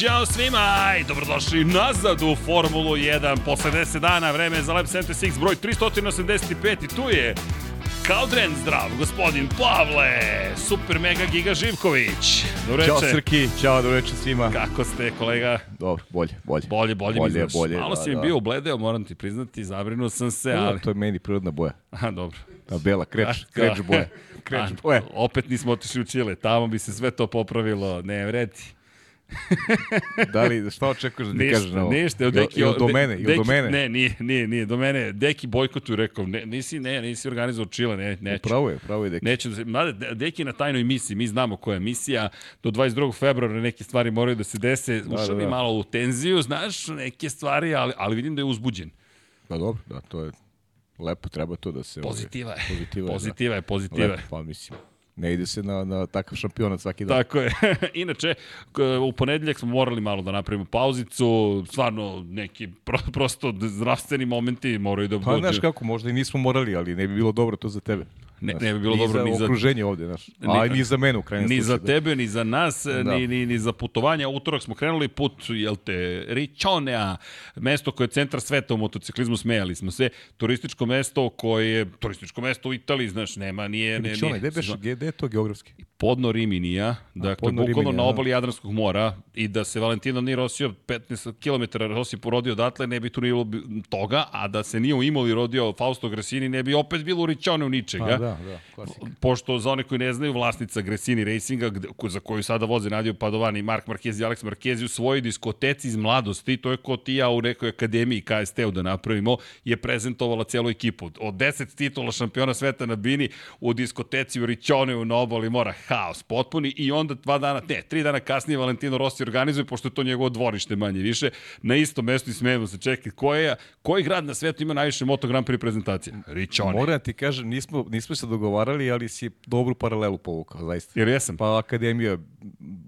Ćao svima i dobrodošli nazad u Formulu 1. Posle 10 dana vreme za Lab 76 broj 385 i tu je kao dren zdrav, gospodin Pavle, super mega giga Živković. Dobro Ćao Srki, čao, dobro večer svima. Kako ste, kolega? Dobro, bolje, bolje. Bolje, bolje, bolje, mi bolje Malo da, si mi da. bio ubledeo, moram ti priznati, zabrinuo sam se, da, ali... To je meni prirodna boja. Aha, dobro. A bela, kreč, kreč boja. Kreč boja. Opet nismo otišli u Čile, tamo bi se sve to popravilo, ne vredi. da li, šta očekuješ da ti kažeš na ovo? Ništa, Deki, do, do mene, deki, do mene. Ne, nije, nije, nije, do mene. Deki bojkotu rekao, ne, nisi, ne, nisi organizovao Čile, ne, neću. Pravo je, pravo je Deki. Neću, da mada Deki na tajnoj misiji, mi znamo koja je misija, do 22. februara neke stvari moraju da se dese, da, ušao da, da. malo u tenziju, znaš, neke stvari, ali, ali vidim da je uzbuđen. Pa dobro, da, to je lepo, treba to da se... Pozitiva je, pozitiva je, pozitiva je, pozitiva je. Lepo, pa mislim. Ne ide se na, na takav šampionat svaki dan. Tako je. Inače, u ponedeljak smo morali malo da napravimo pauzicu, stvarno neki pro, prosto zdravstveni momenti moraju da... Pa znaš kako, možda i nismo morali, ali ne bi bilo dobro to za tebe. Ne, ne bi bilo dobro ni za okruženje ovde, znaš. A ni za mene u krajnjem Ni slučaju, za tebe, ni za nas, da. ni, ni, ni za putovanja. Utorak smo krenuli put, jel te, Ričonea, mesto koje je centar sveta u motociklizmu, smejali smo se. Turističko mesto koje je, turističko mesto u Italiji, znaš, nema, nije... Ne, Ričone, gde, beš, gde je to geografski? Podno Riminija, dakle, bukvalno na da. obali Jadranskog mora i da se Valentino nije rosio 15 km Rossi porodio odatle, ne bi tu bilo toga, a da se nije u Imoli rodio Fausto Gresini, ne bi opet bilo u Ričone u ničega. Pa, da, da, klasika. Pošto za one koji ne znaju, vlasnica Gresini Racinga, za koju sada voze Nadio Padovani, Mark Marquez i Alex Marquez u svojoj diskoteci iz mladosti, to je ko ti ja u nekoj akademiji KST-u da napravimo, je prezentovala celu ekipu. Od 10 titula šampiona sveta na Bini u diskoteci u Ričoneu na obali mora haos potpuni i onda dva dana, ne, tri dana kasnije Valentino Rossi organizuje, pošto je to njegovo dvorište manje više, na isto mesto i smemo se čekati koja, koji grad na svetu ima najviše Moto Grand Prix prezentacije? Ričone. Moram da ti kažem, nismo, nismo se dogovarali, ali si dobru paralelu povukao, zaista. Jer jesam. Pa akademija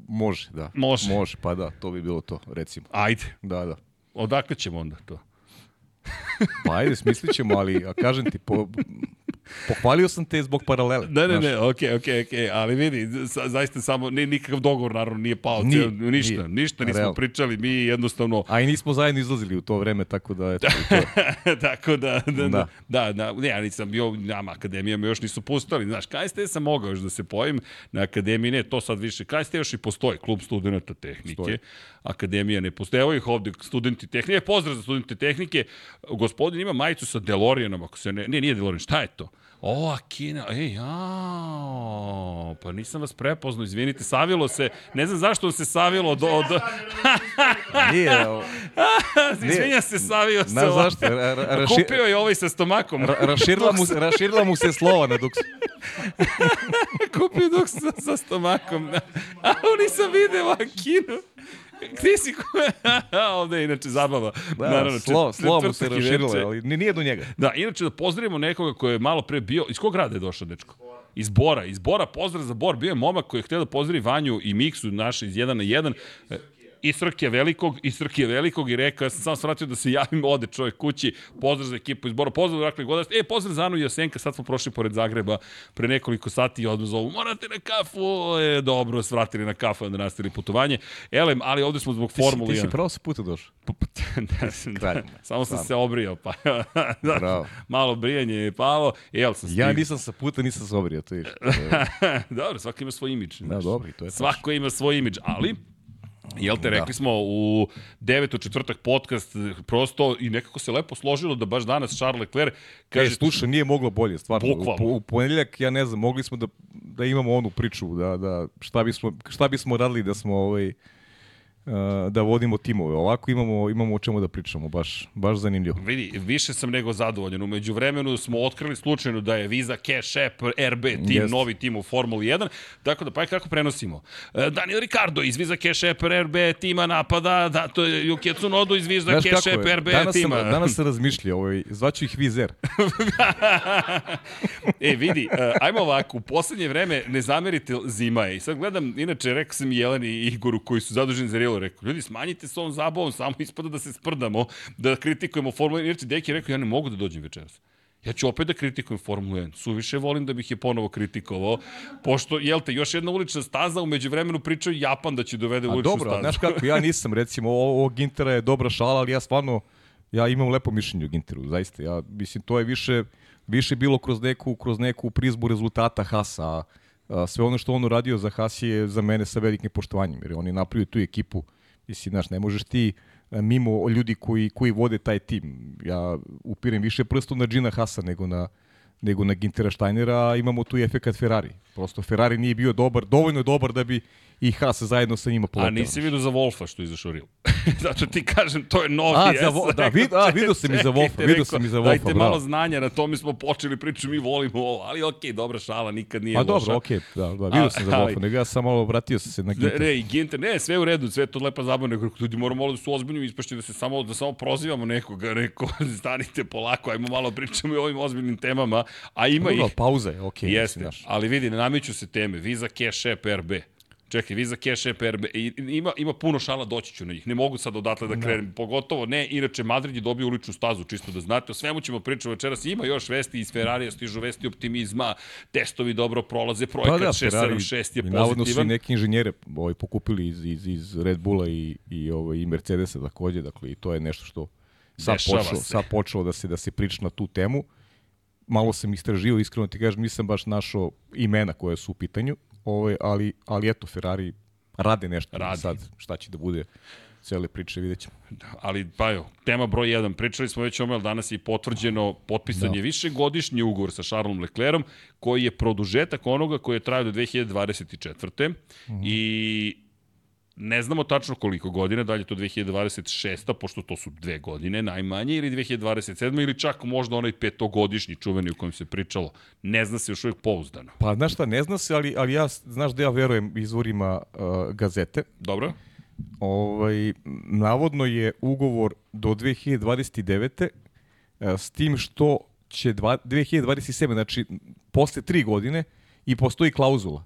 može, da. Može. Može, pa da, to bi bilo to, recimo. Ajde. Da, da. Odakle ćemo onda to? Pa ajde, smislit ćemo, ali kažem ti, po, Pohvalio sam te zbog paralele. Ne, ne, ne, okej, okej, okej, ali vidi, zaista samo, ne, nikakav dogovor naravno nije pao, nije, cijel, ništa, nije. ništa nismo Real. pričali, mi jednostavno... A i nismo zajedno izlazili u to vreme, tako da, eto, to tako da, da, da, da, da, ne, ja nisam bio, nama akademija me još nisu pustali, znaš, KST sam mogao još da se pojim, na akademiji ne, to sad više, KST još i postoji, klub studenta tehnike, Stoji. akademija ne postoji, evo ih ovde, studenti tehnike, pozdrav za studente tehnike, gospodin ima majicu sa Delorianom, ako se ne, ne, nije Delorian, šta je to? O, Akina, ej, ja, pa nisam vas prepoznao, izvinite, savilo se, ne znam zašto se savilo do... do... Nije, Izvinja se, savio se. Na zašto? Ra, ra, raši... Kupio je ovaj sa stomakom. Ra, raširila, mu, raširila mu se slova na duksu. Kupio duks sa, sa stomakom. A, nisam video Akinu. Gde si ko... Ovde je inače zabava. Da, Naravno, slo, slo mu se raširilo, ali nije do njega. Da, inače da pozdravimo nekoga koji je malo pre bio... Iz kog grada je došao, dečko? Iz Bora. Iz Bora, pozdrav za Bor. Bio je momak koji je htio da pozdravi Vanju i Miksu naše iz 1 na 1 i Srke Velikog, i Srke Velikog i rekao, ja sam samo svratio da se javim, ode čovjek kući, pozdrav za ekipu iz Bora, pozdrav dakle godaš, e, pozdrav za Anu i Jasenka, sad smo prošli pored Zagreba pre nekoliko sati i odmah zovu, morate na kafu, e, dobro, svratili na kafu, onda nastavili putovanje. Elem, ali ovde smo zbog Formule 1. Ti si pravo se puta došao. da, da, samo sam se obrio, pa da, malo brijanje je palo, jel sam stigao. Ja nisam sa puta, nisam se obrio, to je. dobro, svako ima svoj imidž. Da, dobro, to je Svako ima svoj imidž, ali Jel te, rekli da. smo u devetu četvrtak podcast prosto i nekako se lepo složilo da baš danas Charles Leclerc kaže... E, slušaj, nije moglo bolje, stvarno. Bukvalno. U, u ponedjeljak, ja ne znam, mogli smo da, da imamo onu priču, da, da šta, bismo, šta bismo radili da smo ovaj, da vodimo timove. Ovako imamo, imamo o čemu da pričamo, baš, baš zanimljivo. Vidi, više sam nego zadovoljan. Umeđu vremenu smo otkrili slučajno da je Visa Cash App RB tim, Jest. novi tim u Formuli 1, tako da pa kako prenosimo. Uh, Daniel Ricardo iz Visa Cash App RB tima napada, da, to je Yuki Tsunoda iz Visa Znaš Cash App RB danas tima. Sam, danas sam razmišljao, ovaj, zvaću ih Vizer. e, vidi, uh, ajmo ovako, u poslednje vreme ne zamerite zima je. I sad gledam, inače rekao sam Jeleni i Igoru koji su zaduženi za Real rekao, ljudi, smanjite se ovom zabavom, samo ispada da se sprdamo, da kritikujemo Formulu 1. Inače, Deki je rekao, ja ne mogu da dođem večeras. Ja ću opet da kritikujem Formulu 1. Suviše volim da bih je ponovo kritikovao, pošto, jel te, još jedna ulična staza, umeđu vremenu pričaju Japan da će dovede A uličnu dobro, stazu. znaš kako, ja nisam, recimo, ovo, ovo Gintera je dobra šala, ali ja stvarno, ja imam lepo mišljenje o Ginteru, zaista. Ja, mislim, to je više, više bilo kroz neku, kroz neku prizbu rezultata Hasa, a, sve ono što on uradio za Has je za mene sa velikim poštovanjem, jer on je napravio tu ekipu, mislim, znaš, ne možeš ti a, mimo ljudi koji, koji vode taj tim. Ja upirem više prstom na Gina Hasa nego na, nego na Gintera Steinera, a imamo tu i efekat Ferrari. Prosto Ferrari nije bio dobar, dovoljno dobar da bi i Haas zajedno sa njima A poleteo. nisi vidio za Wolfa što izašao Ril. Zato ti kažem, to je novi. A, za Wo- da, vid- a, vidio sam i za Wolfa, vidio sam i za Wolfa, Dajte bravo. malo znanja, na tome smo počeli priču, mi volimo ovo, ali okej, dobra šala, nikad nije A loša. dobro, okej, da, da, vidio sam za Wolfa, nego ja sam malo vratio sam se na Ginter. ne, Ginter, ne, sve u redu, sve to lepa zabavna, nego ljudi moramo malo da su ozbiljni, ispašće da se samo, da samo prozivamo nekoga, neko, stanite polako, ajmo malo pričamo i o ovim ozbiljnim temama, a ima Dobro, ih. pauza je, okej. Jeste, mislim, ali vidi, nameću se teme, Visa Cash App RB. Čekaj, Visa Cash App RB, i, ima, ima puno šala, doći ću na njih. Ne mogu sad odatle da krenem, pogotovo ne, inače Madrid je dobio uličnu stazu, čisto da znate, o svemu ćemo pričati večeras, ima još vesti iz Ferrarija, stižu vesti optimizma, testovi dobro prolaze, projekat Pa da, 676 je i navodno su i pozitivan. neki inženjere ovaj, pokupili iz, iz, iz Red Bulla i, i, ovaj, i Mercedesa takođe, dakle i to je nešto što sad Dešava počelo, se. sad počelo da se da se priča na tu temu. Malo sam istražio, iskreno ti kažem, nisam baš našao imena koje su u pitanju, ovaj, ali, ali eto, Ferrari rade nešto Radi. sad, šta će da bude cele priče, vidjet ćemo. Ali, pa jo, tema broj 1, pričali smo već o omel, danas je potvrđeno, potpisan Da. je višegodišnji ugovor sa Charlesom Leclerom, koji je produžetak onoga koji je trajao do 2024. Mhm. I ne znamo tačno koliko godina, da li je to 2026. pošto to su dve godine najmanje, ili 2027. ili čak možda onaj petogodišnji čuveni u kojem se pričalo. Ne zna se još uvijek pouzdano. Pa znaš šta, ne zna se, ali, ali ja, znaš da ja verujem izvorima uh, gazete, Dobro? Ovaj, navodno je ugovor do 2029. e, s tim što će dva, 2027. znači posle tri godine i postoji klauzula.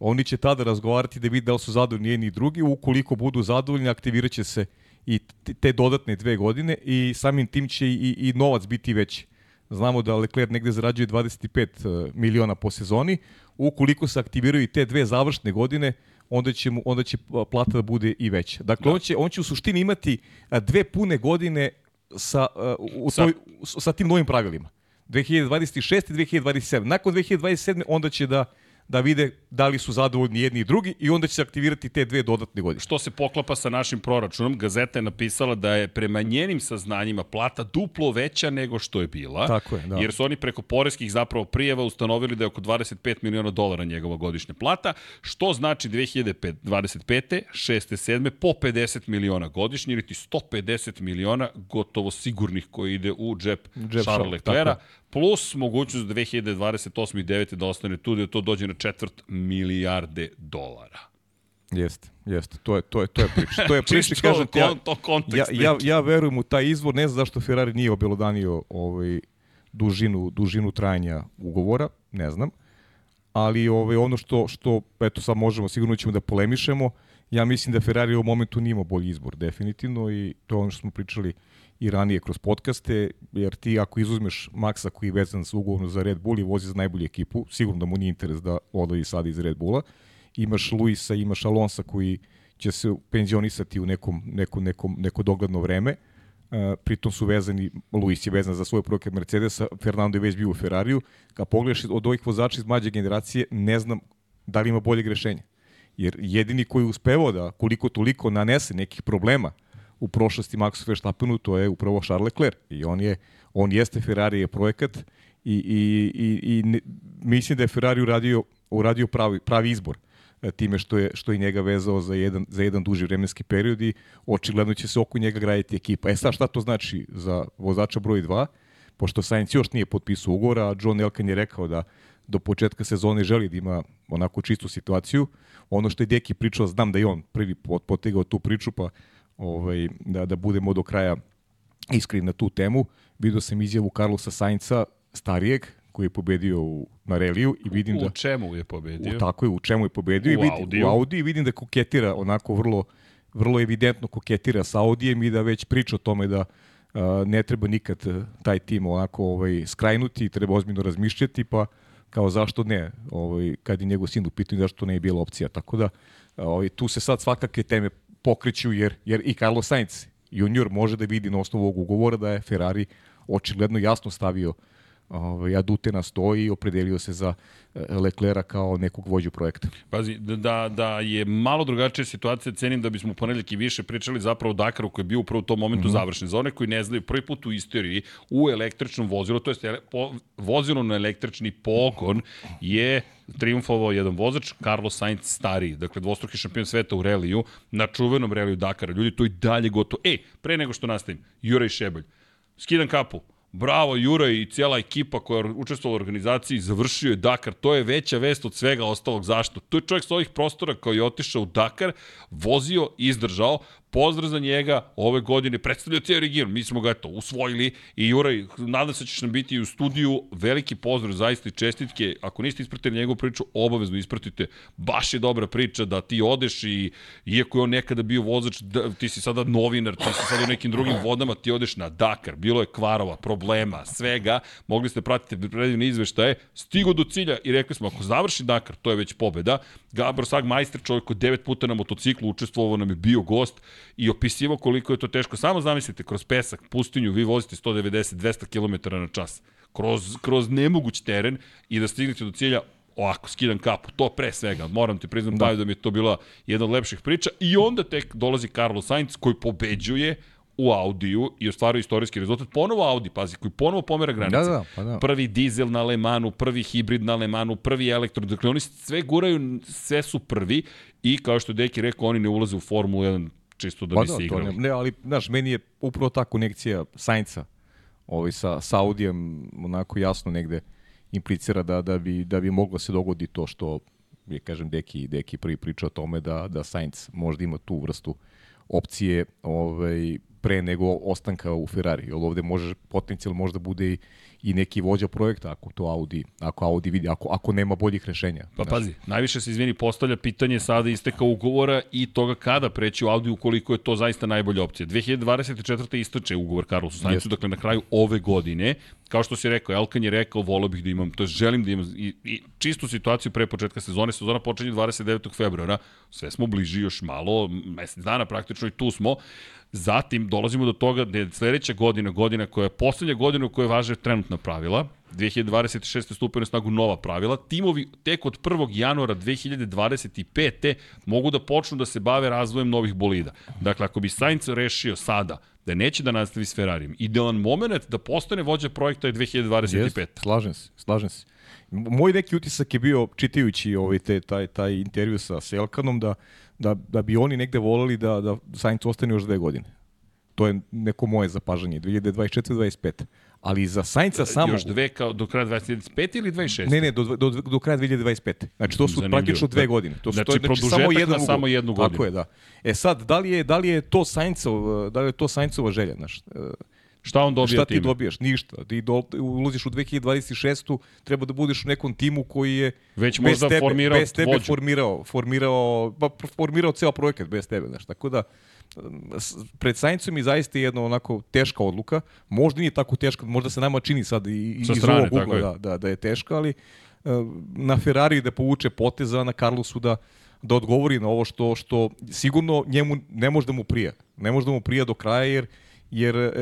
Oni će tada razgovarati da vidi da li su zadovoljni jedni i drugi. Ukoliko budu zadovoljni, aktivirat će se i te dodatne dve godine i samim tim će i, i novac biti veći. Znamo da Leclerc negde zarađuje 25 e, miliona po sezoni. Ukoliko se aktiviraju i te dve završne godine, onda će, mu, onda će plata da bude i veća. Dakle, da. on, će, on će u suštini imati a, dve pune godine sa, a, u, u Sa- toj, sa, sa tim novim pravilima. 2026. i 2027. Nakon 2027. onda će da da vide da li su zadovoljni jedni i drugi i onda će se aktivirati te dve dodatne godine. Što se poklapa sa našim proračunom, gazeta je napisala da je prema njenim saznanjima plata duplo veća nego što je bila. Tako je, da. Jer su oni preko poreskih zapravo prijeva ustanovili da je oko 25 miliona dolara njegova godišnja plata, što znači 2025. 6. 7. po 50 miliona godišnje, ili ti 150 miliona gotovo sigurnih koji ide u džep, Džep Charles Leclerca, tako plus mogućnost da 2028. i 9. da ostane tu, da to dođe na četvrt milijarde dolara. Jeste, jeste. To je, to je, to je priča. To je priča, kažem ti, ja, to kontekst ja, ja, ja verujem u taj izvor, ne znam zašto Ferrari nije obelodanio ovaj, dužinu, dužinu trajanja ugovora, ne znam. Ali ovaj, ono što, što, eto sad možemo, sigurno ćemo da polemišemo, ja mislim da Ferrari u momentu nije imao bolji izbor, definitivno, i to je ono što smo pričali i ranije kroz podcaste, jer ti ako izuzmeš Maxa koji je vezan sa ugovorom za Red Bull i vozi za najbolju ekipu, sigurno da mu nije interes da odlazi sada iz Red Bulla, imaš Luisa, imaš Alonsa koji će se penzionisati u nekom, nekom, nekom, neko dogledno vreme, Uh, pritom su vezani, Luis je vezan za svoj projekat Mercedesa, Fernando je već bio u Ferrariju. Kad pogledaš od ovih vozača iz mlađe generacije, ne znam da li ima boljeg rešenja. Jer jedini koji je uspevao da koliko toliko nanese nekih problema u prošlosti Maxu Verstappenu, to je upravo Charles Leclerc. I on je on jeste Ferrari je projekat i, i, i, i ne, mislim da je Ferrari uradio, uradio pravi, pravi izbor e, time što je što je njega vezao za jedan za jedan duži vremenski period i očigledno će se oko njega graditi ekipa. E sad šta to znači za vozača broj 2? Pošto Sainz još nije potpisao ugovor, a John Elkan je rekao da do početka sezone želi da ima onako čistu situaciju. Ono što je Deki pričao, znam da je on prvi pot- potegao tu priču, pa ovaj, da, da budemo do kraja iskreni na tu temu. Video sam izjavu Carlosa Sainca, starijeg, koji je pobedio u, na reliju i vidim da... U čemu je pobedio? U, tako je, u čemu je pobedio. U i vidim, Audiju. U Audi i vidim da koketira onako vrlo, vrlo evidentno koketira sa Audijem i da već priča o tome da ne treba nikad taj tim onako ovaj, skrajnuti, treba ozbiljno razmišljati, pa kao zašto ne, ovaj, kad je njegov sin u pitanju, zašto ne je bila opcija. Tako da, ovaj, tu se sad svakakve teme pokreću, jer, jer i Carlos Sainz junior može da vidi na osnovu ovog ugovora da je Ferrari očigledno jasno stavio ovaj, adute na stoji i opredelio se za e, Leclera kao nekog vođu projekta. Pazi, da, da je malo drugačija situacija, cenim da bismo ponedljak i više pričali zapravo o Dakaru koji je bio upravo u tom momentu mm -hmm. završen. Za one koji ne znaju, prvi put u istoriji u električnom vozilu, to je vozilo na električni pogon je triumfovao jedan vozač, Carlos Sainz stariji, dakle dvostruki šampion sveta u reliju, na čuvenom reliju Dakara. Ljudi, to i dalje gotovo. E, pre nego što nastavim, Juraj Šebelj, skidam kapu, Bravo, Jura i cijela ekipa koja je učestvovala u organizaciji, završio je Dakar. To je veća vest od svega ostalog. Zašto? To je čovjek s ovih prostora koji je otišao u Dakar, vozio, izdržao, pozdrav za njega, ove godine predstavljao cijel region, mi smo ga eto usvojili i Juraj, nadam se da ćeš nam biti u studiju, veliki pozdrav zaista i čestitke, ako niste ispratili njegovu priču, obavezno ispratite, baš je dobra priča da ti odeš i iako je on nekada bio vozač, da, ti si sada novinar, ti si sada u nekim drugim vodama, ti odeš na Dakar, bilo je kvarova, problema, svega, mogli ste pratiti predivne izveštaje, stigo do cilja i rekli smo, ako završi Dakar, to je već pobeda, Gabor Sag majster, čovjek koji devet puta na motociklu učestvovao nam je bio gost i opisivo koliko je to teško. Samo zamislite, kroz pesak, pustinju, vi vozite 190-200 km na čas. Kroz, kroz nemoguć teren i da stignete do cilja ovako, skidam kapu, to pre svega, moram ti priznam da. da mi je to bila jedna od lepših priča i onda tek dolazi Carlos Sainz koji pobeđuje u Audiju i ostvaruje istorijski rezultat. Ponovo Audi, pazi, koji ponovo pomera granice. Da, da, pa da. Prvi dizel na Le Manu, prvi hibrid na Le Manu, prvi elektro. Dakle, oni sve guraju, sve su prvi i kao što Deki rekao, oni ne ulaze u Formulu 1 čisto da pa bi da, se igrali. Ne, ne, ali, znaš, meni je upravo ta konekcija Sainca ovaj, sa Saudijem onako jasno negde implicira da, da, bi, da bi moglo se dogodi to što je, kažem, Deki, Deki prvi priča o tome da, da Sainz možda ima tu vrstu opcije ovaj, pre nego ostanka u Ferrari. Jer ovde može, potencijal možda bude i, i neki vođa projekta ako to Audi, ako Audi vidi, ako, ako nema boljih rešenja. Pa znaš. pazi, najviše se izvini postavlja pitanje sada isteka ugovora i toga kada preći u Audi ukoliko je to zaista najbolja opcija. 2024. istoče ugovor Carlosu Sainzu, dakle na kraju ove godine. Kao što si rekao, Elkan je rekao, volio bih da imam, to želim da imam i, i čistu situaciju pre početka sezone. Sezona počinje 29. februara, sve smo bliži još malo, mesec dana praktično i tu smo. Zatim dolazimo do toga da je sledeća godina, godina koja je poslednja godina u kojoj važe trenutna pravila, 2026. stupaju na snagu nova pravila, timovi tek od 1. januara 2025. mogu da počnu da se bave razvojem novih bolida. Dakle, ako bi Sainz rešio sada da neće da nastavi s Ferrarijem, idealan moment da postane vođa projekta je 2025. Yes, slažem se, slažem se. Moj neki utisak je bio, čitajući ovaj, te, taj, taj intervju sa Selkanom, da da, da bi oni negde voleli da, da Sainz ostane još dve godine. To je neko moje zapažanje, 2024-2025. Ali za Sainca samo... Još dve kao do kraja 2025 ili 26? Ne, ne, do, do, do kraja 2025. Znači to su Zanimljivo. praktično dve godine. To su, znači, to je, znači samo jedan na samo jednu godinu. Tako je, da. E sad, da li je, da li je to Saincov, da li je to Saincova želja? Znaš, Šta on dobija Šta ti time? dobijaš? Ništa. Ti do, ulaziš u 2026. Treba da budeš u nekom timu koji je već možda tebe, formirao bez tebe vođu. formirao, formirao, pa formirao ceo projekat bez tebe, znaš. Tako da pred Saincom je zaista jedno onako teška odluka. Možda nije tako teška, možda se nama čini sad i, iz strane, ovog ugla da, da, da je teška, ali uh, na Ferrari da povuče poteza, na Carlosu da da odgovori na ovo što što sigurno njemu ne može da mu prija. Ne može da mu prija do kraja jer jer e,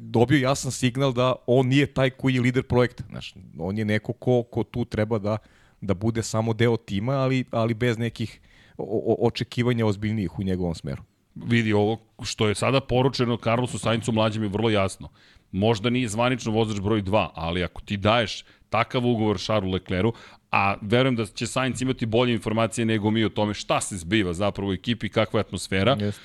dobio jasan signal da on nije taj koji je lider projekta. Znaš, on je neko ko, ko tu treba da, da bude samo deo tima, ali, ali bez nekih o, o, očekivanja ozbiljnijih u njegovom smeru. Vidi, ovo što je sada poručeno Carlosu Saincu mlađem je vrlo jasno. Možda nije zvanično vozač broj 2, ali ako ti daješ takav ugovor Charlesu Leclercu, a verujem da će Sainz imati bolje informacije nego mi o tome šta se zbiva zapravo u ekipi, kakva je atmosfera. Jest.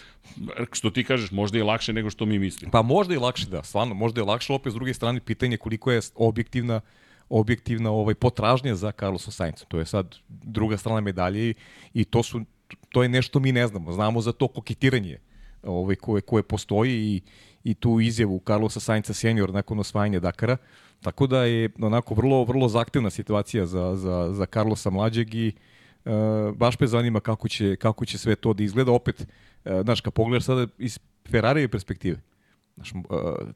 Što ti kažeš, možda je lakše nego što mi mislimo. Pa možda je lakše, da, stvarno, možda je lakše, opet s druge strane pitanje koliko je objektivna objektivna ovaj potražnja za Carlosom Sainzom. To je sad druga strana medalje i, i to su to je nešto mi ne znamo. Znamo za to koketiranje ovaj koje koje postoji i i tu izjavu Carlosa Sainca senior nakon osvajanja Dakara. Tako da je onako vrlo vrlo zahtevna situacija za za za Carlosa mlađeg i uh, baš me zanima kako će kako će sve to da izgleda opet uh, znaš kad pogledaš sada iz Ferrari perspektive Znaš, uh,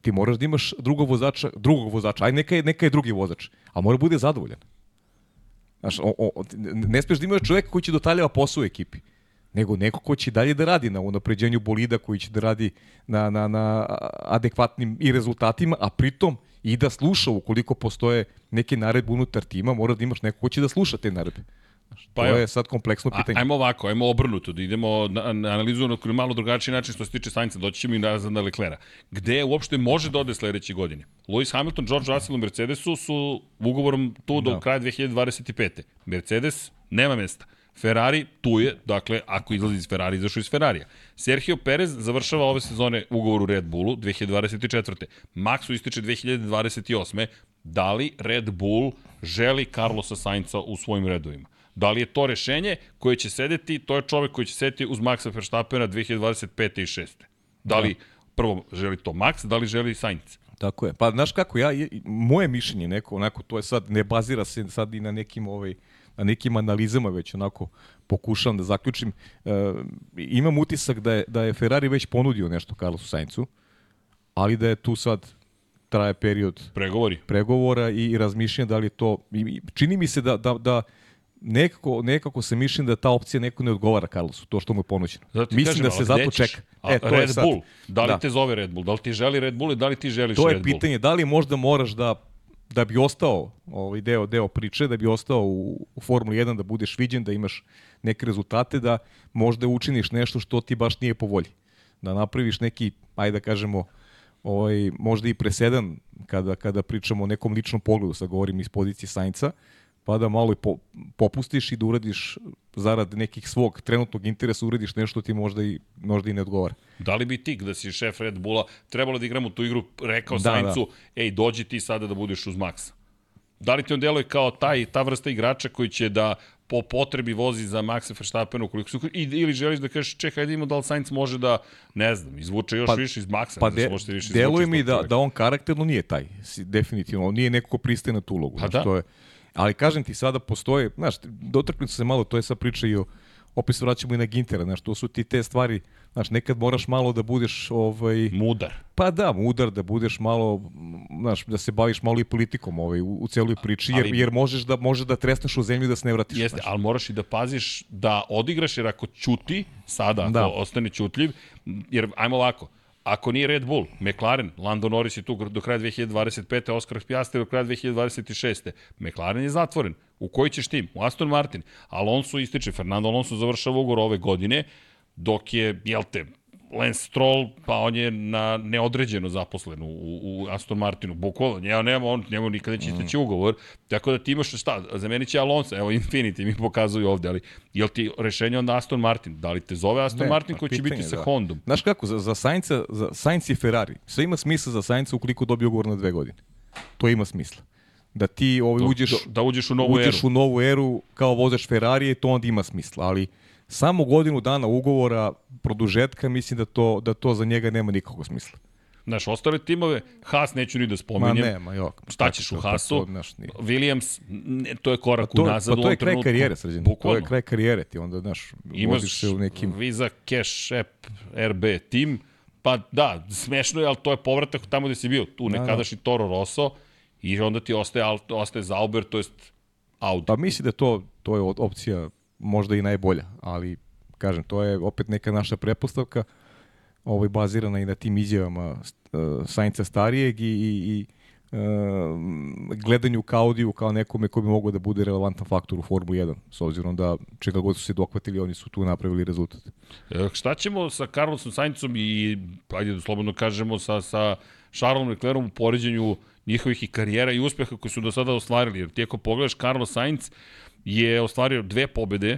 ti moraš da imaš drugog vozača, drugog vozača, aj neka je, neka je drugi vozač, a mora da bude zadovoljan. Znaš, o, o, ne smeš da imaš čoveka koji će dotaljava posao u ekipi, nego neko ko će dalje da radi na unapređenju bolida, koji će da radi na, na, na adekvatnim i rezultatima, a pritom i da sluša ukoliko postoje neke naredbe unutar tima, mora da imaš neko ko će da sluša te naredbe. Pa to je sad kompleksno pitanje. Ajmo ovako, ajmo obrnuto, da idemo na, na analizu na malo drugačiji način što se tiče Sainca, doći ćemo i nazad na Leklera. Gde uopšte može da ode sledeće godine? Lewis Hamilton, George Russell i Mercedesu su ugovorom tu do da. kraja 2025. Mercedes nema mesta. Ferrari tu je, dakle, ako izlazi iz Ferrari, izašao iz Ferrarija. Sergio Perez završava ove sezone ugovor u Red Bullu 2024. Maxu ističe 2028. Da li Red Bull želi Carlosa Sainca u svojim redovima? Da li je to rešenje koje će sedeti, to je čovek koji će sedeti uz Maxa Verstappena 2025. i 6. Da li, da. prvo, želi to Max, da li želi Sainz? Tako je. Pa, znaš kako, ja, moje mišljenje neko, onako, to je sad, ne bazira se sad i na nekim, ovaj, na nekim analizama, već onako pokušavam da zaključim. E, imam utisak da je, da je Ferrari već ponudio nešto Carlosu Sainzu, ali da je tu sad traje period pregovori pregovora i, i razmišljanja da li to i, čini mi se da da da nekako, nekako se mišljam da ta opcija neko ne odgovara Carlosu, to što mu je ponuđeno. Zato Mislim kažem, da se zato čeka. E, to Red je sad. Bull, da li da. te zove Red Bull? Da li ti želi Red Bull i da li ti želiš Red Bull? To je pitanje, da li možda moraš da da bi ostao ovaj deo deo priče, da bi ostao u, u Formuli 1 da budeš viđen, da imaš neke rezultate, da možda učiniš nešto što ti baš nije po volji. Da napraviš neki, ajde da kažemo, ovaj, možda i presedan kada, kada pričamo o nekom ličnom pogledu, sad govorim iz pozicije Sainca, pa da malo i po, popustiš i da uradiš zarad nekih svog trenutnog interesa uradiš nešto ti možda i, možda i ne odgovara. Da li bi ti, da si šef Red Bulla, trebalo da igramo tu igru, rekao da, Saincu, da. ej, dođi ti sada da budeš uz Maxa? Da li ti on deluje kao taj, ta vrsta igrača koji će da po potrebi vozi za Maxa Verstappena ukoliko su ili želiš da kažeš čekaj da imamo da li Sainz može da ne znam izvuče još pa, više iz Maxa pa de, da više deluje mi da, da on karakterno nije taj definitivno on nije neko ko pristaje na tu ulogu pa da. to je Ali kažem ti, sada postoje, znaš, dotrknu se malo, to je sad priča i o, opet se vraćamo i na Gintera, znaš, to su ti te stvari, znaš, nekad moraš malo da budeš, ovaj... Mudar. Pa da, mudar, da budeš malo, znaš, da se baviš malo i politikom ovaj, u, u celoj priči, jer, ali, jer možeš da, možeš da tresneš u zemlju da se ne vratiš. Jeste, znaš. ali moraš i da paziš da odigraš, jer ako ćuti, sada, ako da. ostane ćutljiv, jer, ajmo ovako, Ako nije Red Bull, McLaren, Lando Norris je tu do kraja 2025. Oscar Piastri do kraja 2026. McLaren je zatvoren. U koji ćeš tim? U Aston Martin. Alonso ističe, Fernando Alonso završava ugor ove godine, dok je, jel te, Lance Stroll, pa on je na neodređeno zaposlen u, u Aston Martinu, bukvalno, ja nema, on njemu nikada neće isteći mm. ugovor, tako da ti imaš šta, zamenit će Alonso, evo Infinity mi pokazuju ovde, ali je li ti rešenje onda Aston Martin? Da li te zove Aston ne, Martin koji će biti sa da. Hondom? Znaš kako, za, za Sainca, za Sainz i Ferrari, sve ima smisla za Sainca ukoliko dobije ugovor na dve godine. To ima smisla da ti ovaj, uđeš, da, da uđeš u novu uđeš eru. u novu eru kao vozač Ferrari, to onda ima smisla, ali samo godinu dana ugovora produžetka, mislim da to, da to za njega nema nikakvog smisla. Znaš, ostale timove, Haas neću ni da spominjem. Ma nema, jok. Šta ćeš u Haasu? Pa Williams, ne, to je korak pa to, unazad pa to je kraj trenutku. karijere, srđan. To je kraj karijere, ti onda, znaš, Imaš se u nekim... Visa, Cash App, RB tim, pa da, smešno je, ali to je povratak tamo gde si bio, tu da, nekadašnji da. Toro Rosso, i onda ti ostaje, ostaje Zauber, to jest Audi. Pa misli da to, to je opcija možda i najbolja, ali kažem, to je opet neka naša prepostavka ovaj, bazirana i na tim izjavama uh, Sainca starijeg i, i, i uh, gledanju ka Audiju kao nekome ko bi mogao da bude relevantan faktor u Formuli 1, s obzirom da čega god su se dokvatili, oni su tu napravili rezultat. E, šta ćemo sa Carlosom Saincom i, ajde da slobodno kažemo, sa, sa Charlesom Leclerom u poređenju njihovih i karijera i uspeha koji su do sada ostvarili, jer ti ako pogledaš Carlos Sainz, je ostvario dve pobede,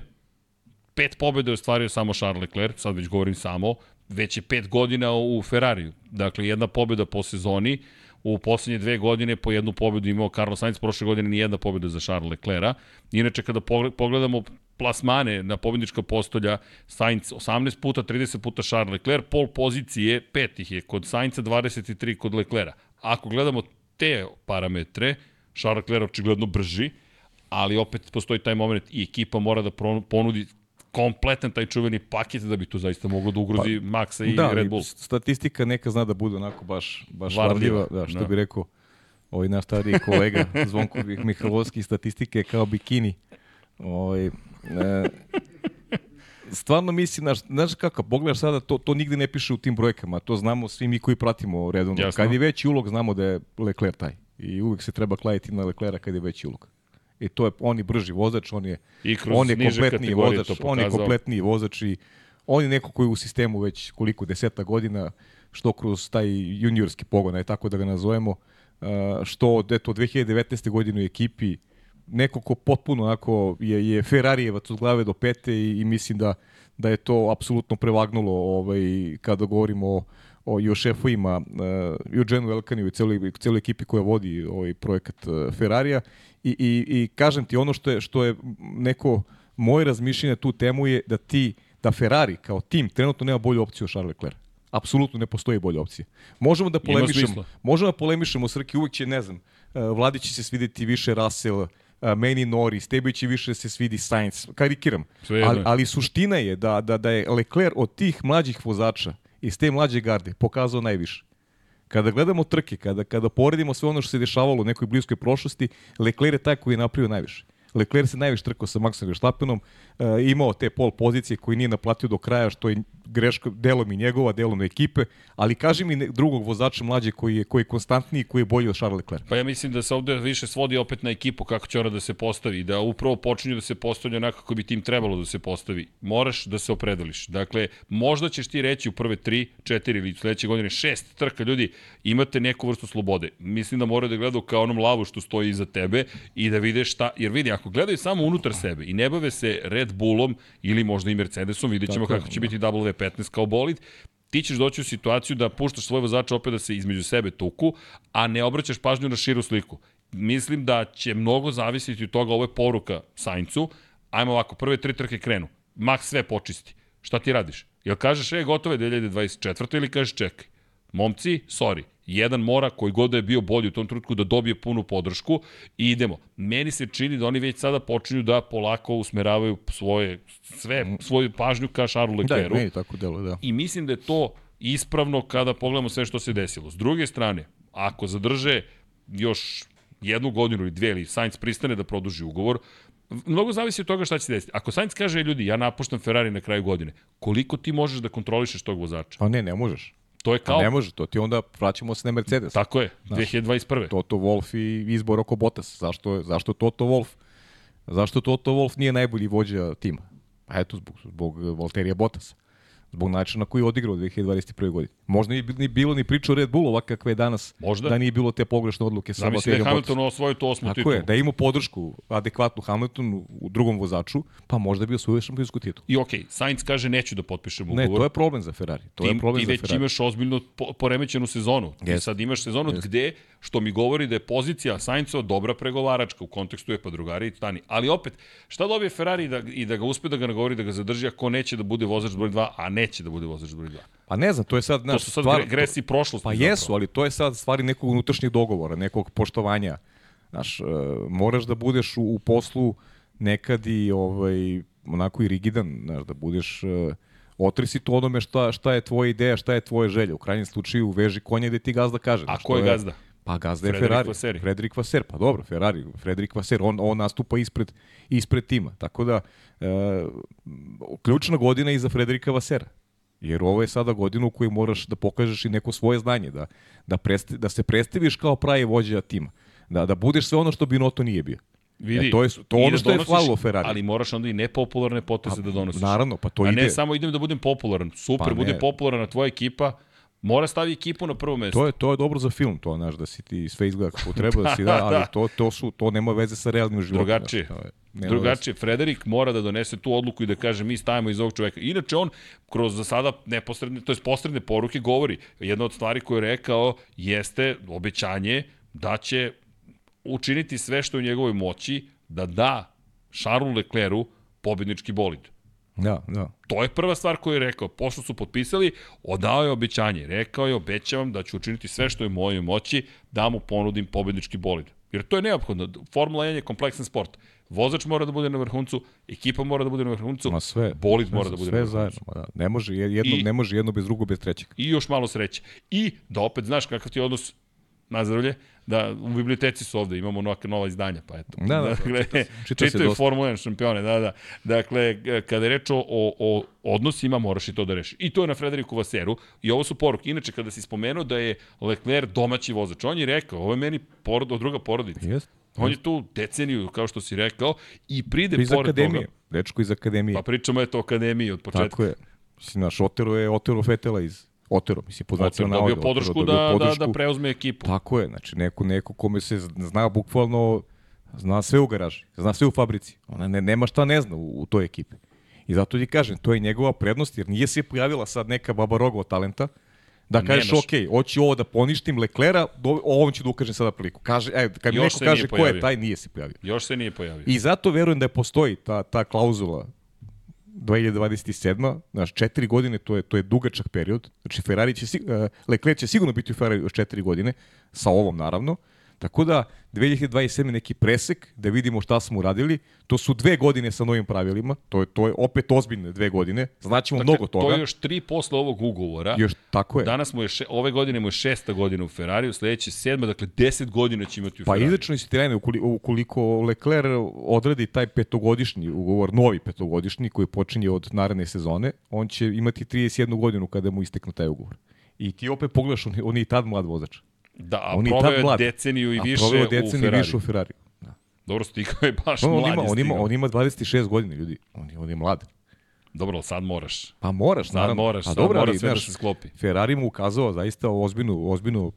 pet pobede je ostvario samo Charles Leclerc, sad već govorim samo, već je pet godina u Ferrariju. Dakle, jedna pobeda po sezoni, u poslednje dve godine po jednu pobedu imao Carlos Sainz, prošle godine ni jedna pobeda za Charles Leclerc. Inače, kada pogledamo plasmane na pobednička postolja, Sainz 18 puta, 30 puta Charles Leclerc, pol pozicije, pet ih je kod Sainza, 23 kod Leclerca. Ako gledamo te parametre, Charles Leclerc očigledno brži, ali opet postoji taj moment i ekipa mora da ponudi kompletan taj čuveni paket da bi to zaista moglo da ugrozi pa, Maxa i da, Red Bull. statistika neka zna da bude onako baš, baš Varljiva, varljiva, da, što da. bi rekao ovaj naš stariji kolega Zvonko Mihajlovski, statistike kao bikini. Ovaj, e, stvarno mislim, znaš, znaš kako, pogledaš sada, to, to nigde ne piše u tim brojkama, to znamo svi mi koji pratimo redovno. Jasno. Kad je veći ulog, znamo da je Leclerc taj. I uvek se treba kladiti na Leclerca kad je veći ulog. I to je, on je brži vozač, on je, I kroz on je kompletniji vozač, on je kompletniji vozač i on je neko koji je u sistemu već koliko, deseta godina, što kroz taj juniorski pogon, aj tako da ga nazovemo, uh, što od eto, 2019. godine u ekipi, neko ko potpuno onako je, je Ferrarijevac od glave do pete i, i mislim da, da je to apsolutno prevagnulo ovaj, kada govorimo o, o i o šefovima uh, Eugeneu Elkaniju i celoj, celoj ekipi koja vodi ovaj projekat uh, Ferrarija I, i, i kažem ti ono što je, što je neko moje razmišljanje na tu temu je da ti da Ferrari kao tim trenutno nema bolju opciju od Charles Leclerc. Apsolutno ne postoji bolja opcija. Možemo da polemišemo, možemo da polemišemo Srki uvek će, ne znam, uh, Vladi će se svideti više Russell, uh, meni Norris, tebi će više da se svidi Sainz, karikiram. Ali, ali suština je da, da, da je Leclerc od tih mlađih vozača iz te mlađe garde pokazao najviše. Kada gledamo trke, kada, kada poredimo sve ono što se dešavalo u nekoj bliskoj prošlosti, Leclerc je taj koji je napravio najviše. Leclerc se najviše trkao sa Maxom Verstappenom, e, imao te pol pozicije koji nije naplatio do kraja, što je greška delom i njegova, delom i ekipe, ali kaži mi drugog vozača mlađe koji je, koji je konstantniji, koji je bolji od Charles Leclerc. Pa ja mislim da se ovde više svodi opet na ekipu kako će ona da se postavi, da upravo počinju da se postavlja onako kako bi tim trebalo da se postavi. Moraš da se opredeliš. Dakle, možda ćeš ti reći u prve 3, 4 ili sledeće godine 6 trka ljudi, imate neku vrstu slobode. Mislim da moraju da gledaju kao onom lavu što stoji iza tebe i da vide šta, jer vidi, ako gledaju samo unutar sebe i ne bave se Red Bullom ili možda i Mercedesom, vidjet ćemo Tako kako će da. biti W15 kao bolid, ti ćeš doći u situaciju da puštaš svoje vozače opet da se između sebe tuku, a ne obraćaš pažnju na širu sliku. Mislim da će mnogo zavisiti od toga, ovo je poruka Saincu, ajmo ovako, prve tri trke krenu, Max sve počisti. Šta ti radiš? Jel kažeš, e, gotovo je 2024. ili kažeš, čekaj, momci, sorry, jedan mora koji god da je bio bolji u tom trenutku da dobije punu podršku i idemo. Meni se čini da oni već sada počinju da polako usmeravaju svoje, sve, svoju pažnju ka Charlesu Da, Leclercu. meni tako delo, da. I mislim da je to ispravno kada pogledamo sve što se desilo. S druge strane, ako zadrže još jednu godinu ili dve ili Sainz pristane da produži ugovor, mnogo zavisi od toga šta će se desiti. Ako Sainz kaže, "E, ljudi, ja napuštam Ferrari na kraju godine, koliko ti možeš da kontrolišeš tog vozača? Pa ne, ne možeš. To je Kao? kao... Ne može, to ti onda vraćamo se na Mercedes. Tako je, 2021. Toto Wolf i izbor oko Bottas. Zašto, zašto Toto Wolf? Zašto Toto Wolf nije najbolji vođa tima? Pa eto, zbog, zbog Valterija Bottasa. Zbog načina na koji je odigrao u 2021. godini. Možda nije ni bilo ni priča o Red Bullu ovakve kakve je danas. Možda. Da nije bilo te pogrešne odluke sa Zamisli da je. Hamilton osvojio tu osmu Tako titulu. je, da je imao podršku adekvatnu Hamiltonu u drugom vozaču, pa možda bi osvojio šampionsku titulu. I okej, Sainz kaže neću da potpišem ugovor. Ne, to je problem za Ferrari. To je ti, problem ti za već Ferrari. imaš ozbiljno po, poremećenu sezonu. Ti Jeste. sad imaš sezonu gde, što mi govori da je pozicija Sainzova dobra pregovaračka u kontekstu je pa drugari i stani. Ali opet, šta dobije Ferrari da, i da ga uspe da ga nagovori da ga zadrži ako neće da bude vozač broj 2, a neće da bude vozač broj 2. Pa ne znam, to je sad... To Znaš, su sad stvar- gre, gresi prošlosti. Pa zapravo. jesu, ali to je sad stvari nekog unutrašnjeg dogovora, nekog poštovanja. Znaš, e, moraš da budeš u, u poslu nekad i ovaj, onako i rigidan, znaš, da budeš... E, otrisi to onome šta, šta je tvoja ideja, šta je tvoje želja. U krajnjem slučaju veži konja gde ti gazda kaže. A ko je gazda? Pa gazda je Frederik Ferrari. Vasseri. Frederik Vaser, pa dobro, Ferrari, Frederik Vaser, on, on nastupa ispred, ispred tima. Tako da, e, ključna godina je i za Frederika Vasera. Jer ovo je sada godina u kojoj moraš da pokažeš i neko svoje znanje, da, da, preste, da se predstaviš kao pravi vođa tima. Da, da budeš sve ono što Binoto nije bio. Vidi, E, to je, to ono da što je donosiš- falilo Ferrari. Ali moraš onda i nepopularne poteze da donosiš. Naravno, pa to a ide. ne samo idem da budem popularan. Super, Pa bude popularna tvoja ekipa, mora stavi ekipu na prvo mesto. To je, to je dobro za film, to, znaš, da si ti sve izgleda kako treba da si, da, ali Da. to, to, su, to nema veze sa realnim životom. Drugačije. znaš, nema Drugačije, Frederik mora da donese tu odluku i da kaže mi stavimo iz ovog čoveka. Inače on kroz za sada neposredne, to je posredne poruke govori. Jedna od stvari koju je rekao jeste obećanje da će učiniti sve što je u njegovoj moći da da Charlesu Leclercu pobednički bolid. Da, da. To je prva stvar koju je rekao. Pošto su potpisali, odao je obećanje. Rekao je, obećavam da ću učiniti sve što je u mojoj moći da mu ponudim pobednički bolid. Jer to je neophodno. Formula 1 je kompleksan sport. Vozač mora da bude na vrhuncu, ekipa mora da bude na vrhuncu, Ma sve. bolid mora da bude sve na vrhuncu. zajedno. Da. Ne može jedno, I- ne može jedno bez drugog bez trećeg. I još malo sreće. I da opet znaš kakav ti je odnos Nazarulje, da u biblioteci su ovde, imamo nova, nova izdanja, pa eto. Da, da, dakle, čita se- čita čitaju. Formula 1 šampione, da, da. Dakle, kada je reč o, o, odnosima, moraš i to da rešiš. I to je na Frederiku Vaseru. I ovo su poruke. Inače, kada si spomenuo da je Leclerc domaći vozač, on je rekao, ovo je meni porod, od druga porodica. Jeste. On je tu deceniju, kao što si rekao, i pride Iz pored akademije. toga. Dečko iz akademije. Pa pričamo eto o akademiji od početka. Tako je. Mislim, naš Otero je Otero Fetela iz Otero. Mislim, po znacima dobio navoda, podršku, Otero da, dobio da, podršku. da preuzme ekipu. Tako je, znači neko, neko kome se zna bukvalno, zna sve u garaži, zna sve u fabrici. Ona ne, nema šta ne zna u, u toj ekipi. I zato ti kažem, to je njegova prednost, jer nije se pojavila sad neka baba roga od talenta, da kažeš, Nemaš. ok, hoću ovo da poništim Leklera, do, ovom ću da ukažem sada priliku. Kaže, e, kad mi neko kaže ko je taj, nije se pojavio. Još se nije pojavio. I zato verujem da je postoji ta, ta klauzula 2027. Znaš, četiri godine, to je, to je dugačak period. Znači, Ferrari će, uh, Leclerc će sigurno biti u Ferrari još četiri godine, sa ovom naravno. Tako da, 2027. neki presek, da vidimo šta smo uradili. To su dve godine sa novim pravilima, to je, to je opet ozbiljne dve godine. Znaćemo Dakle, mnogo toga. To je još tri posle ovog ugovora. Još tako je. Danas mu je, še, ove godine mu je šesta godina u Ferrariju, sledeće sedma, dakle deset godina će imati u Pa Ferrariju. izračno si trene, ukoliko, ukoliko Leclerc odradi taj petogodišnji ugovor, novi petogodišnji koji počinje od naredne sezone, on će imati 31 godinu kada mu istekne taj ugovor. I ti opet pogledaš, on, on je i tad mlad vozač. Da, a on proveo je mlad. deceniju i A više u deceniju i Ferrariju. više u Ferrari. Da. Dobro, stigao je baš On, on, mlad ima, on, ima, on ima 26 godina, ljudi. On je, on je mlad. Dobro, ali sad moraš. Pa moraš, Sad naravno. moraš, A sad dobro, mora ali, sve da se sklopi. Ferrari mu ukazao zaista ozbiljnu, ozbiljnu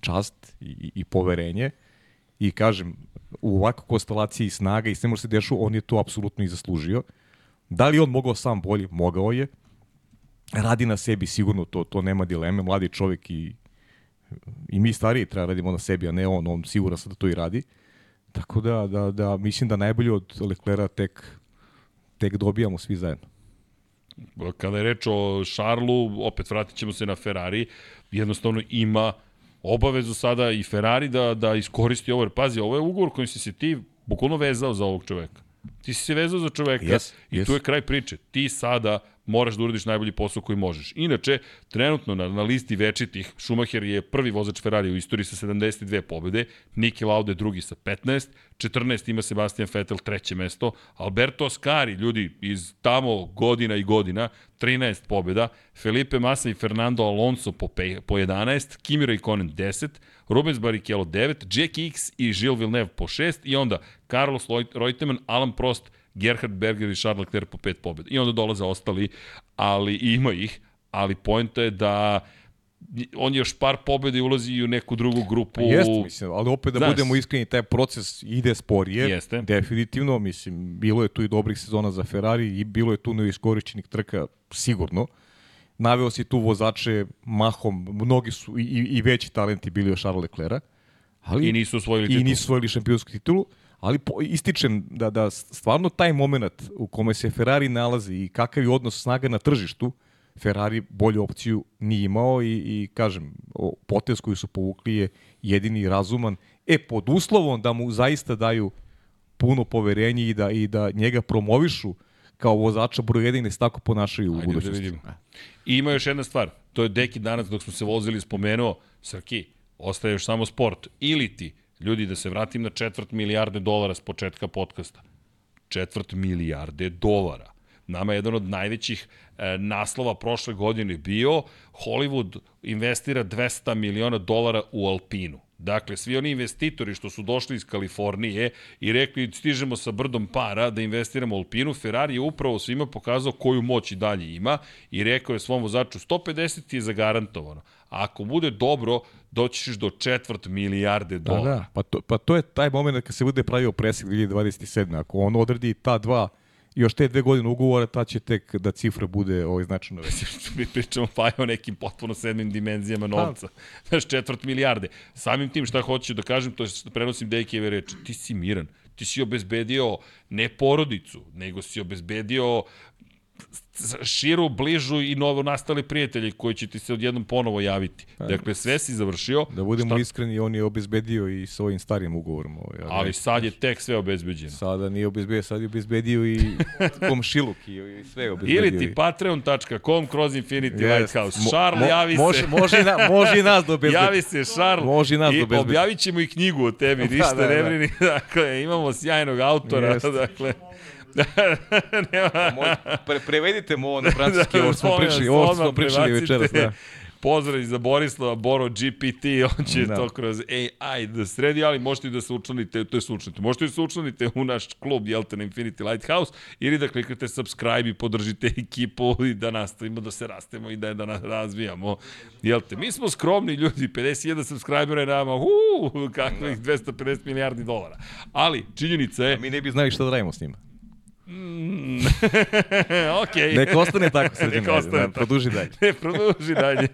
čast i, i, i poverenje i kažem, u ovakvoj konstelaciji snaga i sve može se dešu, on je to apsolutno i zaslužio. Da li on mogao sam bolje? Mogao je. Radi na sebi sigurno, to, to nema dileme. Mladi čovjek i, i mi stariji treba radimo na sebi, a ne on. On siguran sam da to i radi. Tako da, da, da mislim da najbolje od Leclera tek, tek dobijamo svi zajedno. Kada je reč o Šarlu, opet vratit ćemo se na Ferrari, jednostavno ima obavezu sada i Ferrari da, da iskoristi ovo. Pazi, ovo je ugovor kojim si se ti bukvalno vezao za ovog čoveka. Ti si se vezao za čoveka Yes, i yes. tu je kraj priče. Ti sada moraš da uradiš najbolji posao koji možeš. Inače, trenutno na, na listi večitih, Schumacher je prvi vozač Ferrari u istoriji sa 72 pobede, Niki Lauda drugi sa 15, 14 ima Sebastian Vettel treće mesto, Alberto Ascari, ljudi iz tamo godina i godina, 13 pobeda, Felipe Massa i Fernando Alonso po, pe, po 11, Kimi Raikkonen 10, Rubens Barrichello 9, Jack X i Gilles Villeneuve po 6 i onda Carlos Reutemann, Alan Prost, Gerhard Berger i Charles Leclerc po pet pobjeda. I onda dolaze ostali, ali ima ih, ali pojenta je da on je još par pobjeda i ulazi i u neku drugu grupu. Jeste, mislim, ali opet da Znaš. budemo iskreni, taj proces ide sporije. Jeste. Definitivno, mislim, bilo je tu i dobrih sezona za Ferrari i bilo je tu neiskorišćenih trka, sigurno. Naveo si tu vozače mahom, mnogi su i, i, i veći talenti bili od Charles Leclerca. Ali, I nisu osvojili I titulu. nisu osvojili šampionsku titulu, ali po, ističem da, da stvarno taj moment u kome se Ferrari nalazi i kakav je odnos snaga na tržištu, Ferrari bolju opciju nije imao i, i kažem, o, potez koji su povukli je jedini razuman. E, pod uslovom da mu zaista daju puno poverenje i da, i da njega promovišu kao vozača broj 1 i da se tako ponašaju u Ajde da budućnosti. vidimo. I ima još jedna stvar. To je Deki danas dok smo se vozili spomenuo, Srki, ostaje još samo sport. Ili ti, ljudi, da se vratim na četvrt milijarde dolara s početka podcasta. Četvrt milijarde dolara. Nama je jedan od najvećih e, naslova prošle godine bio Hollywood investira 200 miliona dolara u Alpinu. Dakle, svi oni investitori što su došli iz Kalifornije i rekli stižemo sa brdom para da investiramo u Alpinu, Ferrari je upravo svima pokazao koju moć i dalje ima i rekao je svom vozaču 150 je zagarantovano. A ako bude dobro, doći ćeš do četvrt milijarde Da, dolara. da. Pa to, pa to je taj moment kad se bude pravio presek 2027. Ako on odredi ta dva, još te dve godine ugovora, ta će tek da cifra bude ovaj značajno veća. mi pričamo pa o nekim potpuno sedmim dimenzijama novca. Znaš, četvrt milijarde. Samim tim šta hoću da kažem, to je što prenosim Dejkijeve reči. Ti si miran. Ti si obezbedio ne porodicu, nego si obezbedio širu, bližu i novo nastali prijatelji koji će ti se odjednom ponovo javiti. Pa, dakle, sve si završio. Da budemo šta... iskreni, on je obezbedio i svojim starim ugovorom. Ovaj, ali sad je tek sve obezbeđeno. Sada nije obezbedio, sad je obezbedio i komšiluk i, i sve obezbedio. Ili ti patreon.com kroz Infinity yes. Lighthouse. Charles, mo, javi može, se. Može, na, može i nas da obezbedi. Javi se, Charles. Može i nas da obezbedi. Objavit ćemo i knjigu o tebi, da, ništa da, da, ne brini. Dakle, imamo sjajnog autora. Yes. Dakle, Nema. Pre, prevedite mu ovo na francuski, ovo smo pričali, ovo smo pričali večeras. Da. Pozdrav za Borislava, Boro GPT, on će da. to kroz AI da sredi, ali možete i da se učlanite, to je učlanite, možete i da se učlanite u naš klub, jel na Infinity Lighthouse, ili da kliknete subscribe i podržite ekipu i da nastavimo da se rastemo i da, da nas razvijamo. Jel te, mi smo skromni ljudi, 51 subscribera je nama, uuu, kakvih 250 milijardi dolara. Ali, činjenica je... A mi ne bi znali šta da radimo s njima. Mm. ok. Nek ostane tako srednje Nek ostane da, tako. produži dalje. Ne, produži dalje.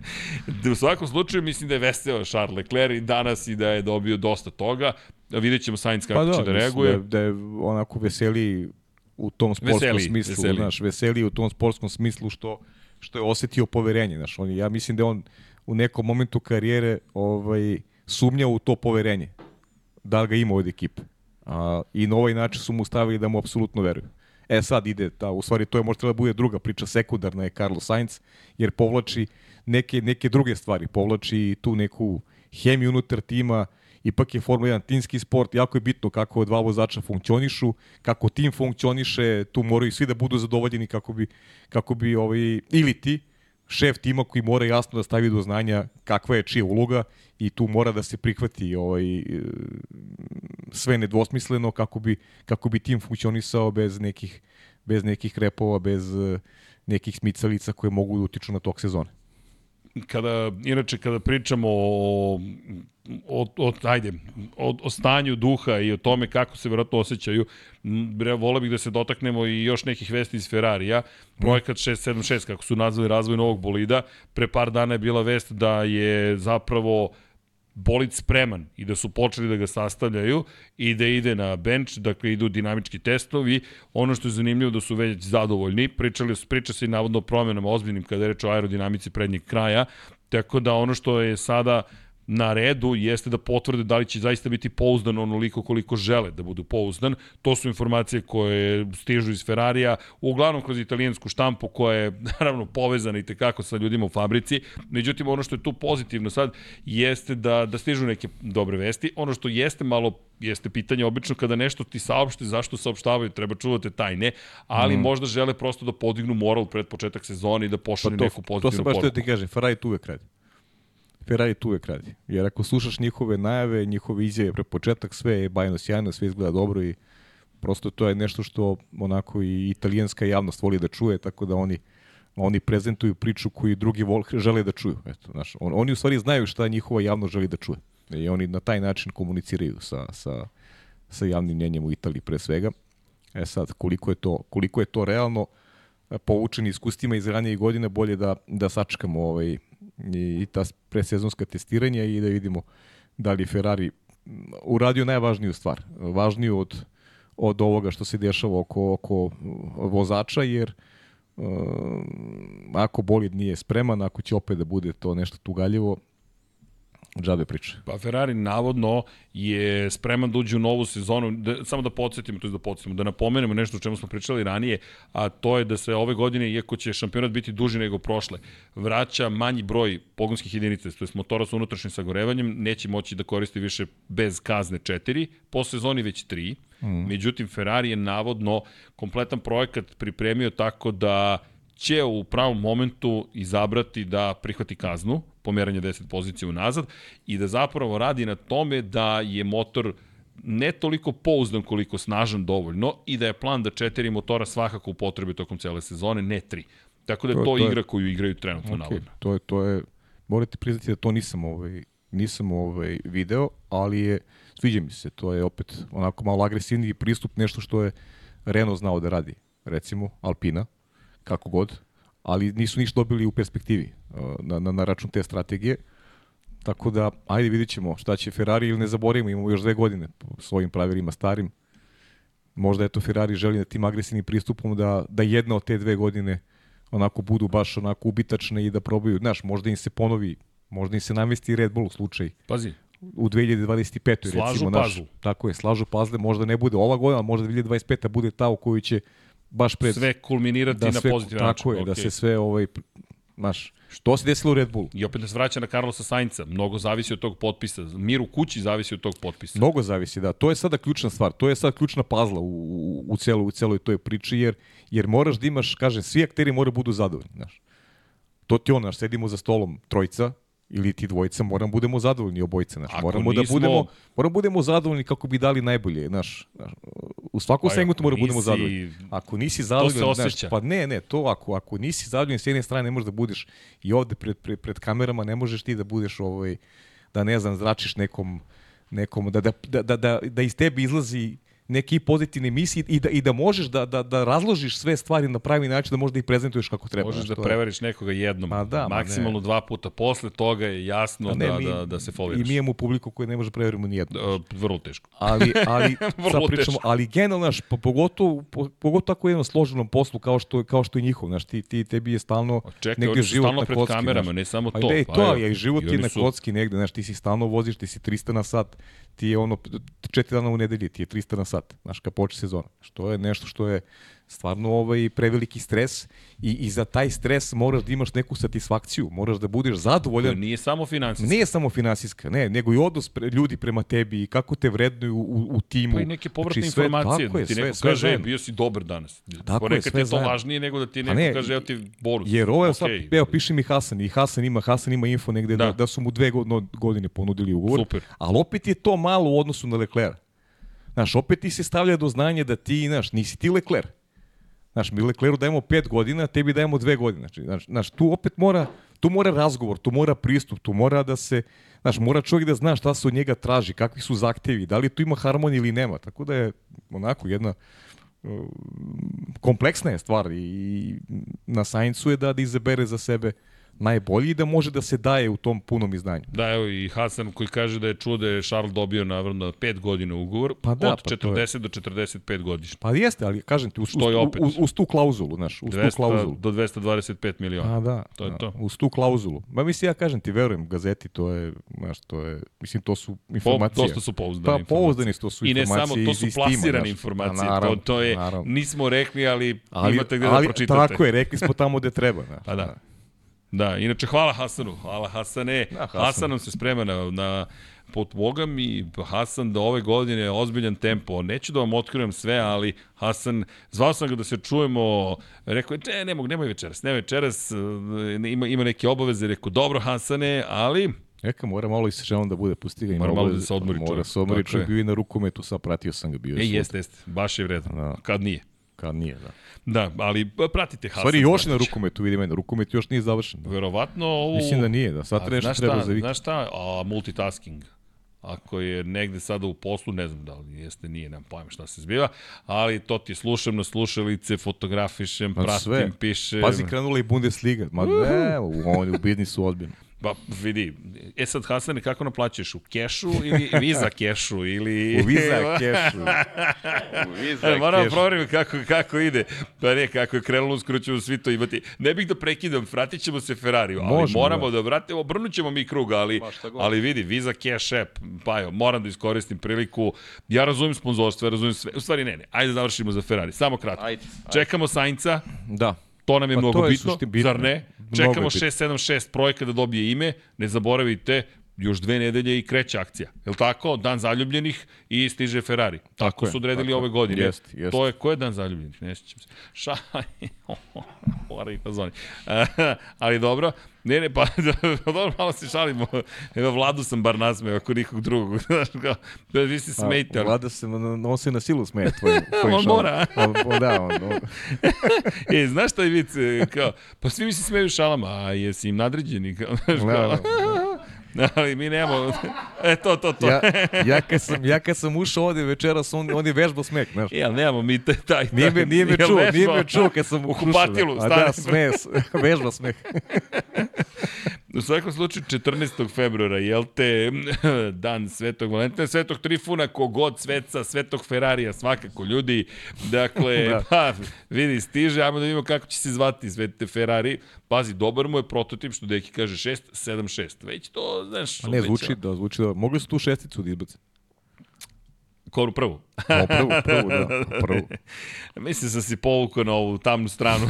u svakom slučaju mislim da je veseo Charles Leclerc i danas i da je dobio dosta toga. Vidjet ćemo Sainz kako pa će da, da reaguje. Da, da je onako veseli u tom sportskom veseli, smislu, veseli. Znaš, veseli u tom sportskom smislu što što je osetio poverenje, znaš, on ja mislim da on u nekom momentu karijere ovaj sumnjao u to poverenje. Da ga ima od ekipe. A, I na ovaj način su mu stavili da mu apsolutno veruju. E sad ide, ta, u stvari to je možda da bude druga priča, sekundarna je Carlos Sainz, jer povlači neke, neke druge stvari, povlači tu neku hemiju unutar tima, ipak je Formula 1 timski sport, jako je bitno kako dva vozača funkcionišu, kako tim funkcioniše, tu moraju svi da budu zadovoljeni kako bi, kako bi ovaj, ili ti, šef tima koji mora jasno da stavi do znanja kakva je čija uloga i tu mora da se prihvati ovaj, sve nedvosmisleno kako bi, kako bi tim funkcionisao bez nekih, bez nekih repova, bez nekih smicalica koje mogu da utiču na tok sezone. Kada, inače, kada pričamo o o, o, ajde, o, o stanju duha i o tome kako se verovatno osjećaju, vole bih da se dotaknemo i još nekih vesti iz Ferrarija. Projekat 676, kako su nazvali razvoj novog bolida, pre par dana je bila vest da je zapravo bolid spreman i da su počeli da ga sastavljaju i da ide na bench, dakle idu dinamički testovi. Ono što je zanimljivo da su već zadovoljni, pričali, priča se i navodno o promjenama ozbiljnim kada je reč o aerodinamici prednjeg kraja, tako da ono što je sada na redu jeste da potvrde da li će zaista biti pouzdan onoliko koliko žele da budu pouzdan. To su informacije koje stižu iz Ferrarija, uglavnom kroz italijansku štampu koja je naravno povezana i tekako sa ljudima u fabrici. Međutim, ono što je tu pozitivno sad jeste da, da stižu neke dobre vesti. Ono što jeste malo jeste pitanje obično kada nešto ti saopšte zašto saopštavaju, treba čuvati tajne, ali mm. možda žele prosto da podignu moral pred početak sezone i da pošalju pa neku pozitivnu poruku. To se baš što ti kažem, Ferrari tu uvek radi. Ferrari tu uvek radi. Jer ako slušaš njihove najave, njihove izjave pre početak, sve je bajno sjajno, sve izgleda dobro i prosto to je nešto što onako i italijanska javnost voli da čuje, tako da oni oni prezentuju priču koju drugi vol, žele da čuju. Eto, znaš, on, oni u stvari znaju šta njihova javnost želi da čuje. I oni na taj način komuniciraju sa, sa, sa javnim mnjenjem u Italiji pre svega. E sad, koliko je to, koliko je to realno, poučeni iskustvima iz ranijih godina, bolje da, da sačekamo ovaj, i, i ta presezonska testiranja i da vidimo da li Ferrari uradio najvažniju stvar, važniju od, od ovoga što se dešava oko, oko vozača, jer um, ako bolid nije spreman, ako će opet da bude to nešto tugaljivo, džabe priče. Pa Ferrari navodno je spreman da uđe u novu sezonu, da, samo da podsjetimo, to je da podsjetimo, da napomenemo nešto o čemu smo pričali ranije, a to je da se ove godine, iako će šampionat biti duži nego prošle, vraća manji broj pogonskih jedinica, to je motora sa unutrašnjim sagorevanjem, neće moći da koristi više bez kazne 4, po sezoni već 3, mm. međutim Ferrari je navodno kompletan projekat pripremio tako da će u pravom momentu izabrati da prihvati kaznu, pomeranje 10 pozicija unazad, i da zapravo radi na tome da je motor ne toliko pouzdan koliko snažan dovoljno i da je plan da četiri motora svakako upotrebe tokom cele sezone, ne tri. Tako da je to, to, to igra je, koju igraju trenutno okay, navodno. To je, to je, morate priznati da to nisam ovaj, nisam ovaj video, ali je, sviđa mi se, to je opet onako malo agresivniji pristup, nešto što je Renault znao da radi, recimo Alpina, kako god, ali nisu ništa dobili u perspektivi uh, na, na, na račun te strategije. Tako da, ajde vidit ćemo šta će Ferrari ili ne zaboravimo, imamo još dve godine po svojim pravilima starim. možda eto Ferrari želi da tim agresivnim pristupom da, da jedna od te dve godine onako budu baš onako ubitačne i da probaju, znaš, možda im se ponovi, možda im se namesti Red Bull slučaj Pazi, u 2025. Slažu recimo, naš, tako je, slažu pazle, možda ne bude ova godina, možda 2025. bude ta u kojoj će baš pred sve kulminirati da na sve, pozitivan način. tako je, da Okej. se sve ovaj znaš, što se desilo u Red Bullu? I opet nas vraća na Carlosa Sainca. Mnogo zavisi od tog potpisa. Mir u kući zavisi od tog potpisa. Mnogo zavisi, da. To je sada ključna stvar. To je sada ključna pazla u, u, u, celo, u celoj toj priči, jer, jer moraš da imaš, kažem, svi akteri moraju budu zadovoljni, znaš. To ti ono, znaš, sedimo za stolom trojca, ili ti dvojica, moramo budemo zadovoljni obojice, znaš. Ako Moramo nismo- da budemo, moramo budemo zadovoljni kako bi dali najbolje, znaš. znaš, U svakom Pa, segmentu moramo budemo nisi- zadovoljni. Ako nisi zadovoljan, znaš, osjeća. pa ne, ne, to ako, ako nisi zadovoljan s jedne strane ne možeš da budeš i ovde pred, pred, pred kamerama ne možeš ti da budeš ovaj, da ne znam, zračiš nekom, nekom da, da, da, da, da, da iz tebe izlazi neki pozitivni misli i da, i da možeš da, da, da razložiš sve stvari na pravi način, da možeš da ih prezentuješ kako treba. Možeš da to je- prevariš nekoga jednom, Ma da, ma maksimalno ne. dva puta. Posle toga je jasno ne, da, mi- da, da se I foliraš. mi imamo publiku koju ne može preverimo nijedno. Uh, vrlo teško. ali ali Vrlo pričamo, teško. ali generalno naš po, pogotovo po, pogotovo tako u jednom složenom poslu kao što je kao što je njihov, znaš, ti ti tebi je stalno Čekaj, negde život stalno na pred kocki, kamerama, znaš. ne samo Pa to. da, i Pa to, evo, ali i život i je na su- kocki negde, znaš, ti si stalno voziš, ti si 300 na sat, ti je ono četiri dana u nedelji, ti je 300 na sat, znaš, kad počne sezona. Što je nešto što je stvarno ovaj preveliki stres i, i za taj stres moraš da imaš neku satisfakciju, moraš da budeš To zadovoljan nije samo finansijski. Nije samo finansijska, ne, nego i odnos pre, ljudi prema tebi i kako te vrednuju u, u timu. Pa i neke povratne Znači, sve- informacije, tako da je, ti sve- neko sve kaže, e, zajedno. bio si dobar danas. Tako je, Ponekad sve je to zajedno. važnije nego da ti A neko ne, kaže, evo ti bonus. Jer ovo je sad, Okej. evo, piše mi Hasan i Hasan ima, Hasan ima info negde da, Da. da, su mu dve godine ponudili ugovor. Super. Ali opet je to malo u odnosu na Leclerc. Znaš, opet ti se stavlja do znanja da ti, znaš, nisi ti Leclerc. Znaš, mi Leclercu dajemo pet godina, tebi dajemo dve godine. Znači, znaš, tu opet mora, tu mora razgovor, tu mora pristup, tu mora da se, znaš, mora čovjek da zna šta se od njega traži, kakvi su zahtevi, da li tu ima harmonija ili nema. Tako da je onako jedna uh, kompleksna je stvar i na Saincu je da, da izabere za sebe najbolji i da može da se daje u tom punom izdanju. Da, evo i Hasan koji kaže da je čuo da je Charles dobio navrno 5 godina ugovor, Pa da, od pa to je. 40 do 45 godišnje. Pa jeste, ali kažem ti, uz, uz, uz, uz tu klauzulu, znaš, uz tu 200 klauzulu. do 225 miliona. A da, To je da, to. uz tu klauzulu. Ma mislim, ja kažem ti, verujem, gazeti, to je, znaš, to je, mislim, to su informacije. dosta su pouzdane Pa, informacije. pouzdani su, to su I ne informacije samo, to su plasirane znaš. informacije. Pa, naravno, to, to je, naravno. nismo rekli, ali, Ali, imate gde ali, da pročitate. Tako je, rekli smo tamo gde treba. Znaš. Pa da. Da, inače hvala Hasanu, hvala Hasane. Da, Da, Hasan. Hasan nam se sprema na, na pod Boga mi Hasan da ove godine je ozbiljan tempo. Neću da vam otkrivam sve, ali Hasan, zvao sam ga da se čujemo, rekao je, ne, ne mogu, nemoj večeras, ne večeras, e, ima, ima neke obaveze, rekao, dobro Hasane, ali Neka mora malo i sa ženom da bude pusti ga. ima Mora malo da se odmori Mora čovjek, se odmori čovjek, je. bio i na rukometu, sad pratio sam ga, bio je E, jeste, jeste, baš je vredno. Da. Kad nije. Kad nije, da. Da, ali pratite Hasan. stvari još na rukometu, vidi mene, rukomet još nije završen. Verovatno ovo... Mislim da nije, da sad treba nešto treba za vikend. Znaš šta? A, multitasking. Ako je negde sada u poslu, ne znam da li jeste, nije, nemam pojma šta se zbiva, ali to ti slušam na slušalice, fotografišem, pratim, sve. pišem. Pazi, krenula i Bundesliga. Ma ne, on je u biznisu ozbiljno. Pa vidi, e sad Hasane, kako naplaćuješ? U kešu ili Visa kešu ili... U Visa kešu. U Visa E, moramo kešu. proveriti kako, kako ide. Pa ne, kako je krenulo, uskoro ćemo svi to imati. Ne bih da prekidam, vratit ćemo se Ferrariju, ali Možemo, moramo da, vratimo, obrnut ćemo mi krug, ali, ali vidi, Visa Cash App, pa jo, moram da iskoristim priliku. Ja razumem sponzorstvo, ja razumem sve. U stvari ne, ne, ajde da završimo za Ferrari, samo kratko. Ajde, Čekamo Sainca, Da. To nam je Pa mnogo je bitno, sušti bitno. zar ne? Čekamo je bitno. 676 projekat da dobije ime, ne zaboravite, još dve nedelje i kreće akcija. Je li tako? Dan zaljubljenih i stiže Ferrari. Tako, Tako je, su odredili tako ove godine. Jest, jest. To je, ko je dan zaljubljenih? Ne sjećam se. Šaj, mora i na zoni. ali dobro, ne, ne, pa dobro, malo se šalimo. Evo, Vladu sam bar nasmeo, ako nikog drugog. Znaš, kao, da vi se smejte. ali- Vlada se, on on se na silu smeje tvojim, tvojim On šalom. mora. On, on, da, on, on, E, znaš šta je vic? Kao, pa svi mi se smeju šalama, a jesi im nadređeni? Kao, znaš, kao, da, ali mi nemamo... E, to, to, to. ja, ja, kad sam, ja kad sam ušao ovde večeras, on, on je vežbao smeh, znaš. Ali nemamo mi taj... taj Nije me, nije me čuo, nije me čuo kad sam U kupatilu, A da, sme, vežba smeh. U svakom slučaju 14. februara, jel te, dan Svetog Valentina, Svetog Trifuna, kogod sveca, Svetog Ferrarija, svakako ljudi. Dakle, da. pa, vidi, stiže, ajmo da vidimo kako će se zvati Svete Ferrari. Pazi, dobar mu je prototip, što deki kaže 6, 7, 6. Već to, znaš, A ne, zvuči da, zvuči da. Mogli su tu šesticu da izbace. Koru prvu? O, prvu, prvu, da, prvu. Mislim sam si povukao na ovu tamnu stranu.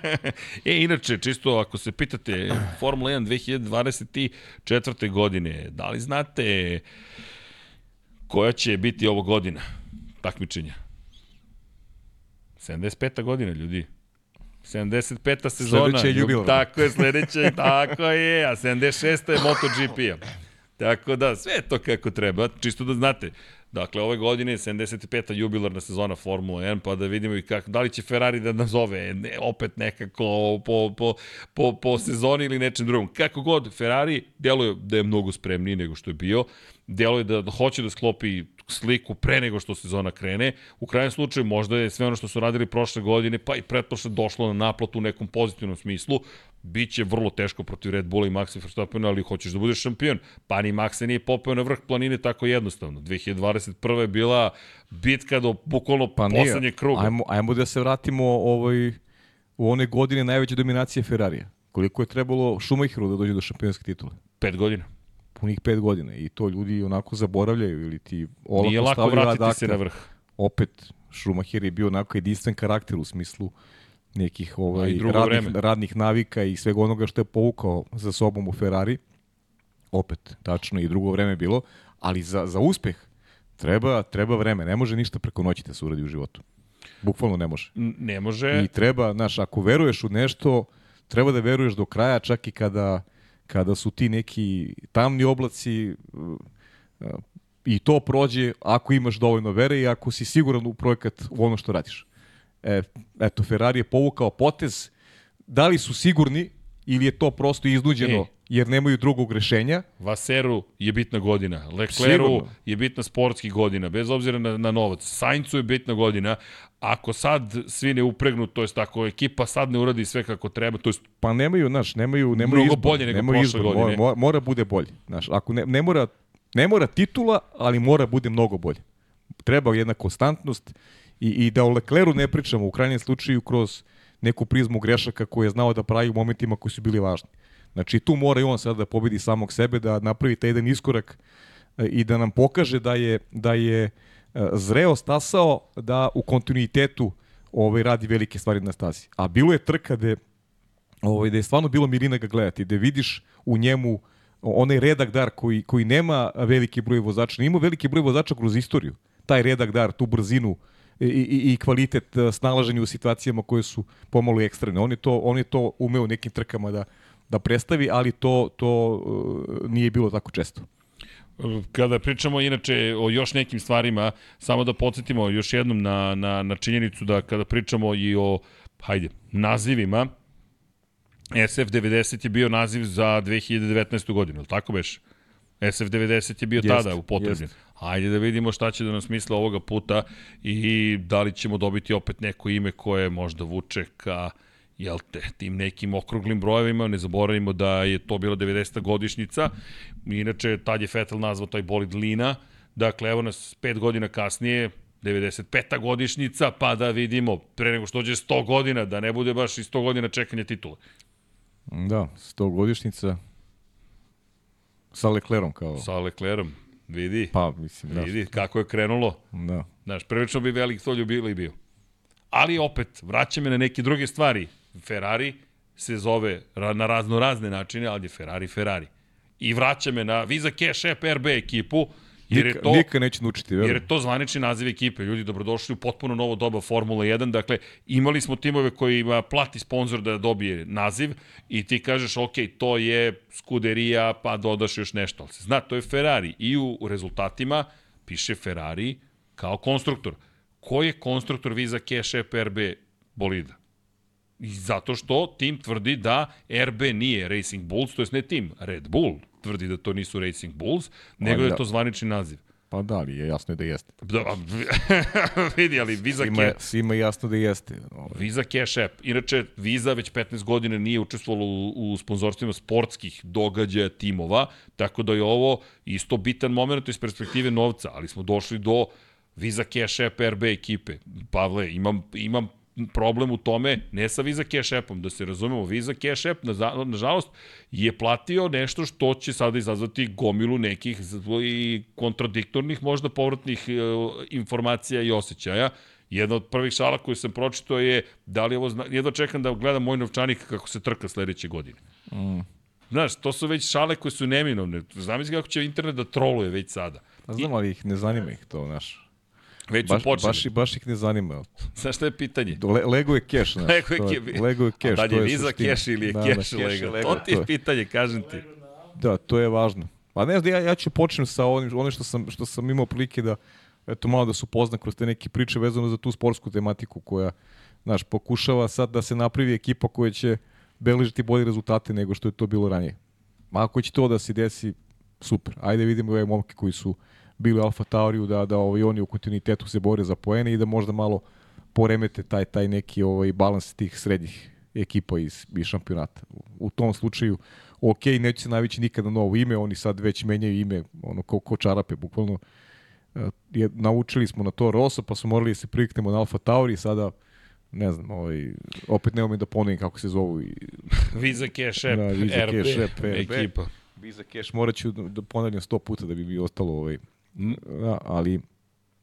e, inače, čisto ako se pitate, Formula 1 2024. godine, da li znate koja će biti ovo godina takmičenja? 75. godina, ljudi. 75. sezona. Sledeće je jubilar. Tako je, sledeće, tako je, a 76. je MotoGP-a. Tako da, sve to kako treba, čisto da znate. Dakle, ove godine je 75. jubilarna sezona Formula 1, pa da vidimo i kako, da li će Ferrari da nazove ne, opet nekako po, po, po, po sezoni ili nečem drugom. Kako god, Ferrari deluje da je mnogo spremniji nego što je bio, deluje da, hoće da sklopi sliku pre nego što sezona krene. U krajnjem slučaju možda je sve ono što su radili prošle godine, pa i pretprošle došlo na naplatu u nekom pozitivnom smislu. Biće vrlo teško protiv Red Bulla i Maxa Verstappena, ali hoćeš da budeš šampion. Pa ni Maxa nije popeo na vrh planine tako jednostavno. 2021. je bila bitka do bukvalno pa poslednjeg kruga. Ajmo, ajmo da se vratimo ovaj, u one godine najveće dominacije Ferrarija. Koliko je trebalo Schumacheru da dođe do šampionske titule? Pet godina punih pet godina i to ljudi onako zaboravljaju ili ti olako Nije lako vratiti adakta. se na vrh. Opet, Schumacher je bio onako jedinstven karakter u smislu nekih ovaj, radnih, vreme. radnih navika i svega onoga što je povukao za sobom u Ferrari. Opet, tačno i drugo vreme bilo, ali za, za uspeh treba, treba vreme. Ne može ništa preko noći da se uradi u životu. Bukvalno ne može. Ne može. I treba, znaš, ako veruješ u nešto, treba da veruješ do kraja, čak i kada kada su ti neki tamni oblaci uh, i to prođe ako imaš dovoljno vere i ako si siguran u projekat u ono što radiš. E, eto, Ferrari je povukao potez. Da li su sigurni ili je to prosto iznuđeno e. jer nemaju drugog rešenja? Vaseru je bitna godina. Lecleru Sigurno. je bitna sportski godina, bez obzira na, na novac. Saincu je bitna godina, ako sad svi ne upregnu, to jest ako ekipa sad ne uradi sve kako treba, to jest pa nemaju, znaš, nemaju nemaju mnogo izbor, bolje nego nemaju prošle izbor, godine. Mora, mora bude bolje. Znaš, ako ne, ne mora ne mora titula, ali mora bude mnogo bolje. Treba jedna konstantnost i, i da o Lecleru ne pričamo u krajnjem slučaju kroz neku prizmu grešaka koje je znao da pravi u momentima koji su bili važni. Znači tu mora i on sad da pobedi samog sebe, da napravi taj jedan iskorak e, i da nam pokaže da je da je E, zreo stasao da u kontinuitetu ovaj, radi velike stvari na stazi. A bilo je trka gde, ovaj, da je stvarno bilo mirina ga gledati, da vidiš u njemu onaj redak dar koji, koji nema veliki broj vozača, ima veliki broj vozača kroz istoriju. Taj redak dar, tu brzinu, i, i, i kvalitet e, snalaženja u situacijama koje su pomalo ekstremne. On je to, on je to umeo nekim trkama da, da predstavi, ali to, to uh, nije bilo tako često. Kada pričamo inače o još nekim stvarima, samo da podsjetimo još jednom na, na, na činjenicu da kada pričamo i o, hajde, nazivima, SF90 je bio naziv za 2019. godinu, tako beš? SF90 je bio jest, tada upotrebljen. Hajde da vidimo šta će da nas misle ovoga puta i da li ćemo dobiti opet neko ime koje možda vuče ka jel te, tim nekim okruglim brojevima, ne zaboravimo da je to bila 90. godišnjica, inače tad je Vettel nazvao taj bolid Lina, dakle evo nas pet godina kasnije, 95. godišnjica, pa da vidimo, pre nego što dođe 100 godina, da ne bude baš i 100 godina čekanja titule. Da, 100 godišnjica sa Leclerom kao... Sa Leclerom, vidi. Pa, mislim, da. Vidi kako je krenulo. Da. Znaš, prvično bi velik to ljubilo i bio. Ali opet, vraća me na neke druge stvari. Ferrari se zove na razno razne načine, ali je Ferrari Ferrari. I vraća me na Visa Cash App RB ekipu, Jer je to, Nika neće naučiti, verujem. Jer je to zvanični naziv ekipe. Ljudi, dobrodošli u potpuno novo doba Formula 1. Dakle, imali smo timove koji ima plati sponsor da dobije naziv i ti kažeš, ok, to je skuderija, pa dodaš još nešto. Ali se zna, to je Ferrari. I u rezultatima piše Ferrari kao konstruktor. Ko je konstruktor Visa Cash App RB bolida? I zato što tim tvrdi da RB nije Racing Bulls, to jest ne tim, Red Bull tvrdi da to nisu Racing Bulls, nego da je to zvanični naziv. Pa da, ali je jasno da jeste. Da, a, vidi, ali Visa Svima, Cash, svima je jasno da jeste. Ovaj. Visa Cash App. Inače, Visa već 15 godina nije učestvovala u, u sponzorstvima sportskih događaja timova, tako da je ovo isto bitan moment iz perspektive novca, ali smo došli do Visa Cash App RB ekipe. Pavle, imam, imam problem u tome, ne sa Visa Cash Appom, da se razumemo, Visa Cash App, na, nažalost, je platio nešto što će sada izazvati gomilu nekih i kontradiktornih, možda povratnih e, informacija i osjećaja. Jedna od prvih šala koju sam pročitao je da li ovo zna... Jedno čekam da gledam moj novčanik kako se trka sledeće godine. Mm. Znaš, to su već šale koje su neminovne. Zamisli kako će internet da troluje već sada. Pa znam, ali ih ne zanima ih to, znaš. Već su Baš, počeli. baš, baš ih ne zanima. Znaš šta je pitanje? Le, Lego je cash, znaš. Lego je ke- Lego je cash, A da li je suština. cash ili je Da, cash, da, Lego? Lego, To ti je pitanje, kažem ti. Da, to je važno. Pa ne znam, ja, ja ću počnem sa onim, onim što, sam, što sam imao prilike da, eto, malo da se upozna kroz te neke priče vezano za tu sportsku tematiku koja, znaš, pokušava sad da se napravi ekipa koja će beležiti bolje rezultate nego što je to bilo ranije. Ma ako će to da se desi, super. Ajde vidimo ove momke koji su bili Alfa Tauriju da, da ovaj, oni u kontinuitetu se bore za poene i da možda malo poremete taj, taj neki ovaj, balans tih srednjih ekipa iz, iz šampionata. U, tom slučaju, ok, neće se navići nikada novo ime, oni sad već menjaju ime, ono, ko, ko čarape, bukvalno. E, Je, naučili smo na to Rosso, pa smo morali da se priknemo na Alfa Tauri, sada ne znam, ovaj, opet ne umem da ponovim kako se zovu i Visa Cash App, Da, Visa RB, Cash App, RB. ekipa. Visa Cash morat ću da, da ponavljam sto puta da bi mi ostalo ovaj, ali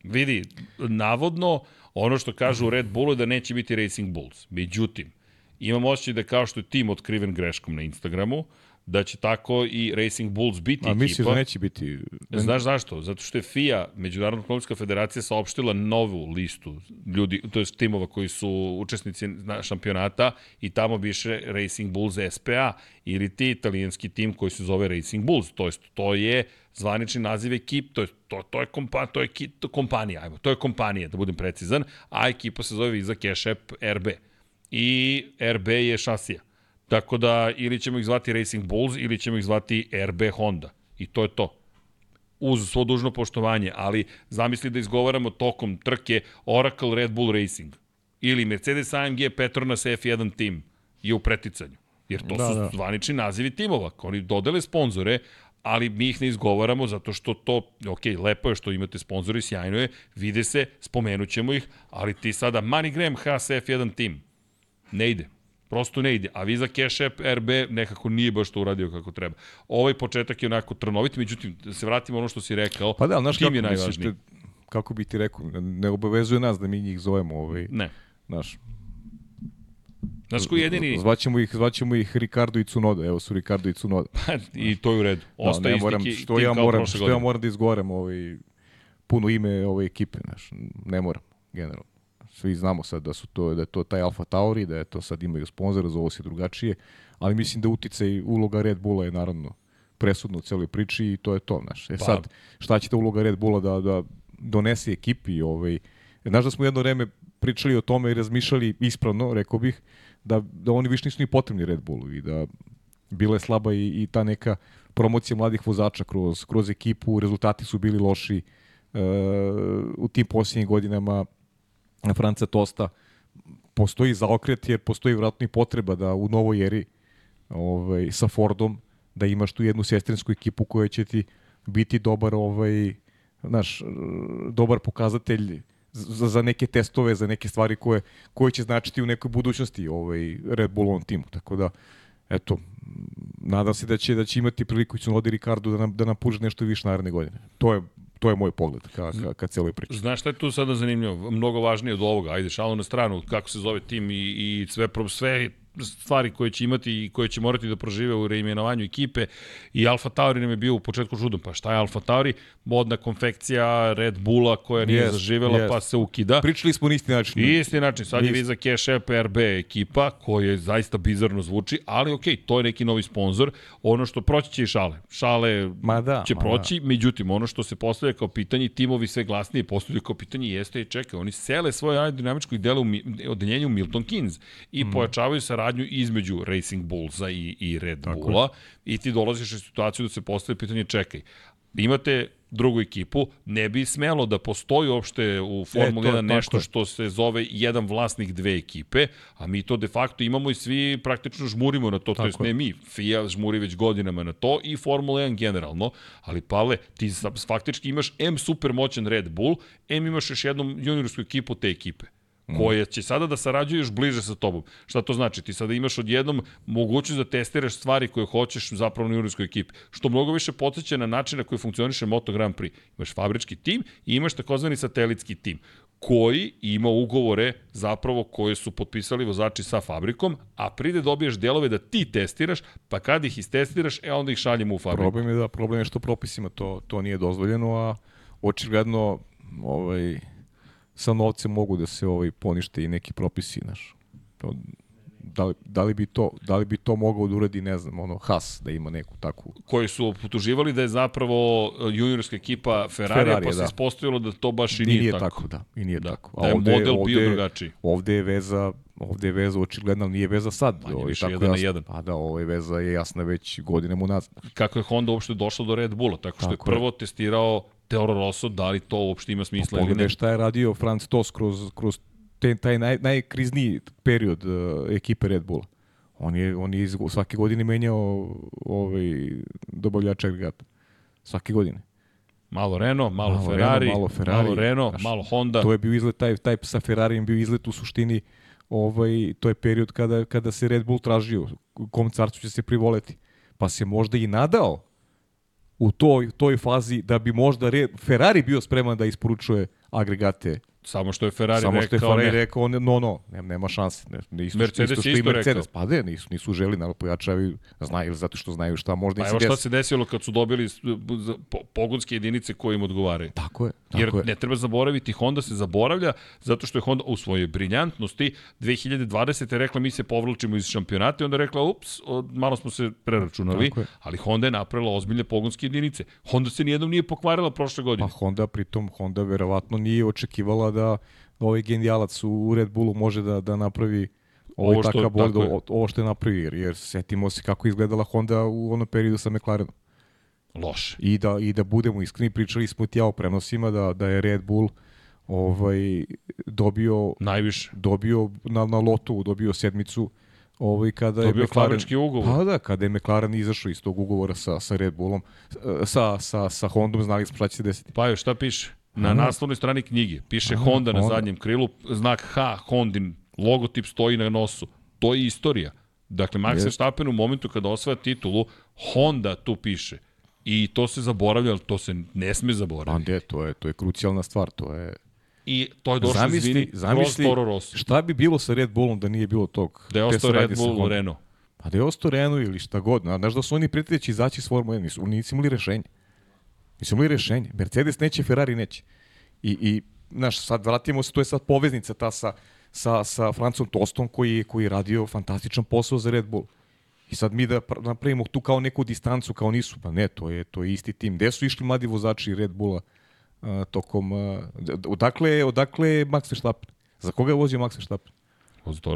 Vidi, navodno, ono što kažu u Red Bullu je da neće biti Racing Bulls. Međutim, imam osjećaj da kao što je tim otkriven greškom na Instagramu, da će tako i Racing Bulls biti a misliš ekipa. da neće biti Znaš zašto? Zato što je FIA, Međunarodna automobilska federacija, saopštila novu listu ljudi, to je timova koji su učesnici na- šampionata i tamo biše Racing Bulls SPA ili ti italijanski tim koji se zove Racing Bulls. To jest, to je zvanični naziv ekip, to je, to, to je, kompa, to je ki- to kompanija, ajmo, to je kompanija, da budem precizan, a ekipa se zove Visa Cash App RB. I RB je šasija. Tako da ili ćemo ih zvati Racing Bulls ili ćemo ih zvati RB Honda. I to je to uz svo dužno poštovanje, ali zamisli da izgovaramo tokom trke Oracle Red Bull Racing ili Mercedes AMG Petronas F1 tim je u preticanju. Jer to Da, su da. zvanični nazivi timova. Oni dodele sponzore, ali mi ih ne izgovaramo zato što to, ok, lepo je što imate sponzori, sjajno je, vide se, spomenut ćemo ih, ali ti sada MoneyGram Haas F1 tim, ne ide. Prosto ne ide. A Visa Cash App RB nekako nije baš to uradio kako treba. Ovaj početak je onako trnovit, međutim, da se vratimo ono što si rekao, Pa da, znaš tim je najvažniji. te- kako bi ti rekao, ne- obavezuje nas da mi njih zovemo, ovaj, Ne. znaš, Znaš koji je jedini, zvaćemo ih, zvaćemo ih Ricardo i Cunoda, evo su Ricardo i Cunoda. i to je u redu. Da, Ostaje ne isti moram, što ja moram, što ja moram da izgovaram ovaj, puno ime ove ekipe, znaš, ne moram, generalno. Svi znamo sad da su to, da je to taj Alfa Tauri, da je to sad imaju sponzora, zovu se drugačije, ali mislim da uticaj uloga Red Bulla je naravno presudna u celoj priči i to je to, znaš. E Pa. sad, šta će ta uloga Red Bulla da, da donese ekipi, ovaj, znaš da smo jedno vreme pričali o tome i razmišljali ispravno, rekao bih, da, da oni više nisu ni potrebni Red Bullu i da bila je slaba i, i ta neka promocija mladih vozača kroz, kroz ekipu, rezultati su bili loši e, u tim posljednjim godinama Franca Tosta postoji zaokret jer postoji vratno i potreba da u novoj eri ovaj, sa Fordom da imaš tu jednu sestrinsku ekipu koja će ti biti dobar ovaj, naš, dobar pokazatelj za, za neke testove, za neke stvari koje, koje će značiti u nekoj budućnosti ovaj Red Bullovom timu. Tako da, eto, nadam se da će da će imati priliku i Tsunoda i Ricardo da nam, da nam puže nešto više naredne godine. To je, to je moj pogled ka, ka, ka celoj priči. Znaš šta je tu sada zanimljivo? Mnogo važnije od ovoga. Ajde, šalo na stranu, kako se zove tim i, i sve, sve stvari koje će imati i koje će morati da prožive u reimenovanju ekipe i Alfa Tauri nam je bio u početku čudom. Pa šta je Alfa Tauri? Modna konfekcija Red Bulla koja nije Jest, zaživela jest. pa se ukida. Pričali smo na isti način. I isti način, sad je. Visa Cash App RB ekipa, koja zaista bizarno zvuči, ali okej, to je neki novi sponsor. Ono što proći će i šale. Šale Ma da, će ma proći, međutim, ono što se postavlja kao pitanje, timovi sve glasnije postavljaju kao pitanje, jeste i čekaj, oni sele svoje aerodinamičko i dele u mi- odeljenje u Milton Keynes i mm. pojačavaju saradnju između Racing Bullsa i, i Red Bulla i ti dolaziš u situaciju da se postavlja pitanje, čekaj, imate drugu ekipu, ne bi smelo da postoji uopšte u Formuli E, to 1 je nešto tako. što se zove jedan vlasnik dve ekipe, a mi to de facto imamo i svi praktično žmurimo na to, to jest Tako je. ne mi, FIA žmuri već godinama na to i Formula 1 generalno, ali Pavle, ti faktički imaš M super moćan Red Bull, M imaš još jednu juniorsku ekipu te ekipe koja će sada da sarađuje još bliže sa tobom. Šta to znači? Ti sada imaš odjednom mogućnost da testiraš stvari koje hoćeš zapravo na juniorskoj ekipi, što mnogo više podsjeća na način na koji funkcioniše Moto Grand Prix. Imaš fabrički tim i imaš takozvani satelitski tim koji ima ugovore zapravo koje su potpisali vozači sa fabrikom, a pride dobiješ delove da ti testiraš, pa kad ih istestiraš, e onda ih šaljemo u fabriku. Problem je da problem je što propisima to to nije dozvoljeno, a očigledno ovaj sa novcem mogu da se ovaj ponište i neki propisi, znaš. To, da, li, da, li bi to, da li bi to mogao da uradi, ne znam, ono, Haas, da ima neku takvu... koji su potuživali da je zapravo e, juniorska ekipa Ferrari, Ferrari, pa se da. ispostavilo da to baš i I nije, nije tako. tako, da. I nije Da. tako. Da je model bio drugačiji. Ovde je veza, ovde je veza očigledno, ali nije veza sad. Manje ovaj, više tako jedan na jasno. jedan. Pa da, ovo je veza je jasna već godinama unazad. Kako je Honda uopšte došla do Red Bulla, tako što Tako je je. prvo testirao Toro Rosso, da li to uopšte ima smisla ili ne. Pogledaj šta je radio Franz Tos kroz, kroz te, taj naj, najkrizniji period uh, ekipe Red Bulla. On je, on je iz, svake godine menjao ovaj, dobavljača agregata. Svake godine. Malo Renault, malo, Malo Ferrari, Renault, malo Ferrari, malo Renault, znaš, malo Honda. To je bio izlet, taj, taj sa Ferrarijem bio izlet u suštini ovaj, to je period kada, kada se Red Bull tražio kom carcu će se privoleti. Pa se možda i nadao u toj, toj fazi da bi možda Ferrari bio spreman da isporučuje agregate Samo što je Ferrari Samo što je rekao Ferrari ne. rekao, ne, no, no, nema, nema šanse. Ne, ne, isto, Mercedes isto što i isto Mercedes. rekao. Pa ne, nisu, nisu želi, naravno pojačavaju, znaju, zato što znaju šta možda Pa im evo se šta desi. se desilo kad su dobili po- pogonske jedinice koje im odgovaraju. Tako je, tako Jer je. ne treba zaboraviti, Honda se zaboravlja zato što je Honda u svojoj briljantnosti 2020. rekla mi se povlačimo iz šampionata i onda rekla ups, malo smo se preračunali, ali Honda je napravila ozbiljne pogonske jedinice. Honda se nijednom nije pokvarila prošle Pa godine. Honda, pritom Honda verovatno nije očekivala da ovaj genijalac u Red Bullu može da, da napravi ovaj Ovo što- takav bolid, tako ovo, ovo što je napravio, jer, jer setimo se kako izgledala Honda u onom periodu sa McLarenom. Loše. I da, i da budemo iskreni, pričali smo ti ja o prenosima da, da je Red Bull ovaj, dobio Najviše. dobio na, na lotu, dobio sedmicu ovaj, kada Dobio je McLaren, ugovor. Pa da, kada je McLaren izašao iz tog ugovora sa, sa Red Bullom, e, sa, sa, sa Hondom, znali smo šta će se desiti. Pa još šta piše? Na A. naslovnoj strani knjige piše A, Honda na Honda. zadnjem krilu, znak H, Hondin, logotip stoji na nosu. To je istorija. Dakle, Max. Verstappen u momentu kada osvaja titulu, Honda tu piše. I to se zaboravlja, ali to se ne sme Pa zaboraviti. ne, to je, to je krucijalna stvar, to je... I to je došlo, Zamisli, izvini, zamisli Toro Rosso. šta bi bilo sa Red Bullom da nije bilo tog. Da je ostao Red Bull Hondom? Renault. Pa da je ostao Renault ili šta god. Zna- Znaš da su oni će izaći s Formule 1, nisu, nisu imali rešenje. Nisu imali rešenje. Mercedes neće, Ferrari neće. I, i znaš, sad vratimo se, to je sad poveznica ta sa, sa, sa Francom Tostom koji, koji je radio fantastičan posao za Red Bull. I sad mi da pr- napravimo tu kao neku distancu, kao nisu, pa ne, to je, to je isti tim. Gde su išli mladi vozači Red Bulla uh, tokom... Uh, odakle, odakle je Max Verstappen? Za koga je vozio Max Verstappen?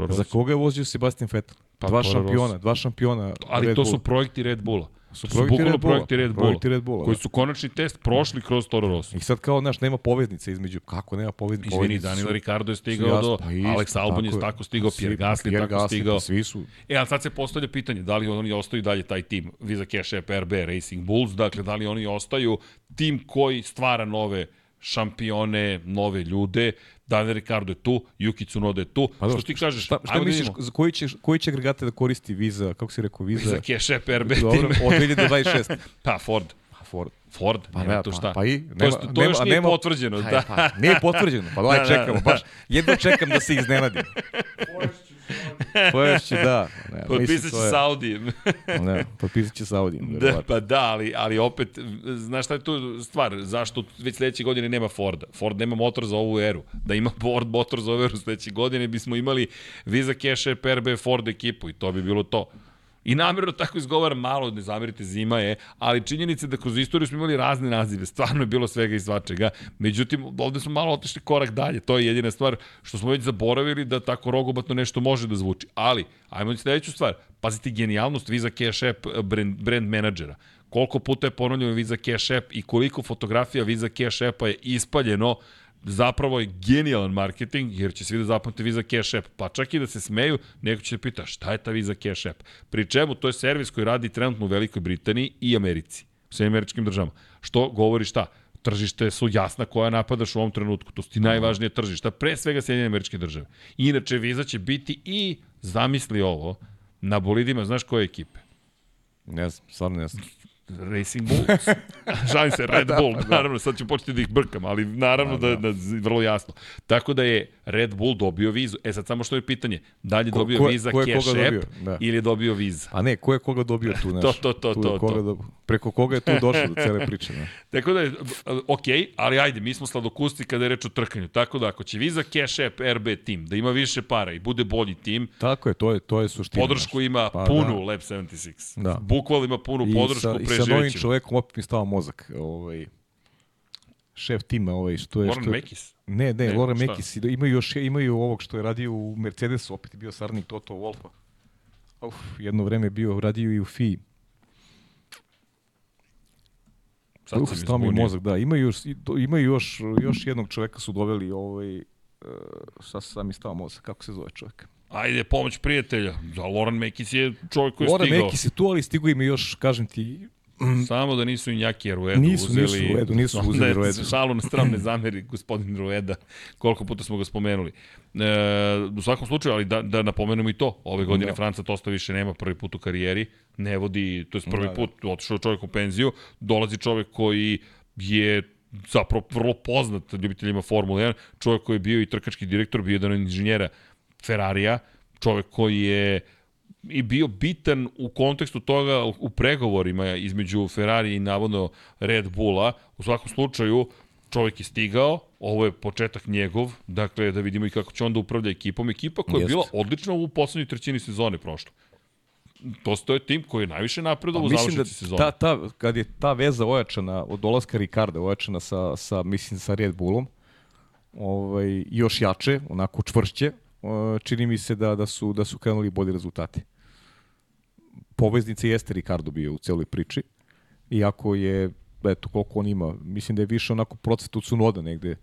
Za koga je vozio Sebastian Vettel? Pa, dva šampiona, dva šampiona Ali Red to Bulla. su projekti Red Bulla. Su su projekti bukvalno Red Bulla. projekti Red Bulla. Projekti Red Bulla, Koji da. su konačni test prošli kroz Toro Rosso. I sad kao, znaš, nema poveznice između, kako nema poveznice? Izvini, Poveznice Daniel su- Ricardo je stigao jasno, do, pa isto, Alex Albon je tako stigao, Pierre Gasly tako Gasly, stigao. Pa svi su, E, ali sad se postavlja pitanje, da li oni ostaju dalje taj tim, Visa Cash App RB Racing Bulls, dakle, da li oni ostaju tim koji stvara nove šampione, nove ljude, Daniel Ricardo je tu, Yuki Tsunoda je tu, Pa što ti kažeš, Šta, šta da misliš, za koji će, koji će agregate da koristi Visa, kako si rekao, Visa? Visa Cash App RB Dobro, od 2026. Pa, Ford. Pa Ford. Ford, Pa nema ne, tu pa- šta. pa i, to, nema- jest- to nema- još nije nema- potvrđeno, Aj, da. Pa, nije potvrđeno, pa daj Da, da, čekamo, da. baš jedno čekam da se iznenadim. Poješće, da. Ne, Potpisat će je- Audijem. Ne, potpisat će sa Audijem. Da, pa da, ali, ali opet, znaš šta je tu stvar? Zašto već sledeće godine nema Forda? Ford nema motor za ovu eru. Da ima Ford motor za ovu eru sledeće godine bismo imali Visa Cash App RB Ford ekipu i to bi bilo to. I namjerno tako izgovaram malo, ne zamerite, zima je, ali činjenica je da kroz istoriju smo imali razne nazive, stvarno je bilo svega i svačega. Međutim, ovde smo malo otišli korak dalje, to je jedina stvar što smo već zaboravili da tako rogobatno nešto može da zvuči. Ali, ajmo sledeću stvar, pazite genijalnost Visa Cash App brand, brand menadžera koliko puta je ponovljeno Visa Cash App i koliko fotografija Visa Cash Appa je ispaljeno zapravo je genijalan marketing, jer će svi da zapamte Visa Cash App, pa čak i da se smeju, neko će da pita šta je ta Visa Cash App. Pri čemu to je servis koji radi trenutno u Velikoj Britaniji i Americi, u svim američkim državama. Što govori šta? tržište su jasna koja napadaš u ovom trenutku. To su ti najvažnije tržišta, pre svega Sjedinjene američke države. Inače, Visa će biti i, zamisli ovo, na bolidima, znaš koje ekipe? Ne znam, stvarno ne znam. Racing Bulls. Žalim se, Red Bull, da, naravno, sad ću početi da ih brkam, ali naravno da, da, da, vrlo jasno. Tako da je Red Bull dobio vizu. E sad samo što je pitanje, da li je dobio ko, viza ko Cash App da. ili je dobio viza? A ne, ko je koga dobio tu, znaš? to, to, to, to. Koga do, preko koga je tu došlo do cele priče, ne? Tako da je, ok, ali ajde, mi smo sladokusti kada je reč o trkanju. Tako da ako će viza Cash App RB tim da ima više para i bude bolji tim, Tako je, to je, to je suština. Podršku naš. ima pa, punu da. Lab 76. Da. Bukval ima punu I podršku sa, pre I sa novim čovekom opet mi stava mozak. Ovaj, šef tima ovaj što je Loren što Mekis. Ne, ne, ne Loren Mekis imaju još imaju ovog što je radio u Mercedesu, opet je bio sarnik Toto Wolfa. Uf, jedno vreme je bio radio i u FI. Sad Uf, stao mi mozak, da. Imaju još, imaju još, još jednog čoveka su doveli, ovaj, uh, se sam mi stao mozak, kako se zove čovek? Ajde, pomoć prijatelja. Za Loran Mekis je čovjek koji je Loran stigao. Loran Mekis je tu, ali stigu im još, kažem ti, Mm. Samo da nisu Injaki Ruedu nisu, uzeli. Nisu Ruedu, nisu uzeli Ruedu. Šalu na strane zameri gospodin Rueda, koliko puta smo ga spomenuli. E, u svakom slučaju, ali da, da napomenemo i to, ove godine da. Franca Tosta više nema prvi put u karijeri, ne vodi, to je prvi da, da. put otišao čovjek u penziju, dolazi čovjek koji je zapravo vrlo poznat ljubiteljima Formule 1, čovjek koji je bio i trkački direktor, bio jedan inženjera Ferrarija, čovjek koji je i bio bitan u kontekstu toga u pregovorima između Ferrari i navodno Red Bulla. U svakom slučaju, čovjek je stigao, ovo je početak njegov, dakle da vidimo i kako će onda upravlja ekipom. Ekipa koja je bila odlična u poslednjoj trećini sezone prošle. To stoje tim koji je najviše napredao pa, u završnici da sezone. Ta, ta, kad je ta veza ojačana od dolaska Ricarda, ojačana sa, sa, mislim, sa Red Bullom, ovaj, još jače, onako čvršće, čini mi se da, da, su, da su krenuli bolji rezultati poveznica jeste Ricardo bio u celoj priči, iako je, eto, koliko on ima, mislim da je više onako procet od Sunoda negde.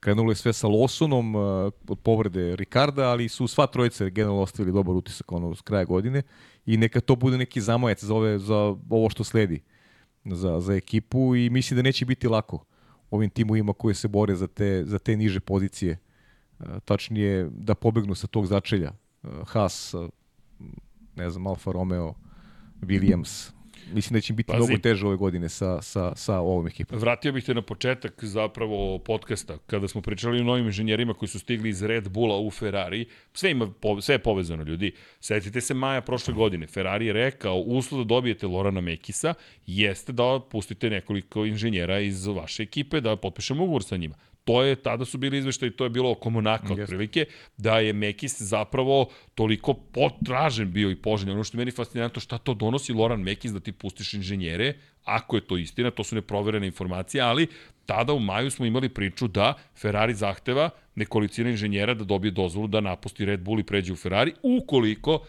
Krenulo je sve sa Lawsonom uh, od povrede Ricarda, ali su sva trojice generalno ostavili dobar utisak ono, s kraja godine i neka to bude neki zamojac za, ove, za ovo što sledi za, za ekipu i mislim da neće biti lako ovim timovima koji se bore za te, za te niže pozicije. Uh, tačnije da pobegnu sa tog začelja. Uh, Haas, ne znam, Alfa Romeo, Williams. Mislim da će biti Pazi. mnogo teže ove godine sa, sa, sa ovom ekipom. Vratio bih te na početak zapravo podcasta, kada smo pričali o novim inženjerima koji su stigli iz Red Bulla u Ferrari. Sve, ima, sve je povezano, ljudi. Setite se maja prošle godine. Ferrari je rekao, uslov da dobijete Lorana Mekisa jeste da pustite nekoliko inženjera iz vaše ekipe da potpišemo ugovor sa njima to je, tada su bili izveštaji, to je bilo oko Monaka yes. otprilike, da je Mekis zapravo toliko potražen bio i poželjen. Ono što je meni fascinantno, šta to donosi Loran Mekis da ti pustiš inženjere, ako je to istina, to su neproverene informacije, ali tada u maju smo imali priču da Ferrari zahteva nekolicina inženjera da dobije dozvolu da napusti Red Bull i pređe u Ferrari, ukoliko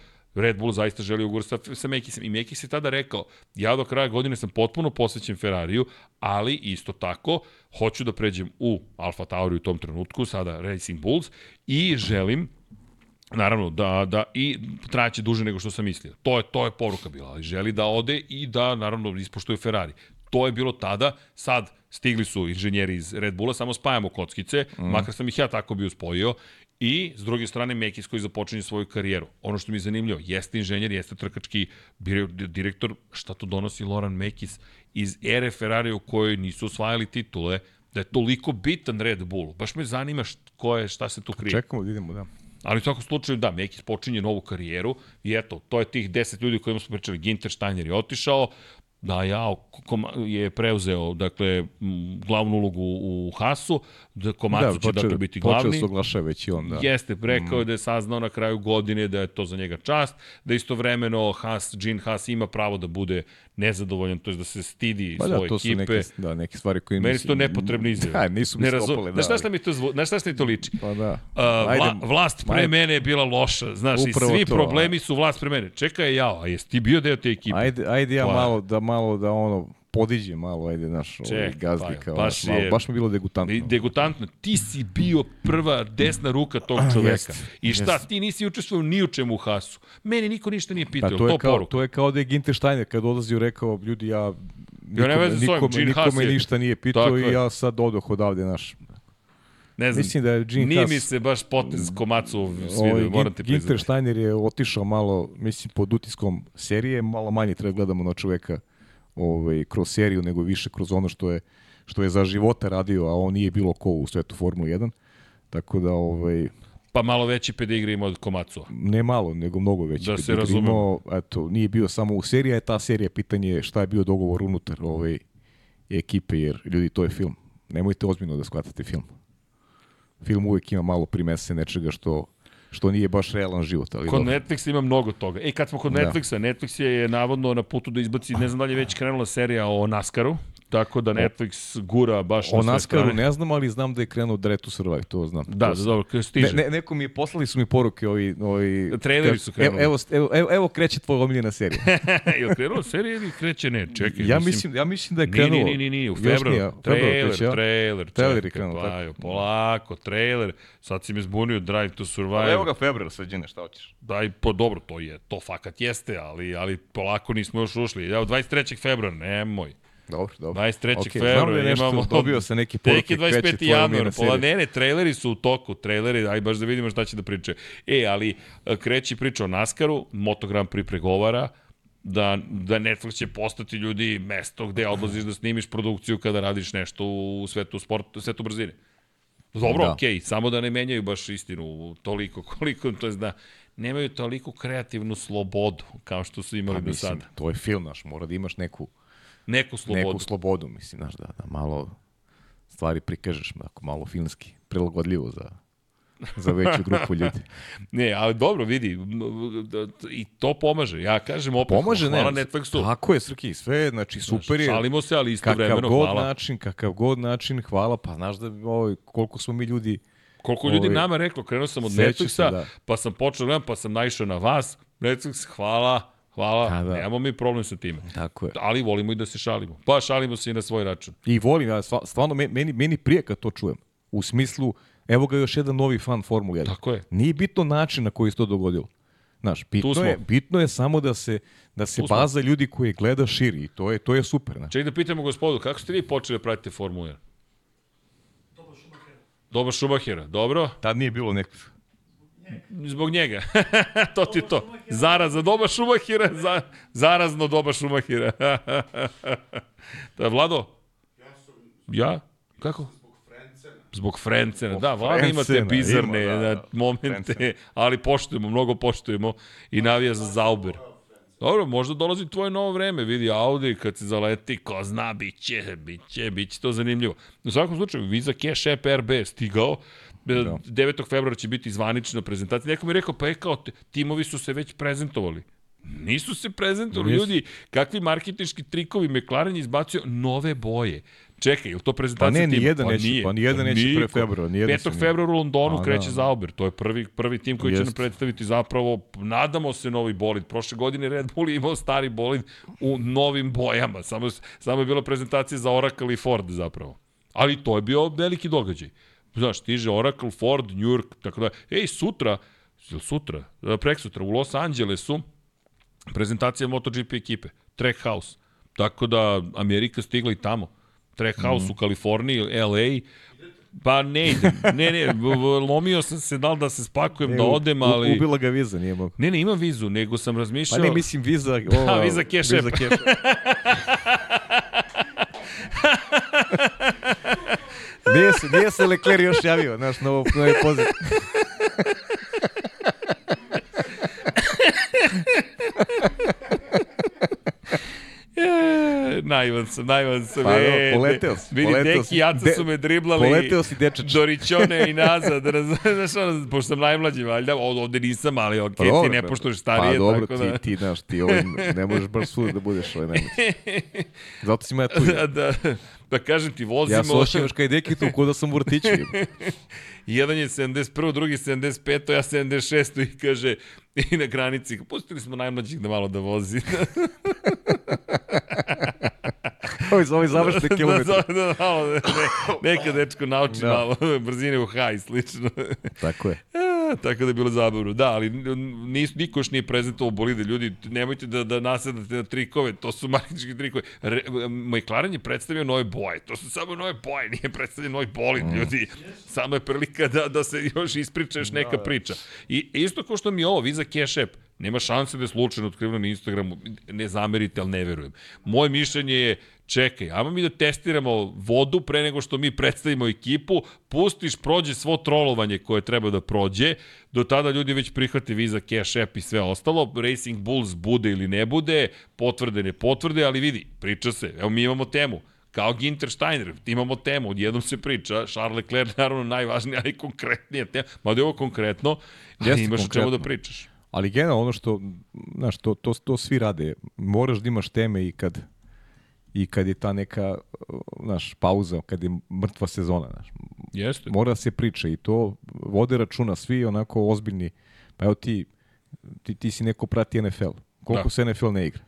Red Bull zaista želi ugovor sa, sa Mekisem. I Mekis je tada rekao, ja do kraja godine sam potpuno posvećen Ferrariju, ali isto tako hoću da pređem u Alfa Tauri u tom trenutku, sada Racing Bulls, i želim Naravno, da, da i trajaće duže nego što sam mislio. To je, to je poruka bila, ali želi da ode i da, naravno, ispoštuje Ferrari. To je bilo tada, sad stigli su inženjeri iz Red Bulla, samo spajamo kockice, mm. makar sam ih ja tako bio spojio I, s druge strane, Mekis koji započinje svoju karijeru. Ono što mi je zanimljivo, jeste inženjer, jeste trkački direktor, šta to donosi Loran Mekis iz ere Ferrari u kojoj nisu osvajali titule, da je toliko bitan Red Bull. Baš me zanima ko je, šta se tu krije. Čekamo da idemo, da. Ali u svakom slučaju, da, Mekis počinje novu karijeru i eto, to je tih 10 ljudi kojima smo pričali. Ginter Steiner je otišao, da ja je preuzeo dakle glavnu ulogu u Hasu, da Komatsu da, će dakle biti glavni. Počeo se oglašava već i on, da. Jeste, rekao mm. da je saznao na kraju godine da je to za njega čast, da istovremeno Has, Gene Has ima pravo da bude nezadovoljan, to je da se stidi Pa svoje da, to su ekipe. neke, da, neke stvari koje Meni su to nepotrebne izjave. Da, nisu mi ne razum- dopale, Znaš šta da. šta mi to zvu... Znaš šta šta mi to liči? Pa da. Uh, vla, vlast pre Ajde. mene je bila loša, znaš, Upravo i svi to, problemi su vlast pre mene. Čekaj, jao, a jesi ti bio deo te ekipe? Ajde, ajde ja Pa- malo da malo da ono podiđe malo, ajde naš ovaj gazdi pa, kao, baš znaš, malo, je- baš mi je bilo degutantno. Degutantno, ti si bio prva desna ruka tog čoveka. jest, I šta, jest. ti nisi učestvovao ni u čemu u Hasu. Meni niko ništa nije pitao, Pa to, to je kao poruka. to je kao da je Ginter Steiner kad odlazio rekao ljudi ja nikome, ovim, nikome, nikome je- ništa nije pitao Tako i je. ja sad odoh odavde naš. Ne znam, Mislim da je Gene nije Haas- mi se baš potez Komacu Ovaj, svidio, moram ti Ginter priznati. Steiner je otišao malo, mislim, pod utiskom serije, malo manje treba gledamo na čoveka ovaj, kroz seriju, nego više kroz ono što je, što je za života radio, a on nije bilo ko u svetu Formule 1. Tako da, ovaj, Pa malo veći pedigri ima od Komacu. ne malo, nego mnogo veći. Da pedigri imao, Eto, nije bio samo u seriji, a je ta serija pitanje je šta je bio dogovor unutar ovaj, ekipe, jer ljudi, to je film. Nemojte ozbiljno da shvatate film. Film uvijek ima malo primese nečega što, što nije baš realan život. Ali Kod dobro. Netflixa ima mnogo toga. E, kad smo kod Da. Netflixa, Netflix je, navodno na putu da izbaci, ne znam da li je već krenula serija o NASCAR-u, tako da Netflix gura baš O na sve Naskaru strane. ne znam, ali znam da je krenuo Dare to Survive, to znam. Da, to da, dobro, kada Ne, stiže. ne, neko mi je, poslali su mi poruke ovi... ovi Traileri su krenuli. Evo, evo, evo, evo kreće tvoja omiljena serija. je li krenula serija ili kreće? Ne, čekaj. ja, mislim, ja mislim da je Nije, krenulo. nije, nije, nije, u Još februaru. nije, u Trailer, kreće, ja? trailer, Trailer je čekaj, krenuo, pa, tako. jo, polako, trailer. Sad si me zbunio, Drive to Survive. Evo ga februar, sređene, šta hoćeš? Daj, po dobro, to je, to fakat jeste, ali, ali polako nismo još ušli. Evo, 23. februara, nemoj. Dobro, dobro. 23. Ok, februara da imamo... dobio sam neke poruke, Tek je kreće 25. tvoja januar, pola, ne, ne, traileri su u toku, traileri, aj baš da vidimo šta će da priče. E, ali e, kreći priča o NASCAR-u, Moto Grand Prix pregovara, da, da Netflix će postati ljudi mesto gde odlaziš da snimiš produkciju kada radiš nešto u svetu sporta, svetu brzine. Dobro, Da. okej, samo da ne menjaju baš istinu toliko koliko, to je da nemaju toliko kreativnu slobodu kao što su imali Pa, do sada. to je film, naš, mora da imaš neku, Neku slobodu. neku slobodu, mislim, znaš, da, da malo stvari prikažeš, ako malo filmski, prilagodljivo za, za veću grupu ljudi. Ne, ali dobro, vidi, da- i to pomaže. Ja kažem opet, Pomaže, hvala ne, Netflixu. Tako je, Srki, sve, znači, super je. Šalimo se, ali Kakav istovremeno god hvala. način, kakav god način, hvala, pa znaš da ovaj, koliko smo mi ljudi, Koliko ljudi Ovi- nama reklo, krenuo sam od Sećam se, Netflixa, da. pa sam počeo da gledam, pa sam naišao na vas. Netflix, hvala, hvala, A, da. nemamo mi problem sa time. tako je. Ali volimo i da se šalimo. Pa šalimo se i na svoj račun. I volim, ja stva- stvarno, me- meni, meni prije kad to čujem. U smislu, evo ga još jedan novi fan Formule 1. Tako je. Nije bitno način na koji se to dogodilo. Znaš, bitno smo. je, bitno je samo da se, da se Tu smo. baza ljudi koji gleda širi i to je, to je super. Znaš. Ček da pitamo gospodu, kako ste vi počeli da pratite Formulu 1? Dobar Šumahera, dobro? Tad nije bilo nekog... Zbog njega. to ti je to. Zaraza doba Šumahira, za, zarazno doba Šumahira. da, Vlado? Ja? Kako? Zbog Frencena. Da, Vlada ima te bizarne ima, da, da. da, momente, Frencena. ali poštujemo, mnogo poštujemo i navija za Zauber. Dobro, možda dolazi tvoje novo vreme, vidi Audi kad se zaleti, ko zna, bit će, bit će, bit će to zanimljivo. U svakom slučaju, Visa Cash App RB je stigao, da. 9. februara će biti zvanična prezentacija. Neko mi je rekao, pa je kao, timovi su se već prezentovali. Nisu se prezentovali Nisu. ljudi. Kakvi marketinški trikovi McLaren je izbacio nove boje. Čekaj, je to Pa prezentacija ne, ni tima? jedan neće, pa ni jedan neće pre februara, ni jedan 5. se nije. februara u Londonu Pa kreće da. Zauber. To je prvi, prvi tim koji će Jeste. nam predstaviti zapravo, nadamo se, novi bolid. Prošle godine Red Bull je imao stari bolid u novim bojama. Samo, samo je bila prezentacija za Oracle i Ford zapravo. Ali to je bio veliki događaj. Znaš, stiže Oracle, Ford, New York, tako da. Ej, sutra, sutra, prek sutra, u Los Angelesu, prezentacija MotoGP ekipe, Trackhouse. Tako da Amerika stigla i tamo. Trackhouse mm. u Kaliforniji, LA, Pa ne idem. Ne, ne, lomio sam se da li da se spakujem, da E, u- odem, ali... Ubila ga viza, nije mogu. Ne, ne, imam vizu, nego sam Pa razmišljao... ne, mislim viza... Ova, Visa Cash App. Visa Cash. Nije, se, nije se Leclerc još javio, znaš, na ovo- na ovaj poziv. Naivan sam, naivan sam. Pa, e, poleteo si. Vidi, poleteo Deki si. i Jaca De- su me driblali. Poleteo si dečač. Dorićone i nazad, razumeš, ono, pošto sam najmlađi, valjda, ovde, ovde nisam, ali ok, Pa ti dobro, ne pa- poštuješ starije, Pa dobro, tako da... ti, ti, znaš, ti ovaj, ne možeš baš svuda da budeš ovaj najmoći. Zato si ja tu. da, da, da kažem ti, vozimo... Ja osjećam još kaj deki tu, ko da sam u vrtiću. Jedan je 71, drugi 75, ja 76 i kaže, i na granici, pustili smo najmlađih da malo da vozi. Ovi za ovaj završne kilometre. da, da, da, malo, ne, neka dečko nauči Da. malo brzine u haj slično. Tako je. Tako da je bilo zabavno. Da, ali nis, niko još nije prezentovao bolide. Ljudi, nemojte da, da nasedate na trikove, to su marketinški trikovi. Re, McLaren je predstavio nove boje, to su samo nove boje, nije predstavljen novi bolid, mm. ljudi. Samo je prilika da, da se još ispriča još neka priča. I isto kao što mi je ovo, Visa Cash App, nema šanse da je slučajno otkriveno na Instagramu, ne zamerite, ali ne verujem. Moje mišljenje je, čekaj, ajmo mi da testiramo vodu pre nego što mi predstavimo ekipu, pustiš, prođe svo trolovanje koje treba da prođe, do tada ljudi već prihvate Visa Cash App i sve ostalo, Racing Bulls bude ili ne bude, potvrde, ne potvrde, ali vidi, priča se, evo mi imamo temu, kao Ginter Steiner, imamo temu, odjednom se priča, Charles Leclerc naravno najvažnija, ali konkretnija tema, mada je ovo konkretno, ali Jeste imaš o čemu da pričaš. Ali generalno ono što, znaš, to, to, to svi rade. Moraš da imaš teme i kad i kad je ta neka, znaš, pauza, kad je mrtva sezona, znaš. Jeste. Mora da se priča i to vode računa svi onako ozbiljni. Pa evo ti, ti, ti si neko prati NFL. Koliko Da. se NFL ne igra?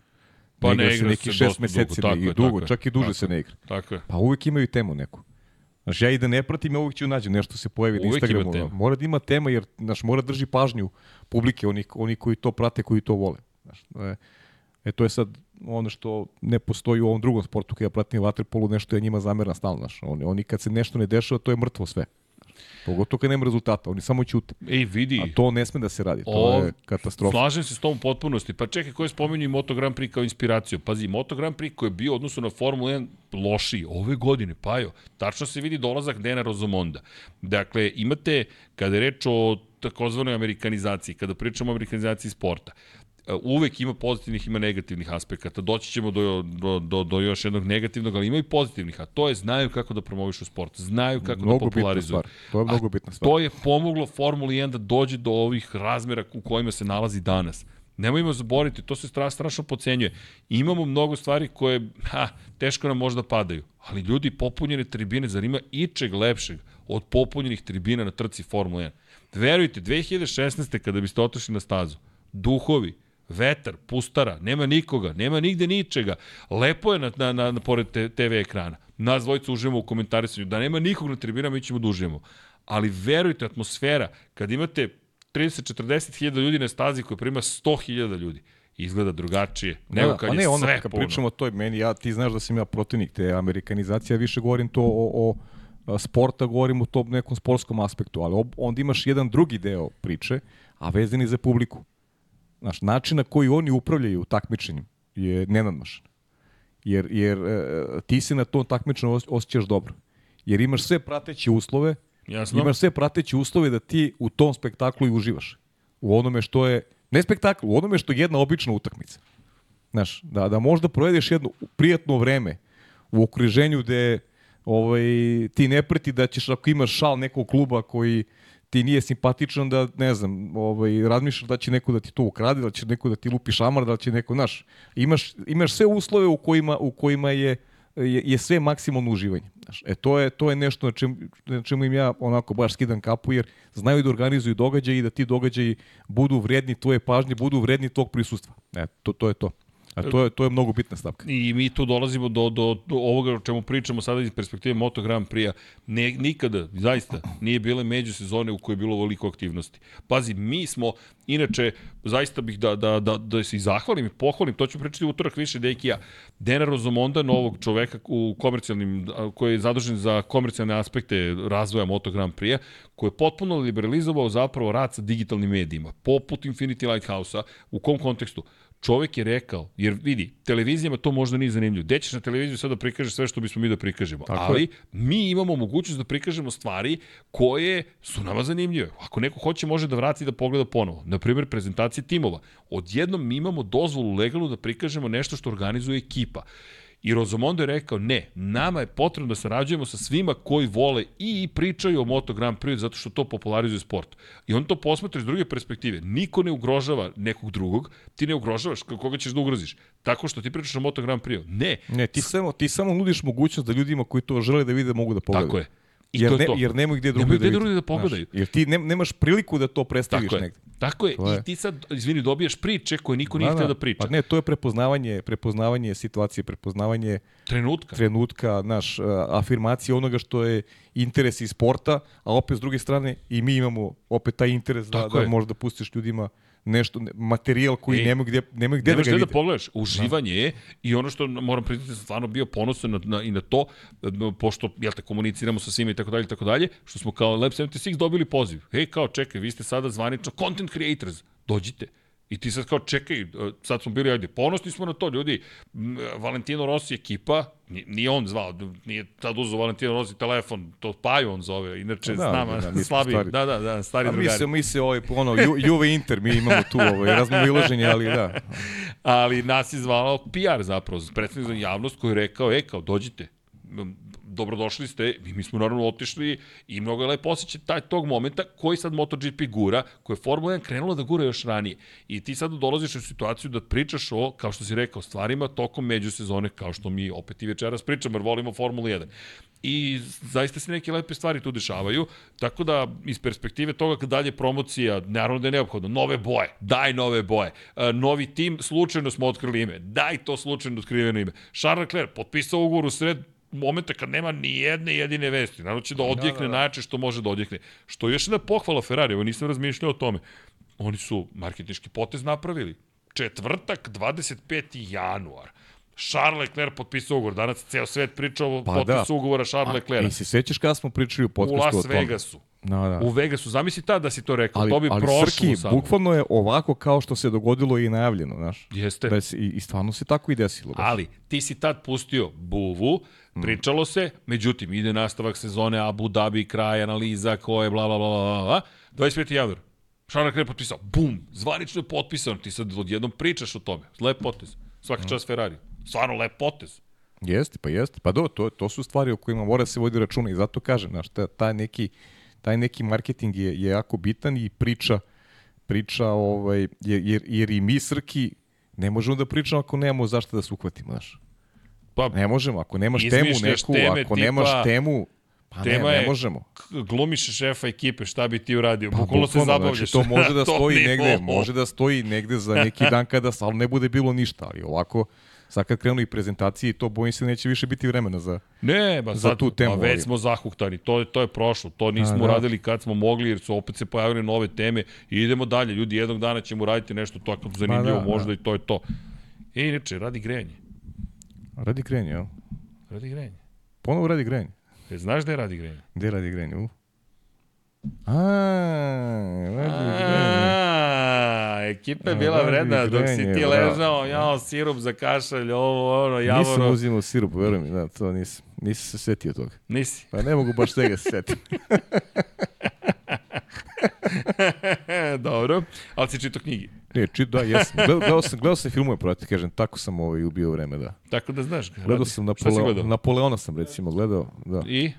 Pa ne igra neki se šest dosta meseci, dugo, ne, tako i dugo, tako čak i duže tako se ne igra. Tako je. Pa uvek imaju temu neku. Znaš, ja i da ne pratim, ja uvek ću nađem nešto se pojavi na Uvek ima Instagramu. tema. Mora da ima tema, jer znaš, mora da drži pažnju publike, oni, oni koji to prate, koji to vole. Znaš, e, e, to je sad ono što ne postoji u ovom drugom sportu, kada ja pratim vaterpolu, nešto je njima zamerna stalno. Znaš. Oni, oni kad se nešto ne dešava, to je mrtvo sve. Pogotovo kad nema rezultata, oni samo ćute. Ej, vidi. A to ne sme da se radi, to O, je katastrofa. Slažem se s tom potpunosti. Pa čekaj, ko je spomenuo i Moto Grand Prix kao inspiraciju? Pazi, Moto Grand Prix koji je bio u odnosu na Formula 1 lošiji ove godine, pa jo, tačno se vidi dolazak Dena Rozomonda. Dakle, imate, kada je reč o takozvanoj amerikanizaciji, kada pričamo o amerikanizaciji sporta, uvek ima pozitivnih, ima negativnih aspekata. Doći ćemo do, do, do, do još jednog negativnog, ali ima i pozitivnih, a to je znaju kako da promovišu sport, znaju kako Mnogo da popularizuju. To je mnogo A bitna stvar. To je pomoglo Formuli 1 da dođe do ovih razmera u kojima se nalazi danas. Nemojmo zaboriti, to se stra, strašno pocenjuje. Imamo mnogo stvari koje, ha, teško nam možda padaju. Ali ljudi, popunjene tribine, zar ima ičeg lepšeg od popunjenih tribina na trci Formula 1? Verujte, 2016. kada biste otišli na stazu, duhovi, vetar, pustara, nema nikoga, nema nigde ničega. Lepo je na, na, na, na pored te, TV ekrana. Nas dvojica uživamo u komentarisanju. Da nema nikog na tribinama, mi ćemo da uživamo. Ali verujte, atmosfera, kad imate 30-40 hiljada ljudi na stazi koja prima 100 hiljada ljudi, izgleda drugačije. Nego kad pa je ne, ono, sve kad puno. pričamo o toj meni, ja, ti znaš da sam ja protivnik te amerikanizacije, ja više govorim to o, o sporta, govorim o tom nekom sportskom aspektu, ali onda imaš jedan drugi deo priče, a vezani za publiku. Znaš, način na koji oni upravljaju takmičenjem je nenadmašan. Jer, jer e, ti se na tom takmičenju os- osjećaš dobro. Jer imaš sve prateće uslove, Jasno? imaš sve prateće uslove da ti u tom spektaklu i uživaš. U onome što je, ne spektakl, u onome što je jedna obična utakmica. Znaš, da, da možda provedeš jedno prijatno vreme u okruženju gde ovaj, ti ne preti da ćeš ako imaš šal nekog kluba koji ti nije simpatičan da, ne znam, ovaj, razmišljaš da će neko da ti to ukrade, da će neko da ti lupi šamar, da će neko, znaš, imaš, imaš sve uslove u kojima, u kojima je, je, je sve maksimalno uživanje. Znaš, e, to je, to je nešto na čemu, na čemu im ja onako baš skidam kapu, jer znaju da organizuju događaje i da ti događaji budu vredni tvoje pažnje, budu vredni tog prisustva. E, to, to je to. A to je, to je mnogo bitna stavka. I mi tu dolazimo do, do, do ovoga o čemu pričamo sada iz perspektive Moto Grand Prix-a. Nikada, zaista, nije bile međusezone u kojoj je bilo ovoliko aktivnosti. Pazi, mi smo, inače, zaista bih da, da, da, da se i zahvalim i pohvalim, to ću pričati utorak više Dekija, Dena Rozomonda, novog čoveka u komercijalnim, koji je zadužen za komercijalne aspekte razvoja Moto Grand Prix-a, koji je potpuno liberalizovao zapravo rad sa digitalnim medijima, poput Infinity Lighthouse-a, u kom kontekstu? Čovek je rekao, jer vidi, televizijama to možda nije zanimljivo. Gde ćeš na televiziju sad da prikažeš sve što bismo mi da prikažemo? Tako Ali je. mi imamo mogućnost da prikažemo stvari koje su nama zanimljive. Ako neko hoće, može da vrati da pogleda ponovo. Na primjer, prezentacije timova. Odjednom mi imamo dozvolu legalnu da prikažemo nešto što organizuje ekipa. I Rozomondo je rekao, ne, nama je potrebno da sarađujemo sa svima koji vole i pričaju o Moto Grand Prix zato što to popularizuje sport. I on to posmatra iz druge perspektive. Niko ne ugrožava nekog drugog, ti ne ugrožavaš koga ćeš da ugroziš. Tako što ti pričaš o Moto Grand Prix. Ne. Ne, ti samo, ti samo nudiš mogućnost da ljudima koji to žele da vide mogu da pogledaju. Tako je. I jer, to je ne, to. jer nemoj gde drugi da, gde drugi da pogledaju. Znaš, jer ti ne, nemaš priliku da to predstaviš negde. Tako je. je. I ti sad, izvini, dobijaš priče koje niko nije da, htio da priča. Pa ne, to je prepoznavanje, prepoznavanje situacije, prepoznavanje trenutka. Trenutka, naš, afirmacija onoga što je interes iz sporta, a opet s druge strane i mi imamo opet taj interes da, da možda pustiš ljudima nešto, materijal koji e, nema gde, nema gde da ga vidi. da pogledaš, uživanje je i ono što moram priznati sam stvarno bio ponosan na, na, i na to, pošto, jel te, komuniciramo sa svima i tako dalje i tako dalje, što smo kao Lab 76 dobili poziv. Hej, kao, čekaj, vi ste sada zvanično content creators, dođite. I ti sad kao čekaj, sad smo bili, ajde, ponosni smo na to, ljudi, Valentino Rossi ekipa, nije on zvao, nije tad uzao Valentino Rossi telefon, to Paju on zove, inače da, s nama da, da, slabi, stari. da, da, da, stari A drugari. Mi se, mi se ovaj, ono, Ju, Juve Inter, mi imamo tu ovaj, razmoviloženje, ali da. ali nas je zvao PR zapravo, predstavnik za javnost koji je rekao, e, kao, dođite, dobrodošli ste, i mi smo naravno otišli i mnogo je lepo osjećati taj tog momenta koji sad MotoGP gura, koji je Formula 1 krenula da gura još ranije. I ti sad dolaziš u situaciju da pričaš o, kao što si rekao, stvarima tokom međusezone, kao što mi opet i večeras pričamo, jer volimo Formulu 1 i zaista se neke lepe stvari tu dešavaju, tako da iz perspektive toga kad dalje promocija, naravno da je neophodno, nove boje, daj nove boje, e, novi tim, slučajno smo otkrili ime, daj to slučajno otkriveno ime. Charles Leclerc potpisao ugovor u sred momente kad nema ni jedne jedine vesti. Naravno će da odjekne da, da, da. najče što može da odjekne. Što je još jedna pohvala Ferrari, ovo nisam razmišljao o tome. Oni su marketinški potez napravili. Četvrtak, 25. januar. Charles Leclerc potpisao ugovor. Danas ceo svet priča o pa potpisu da. ugovora Charles Leclerc. I se sećaš kada smo pričali o potpisu o tome? U Las Vegasu. Da, da. U Vegasu. Zamisli tada da si to rekao. Ali, to bi ali prošlo Srki, samo. bukvalno je ovako kao što se dogodilo i najavljeno, znaš. Jeste. Da si, i, I stvarno se tako i desilo. Baš. Ali, ti si tad pustio buvu. Pričalo se, međutim, ide nastavak sezone Abu Dhabi, kraj analiza, ko je bla, bla, bla, bla, bla. 25. januar. Šarak je potpisao. Bum! Zvanično je potpisano. Ti sad odjednom pričaš o tome. Lep potez. Svaki mm. čas Ferrari. Stvarno lep potez. Jeste, pa jeste. Pa do, to, to su stvari o kojima mora se vodi računa i zato kažem, znaš, taj neki, taj neki marketing je, je jako bitan i priča, priča ovaj, jer, jer i mi Srki ne možemo da pričamo ako nemamo zašto da se uhvatimo, znaš. Pa, ne možemo, ako nemaš temu neku, teme, ako tipa, nemaš temu, Pa Tema ne, ne možemo. Glumiš šefa ekipe, šta bi ti uradio? Pa, bukvalno se zabavljaš. Znači, to može da stoji negde, može da stoji negde za neki dan kada ali ne bude bilo ništa, ali ovako sad kad krenu i prezentacije, to bojim se neće više biti vremena za, ne, ba, za sad, tu temu. Pa već smo zahuktani, to, to je prošlo, to nismo A, da. radili kad smo mogli, jer su opet se pojavile nove teme i idemo dalje. Ljudi, jednog dana ćemo raditi nešto tako zanimljivo, da, možda da. i to je to. E, inače, radi grejanje. Radi grejanje, jel? Radi grejanje. Ponovo radi grejanje. E, znaš gde radi grejanje? Gde radi grejanje? U? A, A, ekipa je bila vredna dok si ti ležao, jao, sirup za kašalj, ovo, ono, javoro. Nisam uzimao sirup, verujem mi, da, to nisam. Nisam se setio toga. Nisi? Pa ne mogu baš tega se setim. Dobro, ali si čito knjigi. Ne, čito, da, jesam. Gledao, gledao sam, gledao sam filmove, proti, kažem, tako sam ovaj ubio vreme, da. Tako da znaš. Gledao sam Napoleo, Napoleona sam, recimo, gledao, da. I?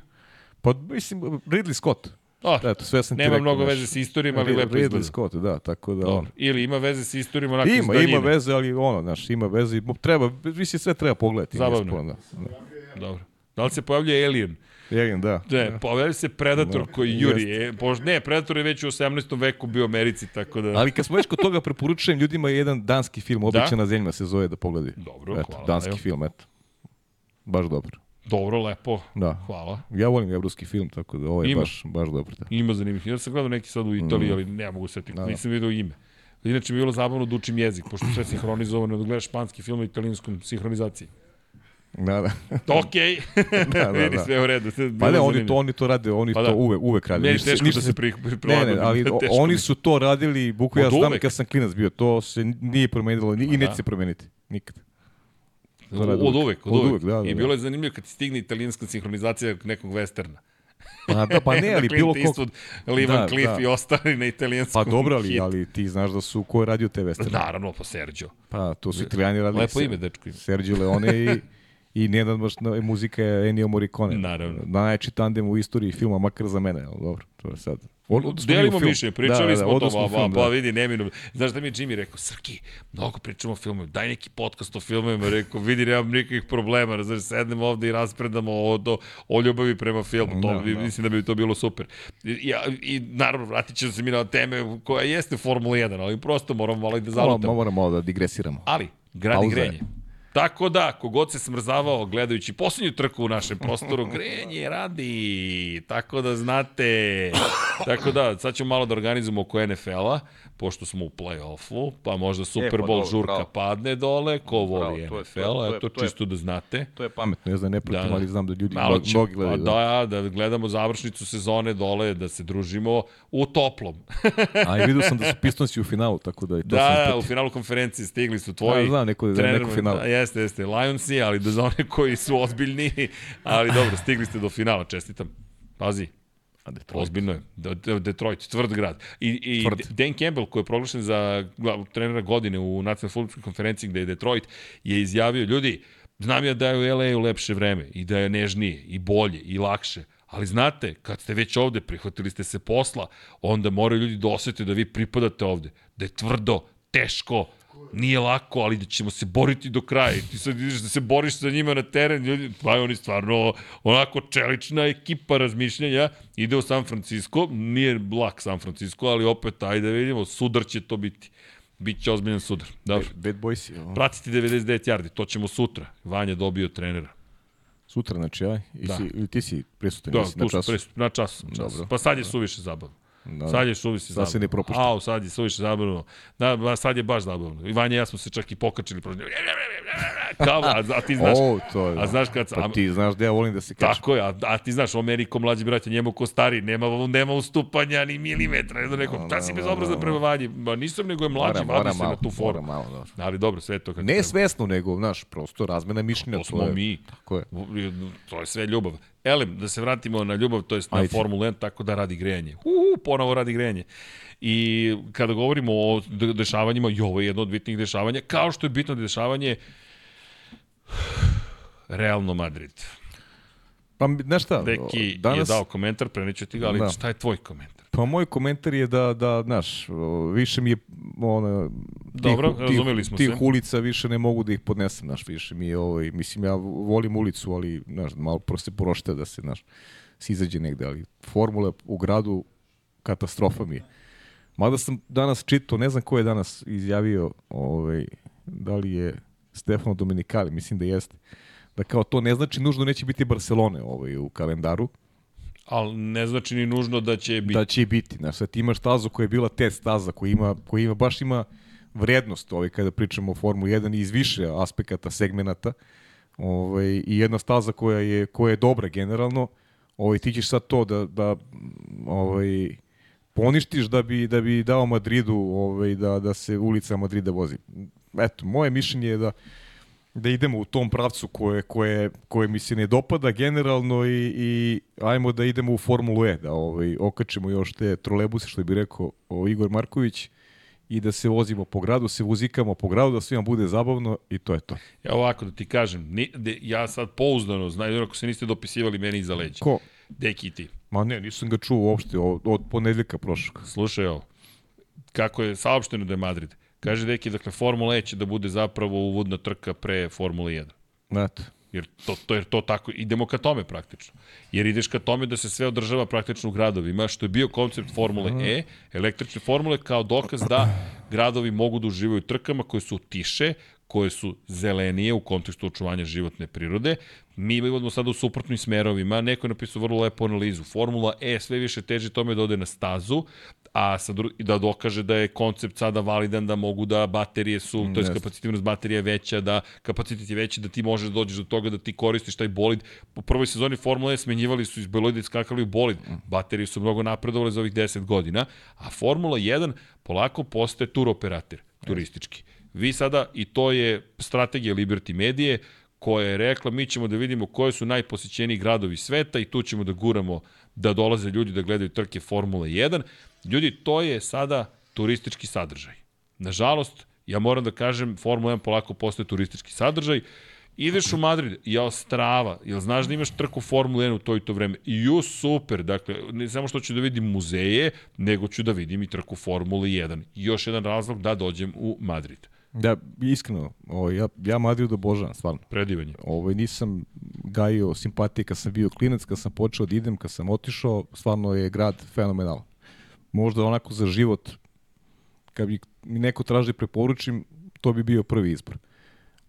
Pa, mislim, Ridley Scott. Oh, Eto, sve sam nema mnogo veze sa istorijom, ali lepo izgleda. Ridley Scott, da, tako da on. Ili ima veze sa istorijom, onako Ima, ima veze, ali ono, znaš, ima veze, treba, više sve treba pogledati. Zabavno. Da, da. Dobro. Da li se pojavlja Alien? Alien, da. Ne, da. pojavlja se Predator da, koji juri. E, pož, ne, Predator je već u 18. veku bio u Americi, tako da... Ali kad smo već kod toga, preporučujem ljudima jedan danski film, Običana da? zemlja se zove da pogledaju. Dobro, eto, hvala. Danski evo. film, eto. Baš dobro. Dobro, lepo. Da. Hvala. Ja volim evropski film, tako da ovo je Ima. baš, baš dobro. Da. Ima zanimljivih. Ja sam gledao neki sad u Italiji, mm. ali ne mogu setiti. Da. Nisam vidio ime. Inače mi je bilo zabavno da učim jezik, pošto sve sinhronizovano, da gledaš španski film u italijanskom sinhronizaciji. Da, da. Okej. da, da, Vidi da. sve u redu. Pa ne, oni to, oni to rade, oni pa to da. uvek, uvek rade. Meni teško ništa da se pri, pri, Ne, ne, ali oni su to radili, buku ja znam kad sam klinac bio, to se nije promenilo i neće se promeniti. Nikad. Od, od uvek, od, od uvek. Da, da, I bilo je zanimljivo kad stigne italijanska sinhronizacija nekog westerna. Pa, da, pa ne, ali bilo ko... Eastwood, Livan da, Cliff da. i ostali na italijanskom Pa dobro, ali, ali ti znaš da su ko je radio te westerne. Naravno, po Sergio. Pa to su italijani radili. Lepo ime, dečko ime. Sergio Leone i I nenadmašna je muzika je Ennio Morricone. Naravno. Najjači tandem u istoriji filma, makar za mene, ali dobro, to je sad. Delimo film. mišljenje, pričali Da, da, smo o odnosno tom, pa, film, pa da. vidi, neminom. Znaš da mi je Jimmy rekao, Srki, mnogo pričamo o filmovima, daj neki podcast o filmovima, rekao, vidi, nemam nikakvih problema, znaš, sednemo ovde i raspredamo o, o, o ljubavi prema filmu, to, Da, bi- da. mislim da bi to bilo super. I, ja, i naravno, vratit ćemo se mi na teme koja jeste Formula 1, ali prosto moramo malo i da zalutamo. moramo malo da digresiramo. Ali, gradi Pauza je. Tako da, kogod se smrzavao gledajući poslednju trku u našem prostoru, grenje radi. Tako da znate. Tako da, sad ćemo malo da organizujemo oko NFL-a, pošto smo u play-offu, pa možda Super pa Bowl dobro, žurka bravo. padne dole, ko voli Bravo, to je- NFL, to je- eto to je- čisto da znate. To je pametno, ja znam ne pratim, Da. ali znam da ljudi Malo će, mnogi pa gledaju. da, da gledamo završnicu sezone dole, da se družimo u toplom. A i vidio sam da su Pistonsi u finalu, tako da i to sam Da, u finalu konferencije stigli su tvoji. Da, znam, neko- da trener- neko final. Da, jeste, jeste. Lionsi, ali da za one koji su ozbiljni, ali dobro, stigli ste do finala, čestitam. Pazi, A Detroit. ozbiljno je. De- De- Detroit, tvrd grad. I, i Tvrd. Dan Campbell, koji je proglašen za trenera godine u nacionalnoj futbolskoj konferenciji gde je Detroit, je izjavio, ljudi, znam ja da je u LA-u lepše vreme i da je nežnije i bolje i lakše, Ali znate, kad ste već ovde, prihvatili ste se posla, onda moraju ljudi da osete da vi pripadate ovde, da je tvrdo, teško, nije lako, ali da ćemo se boriti do kraja. I ti sad ideš da se boriš sa njima na teren, ljudi, pa oni stvarno onako čelična ekipa razmišljanja, ide u San Francisco, nije lak San Francisco, ali opet, ajde da vidimo, sudar će to biti. Biće ozbiljan sudar. Dobro. Bad Boys je. Pratiti 99 yardi, to ćemo sutra. Vanja dobio trenera. Sutra, znači, ja? I Da. si, ti si prisutan, Da, nisi na času? presu, na času. Na času. Dobro. Pa sad je suviše zabavno. Da. Sad je suviše Sad zabavno. se ne propušta. Au, sad je suviše zabavno. Da, sad je baš zabavno. I Vanja i ja smo se čak i pokačili. njega. Kao, a, a ti znaš, O, to je. a znaš kad... Pa ti znaš da ja volim da se kačem. Tako je, a, a ti znaš, on meni ko mlađi braća, njemu ko stari, nema, nema ustupanja ni milimetra. Jedno neko, ta si bezobrazan prema Vanji. Ma nisam, nego je mlađi, vadi se malo, na tu foru. malo, dobro. Ali dobro, sve to kako Ne svesno, nego, znaš, prosto razmena mišljenja. To smo mi. Tako je. To je sve ljubav. Elem, da se vratimo na ljubav, to je na Ajde. Formulu 1, tako da radi grejanje. Uhu, ponovo radi grejanje. I kada govorimo o de- dešavanjima, i ovo je jedno od bitnih dešavanja, kao što je bitno dešavanje Realno Madrid. Pa, znaš šta, Deki danas, je dao komentar, preneću ti ga, ali Da. šta je tvoj komentar? Pa moj komentar je da, da znaš, više mi je ono, tih, Dobro, tih, smo tih se. ulica više ne mogu da ih podnesem, znaš, više mi je ovaj, mislim, ja volim ulicu, ali, znaš, malo prosto porošte da se, znaš, se izađe negde, ali formula u gradu katastrofa mi je. Mada sam danas čitao, ne znam ko je danas izjavio, ovaj, da li je Stefano Domenicali, mislim da jeste, da kao to ne znači nužno neće biti Barcelone ovaj, u kalendaru, Ali ne znači ni nužno da će biti. da će biti. Znaš, sad imaš stazu koja je bila test staza, koja ima, koja ima baš ima vrednost ovaj, kada pričamo o Formu 1 iz više aspekata, segmenata. Ovaj, I jedna staza koja je, koja je dobra generalno, ovaj, ti ćeš sad to da, da ovaj, poništiš da bi, da bi dao Madridu ovaj, da, da se ulica Madrida vozi. Eto, moje mišljenje je da da idemo u tom pravcu koje, koje, koje mi se ne dopada generalno i, i ajmo da idemo u Formulu E, da ovaj, okačemo još te trolebuse, što bi rekao o, Igor Marković, i da se vozimo po gradu, se vozikamo po gradu, da svima bude zabavno i to je to. Ja ovako da ti kažem, ni, de, ja sad pouzdano, znaju ako se niste dopisivali meni iza leđa. Ko? Deki i ti. Ma ne, nisam ga čuo uopšte od, od ponedeljka prošlog. Slušaj ovo, kako je saopšteno da je Madrid. Kaže Deki, dakle, Formula E će da bude zapravo uvodna trka pre Formule 1. Znate. Jer to, to, jer to tako, idemo ka tome praktično. Jer ideš ka tome da se sve održava praktično u gradovima, što je bio koncept Formule E, električne formule kao dokaz da gradovi mogu da uživaju trkama koje su tiše, koje su zelenije u kontekstu očuvanja životne prirode. Mi imamo sada u suprotnim smerovima, neko je napisao vrlo lepu analizu. Formula E sve više teži tome da ode na stazu, a sa dru... da dokaže da je koncept sada validan, da mogu da baterije su, to je kapacitivnost baterije je veća, da kapacitet je veći, da ti možeš da dođeš do toga da ti koristiš taj bolid. U prvoj sezoni Formule E smenjivali su iz bolida i skakali u bolid. Baterije su mnogo napredovale za ovih 10 godina, a Formula 1 polako postaje tur operator, turistički. Vi sada, i to je strategija Liberty Medije, koja je rekla mi ćemo da vidimo koje su najposećeniji gradovi sveta i tu ćemo da guramo da dolaze ljudi da gledaju trke Formule 1. Ljudi, to je sada turistički sadržaj. Nažalost, ja moram da kažem, Formula 1 polako postaje turistički sadržaj Ideš u Madrid, jao strava, jel znaš da imaš trku Formule 1 u to i to vreme? Ju super, dakle, ne samo što ću da vidim muzeje, nego ću da vidim i trku Formule 1. I još jedan razlog da dođem u Madrid. Da, iskreno, ovaj, ja, ja Madrid obožavam, stvarno. Predivanje. Ovaj, nisam gajio simpatije kad sam bio klinac, kad sam počeo da idem, kad sam otišao, stvarno je grad fenomenalan. Možda onako za život, kad bi mi neko traži preporučim, to bi bio prvi izbor.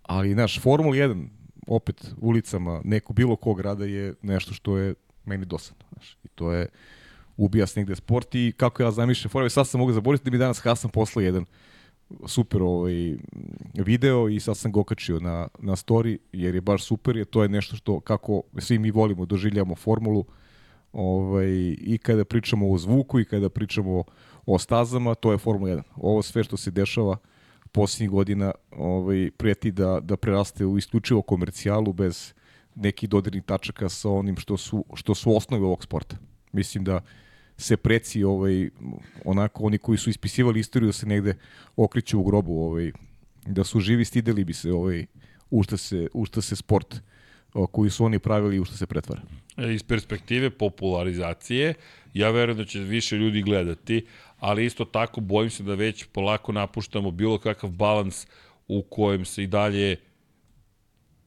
Ali, znaš, Formula 1, opet ulicama neko bilo kog grada je nešto što je meni dosadno. Znaš. I to je ubija se negde sport i kako ja zamišljam Formula, sad sam mogu zaboraviti da mi danas Hasan posla jedan super ovaj video i sad sam ga okačio na, na story jer je baš super, jer to je nešto što kako svi mi volimo, doživljamo formulu ovaj, i kada pričamo o zvuku i kada pričamo o stazama, to je Formula 1. Ovo sve što se dešava posljednjih godina ovaj, prijeti da, da preraste u isključivo komercijalu bez nekih dodirnih tačaka sa onim što su, što su osnove ovog sporta. Mislim da se preci ovaj, onako oni koji su ispisivali istoriju se negde okriću u grobu ovaj, da su živi stideli bi se ovaj, u šta se, u šta se sport o, koji su oni pravili i u šta se pretvara. E, iz perspektive popularizacije, ja verujem da će više ljudi gledati, ali isto tako bojim se da već polako napuštamo bilo kakav balans u kojem se i dalje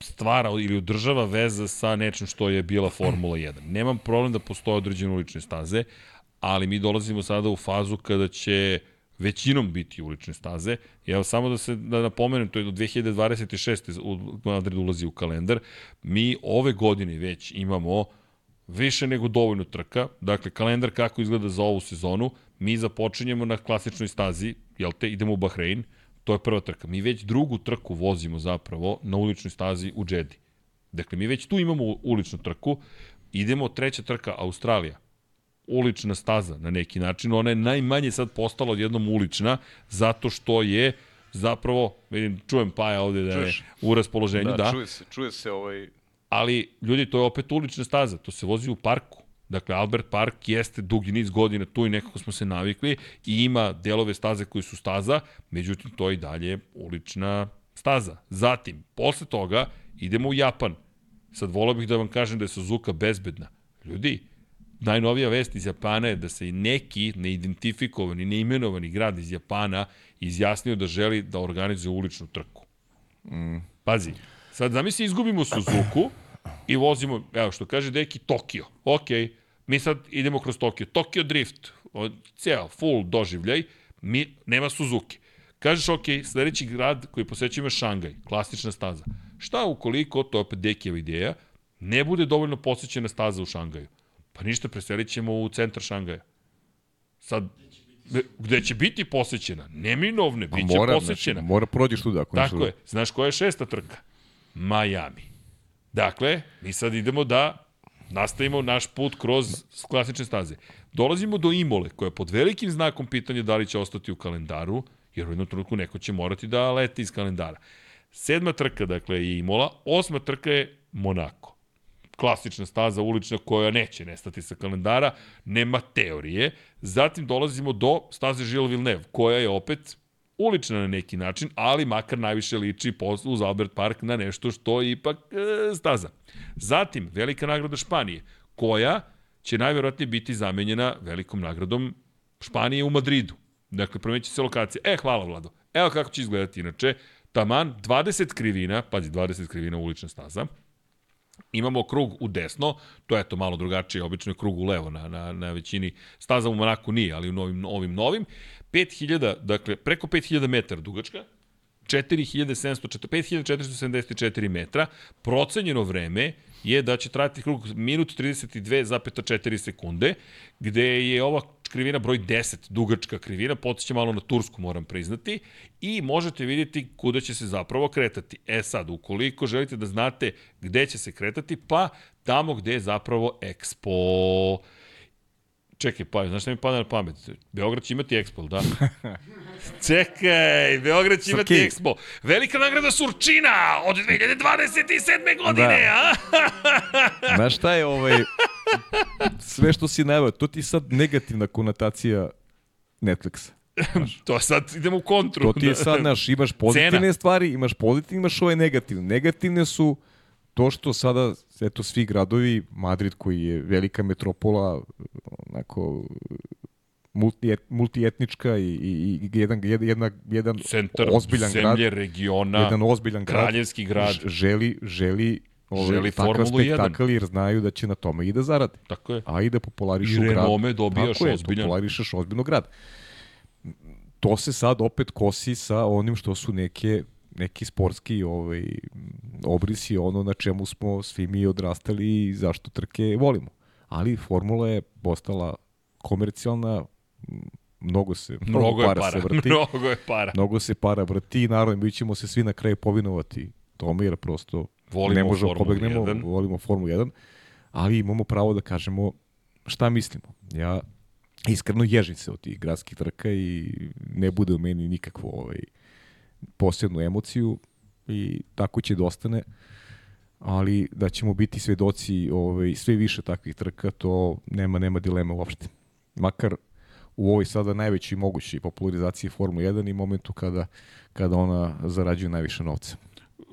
stvara ili održava veza sa nečim što je bila Formula 1. Nemam problem da postoje određene ulične staze, ali mi dolazimo sada u fazu kada će većinom biti ulične staze. Evo samo da se da napomenem, to je do 2026. u Madrid ulazi u kalendar. Mi ove godine već imamo više nego dovoljno trka. Dakle, kalendar kako izgleda za ovu sezonu. Mi započinjemo na klasičnoj stazi, jel te, idemo u Bahrein, to je prva trka. Mi već drugu trku vozimo zapravo na uličnoj stazi u Džedi. Dakle, mi već tu imamo uličnu trku, idemo treća trka Australija ulična staza na neki način. Ona je najmanje sad postala odjednom ulična zato što je zapravo, vidim, čujem Paja ovde da je u raspoloženju, da. da. Čuje se, čuje se ovaj... Ali, ljudi, to je opet ulična staza, to se vozi u parku. Dakle, Albert Park jeste dugi niz godina tu i nekako smo se navikli i ima delove staze koji su staza, međutim, to je i dalje ulična staza. Zatim, posle toga, idemo u Japan. Sad volao bih da vam kažem da je Suzuka bezbedna. Ljudi, Najnovija vest iz Japana je da se neki neidentifikovani, neimenovani grad iz Japana izjasnio da želi da organizuje uličnu trku. Mm. Pazi, sad zamisli izgubimo Suzuku i vozimo, evo što kaže deki, Tokio. Ok, mi sad idemo kroz Tokio. Tokio Drift, ceo, full doživljaj, mi, nema Suzuki. Kažeš, ok, sledeći grad koji posećujemo je Šangaj, klasična staza. Šta ukoliko, to je opet Dekijeva ideja, ne bude dovoljno posećena staza u Šangaju? Pa ništa, preselit ćemo u centar Šangaja. Sad, gde će biti posećena, neminovne, bit će mora, posećena. Znači, mora prođeš tu da ako Tako je. Znaš koja je šesta trka? Miami. Dakle, mi sad idemo da nastavimo naš put kroz klasične staze. Dolazimo do Imole, koja je pod velikim znakom pitanja da li će ostati u kalendaru, jer u jednom trenutku neko će morati da leti iz kalendara. Sedma trka, dakle, je Imola, osma trka je Monako klasična staza ulična koja neće nestati sa kalendara, nema teorije. Zatim dolazimo do staze Gilles Villeneuve, koja je opet ulična na neki način, ali makar najviše liči uz Albert Park na nešto što je ipak e, staza. Zatim, velika nagrada Španije, koja će najverovatnije biti zamenjena velikom nagradom Španije u Madridu. Dakle, promeće se lokacija. E, hvala Vlado. Evo kako će izgledati inače. Taman, 20 krivina, pazi, 20 krivina ulična staza, Imamo krug u desno, to je eto malo drugačije, obično je krug u levo na, na, na većini staza u Monaku nije, ali u novim, ovim novim. 5000, dakle preko 5000 metara dugačka, 5474 metra, procenjeno vreme je da će trajati krug minut 32,4 sekunde, gde je ova krivina broj 10, dugačka krivina, podsjeća malo na Tursku, moram priznati, i možete vidjeti kuda će se zapravo kretati. E sad, ukoliko želite da znate gde će se kretati, pa tamo gde je zapravo Expo. Čekaj, pa, znaš šta mi pada na pamet? Beograd će imati Expo, da? Čekaj, Beograd će imati okay. Expo. Velika nagrada Surčina od 2027. godine, da. a? Znaš šta je ovaj... Sve što si najavio, to ti sad negativna konotacija Netflixa. to sad idemo u kontru. To ti je sad, naš, imaš pozitivne Cena. stvari, imaš pozitivne, imaš ove negativne. Negativne su to što sada, eto, svi gradovi, Madrid koji je velika metropola, onako, multi, multietnička i, i, i jedan, jedan, jedan Centar ozbiljan zemlje, grad, regiona, jedan ozbiljan grad, kraljevski grad, želi, želi ovaj, želi takav Formulu 1. spektakl jer znaju da će na tome i da zarade. Tako je. A i da popularišu I grad. renome dobijaš Tako je, ozbiljan. popularišeš ozbiljno grad. To se sad opet kosi sa onim što su neke neki sportski ovaj, obrisi, ono na čemu smo svi mi odrastali i zašto trke volimo. Ali formula je postala komercijalna, mnogo se mnogo, Mnogo para, para. se vrti. Mnogo je para. Mnogo se para vrti i naravno mi ćemo se svi na kraju povinovati tome jer prosto Volimo ne možemo Formulu pobegnemo, 1. volimo Formulu 1, ali imamo pravo da kažemo šta mislimo. Ja iskreno ježim se od tih gradskih trka i ne bude u meni nikakvu ovaj, posebnu emociju i tako će da ostane ali da ćemo biti svedoci ovaj, sve više takvih trka, to nema nema dileme uopšte. Makar u ovoj sada najvećoj mogućoj popularizaciji Formule 1 i momentu kada, kada ona zarađuje najviše novca.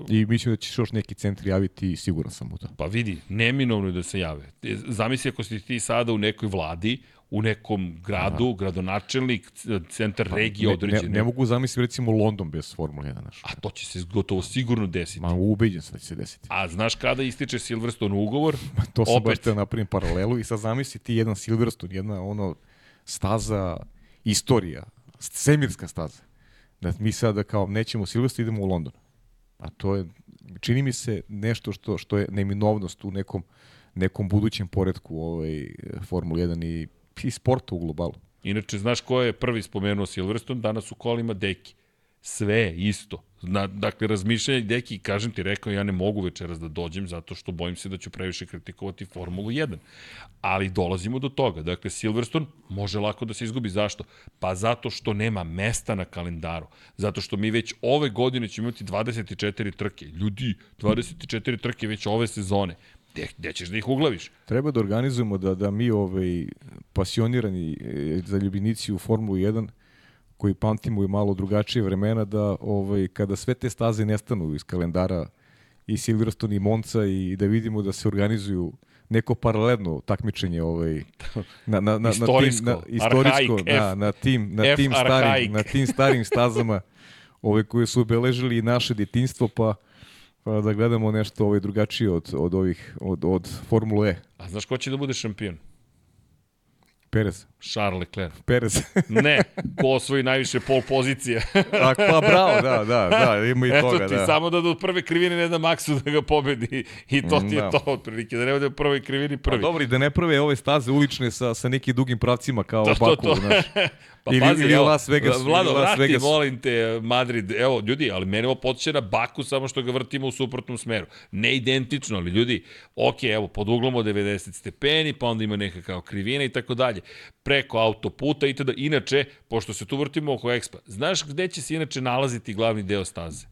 I mislim da će još neki centri javiti i siguran sam u to. Pa vidi, neminovno je da se jave. Zamisli ako si ti sada u nekoj vladi, u nekom gradu, Aha. gradonačelnik, centar regije ne, određene. ne, ne mogu zamisliti recimo London bez Formule 1. Naš. A to će se gotovo sigurno desiti. Ma ubeđen sam da će se desiti. A znaš kada ističe Silverstone ugovor? To sam Opet. baš te napravim paralelu i sad zamisli ti jedan Silverstone, jedna ono staza istorija, svemirska staza. Da mi sada kao nećemo Silverstone, idemo u London. A to je, čini mi se nešto što, što je neminovnost u nekom, nekom budućem poredku ovaj, Formula 1 i, i sporta u globalu. Inače, znaš ko je prvi spomenuo Silverstone? Danas u kolima Deki. Sve isto. Na, dakle, razmišljanje Deki, kažem ti, rekao ja ne mogu večeras da dođem zato što bojim se da ću previše kritikovati Formulu 1. Ali dolazimo do toga. Dakle, Silverstone može lako da se izgubi. Zašto? Pa zato što nema mesta na kalendaru. Zato što mi već ove godine ćemo imati 24 trke. Ljudi, 24 trke već ove sezone. Gde, gde ćeš da ih uglaviš? Treba da organizujemo da, da mi ovaj, pasionirani e, zaljubinici u Formulu 1 koji pamtimo i malo drugačije vremena da ovaj kada sve te staze nestanu iz kalendara i Silverstone i Monza i da vidimo da se organizuju neko paralelno takmičenje ovaj na na na na tim Istorijsko, na istorijsko arhaik, na na tim na F tim arhaik. starim na tim starim stazama ove koje su obeležili i naše detinjstvo pa pa da gledamo nešto ovaj drugačije od od ovih od od Formule E. A znaš ko će da bude šampion? Perez. Charles Leclerc. Perez. Ne, ko osvoji najviše pol pozicije. A, pa bravo, da, da, da, ima i Eto toga, ti, da. samo da do prve krivine ne da Maksu da ga pobedi. I to ti je Da. to, otprilike, da ne bude u prvoj krivini Pa prvi. dobro, i da ne prave ove staze ulične sa, sa nekim dugim pravcima kao To, to, Baku, to. znaš. Pa Ili- pazi, ili evo, Las Vegas, Vlado, Las vrati, Vegas. molim te, Madrid. Evo, ljudi, ali mene ovo podsjeća na Baku, samo što ga vrtimo u suprotnom smeru. Ne identično, ali ljudi, ok, evo, pod uglom od 90 stepeni, pa onda ima neka kao krivina i tako dalje. Preko autoputa i tada. Inače, pošto se tu vrtimo oko Expa, znaš gde će se inače nalaziti glavni deo staze?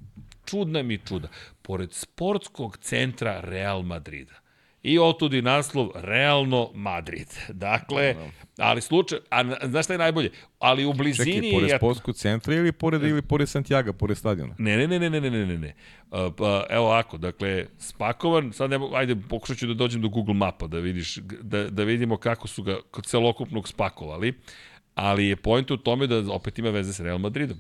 Čudna mi čuda. Pored sportskog centra Real Madrida. I otud i naslov, realno Madrid. Dakle, ali slučaj, a znaš šta je najbolje? Ali u blizini... Čekaj, pored Sposku centra ili pored, ili pored Santiago, pored stadiona? Ne, ne, ne, ne, ne, ne, ne, ne. Pa, evo ovako, dakle, spakovan, sad ne mogu, ajde, pokušat ću da dođem do Google mapa, da vidiš, da, da vidimo kako su ga celokupnog spakovali, ali je pojent u tome da opet ima veze sa Real Madridom.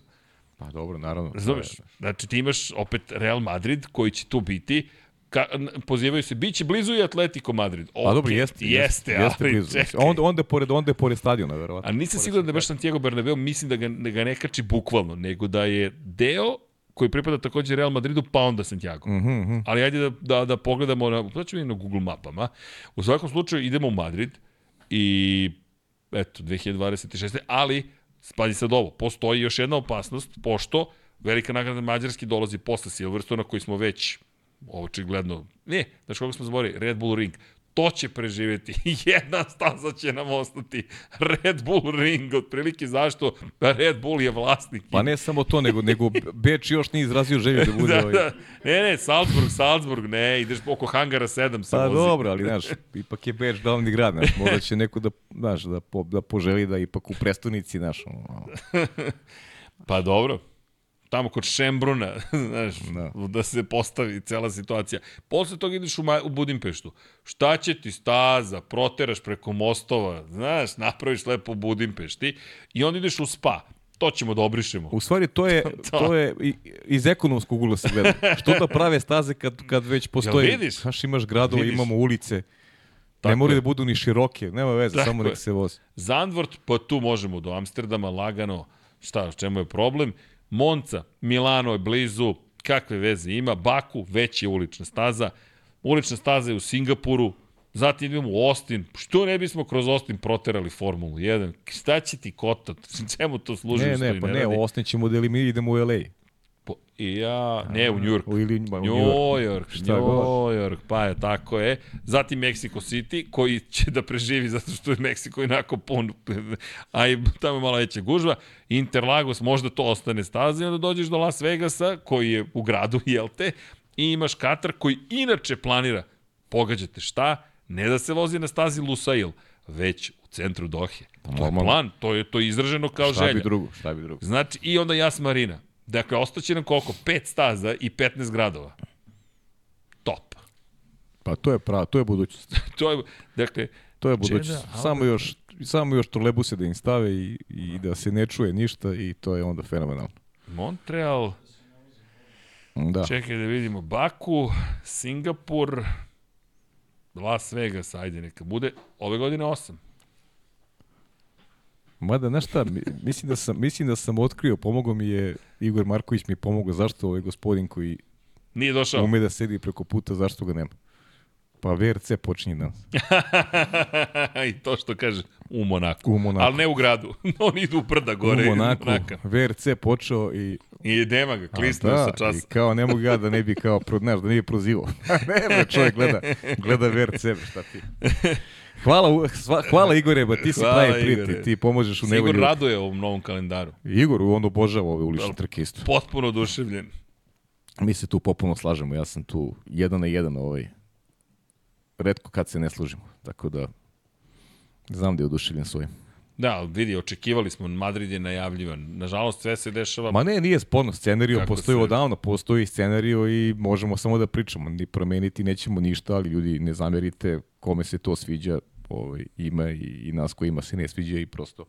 Pa dobro, naravno. Razumeš? Pa, e, znači ti imaš opet Real Madrid koji će tu biti, ka, pozivaju se, bit će blizu i Atletico Madrid. Okay, Pa dobro, jeste. Jeste, jeste ali blizu. čekaj. Onda, onda, je pored, onda je pored stadiona, verovatno. A nisam siguran da je baš Santiago Bernabeu, mislim da ga, da ga ne kači bukvalno, nego da je deo koji pripada takođe Real Madridu, pa onda Santiago. Mhm, mhm. Ali ajde da, da, da pogledamo, na, da ćemo i na Google mapama. U svakom slučaju idemo u Madrid i eto, 2026. Ali, spazi sad ovo, postoji još jedna opasnost, pošto velika nagrada Mađarski dolazi posle Silverstona koji smo već očigledno, ne, znaš koga smo zaboravili, Red Bull Ring. To će preživeti. Jedna staza će nam ostati. Red Bull Ring, otprilike zašto? Red Bull je vlasnik. Pa ne samo to, nego, nego Beč još nije izrazio želju da bude da, ovaj... da. Ne, ne, Salzburg, Salzburg, ne, ideš oko hangara 7 sa Pa vozi. dobro, ali znaš, ipak je Beč glavni grad, znaš, možda će neko da, znaš, da, po, da poželi da ipak u prestonici, znaš, ono, Pa dobro. Tamo kod Šembruna, znaš, da. Da. se postavi cela situacija. Posle toga ideš u, u Budimpeštu. Šta će ti staza, proteraš preko mostova, znaš, napraviš lepo Budimpešti i onda ideš u spa. To ćemo da obrišemo. U stvari, to je, to je i- iz ekonomskog ugla se gleda. Što da prave staze kad, kad već postoji... vidiš? Znaš, imaš gradove, Vidiš? imamo ulice. Tako ne moraju je. da budu ni široke, nema veze, Tako samo je. nek se vozi. Zandvort, pa tu možemo do Amsterdama, lagano. Šta, čemu je problem? Monca, Milano je blizu, kakve veze ima. Baku, već je ulična staza. Ulična staza je u Singapuru, Zatim idemo u Austin. Što ne bismo kroz Austin proterali Formulu 1? Šta će ti kotat? Čemu to služi? Ne, ne, pa ne, radi? osnećemo da li mi idemo u LA. Po, I ja, ne, u Njurk. U ili, ba, u New New York. York, Šta New god. York, pa je, tako je. Zatim Mexico City, koji će da preživi zato što je Meksiko inako pun, a i tamo je malo veća gužva. Interlagos, možda to ostane staza i onda dođeš do Las Vegasa, koji je u gradu, jel te, i imaš Katar koji inače planira, pogađate šta, ne da se vozi na stazi Lusail, već u centru Dohe. To je plan, to je, to je izraženo kao Šta želja. bi drugo, šta bi drugo. Znači, i onda Jas Marina. Dakle, ostaće nam koliko? Pet staza i 15 gradova. Top. Pa to je pravo, to je budućnost. To je, dakle, To je budućnost. Albert. Samo još, samo još trolebuse da im stave i, i da se ne čuje ništa i to je onda fenomenalno. Montreal, Da. čekaj da vidimo, Baku, Singapur, Las Vegas, ajde neka bude, ove godine 8. Mada, znaš šta, mi- mislim da, sam, mislim da sam otkrio, pomogao mi je, Igor Marković mi je pomogao, zašto ovaj gospodin koji Nije došao. ume da sedi preko puta, zašto ga nema? Pa VRC počinje danas. I to što kaže, u Monaku. U Monaku. Ali ne u gradu. Oni idu u brda gore. u Monaku, Monaka. VRC počeo i... I nema ga, klisnuo sa časa. i kao ne mogu ja da ne bi kao, znaš, da ne bi prozivao. ne, bre, čovjek gleda, gleda VRC, šta ti. Hvala, sva, hvala Igore, ba, ti si Hvala, pravi prijatelj, ti pomožeš u nevolju. raduje ovom novom kalendaru. Igor, on obožava ove ulične trke isto. Potpuno oduševljen. Mi se tu popuno slažemo, ja sam tu jedan na jedan ovaj, redko kad se ne služimo, tako da znam da je oduševljen svojim. Da, vidi, očekivali smo, Madrid je najavljivan. Nažalost, sve se dešava. Ma ne, nije sporno, scenario Kako postoji se- odavno, postoji scenario i možemo samo da pričamo, ni promeniti nećemo ništa, ali ljudi ne zamerite kome se to sviđa, ovaj, ima i, i nas kojima se ne sviđa i prosto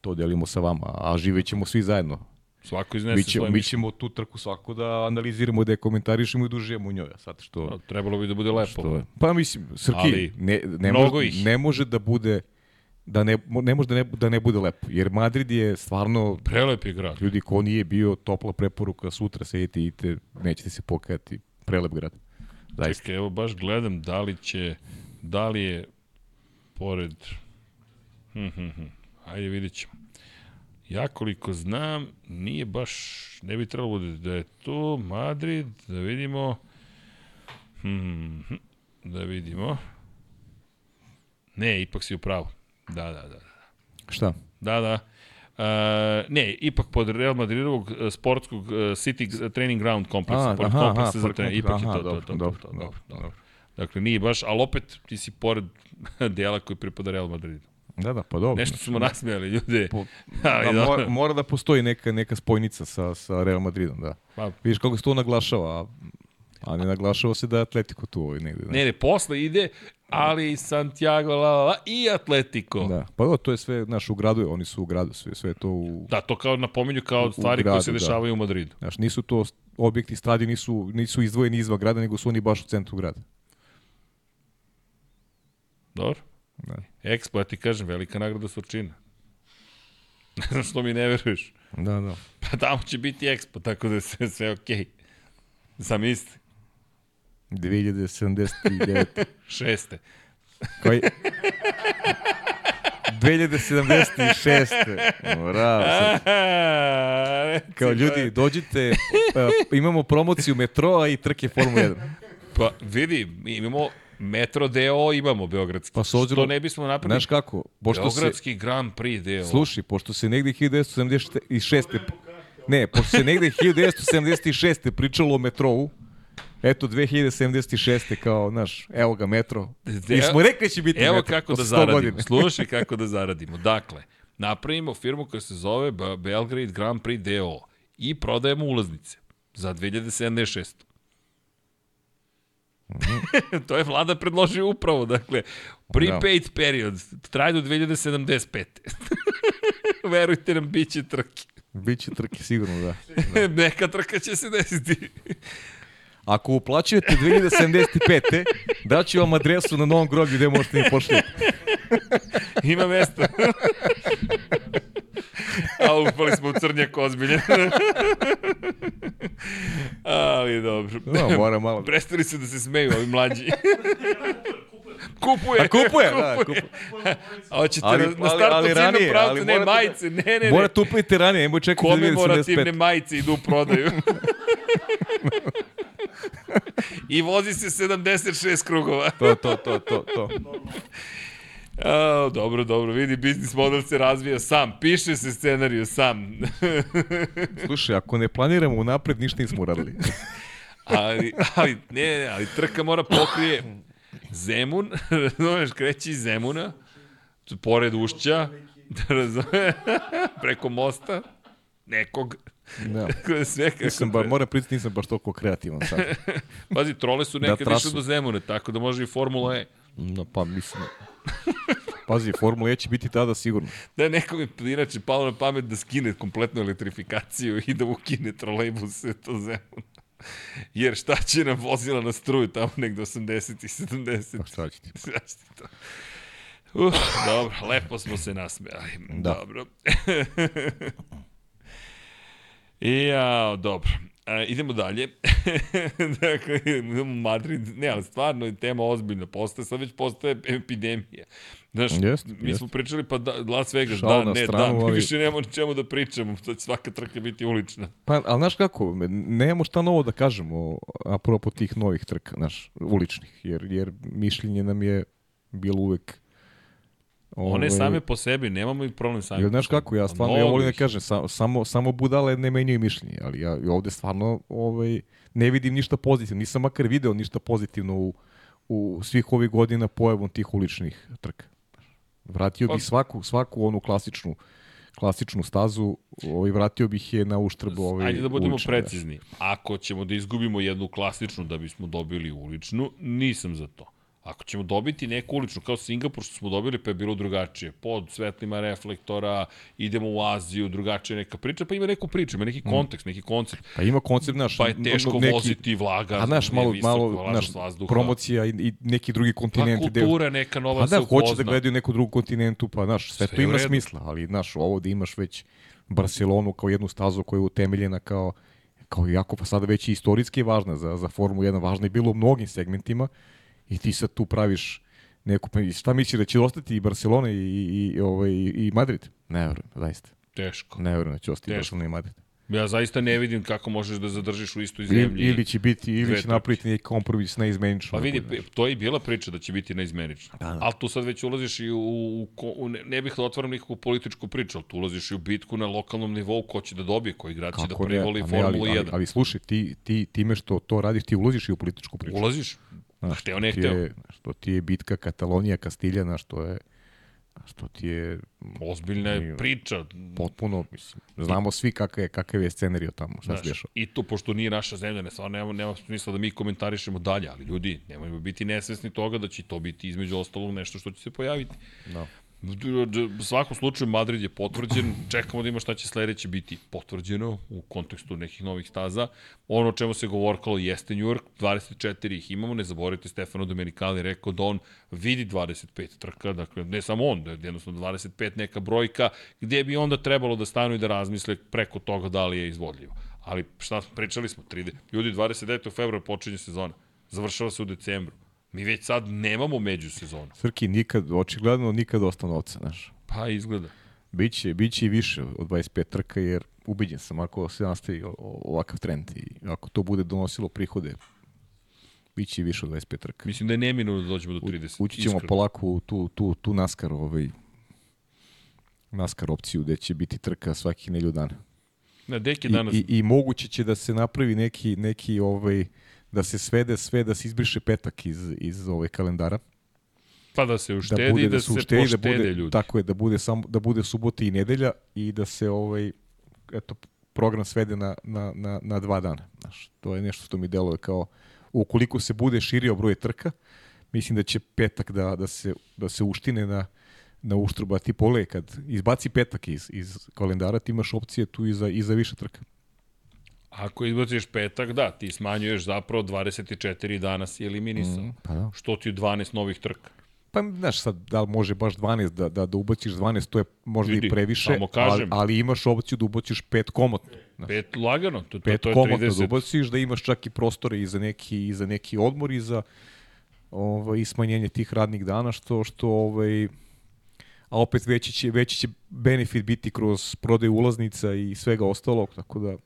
to delimo sa vama, a živet ćemo svi zajedno. Svako iznese Mi, ćemo, svoje mi ćemo tu trku svako da analiziramo, da je komentarišemo i da uživamo u njoj, sad što... Trebalo bi da bude lepo. Što? Pa mislim, Srki, Ali, ne, ne, može, ih. ne može da bude da ne, ne može da ne, da ne bude lepo, jer Madrid je stvarno Prelep je grad. ljudi ko nije bio topla preporuka sutra sedite i idite, nećete se pokajati prelep grad. Zaista. Čekaj, evo baš gledam da li će, da li je pored... Hm, hm, hm. Ajde, vidit ćemo. Ja koliko znam, nije baš, ne bi trebalo da, da je to Madrid, da vidimo. Hm, hm, da vidimo. Ne, ipak si u pravu. Da, da, da. Šta? Da, da. Uh, ne, ipak pod Real Madridovog uh, sportskog uh, City Training Ground kompleksa, A, pored aha, kompleksa aha, za trening, ipak je aha, to, to, to, dobro, to, to, dobro, dobro, dobro. dobro. Dakle, nije baš, ali opet ti si pored dela koji pripada Real Madridu. Da, da, pa dobro. Nešto smo nasmijali, ljude. Po, Ali da, mora, mora da postoji neka, neka spojnica sa, sa Real Madridom, da. Pa, Vidiš kako se to naglašava, a, a ne naglašava se da je Atletico tu ovaj negde. ne, ne, posle ide, ali i Santiago, la, la, la, i Atletico. Da. Da. Pa da, to je sve, znaš, u gradu, oni su u gradu, sve, sve to u... da, to kao napominju kao stvari koje gradu, se da. dešavaju u Madridu. Znaš, nisu to objekti stadi, nisu, nisu izdvojeni izvan grada, nego su oni baš u centru grada. Dobro? Da. Expo, ja ti kažem, velika nagrada Surčina. Ne znam što mi ne veruješ. Da, da. Pa tamo će biti Expo, tako da je sve, sve okej. Okay. Zamisli, 2079. šeste. Koji... 2076. Bravo. Kao ljudi, dođite, pa, imamo promociju metroa i trke Formula 1. Pa vidi, imamo Metro DO imamo Beogradski. Pa s obzirom- Što ne bismo napravili Znaš kako, pošto se, Beogradski Grand Prix DO. slušaj, pošto se negde 1976. Ne, pošto se negde 1976. pričalo o metrou, eto 2076. kao, znaš, evo ga metro. Mi smo rekli da će biti Evo metro. kako da posle 100 zaradimo. godina. Slušaj kako da zaradimo. Dakle, napravimo firmu koja se zove Be- Belgrade Grand Prix DO i prodajemo ulaznice za 2076. to je vlada predložio upravo, dakle, prepaid period, traje do 2075. Verujte nam, bit će trke. Biće trke sigurno, da. Neka trka će se desiti. Ako uplaćujete 2075. daću vam adresu na novom groblju gde možete mi pošljeti. Ima mesta. A upali smo u crnjak ozbiljen. Ali dobro. No, mora malo. Prestali su da se smeju ovi mlađi. kupuje. A kupuje, da, kupuje. A hoćete Ali- na, na ali- startu ali ciljnom ranije, pravcu, ali ne da- majice, ne, ne, ne. Morate upiti ranije, nemoj čekati do Komemorativne 2075. majice idu u prodaju. I vozi se 76 krugova. To, to, to, to, to. A, dobro, dobro, vidi, biznis model se razvija sam, piše se scenariju sam. Slušaj, ako ne planiramo unapred, ništa nismo uradili. ali, ali, ne, ne, ali trka mora pokrije Zemun, razumeš, kreće iz Zemuna, pored ušća, da razume, preko mosta, nekog, Da. Da sve kako Nisam ba, treba. moram priznati, nisam baš toliko kreativan sad. Pazi, trole su Da, nekad trasu. išle do Zemuna, tako da može i Formula E. No, pa mislim... Pazi, Formula E će biti tada sigurno. Da nekom je inače palo na pamet da skine kompletnu elektrifikaciju i da ukine trolejbuse to Zemun. Jer šta će nam vozila na struju tamo negde 80 i 70. Pa šta će ti? Šta će ti to? Uh, dobro, lepo smo se nasmejali. Da. Dobro. I ja, dobro. E, idemo dalje. dakle, imamo Madrid. Ne, ali stvarno je tema ozbiljna. Postaje, sad već postaje epidemija. Znaš, Jest, mi jest. smo pričali, pa da, Las Vegas, Šalu da, ne, stranu, da, ali- više nemamo čemu da pričamo, sad će svaka trka biti ulična. Pa, ali znaš kako, nemamo šta novo da kažemo apropo tih novih trka, znaš, uličnih, jer, jer mišljenje nam je bilo uvek One ovaj, same po sebi, nemamo i problem sami. Po znaš kako, ja Pa stvarno, ja volim da kažem, sa, samo, samo budale ne menjaju mišljenje, ali ja ovde stvarno ovaj, ne vidim ništa pozitivno, nisam makar video ništa pozitivno u, u svih ovih godina pojavom tih uličnih trka. Vratio Pa- bih svaku, svaku onu klasičnu klasičnu stazu, ovaj, vratio bih je na uštrb ovaj, Ajde da budemo ulične, znaš. precizni. Ako ćemo da izgubimo jednu klasičnu da bismo dobili uličnu, nisam za to. Ako ćemo dobiti neku uličnu, kao Singapur što smo dobili, pa je bilo drugačije. Pod svetlima reflektora, idemo u Aziju, drugačije neka priča, pa ima neku priču, ima neki kontekst, neki koncept. Pa ima koncept, znaš, Pa je teško neki, voziti vlaga, a znaš, malo, visoko, malo, znaš, vazduha. promocija i, i neki drugi Pa kontinenti. gde- kultura neka nova Pa se da, hoće da upozna. gledaju neku drugu kontinentu, pa znaš, sve, Sve to ima smisla, ali znaš, ovo da imaš već Barcelonu kao jednu stazu koja je utemeljena kao kao jako pa sada već i istorijski važna za, za Formulu 1, važna je bilo u mnogim segmentima i ti sad tu praviš neku, pa i šta misliš da će ostati i Barcelona i, i, i, ovaj, i Madrid? Ne verujem, zaista. Teško. Ne verujem da će ostati Teško. Barcelona i Madrid. Ja zaista ne vidim kako možeš da zadržiš u istoj zemlji. ili će biti, ili će napraviti neki kompromis na izmenično. Pa vidi, to je bila priča da će biti neizmenično. Da, da. Ali tu sad već ulaziš i u, u, u ne, ne bih da otvaram nikakvu političku priču, ali tu ulaziš i u bitku na lokalnom nivou ko će da dobije, koji grad će da privoli Pa ne, Formulu ali, 1. ali, ali, slušaj, ti, ti, time što to radiš, ti ulaziš i u političku priču. Ulaziš? Znaš, hteo, ne hteo. Je, što ti je bitka Katalonija, Kastiljana, što je što ti je Ozbiljna je priča. potpuno, mislim, znamo svi kakav je, kakav je scenario tamo, šta se dešava. I to, pošto nije naša zemlja, ne, stvarno nema, nema smisla da mi komentarišemo dalje, ali ljudi, nemojmo biti nesvesni toga da će to biti između ostalog nešto što će se pojaviti. No. U svakom slučaju Madrid je potvrđen, čekamo da ima šta će sledeće biti potvrđeno u kontekstu nekih novih staza. Ono o čemu se govorkalo jeste New York, 24 ih imamo, ne zaboravite Stefano Domenicali rekao da on vidi 25 trka, dakle ne samo on, da je jednostavno 25 neka brojka, gde bi onda trebalo da stanu i da razmisle preko toga da li je izvodljivo. Ali šta smo, pričali smo, 30, ljudi 29. februar počinje sezona, završava se u decembru. Mi već sad nemamo međusezonu. Srki, nikad, očigledno nikad dosta novca, znaš. Pa izgleda. Biće, biće i više od 25 trka, jer ubiđen sam ako se nastavi ovakav trend i ako to bude donosilo prihode Biće više od 25 trka. Mislim da je neminovno da dođemo do 30. Ući ćemo iskreno. polako u tu, tu, tu NASCAR, ovaj, NASCAR opciju gde će biti trka svakih nelju dana. Na deke I, danas, i, I moguće će da se napravi neki, neki ovaj, da se svede sve, da se izbriše petak iz, iz ovaj kalendara. pa da se Da uštedi, bude, da, da, se uštedi, da poštede bude, ljudi. tako je, da bude, samo, da bude subota i nedelja i da se ovaj, eto, program svede na, na, na, na dva dana. Znaš, to je nešto što mi deluje kao, ukoliko se bude širio broj trka, mislim da će petak da, da, se, da se uštine na, na uštruba ti pole, kad izbaci petak iz, iz kalendara, ti imaš opcije tu i za, i za više trka. Ako izbaciš petak, da, ti smanjuješ zapravo 24 dana si eliminisao. Mm. Pa da. Što ti je 12 novih trka? Pa, znaš, sad, da li može baš 12 da, da, da ubaciš 12, to je možda Vidi, i previše, ali, ali imaš opciju da ubaciš pet komotno. Znaš, Pet lagano, to, to, pet to je komotno da 30. ubaciš, da imaš čak i prostore i za neki, i za neki odmor i za ovaj, i smanjenje tih radnih dana, što, što ovaj, a opet veći će, veći će benefit biti kroz prodaju ulaznica i svega ostalog, tako da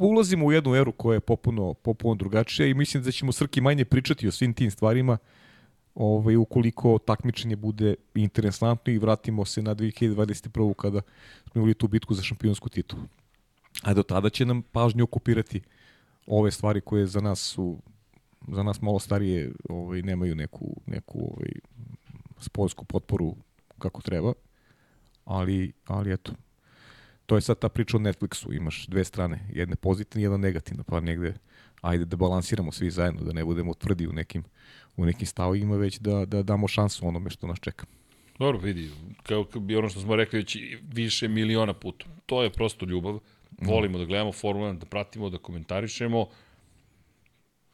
ulazimo u jednu eru koja je popuno, popuno drugačija i mislim da ćemo Srki manje pričati o svim tim stvarima ovaj, ukoliko takmičenje bude interesantno i vratimo se na 2021. kada smo imali tu bitku za šampionsku titulu. A do tada će nam pažnju okupirati ove stvari koje za nas su za nas malo starije ovaj, nemaju neku, neku ovaj, sportsku potporu kako treba. Ali, ali eto, to je sad ta priča o Netflixu. Imaš dve strane, jedna pozitivna i jedna negativna, pa negde ajde da balansiramo svi zajedno, da ne budemo tvrdi u nekim, u nekim stavovima, već da, da damo šansu onome što nas čeka. Dobro, vidi, kao bi ono što smo rekli već više miliona puta. To je prosto ljubav. Volimo da gledamo Formula 1, da pratimo, da komentarišemo.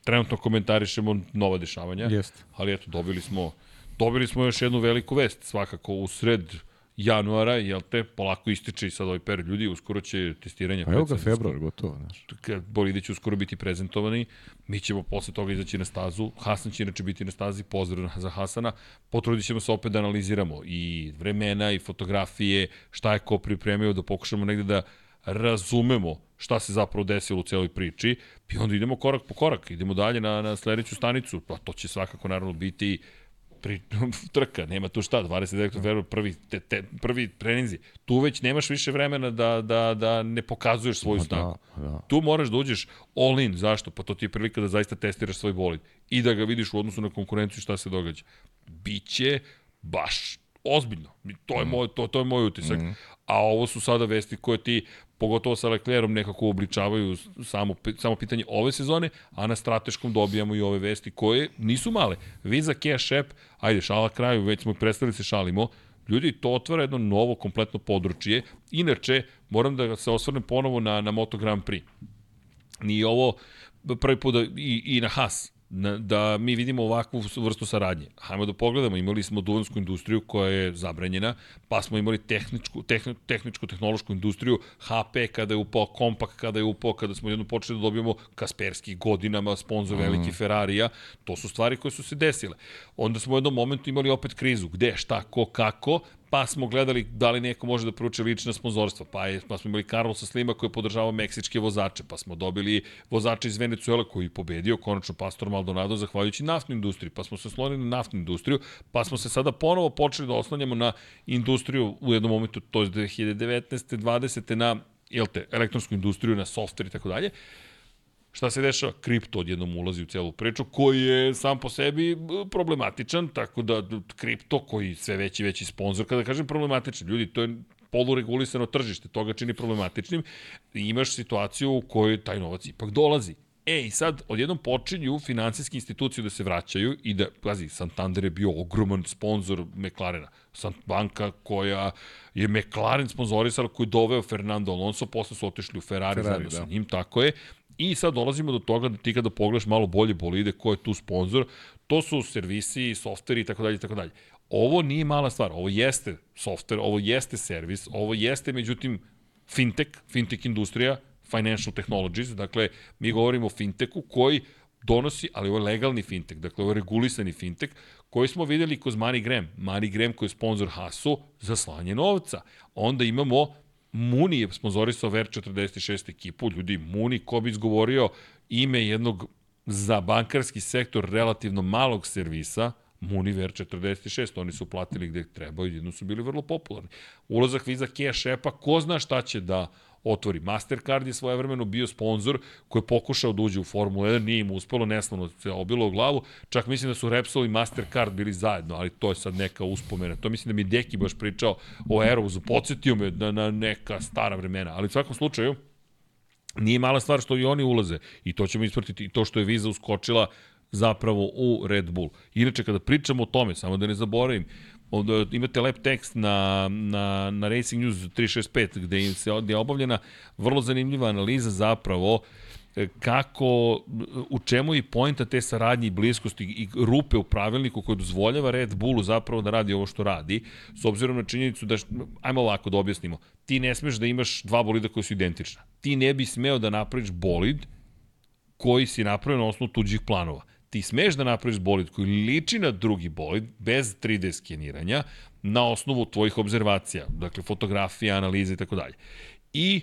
Trenutno komentarišemo nova dešavanja. Jeste. Ali eto, dobili smo, dobili smo još jednu veliku vest. Svakako u sred januara, jel te, polako ističe i sad ovaj per ljudi, uskoro će testiranje. Pa evo ga februar, gotovo, znaš. kad bolidi će uskoro biti prezentovani, mi ćemo posle toga izaći na stazu, Hasan će inače biti na stazi, pozdrav za Hasana, potrudit ćemo se opet da analiziramo i vremena i fotografije, šta je ko pripremio, da pokušamo negde da razumemo šta se zapravo desilo u celoj priči i onda idemo korak po korak, idemo dalje na, na sledeću stanicu, pa to će svakako naravno biti pri, trka, nema tu šta, 29. februar, prvi, te, te, prvi treninzi. Tu već nemaš više vremena da, da, da ne pokazuješ svoju Pa snagu. da, da. Tu moraš da uđeš all in. Zašto? Pa to ti je prilika da zaista testiraš svoj bolid i da ga vidiš u odnosu na konkurenciju šta se događa. Biće baš ozbiljno. To je moj, to, to je moj utisak. Mm. A ovo su sada vesti koje ti, pogotovo sa Leclerom, nekako obličavaju samo, samo pitanje ove sezone, a na strateškom dobijamo i ove vesti koje nisu male. Visa Cash App, ajde, šala kraju, već smo ih predstavili se šalimo, Ljudi, to otvara jedno novo kompletno područje. Inače, moram da se osvrnem ponovo na, na Moto Grand Prix nije ovo prvi put da, i, i na Haas, da mi vidimo ovakvu vrstu saradnje. Hajmo da pogledamo, imali smo duvansku industriju koja je zabranjena, pa smo imali tehničku, tehni, tehničku tehnološku industriju, HP kada je upao, Kompak kada je upao, kada smo jedno počeli da dobijemo Kasperski godinama, sponsor veliki Ferrarija, to su stvari koje su se desile. Onda smo u jednom momentu imali opet krizu, gde, šta, ko, kako, pa smo gledali da li neko može da pruče lična sponzorstva, pa, je, pa smo imali Carlosa Slima koji je podržavao meksičke vozače, pa smo dobili vozača iz Venecuela koji je pobedio, konačno Pastor Maldonado, zahvaljujući naftnoj industriji, pa smo se oslonili na naftnu industriju, pa smo se sada ponovo počeli da oslanjamo na industriju u jednom momentu, to je 2019. 20. na jel te, elektronsku industriju, na softver i tako dalje. Šta se dešava? Kripto odjednom ulazi u celu priču, koji je sam po sebi e, problematičan, tako da kripto, koji sve veći i veći sponsor, kada kažem problematičan, ljudi, to je poluregulisano tržište, to ga čini problematičnim, imaš situaciju u kojoj taj novac ipak dolazi. E, i sad, odjednom počinju finansijske institucije da se vraćaju i da, pazi, Santander je bio ogroman sponsor McLarena. Sant banka koja je McLaren sponzorisala, koji je doveo Fernando Alonso, posle su otišli u Ferrari, Ferrari, zajedno da. sa njim, tako je. I sad dolazimo do toga da ti kada pogledaš malo bolje bolide, ko je tu sponsor, to su servisi, softveri i tako dalje i tako dalje. Ovo nije mala stvar, ovo jeste softver, ovo jeste servis, ovo jeste međutim fintech, fintech industrija, financial technologies, dakle mi govorimo o fintechu koji donosi, ali ovo je legalni fintech, dakle ovo je regulisani fintech, koji smo videli kroz Money Gram. Money Gram koji je sponsor Hasu za slanje novca. Onda imamo Muni je sponzorisao VR46 ekipu, ljudi, Muni, ko bi izgovorio ime jednog za bankarski sektor relativno malog servisa, Muniver 46, oni su platili gde treba jedno su bili vrlo popularni. Ulazak Visa Cash Appa, ko zna šta će da otvori. Mastercard je svojevremeno bio sponsor koji je pokušao da uđe u Formulu 1, nije im uspelo, neslavno se obilo u glavu. Čak mislim da su Repsol i Mastercard bili zajedno, ali to je sad neka uspomena. To mislim da mi Deki baš pričao o Aerobusu, podsjetio me da na neka stara vremena. Ali u svakom slučaju, nije mala stvar što i oni ulaze i to ćemo ispratiti i to što je Visa uskočila zapravo u Red Bull. Inače, kada pričamo o tome, samo da ne zaboravim, Ovde imate lep tekst na, na, na Racing News 365 gde je, se, gde je obavljena vrlo zanimljiva analiza zapravo e, kako, u čemu je pojenta te saradnje i bliskosti i rupe u pravilniku koje dozvoljava Red Bullu zapravo da radi ovo što radi, s obzirom na činjenicu da, ajmo ovako da objasnimo, ti ne smeš da imaš dva bolida koji su identična. Ti ne bi smeo da napraviš bolid koji si napravio na osnovu tuđih planova ti smeš da napraviš bolid koji liči na drugi bolid bez 3D skeniranja na osnovu tvojih observacija, dakle fotografija, analize i tako dalje. I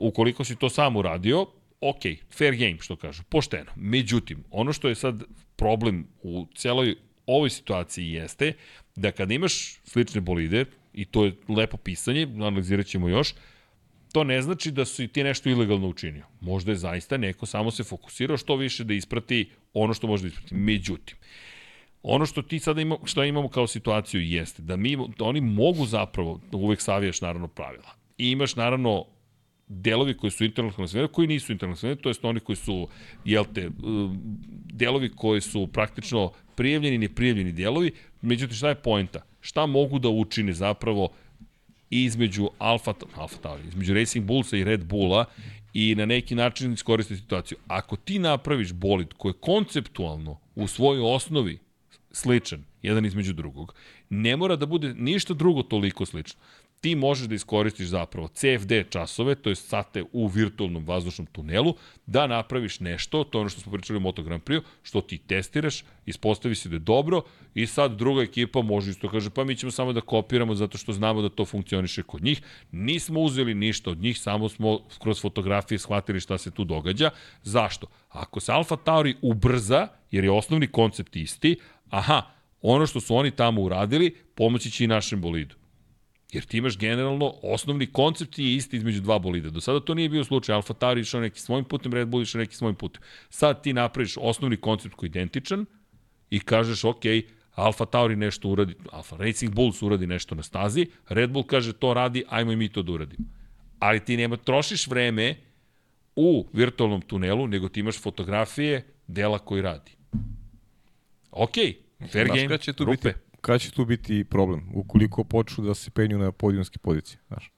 ukoliko si to sam uradio, ok, fair game, što kažu, pošteno. Međutim, ono što je sad problem u celoj ovoj situaciji jeste da kada imaš slične bolide, i to je lepo pisanje, analizirat ćemo još, to ne znači da su i ti nešto ilegalno učinio. Možda je zaista neko samo se fokusirao što više da isprati ono što može da isprati. Međutim, ono što ti sada imamo, što imamo kao situaciju jeste da mi, da oni mogu zapravo, uvek savijaš naravno pravila. I imaš naravno delovi koji su internacionalno svene, koji nisu internacionalno to jest oni koji su, jel te, delovi koji su praktično prijavljeni, neprijavljeni delovi, međutim šta je poenta? Šta mogu da učine zapravo između Alfa, Alfa Tauri, između Racing Bullsa i Red Bulla i na neki način iskoriste situaciju. Ako ti napraviš bolid koji je konceptualno u svojoj osnovi sličan, jedan između drugog, ne mora da bude ništa drugo toliko slično ti možeš da iskoristiš zapravo CFD časove, to je sate u virtualnom vazdušnom tunelu, da napraviš nešto, to je ono što smo pričali u Moto Grand Prix, što ti testiraš, ispostavi se da je dobro i sad druga ekipa može isto kaže pa mi ćemo samo da kopiramo zato što znamo da to funkcioniše kod njih. Nismo uzeli ništa od njih, samo smo kroz fotografije shvatili šta se tu događa. Zašto? Ako se Alfa Tauri ubrza, jer je osnovni koncept isti, aha, ono što su oni tamo uradili, pomoći će i našem bolidu. Jer ti imaš generalno, osnovni koncept je isti između dva bolida. Do sada to nije bio slučaj. Alfa Tauri išao neki svojim putem, Red Bull išao neki svojim putem. Sad ti napraviš osnovni koncept koji je identičan i kažeš, ok, Alfa Tauri nešto uradi, Alfa Racing Bulls uradi nešto na stazi, Red Bull kaže to radi, ajmo i mi to da uradimo. Ali ti nema, trošiš vreme u virtualnom tunelu, nego ti imaš fotografije dela koji radi. Ok, fair Znaš, game, će tu rupe. Biti kada će tu biti problem? Ukoliko počnu da se penju na podijumske pozicije, znaš.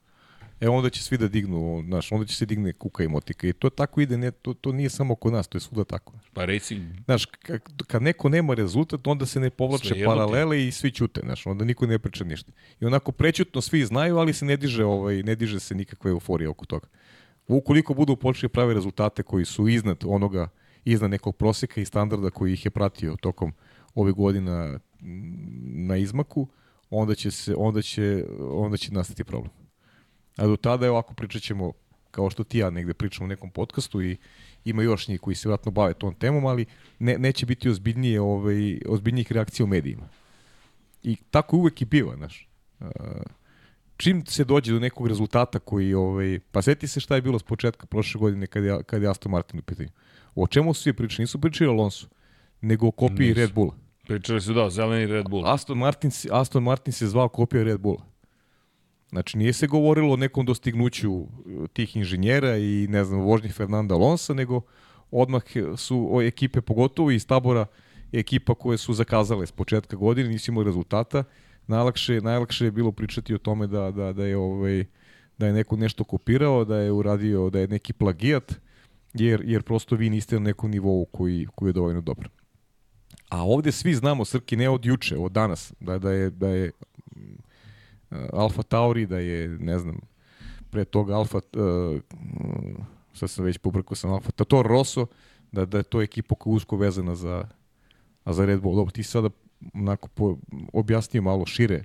E onda će svi da dignu, znaš, onda će se digne kuka i motika i to tako ide, ne, to, to nije samo kod nas, to je svuda tako. Znaš. Pa racing... Znaš, kad neko nema rezultat, onda se ne povlače paralele i svi ćute, znaš, onda niko ne priča ništa. I onako prećutno svi znaju, ali se ne diže, ovaj, ne diže se nikakva euforija oko toga. Ukoliko budu počeli prave rezultate koji su iznad onoga, iznad nekog proseka i standarda koji ih je pratio tokom ove godina na izmaku, onda će, se, onda će, onda će nastati problem. A do tada je ovako pričat ćemo, kao što ti ja negde pričam u nekom podcastu i ima još njih koji se vratno bave tom temom, ali ne, neće biti ozbiljnije, ovaj, ozbiljnijih reakcija u medijima. I tako uvek i biva, znaš. Čim se dođe do nekog rezultata koji, ovaj, pa seti se šta je bilo s početka prošle godine kad je, kad je Aston Martin u pitanju. O čemu su svi pričali? Nisu pričali o Alonso, nego o kopiji Red Bulla. Pričali su da, zeleni Red Bull. Aston Martin, Aston Martin se zvao kopija Red Bulla. Znači, nije se govorilo o nekom dostignuću uh, tih inženjera i, ne znam, vožnjih Fernanda Alonso, nego odmah su o ekipe, pogotovo iz tabora, ekipa koje su zakazale s početka godine, nisu imali rezultata. Najlakše, najlakše je bilo pričati o tome da, da, da je ovaj, da je neko nešto kopirao, da je uradio, da je neki plagijat, jer, jer prosto vi niste na nekom nivou koji, koji je dovoljno dobar. A ovde svi znamo, Srki, ne od juče, od danas, da, da je, da je uh, Alfa Tauri, da je, ne znam, pre toga Alfa, uh, sad sam već pobrkao sam Alfa, Tator Rosso, da, da je to ekipa koja je usko vezana za, za Red Bull. Dobro, ti sada onako po, objasnio malo šire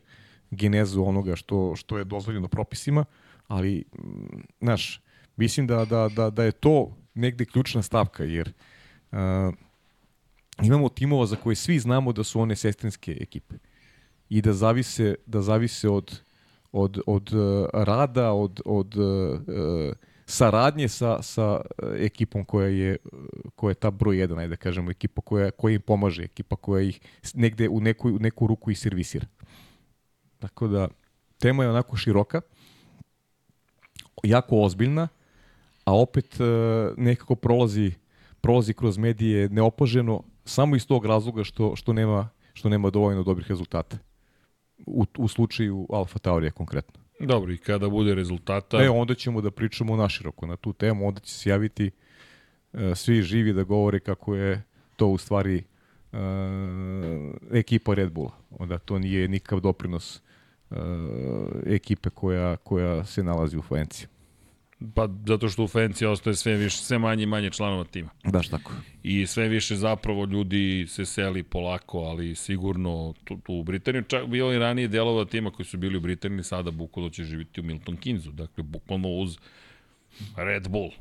genezu onoga što, što je dozvoljeno propisima, ali, mm, znaš, mislim da, da, da, da je to negde ključna stavka, jer uh, imamo timova za koje svi znamo da su one sestrinske ekipe i da zavise, da zavise od, od, od uh, rada, od, od uh, saradnje sa, sa ekipom koja je, koja je ta broj jedan, ajde da kažemo, ekipa koja, koja im pomaže, ekipa koja ih negde u neku, u neku ruku i servisira. Tako da, tema je onako široka, jako ozbiljna, a opet nekako prolazi, prolazi kroz medije neopoženo, samo iz tog razloga što, što, nema, što nema dovoljno dobrih rezultata. U, u slučaju Alfa Taurija konkretno. Dobro, i kada bude rezultata... E, onda ćemo da pričamo naširoko na tu temu, onda će se javiti e, svi živi da govore kako je to u stvari e, ekipa Red Bulla. Onda to nije nikav doprinos e, ekipe koja, koja se nalazi u Fluenciji. Pa zato što u Fenci ostaje sve više, sve manje i manje članova tima. Baš tako. I sve više zapravo ljudi se seli polako, ali sigurno tu, tu u Britaniji. Čak bilo i ranije delova tima koji su bili u Britaniji, sada bukvalno će živiti u Milton Kinzu. Dakle, bukvalno uz Red Bull.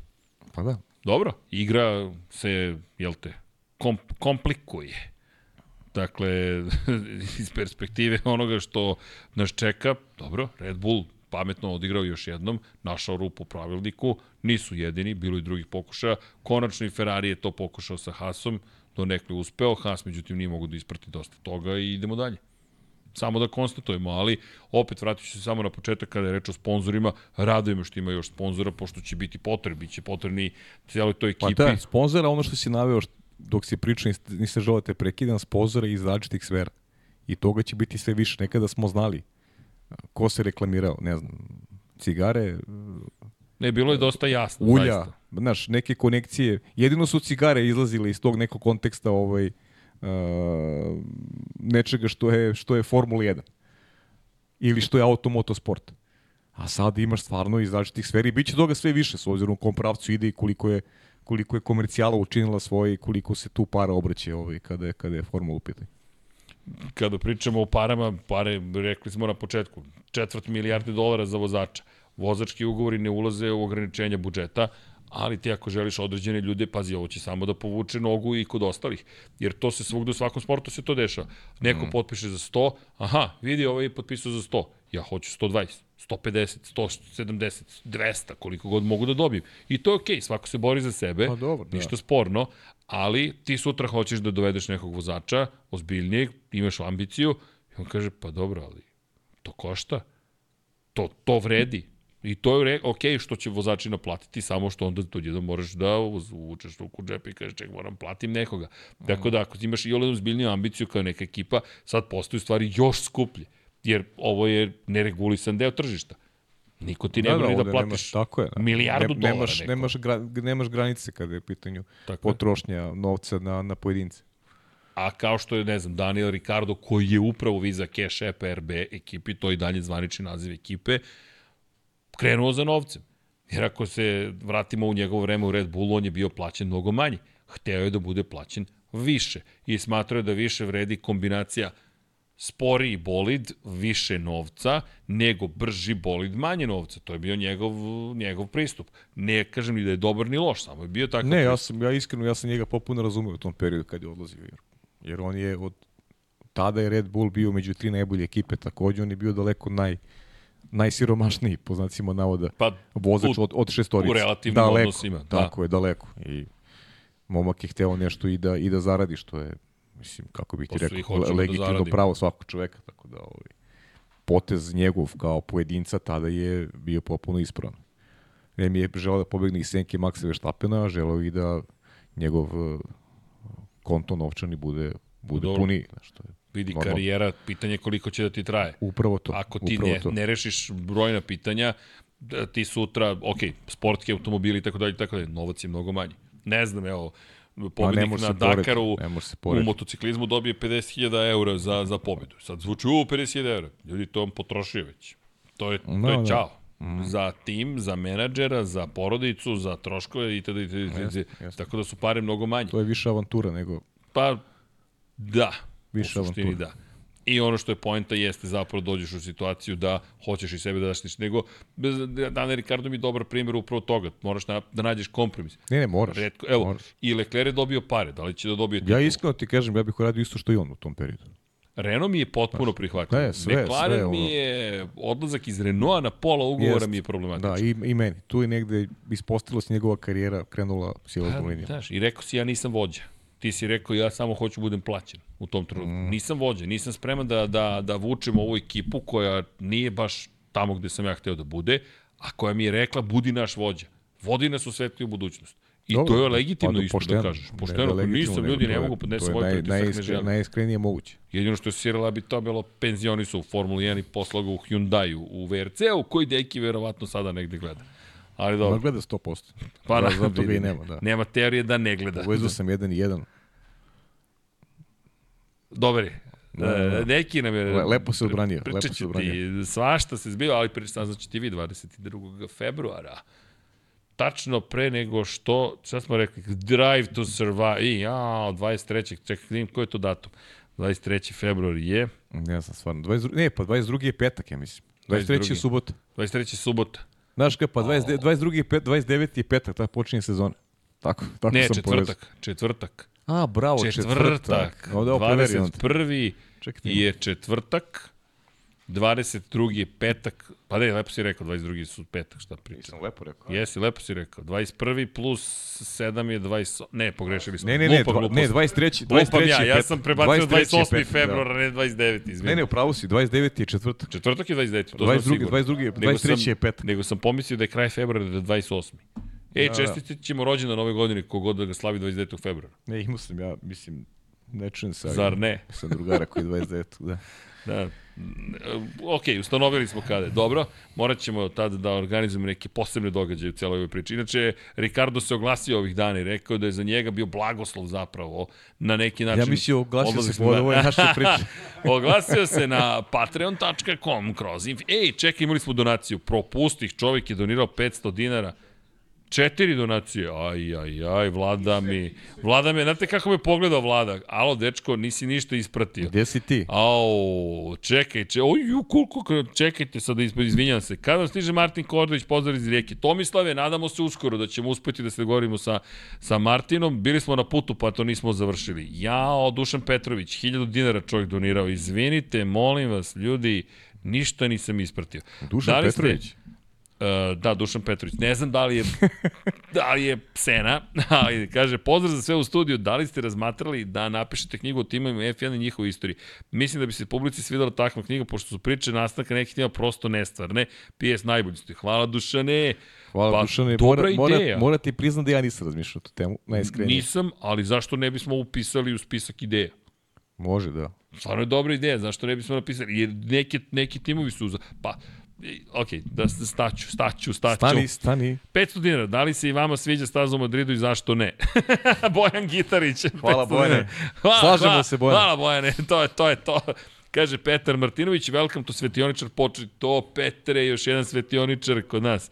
Pa da. Dobro, igra se, jel te, komp komplikuje. Dakle, iz perspektive onoga što nas čeka, dobro, Red Bull pametno odigrao još jednom, našao rupu u pravilniku, nisu jedini, bilo i drugih pokušaja. Konačno i Ferrari je to pokušao sa Hasom, do nekle uspeo, Has međutim nije mogu da isprati dosta toga i idemo dalje. Samo da konstatujemo, ali opet vratit ću se samo na početak kada je reč o sponzorima, radujem što ima još sponzora, pošto će biti potrebi, će potrebni cijeloj toj ekipi. Pa da, sponzora, ono što si naveo dok si pričao, niste, niste želite prekidam, sponzora iz različitih sfera. I toga će biti sve više. Nekada smo znali ko se reklamirao, ne znam, cigare, Ne, bilo je dosta jasno. Ulja, zaista. znaš, neke konekcije. Jedino su cigare izlazile iz tog nekog konteksta ovaj, uh, nečega što je, što je Formula 1. Ili što je automotosport. A sad imaš stvarno iz različitih sferi. Biće toga sve više s obzirom u kom pravcu ide i koliko je, koliko je komercijala učinila svoje i koliko se tu para obraće ovaj, kada, je, kada je Formula u pitanju kada pričamo o parama, pare, rekli smo na početku, četvrt milijarde dolara za vozača. Vozački ugovori ne ulaze u ograničenja budžeta, ali ti ako želiš određene ljude, pazi, ovo će samo da povuče nogu i kod ostalih. Jer to se svugde u svakom sportu se to dešava. Neko mm. potpiše za 100, aha, vidi, ovaj je potpisao za 100, ja hoću 120, 150, 170, 200, koliko god mogu da dobijem. I to je okej, okay, svako se bori za sebe, pa, dobro, da. ništa sporno, ali ti sutra hoćeš da dovedeš nekog vozača, ozbiljnijeg, imaš ambiciju, i on kaže, pa dobro, ali to košta, to, to vredi, I to je ok što će vozači naplatiti, samo što onda to jedan moraš da uvučeš ruku u džep i kažeš ček moram platim nekoga. Tako da ako imaš i oledom zbiljniju ambiciju kao neka ekipa, sad postaju stvari još skuplje. Jer ovo je neregulisan deo tržišta. Niko ti ne da, da, da platiš nemaš, tako je, da. milijardu ne, dolara. Nemaš, neko. nemaš, gra, nemaš granice kada je u pitanju tako potrošnja je. novca na, na pojedince. A kao što je, ne znam, Daniel Ricardo, koji je upravo Visa Cash App RB ekipi, to je dalje zvanični naziv ekipe, krenuo za novcem. Jer ako se vratimo u njegovo vreme u Red Bullu, on je bio plaćen mnogo manje. Hteo je da bude plaćen više. I smatrao je da više vredi kombinacija sporiji bolid, više novca, nego brži bolid, manje novca. To je bio njegov, njegov pristup. Ne kažem ni da je dobar ni loš, samo je bio takav Ne, ja sam, ja iskreno, ja sam njega popuno razumeo u tom periodu kad je odlazio. Jer, jer on je od tada je Red Bull bio među tri najbolje ekipe, takođe on je bio daleko naj, najsiromašniji, po znacima navoda, pa, vozač od, od šestorice. U relativnim daleko, odnosima. Da. Tako je, daleko. I momak je hteo nešto i da, i da zaradi, što je, mislim, kako bih ti rekao, da legitimno da pravo svakog čoveka, tako da ovaj, potez njegov kao pojedinca tada je bio popuno ispravan. mi je želeo da pobegne iz senke Maxa Verstappena, želeo i da njegov eh, konto novčani bude, bude puni. Što je Vidi, Normalno. karijera, pitanje koliko će da ti traje. Upravo to. Ako ti ne, to. ne rešiš brojna pitanja, da ti sutra, ok, sportski automobili i tako dalje, tako dalje, novac je mnogo manji. Ne znam, evo, pobednik na Dakaru u motociklizmu dobije 50.000 eura za, za pobedu. Sad zvuči, u, 50.000 eura. Ljudi, to on potrošio već. To je, no, to je čao. Mm. Za tim, za menadžera, za porodicu, za troškove itd. itd. itd. Tako da su pare mnogo manje. To je više avantura nego... Pa, da, više u suštini da. I ono što je poenta jeste zapravo dođeš u situaciju da hoćeš i sebe da daštiš. Nego, Daniel Ricardo mi je dobar primjer upravo toga. Moraš na, da nađeš kompromis. Ne, ne, moraš. Redko, evo, moraš. i Leclerc je dobio pare. Da li će da dobije titulu? Ja iskreno ti kažem, ja bih uradio isto što i on u tom periodu. Renault mi je potpuno prihvatljiv. ne, sve, McLaren sve, mi ono. je, odlazak iz Renaulta na pola ugovora Jest. mi je problematičan. Da, i, i meni. Tu je negde ispostavila se njegova karijera, krenula Pa, linijom. Znaš, i rekao si ja nisam vođa. Ti si rekao ja samo hoću budem plaćen u tom trenutku. Mm. Nisam vođa, nisam spreman da, da, da vučem ovu ekipu koja nije baš tamo gde sam ja hteo da bude, a koja mi je rekla budi naš vođa. Vodi nas u svetliju budućnost. I Dobro, to je legitimno pa, isto pošteno. da kažeš. Ne, Pošteno, da legitimno, nisam, ljudi ne mogu podnesu svoj naj, pritisak, ne najiskrenije moguće. Jedino što je sirala bi to bilo penzioni su u Formuli 1 i poslao ga u Hyundai u VRC-u, koji deki verovatno sada negde gleda. Ali Ma dobro, gleda 100%. pa da, zato ga i vidi, nema, da. nema teorije da ne gleda. Uvezao sam jedan i jedan. Dobar je. Da, da, da. E, Neki nam je... Le- lepo se odbranio, lepo Pričat se odbranio. ti, svašta se zbiva, ali pričat znači ti vi 22. februara. Tačno pre nego što, šta smo rekli, Drive to Survive, i ja, 23. Čekaj, vidim koji je to datum. 23. februar je, Ne znam, stvarno. 22, ne, pa 22. je petak, ja mislim. 23. je 22.. subota. 23. subota. Znaš kaj, pa 29, 22. je pet, 29. je petak, tako počinje sezona. Tako, tako Ne, sam četvrtak, povezao. četvrtak. A, bravo, četvrtak. Četvrtak. Ovde ovo preveri on. 21. Čekajte. je četvrtak, 22. je petak, pa ne, lepo si rekao, 22. su petak, šta pričam. Nisam lepo rekao. Jesi, lepo si rekao. 21. plus 7 je 20... Ne, pogrešili smo. Ne, ne, ne, Glupa dva, ne, 23. 23. Lupam ja, je ja sam prebacio 23. je 28. petak, februar, da. ne 29. Izvini. Ne, ne, upravo si, 29. je četvrtak. Četvrtak je 29. To znam 22., sigurno. 22., Nego 23. sam- je petak. Nego sam pomislio da je kraj februara da je 28. Ej, Da, da. čestitit ćemo rođendan ove godine kogod da ga slavi 29. februara. Ne, imao sam ja, mislim, ne čujem ali Zar ne? Sam drugara koji je 29. Da. Da. Ok, ustanovili smo kada je. Dobro, morat ćemo tada da organizujemo neke posebne događaje u celoj ovoj priči. Inače, Ricardo se oglasio ovih dana i rekao da je za njega bio blagoslov zapravo na neki način. Ja mislio, oglasio se na- po ovoj našoj priči. oglasio se na patreon.com kroz inf... Ej, čekaj, imali smo donaciju. Propustih, čovjek je donirao 500 dinara. Četiri donacije. Aj, aj, aj, vlada mi. Vlada me, znate kako me pogledao vlada? Alo, dečko, nisi ništa ispratio. Gde si ti? Au, čekaj, če, oj, ju, koliko, čekajte sad, izv- izvinjam se. Kada vam stiže Martin Kordović, pozdrav iz Rijeke. Tomislave, nadamo se uskoro da ćemo uspeti da se dogovorimo sa, sa Martinom. Bili smo na putu, pa to nismo završili. Jao, Dušan Petrović, 1000 dinara čovjek donirao. Izvinite, molim vas, ljudi, ništa nisam ispratio. Dušan Da ste- Petrović? Uh, da, Dušan Petrović. Ne znam da li je, da li je psena, ali kaže, pozdrav za sve u studiju, da li ste razmatrali da napišete knjigu o timovima F1 i njihovoj istoriji? Mislim da bi se publici svidala takva knjiga, pošto su priče nastanka nekih tima prosto nestvarne. PS najbolji ste. Hvala Dušane. Hvala Pa, Dušane. dobra Mora, ideja. mora, mora ti priznam da ja nisam razmišljao o tu temu, najiskrenije. Nisam, ali zašto ne bismo upisali u spisak ideja? Može, da. Stvarno je dobra ideja, zašto ne bismo napisali? Jer neki, neki timovi su... Za... Pa, ok, da staću, staću, staću. Stani, stani. 500 dinara, da li se i vama sviđa staza u Madridu i zašto ne? Bojan Gitarić. Hvala, 500 Bojane. Hvala, Slažemo hvala, se, Bojane. Hvala Bojane, to je to. Je to. Kaže Petar Martinović, welcome to Svetioničar počet. To, Petre, još jedan Svetioničar kod nas.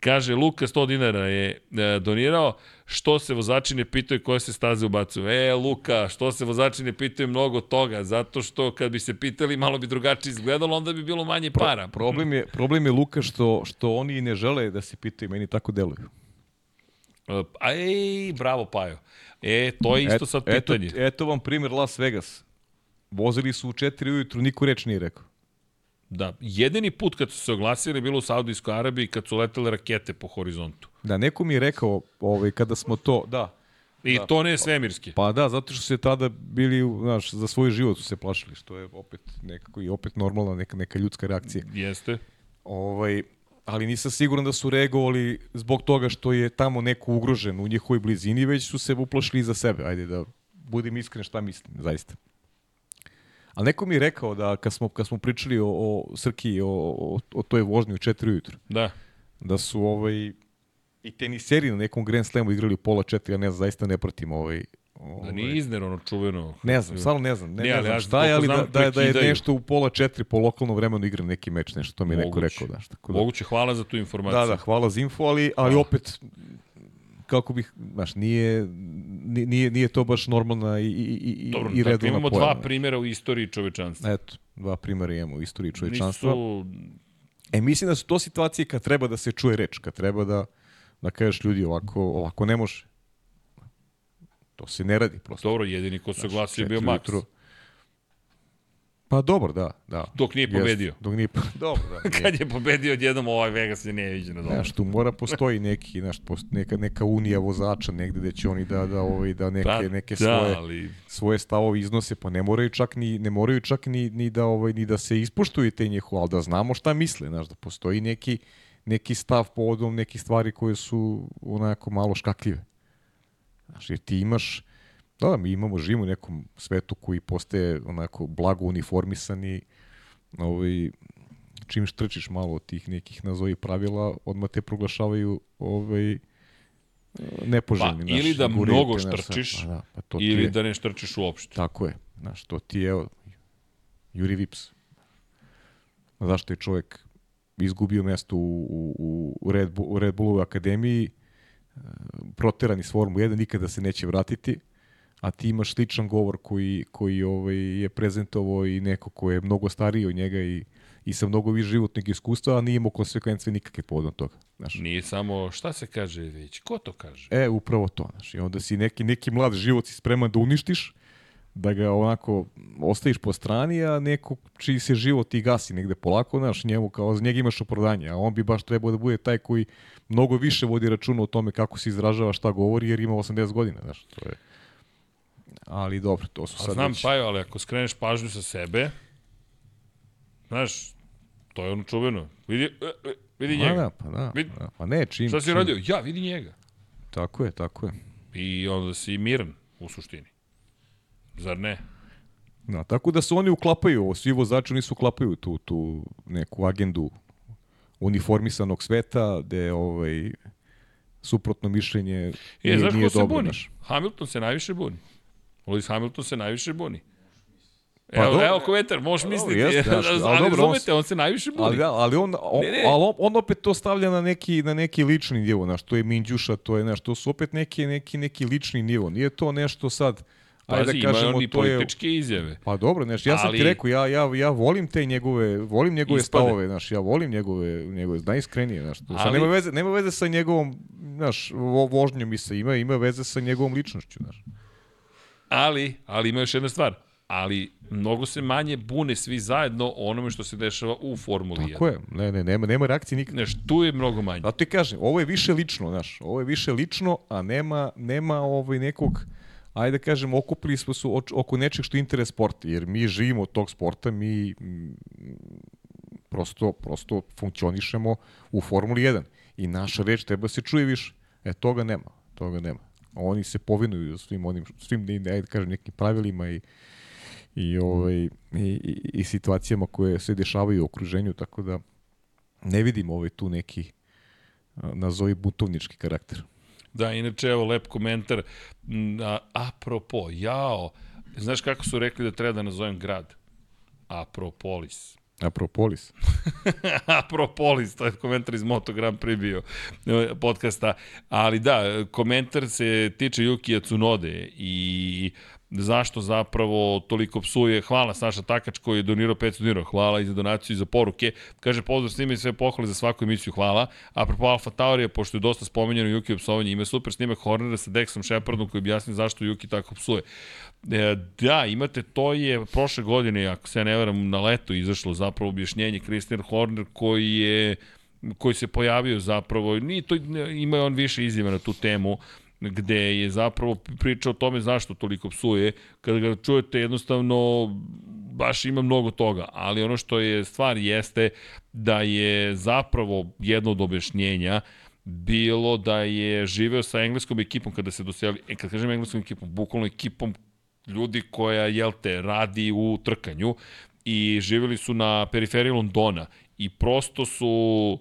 Kaže, Luka 100 dinara je e, donirao, što se vozači ne pitaju koje se staze ubacuju. E, Luka, što se vozači ne pitaju mnogo toga, zato što kad bi se pitali malo bi drugačije izgledalo, onda bi bilo manje para. Problem je, problem je Luka što, što oni ne žele da se pitaju, meni tako deluju. Ej, bravo Pajo. E, to je isto sad pitanje. Eto, eto vam primjer Las Vegas. Vozili su u 4 ujutru, niko reč nije rekao. Da, jedini put kad su se oglasili bilo u Saudijskoj Arabiji kad su letele rakete po horizontu. Da, neko mi je rekao, ovaj, kada smo to, da, I Da. to ne je svemirski. Pa da, zato što se tada bili, znaš, za svoj život su se plašili, što je opet nekako i opet normalna neka, neka ljudska reakcija. Jeste. Ovaj, ali nisam siguran da su reagovali zbog toga što je tamo neko ugrožen u njihovoj blizini, već su se uplašili za sebe. Ajde da budem iskren šta mislim, zaista. Ali neko mi je rekao da kad smo, kad smo pričali o, o Srki, o, o, o toj vožnji u 4 ujutru, Da. da su ovaj, i teniseri na nekom Grand Slamu igrali u pola 4, ja ne znam, zaista ne pratim ovaj, Da ovaj nije izner ono čuveno. Ne znam, stvarno ne znam. Ne, Ne, ne, znam šta je, ali da, da, da je prekidaju. nešto u pola četiri po lokalnom vremenu igram neki meč, nešto, to mi je neko Moguće. rekao. Da, šta, tako da, Moguće, hvala za tu informaciju. da, da, hvala za info, ali, ali opet, kako bih, znaš, nije, ni- nije, nije to baš normalna i, i, Dobro, i dakle, redovna imamo pojava. dva primjera u istoriji čovečanstva. Eto, dva primjera imamo u istoriji čovečanstva. Nisu, E, mislim da su to situacije kad treba da se čuje reč, kad treba da, da kažeš ljudi ovako, ovako ne može. To se ne radi prosto. dobro, jedini ko se oglasio bio Četiri Max. Pa dobro, da, da. Dok nije Jest, pobedio. Dok nije, dobro, da. nije. Kad je pobedio odjednom ovaj Vegas je neviđeno dobro. Znaš, tu mora postoji neki, znaš, post, neka, neka unija vozača negde gde će oni da, da, ovaj, da neke, Pa neke da, svoje, ali svoje stavove iznose, pa ne moraju čak ni, ne moraju čak ni, ni, da, ovaj, ni da se ispoštuju te njihove, ali da znamo šta misle, znaš, da postoji neki, neki stav povodom nekih stvari koje su onako malo škakljive. Znaš, jer ti imaš, da, da, mi imamo, živimo u nekom svetu koji postaje onako blago uniformisani, ovaj, čim štrčiš malo od tih nekih nazovi pravila, odmah te proglašavaju ovaj, nepoželjni. Pa, znaš, ili da guraju mnogo štrčiš, pa da, pa to ili je, da ne štrčiš uopšte. Tako je. Znaš, to ti je, evo, Juri Vips. Zašto je čovjek izgubio mesto u, u, u, Red, Bull, u Red Bullovoj akademiji, e, proteran iz Formule 1, nikada se neće vratiti, a ti imaš sličan govor koji, koji ovaj, je prezentovao i neko ko je mnogo stariji od njega i, i sa mnogo više životnog iskustva, a nije imao konsekvencije nikakve povodom toga. Znaš. Nije samo, šta se kaže već, ko to kaže? E, upravo to, znaš. I onda si neki, neki mlad život si spreman da uništiš, da ga onako ostaviš po strani, a neko čiji se život i gasi negde polako, znaš, njemu kao, za njega imaš opravdanje, a on bi baš trebao da bude taj koji mnogo više vodi računa o tome kako se izražava, šta govori, jer ima 80 godina, znaš, to je... Ali dobro, to su A sad znam, već... Pajo, ali ako skreneš pažnju sa sebe, znaš, to je ono čuveno. Vidi, e, e, vidi Pa njega. da, pa da, Vid- da, pa ne, čim... Šta si čim- radio? Ja, vidi njega. Tako je, tako je. I onda si miran, u suštini. Zar ne? Da, tako da se oni uklapaju, svi vozači oni se uklapaju tu, tu neku agendu uniformisanog sveta, gde ovaj, suprotno mišljenje E, nije, znaš nije ko se dobro. buni? znaš. Hamilton se najviše buni. Lewis Hamilton se najviše buni. Pa Evo, dobro. evo komentar, možeš misliti. jeste, znaš, ali ali dobro, on razumete, on se najviše buni. Ali, ali, on, on, Ne, ne. ali on, on opet to stavlja na neki, na neki lični nivo, znaš, to je Minđuša, to je, znaš, to su opet neki, neki, neki lični nivo. Nije to nešto sad, ajde Pazi, da kažemo, ima on i to je... političke izjave. Pa dobro, znaš, ja sam Ali- ti rekao, ja, ja, ja volim te njegove, volim njegove Ispade. stavove, znaš, ja volim njegove, njegove najiskrenije, znaš, to, Ali- nema veze, nema veze sa njegovom, znaš, vo, vožnjom i sa ima, ima veze sa njegovom ličnošću, znaš. Ali, ali ima još jedna stvar. Ali mnogo se manje bune svi zajedno o onome što se dešava u Formuli 1. Tako je, ne, ne, nema, nema reakcije nikad. Znaš, tu je mnogo manje. Zato ti kažem, ovo je više lično, znaš, ovo je više lično, a nema, nema ovaj nekog, ajde da kažem, okupili smo se oko nečeg što je interes sporta, jer mi živimo od tog sporta, mi prosto, prosto funkcionišemo u Formuli 1 i naša reč treba se čuje više. E, toga nema, toga nema. Oni se povinuju svim onim, svim, ajde da kažem, nekim pravilima i i, ovaj, i, i, i situacijama koje se dešavaju u okruženju, tako da ne vidim ovaj tu neki nazovi butovnički karakter. Da, inače, evo, lep komentar. A, apropo, jao, znaš kako su rekli da treba da nazovem grad? Apropolis. Apropolis. Apropolis, to je komentar iz Moto Grand Prix bio e, podcasta. Ali da, komentar se tiče Yukija Tsunode i zašto zapravo toliko psuje. Hvala Saša Takač koji je donirao 500 dinara. Hvala i za donaciju i za poruke. Kaže pozdrav snima i sve pohvale za svaku emisiju. Hvala. Apropo Alfa Taurija, pošto je dosta spomenjeno Yuki psovanje, ima super snimak Hornera sa Dexom Shepardom koji objasni zašto Yuki tako psuje. E, da, imate, to je prošle godine, ako se ne veram, na leto izašlo zapravo objašnjenje Christian Horner koji je koji se pojavio zapravo, ni to, ima on više izjava na tu temu, gde je zapravo pričao o tome zašto toliko psuje. Kada ga čujete, jednostavno baš ima mnogo toga, ali ono što je stvar jeste da je zapravo jedno od objašnjenja bilo da je živeo sa engleskom ekipom kada se doseli, e, kad kažem engleskom ekipom, bukvalno ekipom ljudi koja, jel te, radi u trkanju i živeli su na periferiji Londona i prosto su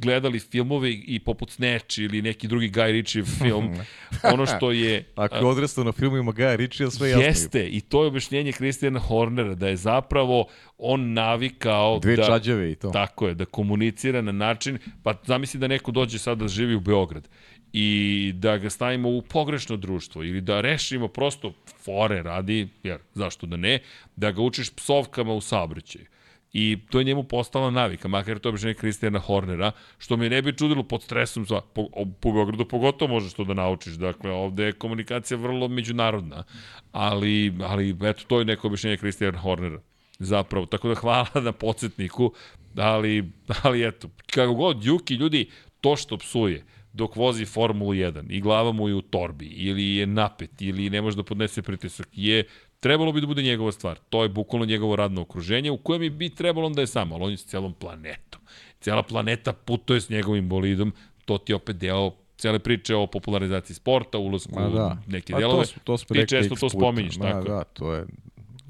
gledali filmove i poput Snatch ili neki drugi Guy Ritchie film, ono što je... Ako je odrastao na filmovima Gaja Ritchie, sve jasno. Jeste, i to je objašnjenje Christiana Hornera, da je zapravo on navikao Dve da... čađave i to. Tako je, da komunicira na način, pa zamisli da neko dođe sad da živi u Beograd i da ga stavimo u pogrešno društvo ili da rešimo prosto fore radi, jer zašto da ne, da ga učiš psovkama u saobraćaju. I to je njemu postala navika, makar to običaj Kristijana Hornera, što me ne bi čudilo pod stresom, sva, po, po Beogradu pogotovo možeš to da naučiš, dakle ovde je komunikacija vrlo međunarodna, ali, ali eto, to je neko običaj Kristijana Hornera. Zapravo, tako da hvala na podsjetniku, ali, ali eto, kako god, Juki, ljudi, to što psuje, dok vozi Formulu 1 i glava mu je u torbi ili je napet ili ne može da podnese pritisak je trebalo bi da bude njegova stvar. To je bukvalno njegovo radno okruženje u kojem bi trebalo onda je samo, ali on je s celom planetom. Cela planeta putuje s njegovim bolidom, to ti je opet deo cele priče o popularizaciji sporta, ulazku Ma da. u neke delove. To, to smo Ti često to spominješ, Ma, tako. Da, to je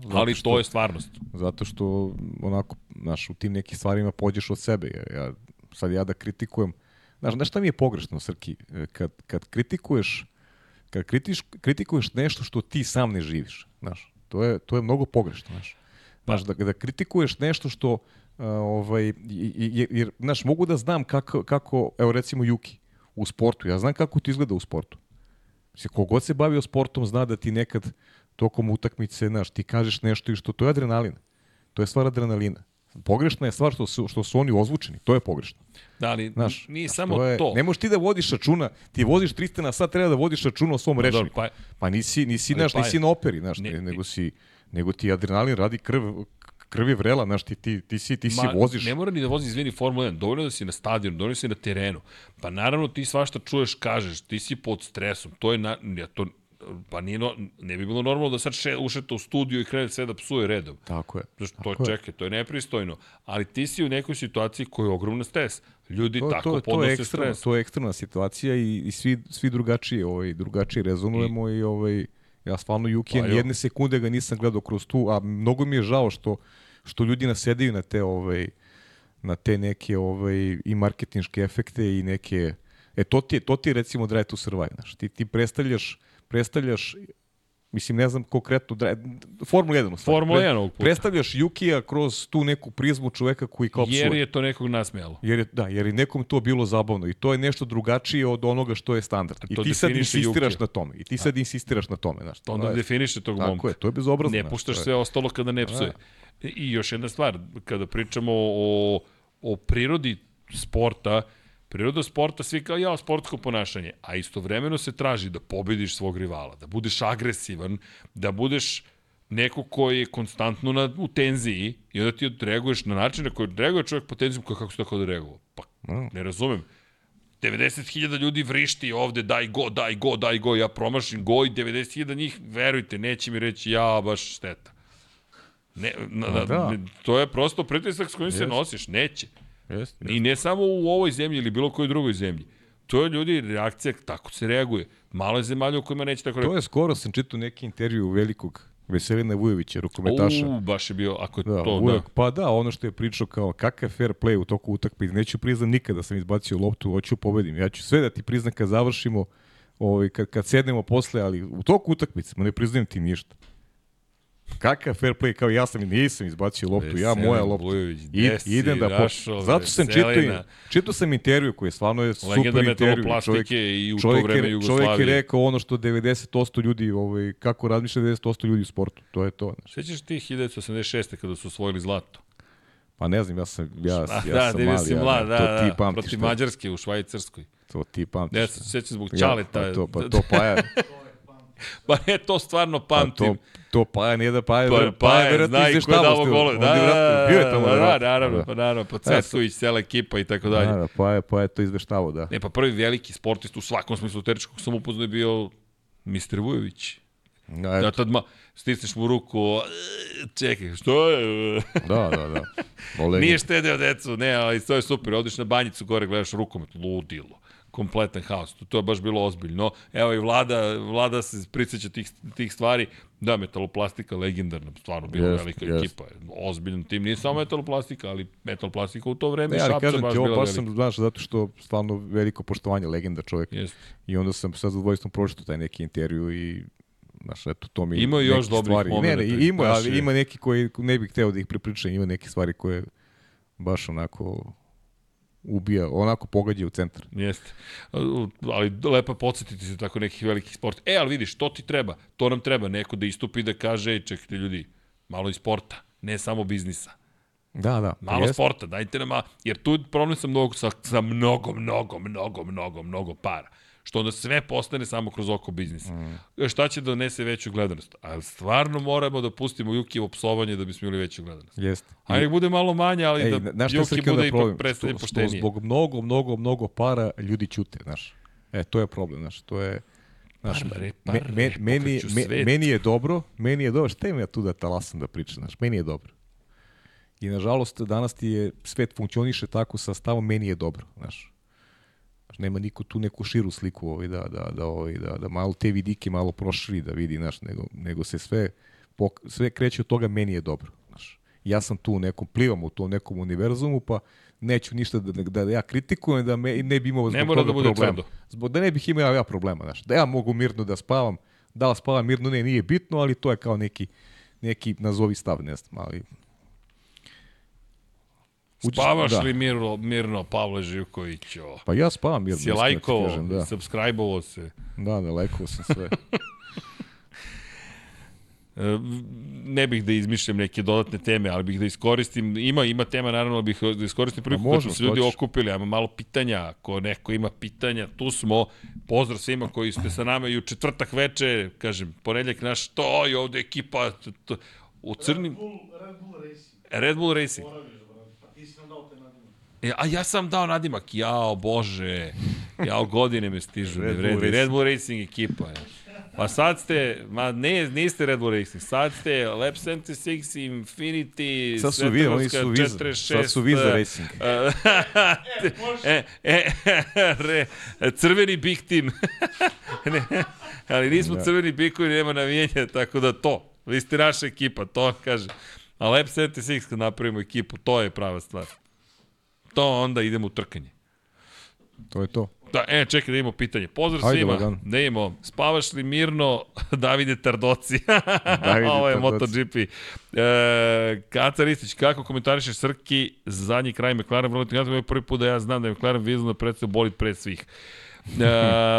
Zato ali što, to je stvarnost. Zato što onako, znaš, u tim nekim stvarima pođeš od sebe. Ja, ja, sad ja da kritikujem, znaš, znaš šta mi je pogrešno, Srki? Kad, kad kritikuješ kad kritiš, kritikuješ nešto što ti sam ne živiš, znaš, to je, to je mnogo pogrešno, znaš. Znaš, da, da kritikuješ nešto što, uh, ovaj, jer, jer, znaš, mogu da znam kako, kako, evo recimo Juki, u sportu, ja znam kako ti izgleda u sportu. Mislim, kogod se bavio sportom zna da ti nekad tokom utakmice, znaš, ti kažeš nešto i što to je adrenalin. To je stvar adrenalina. Pogrešna je stvar što su, što su oni ozvučeni, to je pogrešno. Da, ali Znaš, nije samo to, je, to. Ne možeš ti da vodiš računa, ti voziš 300 na sat, treba da vodiš računa o svom rečniku. Pa, pa nisi, nisi, znaš, pa nisi na operi, znaš, ne, nego, si, nego ti adrenalin radi krv, krvi vrela, znaš, ti, ti, ti, si, ti si Ma, voziš. Ne mora ni da vozi, izvini, Formula 1, dovoljno da si na stadionu, dovoljno da si na terenu. Pa naravno ti svašta čuješ, kažeš, ti si pod stresom, to je, na, ja to pa nije no, ne bi bilo normalno da sad še, ušeta u studiju i krene sve da psuje redom. Tako je. Znaš, to je, čekaj, to je nepristojno. Ali ti si u nekoj situaciji koja je ogromna stres. Ljudi to, tako to, podnose to je stres. To je ekstremna situacija i, i svi, svi drugačije, ovaj, drugačije rezonujemo i, i ovaj, ja stvarno Jukijan pa, jedne sekunde ga nisam gledao kroz tu, a mnogo mi je žao što, što ljudi nasedaju na te ovaj, na te neke ovaj, i marketinške efekte i neke E to ti je, to ti je recimo Drive to Survive, znaš. Ti, ti predstavljaš predstavljaš mislim ne znam konkretno Formula 1 Formula 1 ovog puta. Predstavljaš Jukija kroz tu neku prizmu čoveka koji kao psuje. Jer je to nekog nasmejalo. Jer je, da, jer je nekom to bilo zabavno i to je nešto drugačije od onoga što je standard. I ti sad insistiraš Jukija. na tome. I ti sad insistiraš na tome, znaš. To onda je, definiše tog momka. Tako je, to je bezobrazno. Ne puštaš sve ostalo kada ne psuje. Da. I još jedna stvar, kada pričamo o, o prirodi sporta, Priroda sporta, svi kao ja, sportsko ponašanje, a istovremeno se traži da pobediš svog rivala, da budeš agresivan, da budeš neko koji je konstantno na, u tenziji i onda ti odreaguješ na način na koji odreaguje čovjek po tenzijom kako se tako odreagovao. Pa, ne razumem. 90.000 ljudi vrišti ovde, daj go, daj go, daj go, ja promašim go i 90.000 njih, verujte, neće mi reći, ja, baš šteta. Ne, na, na, da. to je prosto pritisak s kojim yes. se nosiš, neće. Jest, jest. I ne samo u ovoj zemlji ili bilo kojoj drugoj zemlji. To je ljudi reakcija, tako se reaguje. Malo je zemalja u kojima neće tako reaguje. To je skoro, sam čitao neki intervju velikog Veselina Vujovića, rukometaša. U, baš je bio, ako je da, to, Vujak, da. Pa da, ono što je pričao kao kakav fair play u toku utakmice, neću priznam nikada da sam izbacio loptu, hoću pobedim. Ja ću sve da ti priznam kad završimo, ovaj, kad, kad sednemo posle, ali u toku utakmice, ma ne priznajem ti ništa. Kakav fair play, kao ja sam i nisam izbacio loptu, ja moja lopta. Bujović, I, idem da po... Zato sam čitao, čitao sam intervju koji je stvarno je super Legenda intervju. Čovjek, i u to vreme je, Jugoslavije. Čovjek je rekao ono što 90% ljudi, ovaj, kako razmišlja 90% ljudi u sportu. To je to. Znači. Sećaš ti 1986. kada su osvojili zlato? Pa ne znam, ja sam, ja, ja da, sam mali, si mlad, da, to da, ti pamtiš. Protiv Mađarske u Švajcarskoj. To ti pamtiš. Ja se sećam zbog Čaleta. Ja, pa to, pa to pa ja. pa ne, to stvarno pamtim. Pa to, to Paja nije da pa, Paja, Paja, Paja zna i ko je davo gole. Da, da, bio je tamo. Da, da, naravno, da. pa naravno, pa Cetković, cela ekipa i tako dalje. Da, da, Paja, Paja to izveštavo, da. Ne, pa prvi veliki sportist u svakom smislu teričkog sam upoznao je bio Mr. Vujović. Da, da tad ma, stisneš mu ruku, čekaj, što je? da, da, da. Oleg. Nije štedeo decu, ne, ali to je super, odiš na banjicu gore, gledaš rukomet, ludilo kompletan haos. To je baš bilo ozbiljno. Evo i vlada, vlada se prisjeća tih, tih stvari. Da, metaloplastika legendarna, stvarno bila yes, velika yes. ekipa. Ozbiljan tim, nije samo metaloplastika, ali metaloplastika u to vreme ne, ali Šapca kažem baš ti, ovo baš sam, znaš, zato što stvarno veliko poštovanje legenda čovjek. Yes. I onda sam sa zadovoljstvom pročitao taj neki intervju i Znaš, eto, to mi ima još dobrih stvari. Ne, ne, ima, ali ima neki koji ne bih hteo da ih prepričam, ima neke stvari koje baš onako ubija, onako pogađa u centar. Jeste. Ali lepo je podsjetiti se tako nekih velikih sporta. E, ali vidiš, to ti treba. To nam treba. Neko da istupi da kaže, ej, čekajte ljudi, malo i sporta, ne samo biznisa. Da, da. Malo jest. sporta, dajte nama, jer tu problem sa mnogo, sa, sa mnogo, mnogo, mnogo, mnogo, mnogo para. Što onda sve postane samo kroz oko biznisa. Mm. Šta će da donese veću gledanost? A stvarno moramo da pustimo Jukijevo psovanje da bismo imali veću gledanost. Jeste. Ajde bude malo manje, ali Ej, da Juki bude ipak predstavljen poštenije. Zbog mnogo, mnogo, mnogo para ljudi ćute, znaš. E, to je problem, znaš. To je... Znaš, par, re, par, me, me, meni, me, meni je dobro, meni je dobro, šta ima ja tu da talasam da pričam, znaš, meni je dobro. I nažalost, danas ti je, svet funkcioniše tako sa stavom meni je dobro, znaš. Nema niko tu neku širu sliku ovaj, da, da, da, ovaj, da, da malo te vidike malo proširi da vidi, znaš, nego, nego se sve, pok, sve kreće od toga meni je dobro. Znaš. Ja sam tu u nekom, plivam u tom nekom univerzumu, pa neću ništa da, da, da ja kritikujem, da me, ne bi imao zbog ne toga da bude problema. Tvrdo. Zbog, da ne bih imao ja problema, znaš. Da ja mogu mirno da spavam, da li spavam mirno, ne, nije bitno, ali to je kao neki, neki nazovi stav, ne znam, ali Spavaš da. li mirno, mirno Pavle Živkoviću? Pa ja spavam mirno. Si lajkovo, kažem, da. subscribe-ovo se. Da, da, lajkovo sam sve. E, ne bih da izmišljam neke dodatne teme, ali bih da iskoristim, ima ima tema naravno, ali bih da iskoristim prvi put da se ljudi okupili, ajmo malo pitanja, ako neko ima pitanja, tu smo, pozdrav svima koji ste sa nama i u četvrtak veče, kažem, ponedljak naš, to je ovde ekipa, to, u crnim... Red Bull, Red Bull Racing. Red Bull Racing. E, a ja sam dao nadimak, jao bože, jao godine me stižu, Red, Bull Red Bull Racing ekipa. Ja. Pa sad ste, ma ne, niste Red Bull Racing, sad ste Lab 76, Infinity, sad su vi, oni su Viza, 46, sad su Viza Racing. e, e, re, crveni Big Team. ne, ali nismo ja. crveni bikovi, nema navijenja, tako da to, vi ste naša ekipa, to kaže. A Lab 76 kad napravimo ekipu, to je prava stvar to onda idemo u trkanje. To je to. Da, e, čekaj da imamo pitanje. Pozdrav Ajde, svima. Lagan. Da imamo. Spavaš li mirno, Davide Tardoci? Davide Ovo je Tardoci. MotoGP. E, Kaca Ristić, kako komentarišeš Srki, zadnji kraj McLaren, vrlo ti prvi put da ja znam da je McLaren vizualno predstavio bolit pred svih. Uh,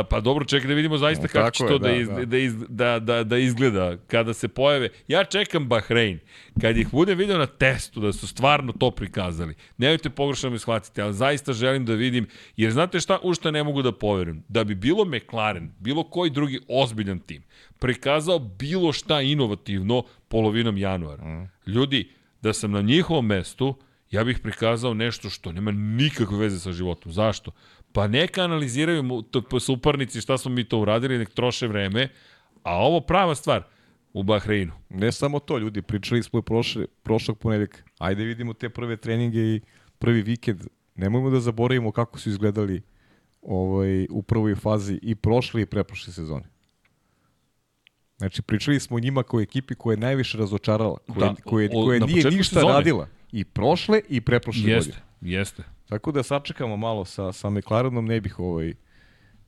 pa dobro, čekaj da vidimo zaista kako će to da, da, iz, da. Da, iz, da, da, da izgleda kada se pojave. Ja čekam Bahrein. Kad ih budem video na testu da su stvarno to prikazali. Nemojte pogrešno me shvatiti, ali zaista želim da vidim, jer znate šta, u šta ne mogu da poverujem? Da bi bilo McLaren, bilo koji drugi ozbiljan tim, prikazao bilo šta inovativno polovinom januara. Mm. Ljudi, da sam na njihovom mestu, ja bih prikazao nešto što nema nikakve veze sa životom. Zašto? Pa neka analiziraju suparnici šta smo mi to uradili, nek troše vreme, a ovo prava stvar u Bahreinu. Ne samo to, ljudi, pričali smo prošle, prošlog ponedjaka. Ajde vidimo te prve treninge i prvi vikend. Nemojmo da zaboravimo kako su izgledali ovaj, u prvoj fazi i prošle i preprošle sezone. Znači, pričali smo o njima kao ekipi koja je najviše razočarala, koja, da, koja, koja, koja nije ništa sezone. radila. I prošle i preprošle jeste, godine. Jeste, Tako da sačekamo malo sa, sa McLarenom, ne bih ovaj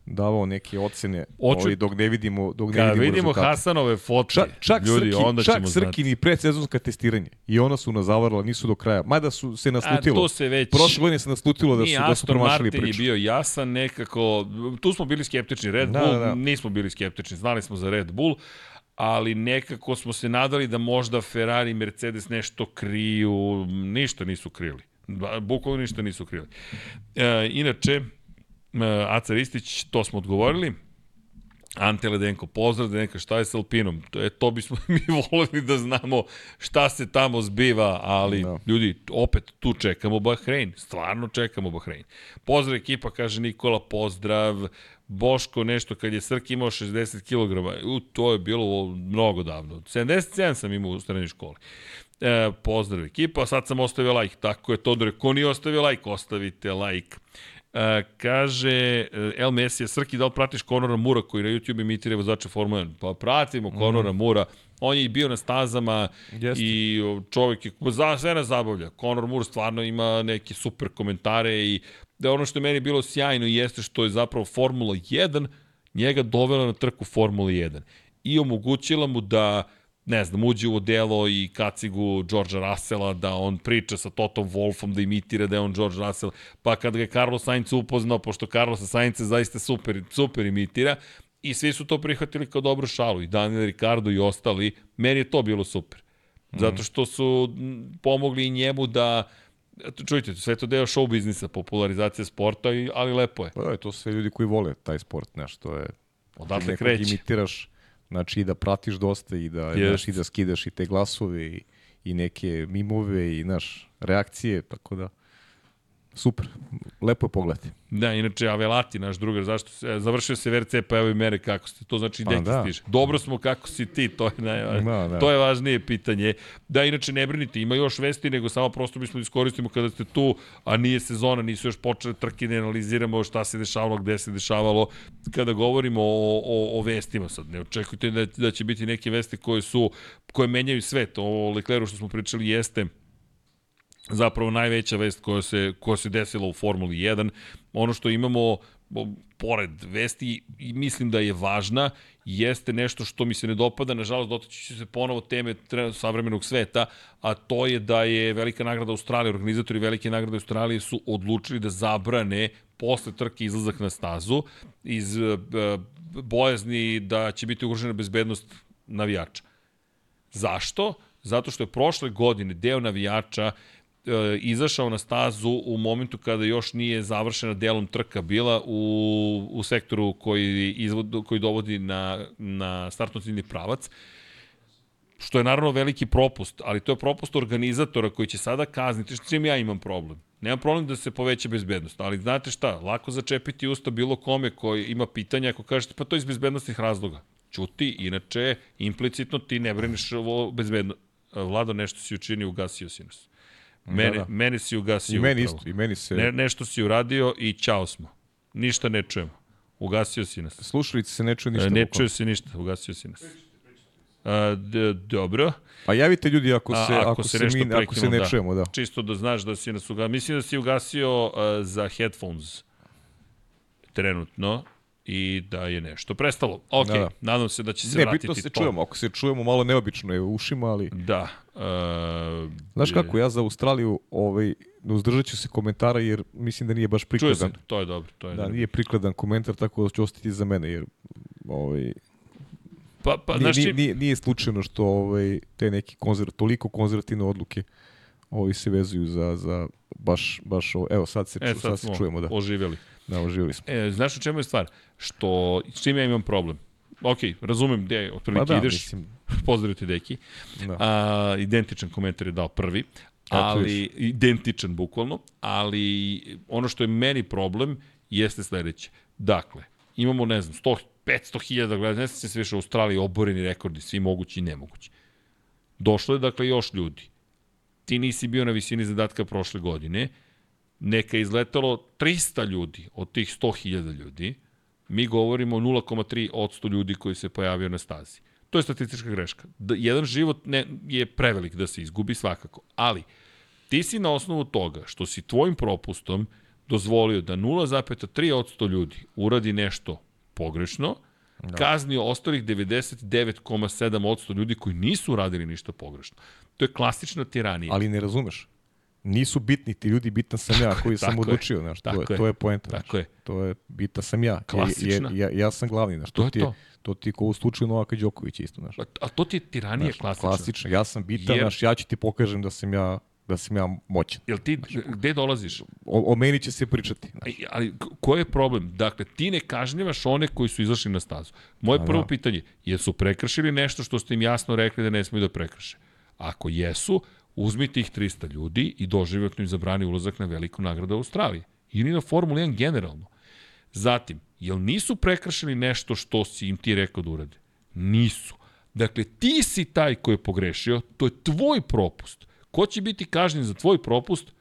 davao neke ocene Oču... ovaj, dok ne vidimo dok ne Kad vidimo, vidimo rezultate. Hasanove fotke, čak, čak ljudi, Srki, onda čak ćemo Srki ni predsezonska testiranje. I ona su nazavarala, nisu do kraja. Mada su se naslutilo. A, to se već... Prošle godine se naslutilo da su, da su promašili priču. Martin je bio jasan nekako. Tu smo bili skeptični. Red da, Bull da, da. nismo bili skeptični. Znali smo za Red Bull ali nekako smo se nadali da možda Ferrari i Mercedes nešto kriju, ništa nisu krili. Bukvalno ništa nisu krili. E, inače, e, Aca Ristić, to smo odgovorili. Ante Ledenko, pozdrav Ledenko, šta je s Alpinom? To, je, to bismo mi volili da znamo šta se tamo zbiva, ali no. Da. ljudi, opet tu čekamo Bahrein, stvarno čekamo Bahrein. Pozdrav ekipa, kaže Nikola, pozdrav. Boško nešto kad je Srki imao 60 kg, u, to je bilo mnogo davno. 77 sam imao u srednjoj školi. E, pozdrav ekipa, sad sam ostavio like, tako je Todore, ko nije ostavio like, ostavite like. E, kaže e, El Mesija, Srki, da li pratiš Konora Mura koji na YouTube imitira vozača Formula 1? Pa pratimo mm. Konora Mura, on je i bio na stazama Jeste. i čovjek je, za, sve nas zabavlja. Conor Moore stvarno ima neke super komentare i da ono što je meni bilo sjajno jeste što je zapravo Formula 1 njega dovela na trku Formula 1 i omogućila mu da ne znam, uđe u delo i kacigu Georgea Russella, da on priča sa Totom Wolfom, da imitira da je on George Russell, pa kad ga je Carlos Sainz upoznao, pošto Carlos Sainz zaista super, super imitira, i svi su to prihvatili kao dobru šalu, i Daniel Ricardo i ostali, meni je to bilo super. Zato što su pomogli i njemu da čujte, sve to deo show biznisa, popularizacija sporta, ali lepo je. Pa je, to su sve ljudi koji vole taj sport, znaš, to je... Odatle kreće. imitiraš, znači i da pratiš dosta i da, yes. znaš, i da skidaš i te glasove i, i neke mimove i, znaš, reakcije, tako da... Super, lepo je pogledati. Da, inače Avelati, naš drugar, zašto se, završio se VRC, pa evo i mere kako ste, to znači pa, da. stiže. Dobro smo kako si ti, to je, najvažnije. Da, da. to je važnije pitanje. Da, inače ne brinite, ima još vesti, nego samo prosto bismo da iskoristimo kada ste tu, a nije sezona, nisu još počele trke, ne analiziramo šta se dešavalo, gde se dešavalo. Kada govorimo o, o, o vestima sad, ne očekujte da, da će biti neke vesti koje su, koje menjaju svet. O Lecleru što smo pričali jeste zapravo najveća vest koja se, koja se desila u Formuli 1. Ono što imamo, pored vesti, i mislim da je važna, jeste nešto što mi se ne dopada, nažalost dotaći će se ponovo teme savremenog sveta, a to je da je Velika nagrada Australije, organizatori Velike nagrade Australije su odlučili da zabrane posle trke izlazak na stazu iz uh, bojazni da će biti ugrožena bezbednost navijača. Zašto? Zato što je prošle godine deo navijača e, izašao na stazu u momentu kada još nije završena delom trka bila u, u sektoru koji, izvod, koji dovodi na, na startno pravac što je naravno veliki propust, ali to je propust organizatora koji će sada kazniti, što čim ja imam problem. Nemam problem da se poveća bezbednost, ali znate šta, lako začepiti usta bilo kome koji ima pitanja ako kažete pa to je iz bezbednostnih razloga. Čuti, inače, implicitno ti ne brineš ovo bezbedno. Vlado, nešto si učinio, ugasio si nas. Mene, da, da. mene si ugasio. I meni upravo. isto, i meni se... Ne, nešto si uradio i čao smo. Ništa ne čujemo. Ugasio si nas. Slušalice se ne čuje ništa. Ne čuje se ništa, ugasio si nas. A, dobro. Pa javite ljudi ako se, A, ako, ako se, se mi, ako se ne da. čujemo, da. Čisto da znaš da si nas ugasio. Mislim da si ugasio uh, za headphones trenutno i da je nešto prestalo. Ok, da, da. nadam se da će se ne, vratiti to. Ne, bitno se čujemo, ako se čujemo malo neobično je u ušima, ali... Da. Uh, Znaš kako, ja za Australiju ovaj, uzdržat ću se komentara jer mislim da nije baš prikladan. Čuje se, to je dobro. To je da, dobro. nije prikladan komentar, tako da ću ostati za mene, jer ovaj, Pa, pa, nije, nije, nije, nije slučajno što ovaj, te neki konzerv, toliko konzervativne odluke ovi se vezuju za, za baš, baš ovo. Evo, sad se, e, sad, sad se čujemo. Da. Oživjeli. Da, oživili smo. E, znaš u čemu je stvar? Što, s čim ja imam problem? Ok, razumem gde otprilike pa da, ideš. Mislim... Pozdrav ti, deki. Da. A, identičan komentar je dao prvi, ali identičan bukvalno, ali ono što je meni problem jeste sledeće. Dakle, imamo, ne znam, 100, 500 hiljada gledanja, ne znam se više u Australiji oboreni rekordi, svi mogući i nemogući. Došlo je, dakle, još ljudi. Ti nisi bio na visini zadatka prošle godine, neka je izletalo 300 ljudi od tih 100.000 ljudi, mi govorimo o 0,3 od 100 ljudi koji se pojavio na stazi. To je statistička greška. Da, jedan život ne, je prevelik da se izgubi svakako, ali ti si na osnovu toga što si tvojim propustom dozvolio da 0,3 od 100 ljudi uradi nešto pogrešno, da. kaznio ostalih 99,7 od 100 ljudi koji nisu uradili ništa pogrešno. To je klasična tiranija. Ali ne razumeš nisu bitni ti ljudi, bitan sam ja koji sam odlučio, znaš, to, je, to je poenta. Tako je. To je, bitan sam ja. Klasična. Je, ja, ja sam glavni, znaš, to, to ti je, to. to ti ko u slučaju Novaka Đokovića isto, znaš. A, a to ti je tiranija znaš, klasična. Klasična, ja sam bitan, Jer... znaš, ja ću ti pokažem da sam ja da sam ja moćan. Jel ti, gde dolaziš? O, o meni će se pričati. Znaš. Ali ko je problem? Dakle, ti ne kažnjavaš one koji su izašli na stazu. Moje a, prvo da. pitanje, jesu prekršili nešto što ste im jasno rekli da ne smiju da prekrše? Ako jesu, Uzmi tih 300 ljudi i doživotno im zabrani ulazak na veliku nagradu Australije. Ili na Formula 1 generalno. Zatim, jel nisu prekršili nešto što si im ti rekao da urade? Nisu. Dakle, ti si taj ko je pogrešio, to je tvoj propust. Ko će biti kažnjen za tvoj propust?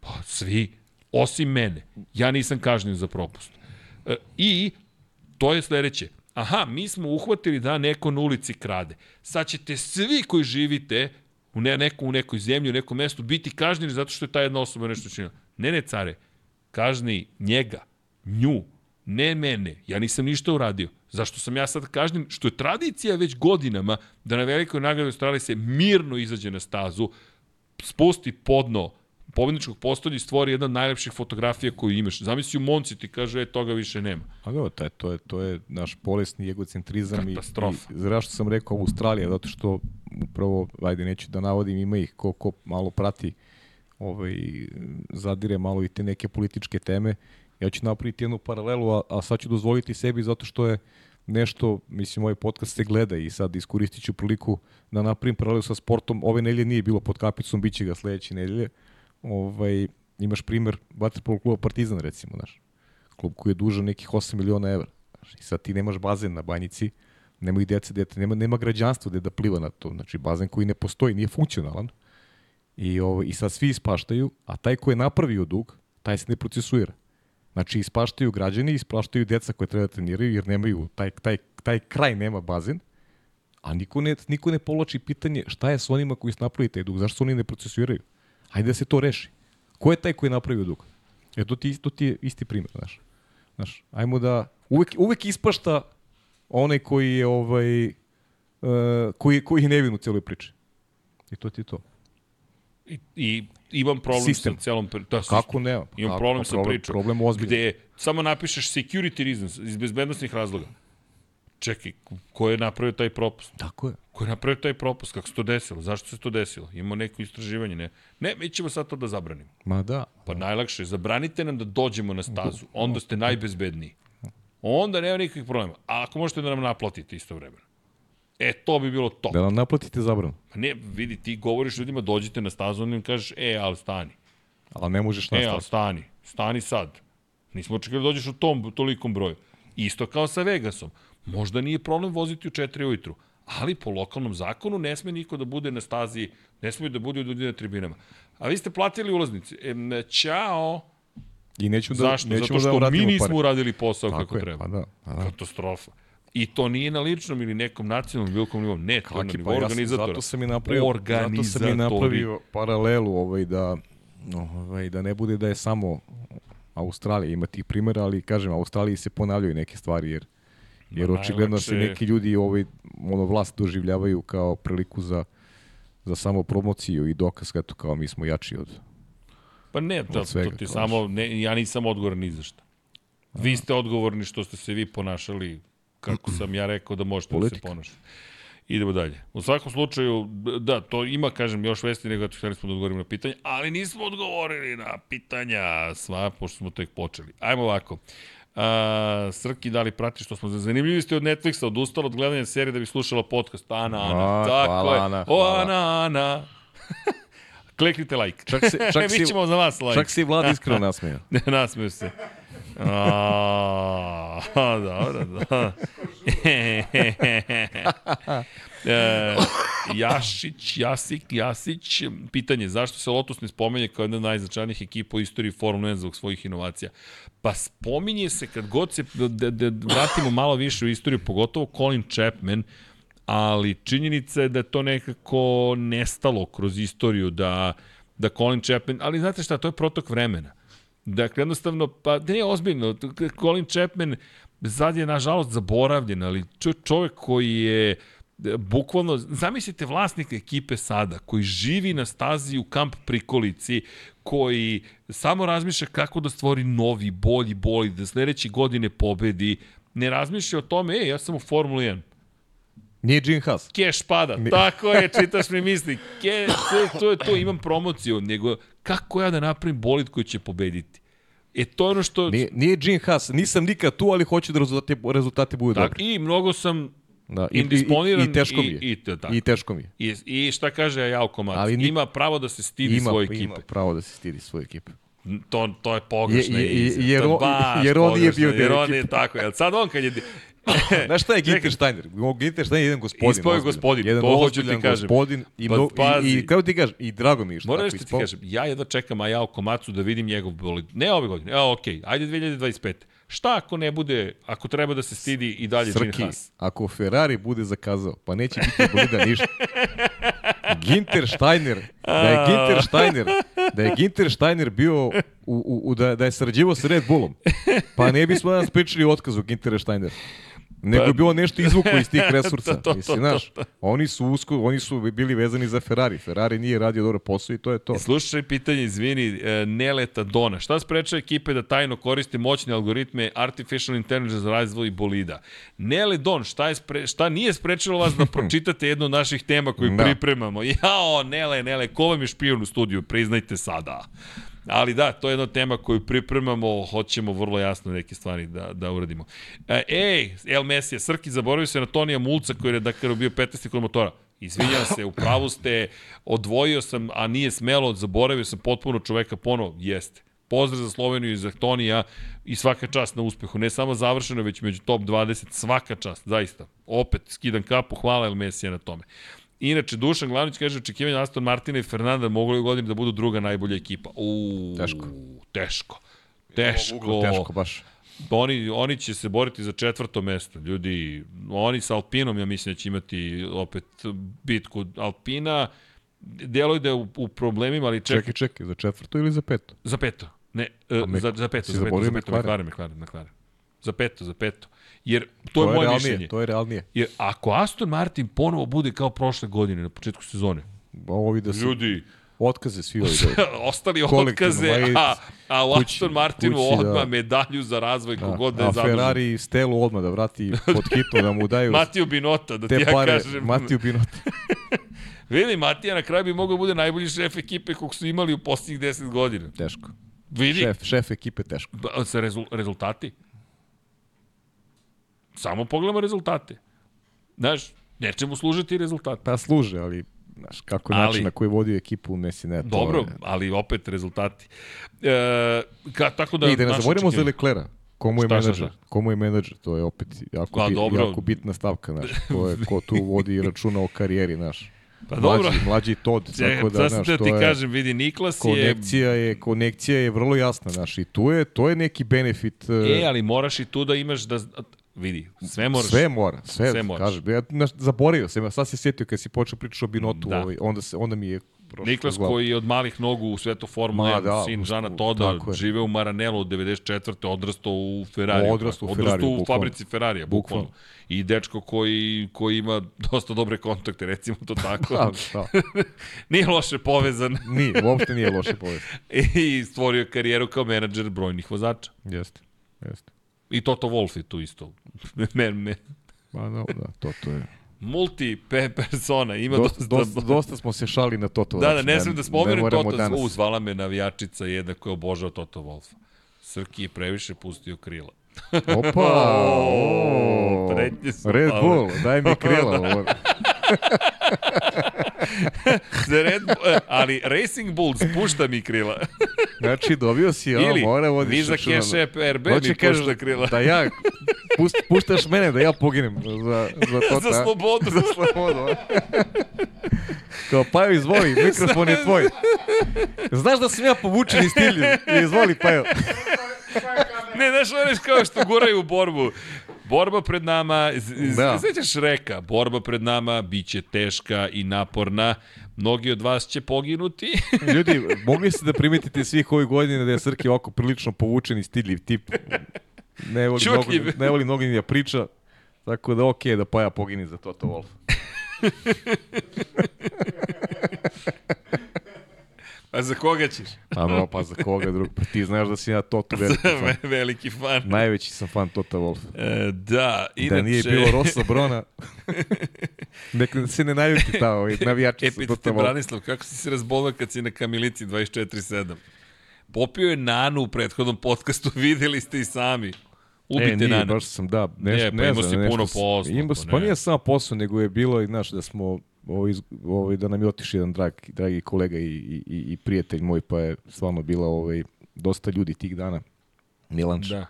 Pa svi, osim mene. Ja nisam kažnjen za propust. E, I to je sledeće. Aha, mi smo uhvatili da neko na ulici krade. Sad ćete svi koji živite u, ne, neku, u nekoj zemlji, u nekom mestu, biti kažnjeni zato što je ta jedna osoba nešto činila. Ne, ne, care, kazni njega, nju, ne mene, ja nisam ništa uradio. Zašto sam ja sad kažnjen, što je tradicija već godinama da na velikoj nagradi Australije se mirno izađe na stazu, spusti podno pobedničkog postolja i stvori jedna od najlepših fotografija koju imaš. Zamisli u Monci ti kaže, e, toga više nema. A dobro, to je, to je, to je naš polesni egocentrizam. Katastrofa. I, i zašto sam rekao Australija, zato što upravo, ajde, neću da navodim, ima ih ko, ko malo prati ovaj, zadire malo i te neke političke teme. Ja ću napraviti jednu paralelu, a, a sad ću dozvoliti sebi zato što je nešto, mislim, ovaj podcast se gleda i sad iskoristit ću priliku da napravim paralelu sa sportom. Ove nelje nije bilo pod kapicom, bit će ga sledeće nelje. Ovaj, imaš primer Vaterpolo kluba Partizan, recimo, znaš. Klub koji je dužan nekih 8 miliona evra. I sad ti nemaš bazen na banjici, nema i djece, dete, nema, nema građanstva gde da pliva na to. Znači, bazen koji ne postoji, nije funkcionalan. I, ovo, I sad svi ispaštaju, a taj ko je napravio dug, taj se ne procesuira. Znači, ispaštaju građani, ispaštaju deca koje treba da treniraju, jer nemaju, taj, taj, taj kraj nema bazen, a niko ne, niko ne povlači pitanje šta je s onima koji su napravili taj dug, zašto se oni ne procesuiraju. Hajde da se to reši. Ko je taj koji je napravio dug? E, to ti, to ti je isti primjer, znaš. Znaš, ajmo da... Uvek, uvek ispašta onaj koji je, ovaj, uh, koji, koji je nevin u celoj priči. I to ti je to. I, i imam problem Sistem. sa celom pri- da, Kako ne? Imam Kako? problem Pa sa problem- pričom. problem ozbiljan. Gde samo napišeš security reasons iz bezbednostnih razloga. Čekaj, ko je napravio taj propust? Tako je. Ko je napravio taj propust? Kako se to desilo? Zašto se to desilo? Imamo neko istraživanje, ne? Ne, mi ćemo sad to da zabranimo. Ma da. Pa najlakše, je, zabranite nam da dođemo na stazu, onda ste najbezbedniji. Onda nema nikakvih problema. A ako možete da nam naplatite isto vremena. E, to bi bilo top. Da nam naplatite zabranu. Pa ne, vidi, ti govoriš ljudima, dođite na stazu, onda im kažeš, e, ali stani. Ali ne možeš E, ali nastaviti. stani, stani sad. Nismo očekali da dođeš u tom tolikom broju. Isto kao sa Vegasom. Možda nije problem voziti u 4 ujutru, ali po lokalnom zakonu ne sme niko da bude na stazi, ne sme da bude ljudi na tribinama. A vi ste platili ulaznice. E, ćao. I neću da, Zašto? nećemo Zato da što vratimo mi nismo pare. uradili posao Tako kako je, treba. Pa da, pa da. Katastrofa. I to nije na ličnom ili nekom nacionalnom bilo kom nivou. Ne, to je na Kaki, nivou pa organizatora. zato sam i napravio, zato sam i napravio paralelu ovaj, da, ovaj, da ne bude da je samo Australija, ima tih primjera, ali kažem, Australiji se ponavljaju neke stvari, jer, jer Ma, očigledno se neki ljudi ovaj, ono, vlast doživljavaju kao priliku za, za samo promociju i dokaz eto, kao mi smo jači od... Pa ne, to, svega, to ti samo, ne, ja nisam odgovoran ni za šta. Vi ste odgovorni što ste se vi ponašali kako sam ja rekao da možete da se Politika. ponašate. Idemo dalje. U svakom slučaju, da, to ima, kažem, još vesti nego da htjeli smo da odgovorimo na pitanje, ali nismo odgovorili na pitanja sva, pošto smo tek počeli. Ajmo ovako. A, Srki, da li prati što smo zanimljivi ste od Netflixa, odustala od gledanja serije da bi slušala podcast. Ana, Ana, A, tako hvala, je. Ana, o, hvala. Ana, Ana. Kliknite like. Čak se, čak Mi si, ćemo za vas like. čak si Vlad iskreno nasmeo. Nasmeo se. A, dobro, da. e, Jašić, Jasik, Jasić, pitanje, zašto se Lotus ne spomenje kao jedna od najznačajnijih ekipa u istoriji Formule 1 zbog svojih inovacija? Pa spominje se kad god se da, da, da vratimo malo više u istoriju, pogotovo Colin Chapman, ali činjenica je da to nekako nestalo kroz istoriju, da, da Colin Chapman, ali znate šta, to je protok vremena. Dakle, jednostavno, pa ne, ozbiljno, Colin Chapman sad je nažalost zaboravljen, ali čo, čovjek koji je e, bukvalno, zamislite vlasnika ekipe sada, koji živi na stazi u kamp prikolici, koji samo razmišlja kako da stvori novi, bolji, bolji, da sledeće godine pobedi, ne razmišlja o tome, ej, ja sam u Formuli 1, Nije Gene Haas. keš pada. Tako je, čitaš mi misli. Ke, to, to je to, imam promociju. Nego, kako ja da napravim bolid koji će pobediti? E, to je ono što... Nije, nije Gene Haas. Nisam nikad tu, ali hoću da rezultati, rezultati budu tak, dobri. I mnogo sam Da, i, indisponiran i, i, teško mi je. I, i, tako. I teško mi je. I, I šta kaže Jauko Mac? Ali ni- Ima pravo da se stidi Ima, svoje ima ekipe. pravo da se stidi svoje ekipe. To, to je pogrešna Je- je- jer je on- jer on nije pogrešno, bio deo Jer on je tako. Jel sad on kad je... Znaš šta je Ginter Steiner? Ginter Steiner je jedan gospodin. Ispao je ozbiljan. gospodin, jedan to hoću ti ozbiljan kažem. gospodin. I, Pa pazi. i, i, kako ti kažem, i drago mi je što Moram nešto ti kažem, ja jedva čekam Ajao Komacu da vidim njegov bolid. Ne ove godine, evo okej, ajde 2025. Šta ako ne bude, ako treba da se stidi i dalje Gene Srki, Haas? ako Ferrari bude zakazao, pa neće biti bolida ništa. Ginter Steiner, da je Ginter Steiner, da je Ginter Steiner bio u, u, u da, da je sarađivao sa Red Bullom, pa ne bismo danas pričali o otkazu Gintera Steinera. Nego Pa- je bilo nešto izvuko iz tih resursa. To, to, to, Mislim, znaš, oni su usko, oni su bili vezani za Ferrari. Ferrari nije radio dobro posao i to je to. I Slušaj pitanje, izvini, e, Neleta Dona. Šta sprečava ekipe da tajno koriste moćne algoritme Artificial Intelligence za razvoj bolida? Nele Don, šta, je spre, šta nije sprečilo vas da pročitate jednu od naših tema koju Da. pripremamo? Jao, Nele, Nele, ko vam je špijun u studiju? Priznajte sada. Ali da, to je jedna tema koju pripremamo, hoćemo vrlo jasno neke stvari da, da uradimo. E, ej, El Mesija, Srki, zaboravio se na Tonija Mulca koji je Dakaru bio 15. kod motora. Izvinjam se, u pravu ste, odvojio sam, a nije smelo, zaboravio sam potpuno čoveka ponovo, jeste. Pozdrav za Sloveniju i za Tonija i svaka čast na uspehu. Ne samo završeno, već među top 20, svaka čast, zaista. Opet, skidam kapu, hvala El Mesija na tome. Inače, Dušan Glavnić kaže očekivanja Aston Martina i Fernanda mogu li u godini da budu druga najbolja ekipa. Uuu, Teško. Teško. Teško. Uglo teško baš. Oni, oni će se boriti za četvrto mesto. Ljudi, oni sa Alpinom, ja mislim da će imati opet bitku Alpina. Deluje da je u, u problemima, ali čekaj, Čekaj, čekaj, za četvrto ili za peto? za peto. Ne, Mek- za, za peto, za peto, za peto? McLaren, McLaren, McLaren. Za peto, za peto. Jer to, je moje realnije, mišljenje. To je realnije. Jer ako Aston Martin ponovo bude kao prošle godine na početku sezone, vidi da se ljudi, otkaze svi ovi dobri. ostali otkaze, a, a u kući- Aston Martinu kući, da. odmah medalju za razvoj Da. kogod da je A zadužen. Ferrari Stelu odmah da vrati pod hitno, da mu daju Matiju Binota, da ti ja pare. kažem. Matiju Binot. Vidi, Matija na kraju bi mogao da bude najbolji šef ekipe kog su imali u posljednjih 10 godina. Teško. Vidi, Šef, šef ekipe teško. Ba- sa rezul, rezultati. Samo pogledamo rezultate. Znaš, nečemu služe ti rezultati. Pa služe, ali znaš, kako Ali- način na koji vodi ekipu, Messi ne. to Dobro, je- ali opet rezultati. E, ka, tako da... I da ne zaboravimo za Leclera. Komu je Šta, šta, menadžer? šta? Komu je menadžer? To je opet jako, Pa, bit, dobro. jako bitna stavka, znaš. Ko, je, ko tu vodi računa o karijeri, znaš. Pa Mlađi, dobro. mlađi Čekaj, tako da, znaš, da to ti je... kažem, vidi, Niklas je... Konekcija je, konekcija je vrlo jasna, znaš, i tu je, to je neki benefit. E, ali moraš i tu da imaš da... Vidi, sve moraš... Sve mora, sve, Sve moraš. kažem. Ja znaš, zaboravio sam, ja sad se sjetio kad si počeo pričati o Binotu, Da. ovaj, onda, se, onda mi je prošlo Niklas glavu. koji je od malih nogu u svetu Formule Ma, 1, da, sin u- Žana u- Toda, žive u Maranelu od 94. odrastao u Ferrari. Odrastao u Ferrariju, u bukvalno. fabrici Ferrarija, bukvalno. Bukvalno. I dečko koji, koji ima dosta dobre kontakte, recimo to tako. Da, da. Nije loše povezan Nije, uopšte nije loše povest. i stvorio karijeru kao menadžer brojnih vozača. Jeste, jeste. I Toto Wolff je tu isto. men, men. Ma, da, da, to, to je. Multi pe persona, ima Dosta, dosta... dosta, dosta smo se šali na Toto. Da, da, znači, ne smem da spomenem Toto. danas. U, zvala me navijačica jedna koja obožava Toto Wolfa. Srki je previše pustio krila. Opa! o, Red. Bull, daj mi krila. Za Red Bull, e, ali Racing Bull spušta mi krila. Znači, dobio si, Ili, mora vodiš vi za računa. Cash RB mi pušta krila. Da ja, pust, puštaš mene da ja poginem za, za to. za slobodu. Za slobodu. Kao, Pajo, izvoli, mikrofon je tvoj. Znaš da sam ja povučen iz stilju. Izvoli, Pajo. ne, znaš, ono kao što guraju u borbu. Borba pred nama, Da. sećaš reka, borba pred nama biće teška i naporna. Mnogi od vas će poginuti. Ljudi, mogli ste da primetite svih ovih godina da je Srki ovako prilično povučen i stidljiv tip. Ne voli, mnogo, ne voli mnogo ni da priča. Tako da okej da Paja pogini za Toto Wolf. A za koga ćeš? A no, pa za koga drug? Pa ti znaš da si ja Toto veliki fan. Ve- Veliki fan. Najveći sam fan Tota Wolf. E, da, inače... Da nije bilo Rosa Brona, neka se ne naljuti ta ovaj, navijači sa Epic Tota te Wolf. Branislav, kako si se razbolao kad si na kamilici 24-7? Popio je Nanu u prethodnom podcastu, videli ste i sami. Ubite e, nije, Nanu. baš sam, da, neš, Ne, pa ne imao znam, si nešto puno posla, Imao, pa pa ne. nije samo posao, nego je bilo, i, znaš, da smo, ovaj, iz- ovaj, da nam je otišao jedan drag, dragi kolega i, i, i, i prijatelj moj, pa je stvarno bila ovaj, dosta ljudi tih dana. Milanč, Da,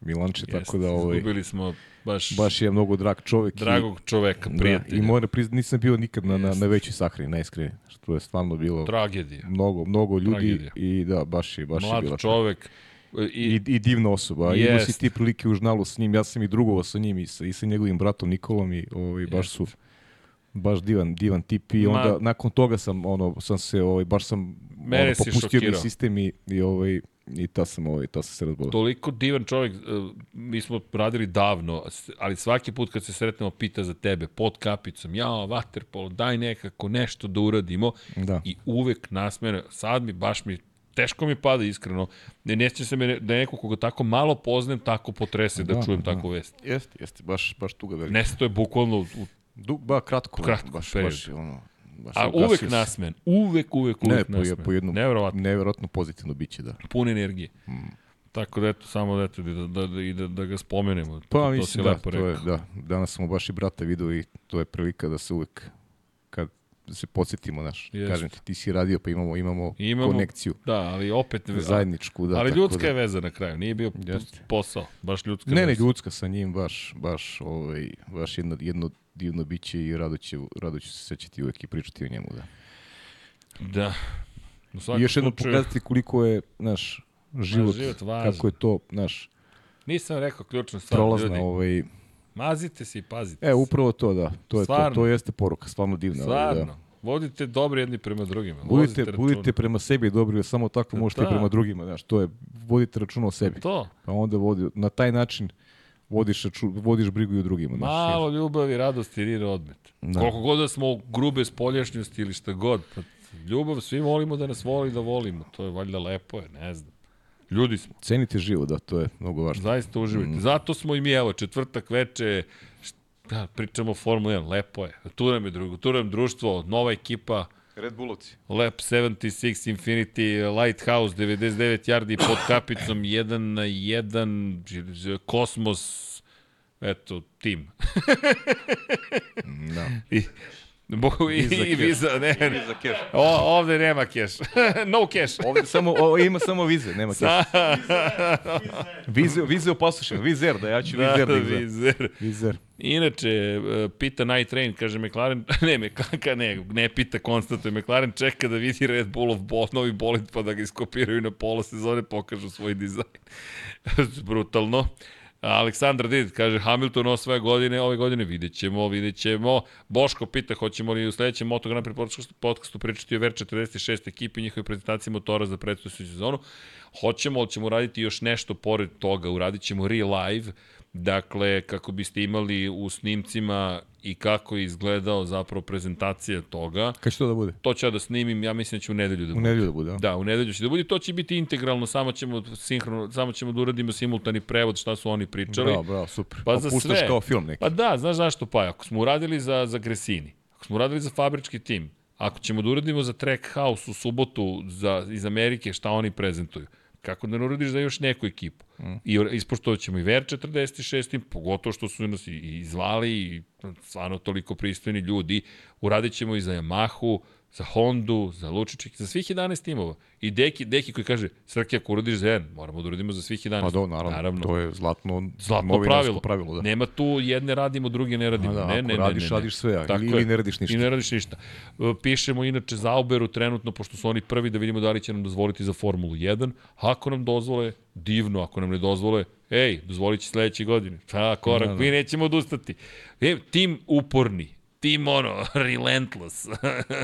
Milanče, jeste. tako da ovaj, Izgubili smo baš, baš je mnogo drag čovek. dragog čoveka, i, prijatelja. Da, I moram priznati, nisam bio nikad na, na, na većoj sahrani, najiskrenije. Što je stvarno bilo Tragedija. mnogo, mnogo ljudi Tragedija. i da, baš je, baš je Mlad bila čovek. I, I, i divna osoba. Imao Jest. si ti prilike u žnalu s njim, ja sam i drugovao sa njim i sa, i sa njegovim bratom Nikolom i ovaj, baš su baš divan, divan tip i Ma- onda nakon toga sam ono sam se ovaj baš sam Mene ono, popustio mi sistem i, i ovaj i ta sam, ovaj, ta sam se razbolio. Toliko divan čovjek, e, mi smo radili davno, ali svaki put kad se sretnemo pita za tebe pod kapicom, ja, vaterpolo, daj nekako nešto da uradimo Da. i uvek nasmene, sad mi, baš mi, teško mi pada iskreno, ne neće se me da neko koga tako malo poznajem, tako potrese da, Da, čujem da. takvu vest. Jeste, jeste, baš, baš tuga velika. Nesto je bukvalno, u, Du, ba, kratko. Kratko baš, period. baš, ono, baš a uvek se. nasmen, uvek, uvek, Ne, uvek po, nasmen. po jednom, Nevjerovatno. nevjerojatno pozitivno biće, da. pun energije. Mm. Tako da eto, samo da, eto, da, da, da, i da, da ga spomenemo. Pa to mislim, si da, to je, da. Danas smo baš i brata vidio i to je prilika da se uvek, kad se podsjetimo, naš, Jeste. kažem ti, ti si radio, pa imamo, imamo, Imamo- konekciju Da, ali opet... zajedničku. Da, ali ljudska da. je veza na kraju, nije bio Jeste. posao, baš ljudska Ne, ne, veza. ljudska sa njim, baš, baš, ovaj, baš jedno, jedno divno biće i rado, će, rado ću se sećati uvek i pričati o njemu, da. Da. U I još jednom slučaju, pokazati koliko je, naš, život, život važan. kako je to, naš, Nisam rekao ključnu stvar, prolazna, ljudi. ovaj, Mazite se i pazite e, upravo to, da, to je Stvarno. to, to jeste poruka, stvarno divna. ovaj, da. Stvarno. Vodite dobro jedni prema drugima. Budite, budite prema sebi dobri, samo tako možete Da. prema drugima, znaš, to je, vodite računa o sebi. To. Pa onda vodi, na taj način vodiš, vodiš brigu i o drugima. znaš, Malo ljubavi, radosti, rira odmet. Da. Koliko god da smo grube spoljašnjosti ili šta god, pa ljubav, svi volimo da nas voli da volimo. To je valjda lepo je, ne znam. Ljudi smo. Cenite život, da, to je mnogo važno. Zaista uživajte. Mm. Zato smo i mi, evo, četvrtak veče, da, pričamo o Formula 1, lepo je. Tu nam je drugo, tu nam društvo, nova ekipa, Red Bullovci. Lap 76 Infinity, Lighthouse 99 yardi pod kapicom, 1 na 1, Kosmos, eto, tim. Da. I, Bo, i, Visa i viza, ne, ne. za keš. O, ovde nema keš. no cash. Ovde samo, o, ima samo vize, nema keš. Vize, vize opasušen, vizer, da ja ću Da, vizer da izvedem. vizer. Vizer. Inače, e, pita Night Train, kaže McLaren, ne, McLaren, ne, ne pita, konstatuje, McLaren čeka da vidi Red Bullov bol, novi bolid pa da ga iskopiraju na pola sezone, pokažu svoj dizajn. Brutalno. Aleksandar Did kaže Hamilton osvaja godine, ove godine vidjet ćemo, vidjet ćemo. Boško pita hoćemo li u sledećem Moto Prix podcastu- pričati o VR46 ekipi i njihovoj prezentaciji motora za predstojeću sezonu. Hoćemo, ali ćemo raditi još nešto pored toga, uradit ćemo re-live, dakle, kako biste imali u snimcima i kako je izgledao zapravo prezentacija toga. Kad će to da bude? To ću ja da snimim, ja mislim da će u nedelju da U bude. nedelju da bude, da? Da, u nedelju će da bude, to će biti integralno, samo ćemo sinhrono, samo ćemo da uradimo simultani prevod šta su oni pričali. Bravo, bravo, super. Pa za Puštaš sve. kao film neki. Pa da, znaš zašto pa? Ako smo uradili za, za Gresini, ako smo uradili za fabrički tim, ako ćemo da uradimo za Track House u subotu za, iz Amerike šta oni prezentuju, kako da ne uradiš za još neku ekipu. Mm. I ispoštovat ćemo i Ver 46, pogotovo što su nas i, i zvali i stvarno toliko pristojni ljudi. Uradit ćemo i za Yamahu, za Hondu, za Lučiček, za svih 11 timova. I Deki, Deki koji kaže, Srke, ako uradiš za jedan, moramo da uradimo za svih 11. Pa do, naravno, naravno. to je zlatno, Zlatno pravilo. pravilo da. Nema tu jedne radimo, druge ne radimo. A da, ne, ako ne, radiš, ne, ne. radiš sve, Tako ili- ili ne radiš ništa. I ne radiš ništa. E, Pišemo inače za Uberu trenutno, pošto su oni prvi da vidimo da li će nam dozvoliti za Formulu 1. Ako nam dozvole, divno. Ako nam ne dozvole, ej, dozvolit će sledeće godine. Pa, korak, Da, da. mi nećemo odustati. E, tim uporni, tim ono, relentless.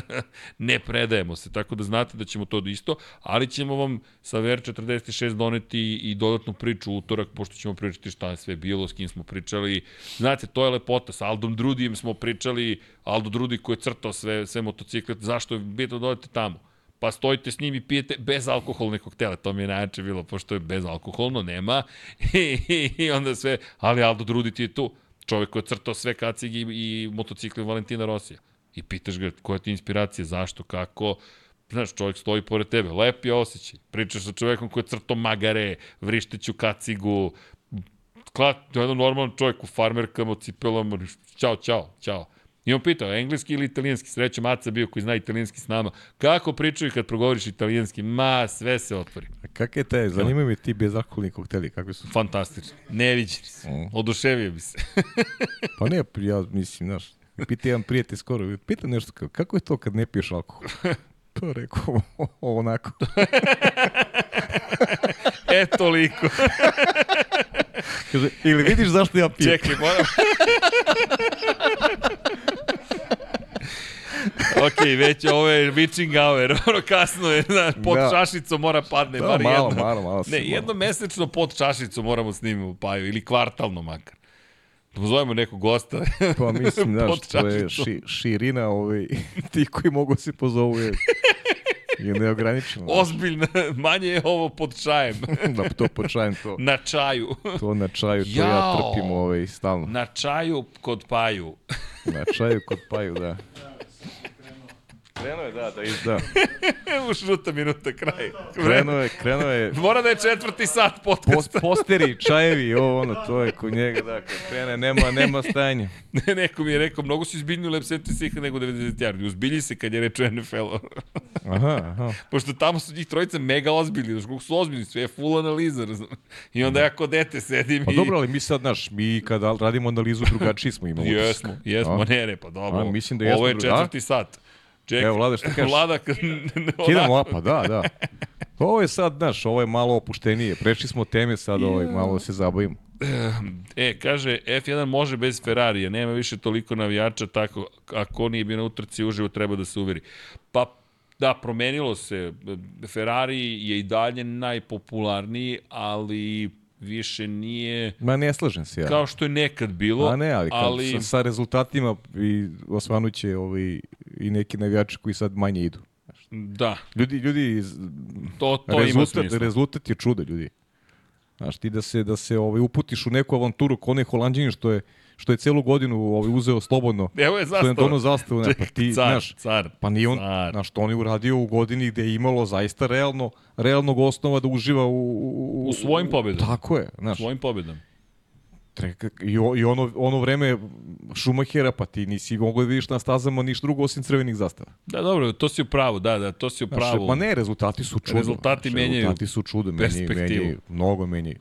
ne predajemo se, tako da znate da ćemo to isto, ali ćemo vam sa VR46 doneti i dodatnu priču utorak, pošto ćemo pričati šta je sve bilo, s kim smo pričali. Znate, to je lepota, sa Aldom Drudijem smo pričali, Aldo Drudi koji je crtao sve, sve motocikle, zašto je bitno da odete tamo? pa stojite s njim i pijete bez alkoholne koktele. To mi je najjače bilo, pošto je bezalkoholno, nema. I, i onda sve, ali Aldo Drudi ti je tu. Čovek koji je crtao sve kacigi i, i motocikle Valentina Rosija. I pitaš ga koja ti inspiracija, zašto, kako. Znaš, čovjek stoji pored tebe, lep je osjećaj. Pričaš sa čovekom koji je crtao magare, vrišteću kacigu, klat, jedan normalan čovjek u farmerkama, cipelama, čao, čao, čao. I on pitao, engleski ili italijanski? Srećom, Aca bio koji zna italijanski s nama. Kako pričaju kad progovoriš italijanski? Ma, sve se otvori. A kak je taj, zanimaju me ti bezalkoholni kokteli, kakvi su? Fantastično. Neviđeni su. Mm. Oduševio bi se. Pa ne, ja mislim, znaš, pita jedan prijatelj skoro, pita nešto, kao, kako je to kad ne piješ alkohol? To rekao, onako. e, toliko. Kaže, ili vidiš zašto ja pijem? Čekaj, moram... ok, već ovo je witching hour, ono kasno je, znaš, pod Da. čašicom mora padne, Da, bar malo, jedna. malo, malo Ne, malo. jedno mesečno pod čašicom moramo u Paju, ili kvartalno makar. Pozovemo nekog gosta. Pa mislim, znaš, Pod to je ši, širina ovaj, ti koji mogu se pozovu je, je neograničeno. Ozbiljno, manje je ovo pod čajem. da to počajem to, Na čaju. to na čaju, to ja Jao. trpim ovaj, stalno. Na čaju kod Paju. Na čaju kod paju, da. Krenuo je, da, da, iz, da. Evo šuta minuta kraj. Krenuo je, krenuo je, Mora da je četvrti sat post, podcasta. posteri, čajevi, ovo ono, to je kod njega, da, kad krene, nema, nema stajanja. Ne, neko mi je rekao, mnogo si izbiljniji u Lab 76 nego 90 yardi. Uzbilji se kad je reč o NFL-u. Aha, aha. Pošto tamo su njih trojica mega ozbiljni, znaš kako su ozbiljni, sve je full analiza, razum. I onda ja kod dete sedim Pa i... dobro, ali mi sad, znaš, mi kada radimo analizu drugačiji smo imali. Jesmo, jesmo, ne, ne, pa dobro. A, mislim da jesmo Ovo je četvrti sat. Čekaj. Evo, Vlada, šta kažeš? Vlada, Kidamo apa, da, da. Ovo je sad, znaš, ovo je malo opuštenije. Prešli smo teme sad, ovaj, malo da se zabavimo. E, kaže, F1 može bez Ferrarija, nema više toliko navijača, tako, ako nije bio na utrci uživo, treba da se uveri. Pa, da, promenilo se. Ferrari je i dalje najpopularniji, ali više nije Ma ne slažem se ja. kao što je nekad bilo. A ne, ali, ali Sa, sa rezultatima i osvanuće ovaj, i neki navijači koji sad manje idu. da, Ljudi, ljudi, to, to rezultat, rezultat je čudo, ljudi. Znaš, ti da se, da se ovaj, uputiš u neku avanturu ko onaj holandjanin što je, što je celu godinu ovaj, uzeo slobodno, Evo je što je dono zastavu, ne, pa ti, car, znaš, car. Pa nije on, Car. znaš, što on je uradio u godini gde je imalo zaista realno, realnog osnova da uživa u... U, U svojim pobedama. Tako je, znaš. Svojim pobedom. Treka, I, i ono, ono vreme Šumahera, pa ti nisi mogao da vidiš na stazama ništa drugo osim crvenih zastava. Da, dobro, to si u pravu, da, da, to si u Znaš, pravu. ma ne, rezultati su čudo. Rezultati znaš, menjaju Rezultati su čudo, menjaju, menjaju, mnogo menjaju.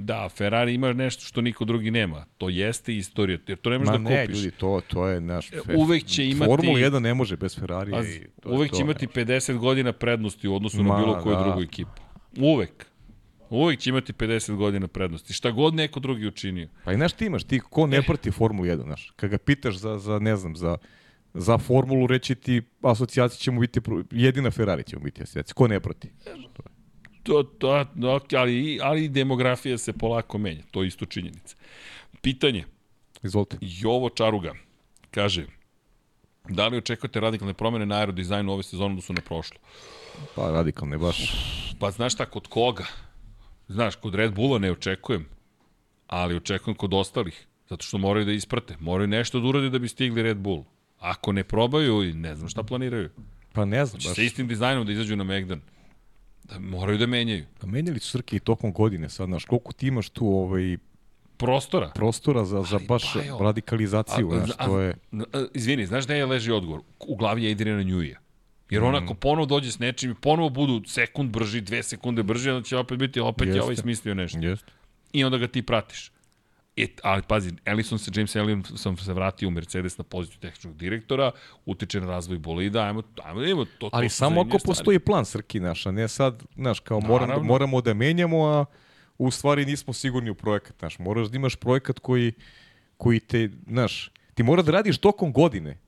Da, Ferrari ima nešto što niko drugi nema. To jeste istorija, jer to ne možeš Ma da ne, kupiš. ljudi, to, to je naš... fe- uvek će imati- Formula 1 ne može bez Ferrari. A, i to uvek to, će imati 50 godina prednosti u odnosu na Ma, bilo koju da. drugu ekipu. Uvek. Uvek će imati 50 godina prednosti. Šta god neko drugi učinio. Pa i znaš ti imaš, ti ko ne prati Formulu 1, znaš, kad ga pitaš za, za ne znam, za, za formulu, reći ti asocijacija će mu biti, jedina Ferrari će mu biti asocijacija, ko ne prati. To, to, ok, ali, ali i demografija se polako menja. To je isto činjenica. Pitanje. Izvolite. Jovo Čaruga kaže Da li očekujete radikalne promene na aerodizajnu ove sezone da su na prošlo? Pa radikalne baš. Pa znaš šta, kod koga? Znaš, kod Red Bulla ne očekujem, ali očekujem kod ostalih, zato što moraju da isprate, moraju nešto da urade da bi stigli Red Bull. Ako ne probaju, ne znam šta planiraju. Pa ne znam, Znači, baš. sa istim dizajnom da izađu na Megdan. Da moraju da menjaju. Pa menjali su Srke i tokom godine sad, znaš, koliko ti imaš tu ovaj, Prostora. prostora za, za Ali, baš Bajo, radikalizaciju, a- znaš, a- to je... a- Izvini, znaš da je leži odgovor? U glavi je Adriana Njuija. Jer Mm. onako ponovo dođe s nečim i ponovo budu sekund brži, dve sekunde brži, onda će opet biti, opet je Jeste. ovaj smislio nešto. Jeste. I onda ga ti pratiš. E, ali pazi, Ellison se, James Ellison se vratio u Mercedes na poziciju tehničkog direktora, utiče na razvoj bolida, ajmo, ajmo da imamo to. to Ali su samo ako stvari. postoji plan Srki naš, a ne sad, znaš, kao moram, da, Naravno. moramo da menjamo, a u stvari nismo sigurni u projekat, znaš. Moraš da imaš projekat koji, koji te, znaš, ti moraš da radiš tokom godine,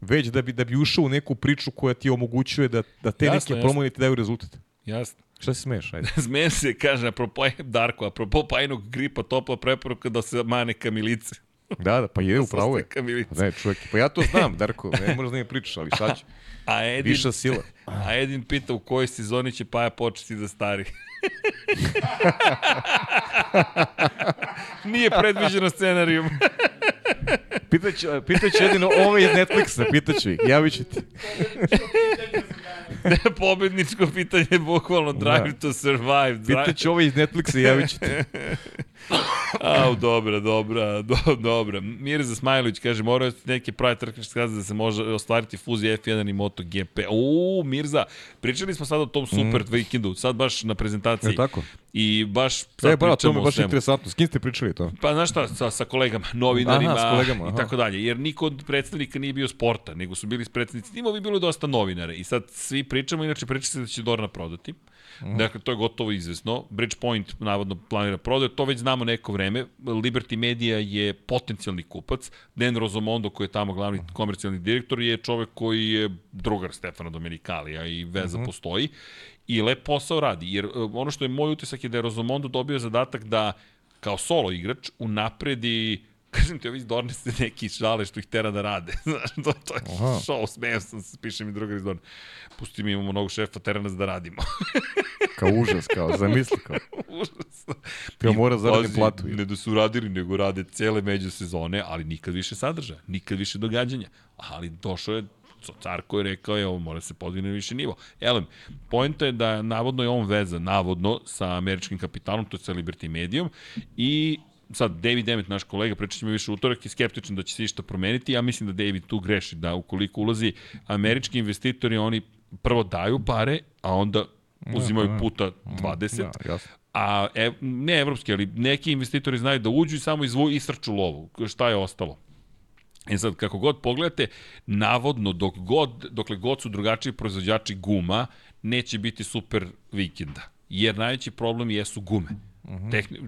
već da bi, da bi ušao u neku priču koja ti omogućuje da, da te Jasno, neke jasno. promene ti daju rezultat. Jasno. Šta se smeješ, ajde? Zmen se, kaže, apropo Darko, apropo pajnog gripa, topla preporuka da se mane kamilice. Da, da, pa je, upravo je. Ne, čovjek, pa ja to znam, Darko, ne možeš da mi pričaš, ali šta ću? A Edin, Viša sila. a Edin pita u kojoj sezoni će Paja početi da stari. Nije predviđeno scenarijum. Pitaću, pitaću jedino ove iz Netflixa, pitaću ih, javit ću ti. Pobedničko pitanje, bukvalno Drive to Survive. Drive... Pitaću ove iz Netflixa, javit ću ti. Au, dobra, dobra, do, dobra. Mirza Smajlović kaže, moraju neke prave trkačke skaze da se može ostvariti fuzija F1 i MotoGP. Uuu, Mirza, pričali smo sad o tom super mm. vikendu, sad baš na prezentaciji. Je tako? I baš sad E, ba, to pričamo me o baš svemu. interesantno. S kim ste pričali to? Pa znaš šta, sa, sa kolegama, novinarima Aha, s kolegama, i aha. tako dalje. Jer niko od predstavnika nije bio sporta, nego su bili predstavnici timovi, bilo je dosta novinara. I sad svi pričamo, inače priča se da će Dorna prodati. Mm. Dakle, to je gotovo izvesno. Bridgepoint navodno planira prodaju, to već znamo neko vreme. Liberty Media je potencijalni kupac. Dan Rozomondo, koji je tamo glavni komercijalni direktor, je čovek koji je drugar Stefana Domenikalija i veza mm -hmm. postoji. I lep posao radi, jer e, ono što je moj utisak je da je Rozomondo dobio zadatak da kao solo igrač unapredi Kažem ti, ovi iz Dorne se neki šale što ih tera da rade. Znaš, to, to je Aha. show, smejem sam se, piše mi drugar iz Dorne. Pusti mi, imamo mnogo šefa, tera nas da radimo. kao užas, kao, zamisli kao. užas. Kao mora zaraditi platu. Ne da su radili, nego rade cele međusezone, ali nikad više sadržaja, nikad više događanja. Ali došao je car koji je rekao je ovo mora se podigne na više nivo. Elem, pojenta je da navodno je on veza, navodno, sa američkim kapitalom, to je sa Liberty Medijom i sad David Demet, naš kolega, pričat ćemo više utorak, je skeptičan da će se išta promeniti. Ja mislim da David tu greši, da ukoliko ulazi američki investitori, oni prvo daju pare, a onda uzimaju puta 20. Da, jasno. A ev, ne evropski, ali neki investitori znaju da uđu i samo izvu i srču lovu. Šta je ostalo? E sad, kako god pogledate, navodno, dok god, dokle god su drugačiji proizvođači guma, neće biti super vikenda. Jer najveći problem jesu gume. Uh mhm. -huh. Tehni,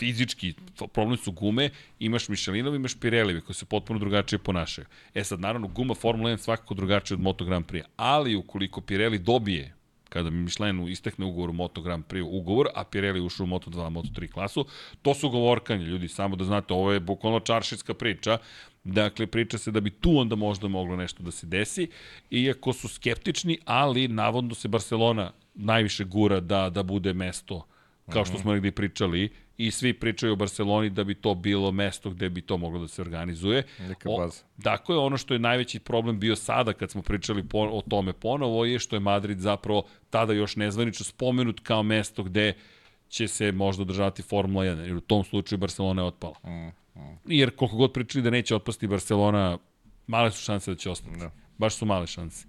fizički, problem su gume, imaš Michelinove, imaš Pirellive koji se potpuno drugačije ponašaju. E sad, naravno, guma Formula 1 svakako drugačija od Moto Grand Prix, ali ukoliko Pirelli dobije kada mi Michelinu istekne ugovor u Moto Grand Prix ugovor, a Pirelli ušao u Moto 2, Moto 3 klasu, to su govorkanje, ljudi, samo da znate, ovo je bukvalno čaršitska priča, Dakle, priča se da bi tu onda možda moglo nešto da se desi, iako su skeptični, ali navodno se Barcelona najviše gura da, da bude mesto, kao što mhm. smo negdje pričali, i svi pričaju o Barceloni da bi to bilo mesto gde bi to moglo da se organizuje. Neka baza. O, dakle, ono što je najveći problem bio sada kad smo pričali po, o tome ponovo je što je Madrid zapravo tada još nezvanično spomenut kao mesto gde će se možda održavati Formula 1, jer u tom slučaju Barcelona je otpala. Mm, mm. Jer koliko god pričali da neće otpasti Barcelona, male su šanse da će ostati. Da. Baš su male šanse.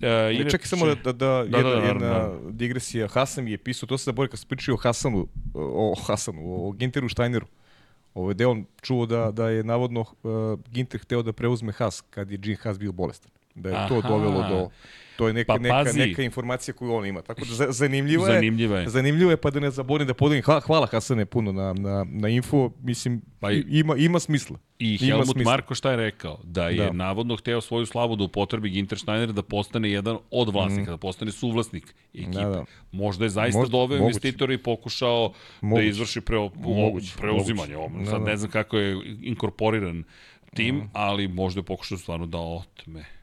E, inače, čekaj samo da, da, da, da jedna, da, da, jedna digresija. Hasan je pisao, to se zaboravio kad se pričao o Hasanu, o Hasanu, o Ginteru Steineru. Ovo je on čuo da, da je navodno uh, Ginter hteo da preuzme Has kad je Gene Has bio bolestan. Da je Aha. to dovelo do To je neka, pa, neka, neka informacija koju on ima. Tako da zanimljivo je. Zanimljivo je. Zanimljivo je, pa da ne zaborim da podelim. Hvala, hvala Hasane puno na, na, na info. Mislim, pa i, ima, ima smisla. I ima Helmut smisla. Marko šta je rekao? Da je da. navodno hteo svoju slavu da upotrebi Ginter Steiner da postane jedan od vlasnika, mm. da postane suvlasnik ekipe. Da, da. Možda je zaista Možda, doveo investitora i pokušao da moguće. da izvrši preo, moguće, preuzimanje. Moguće. Da, Sad da. ne znam kako je inkorporiran tim, mm. ali možda je pokušao stvarno da otme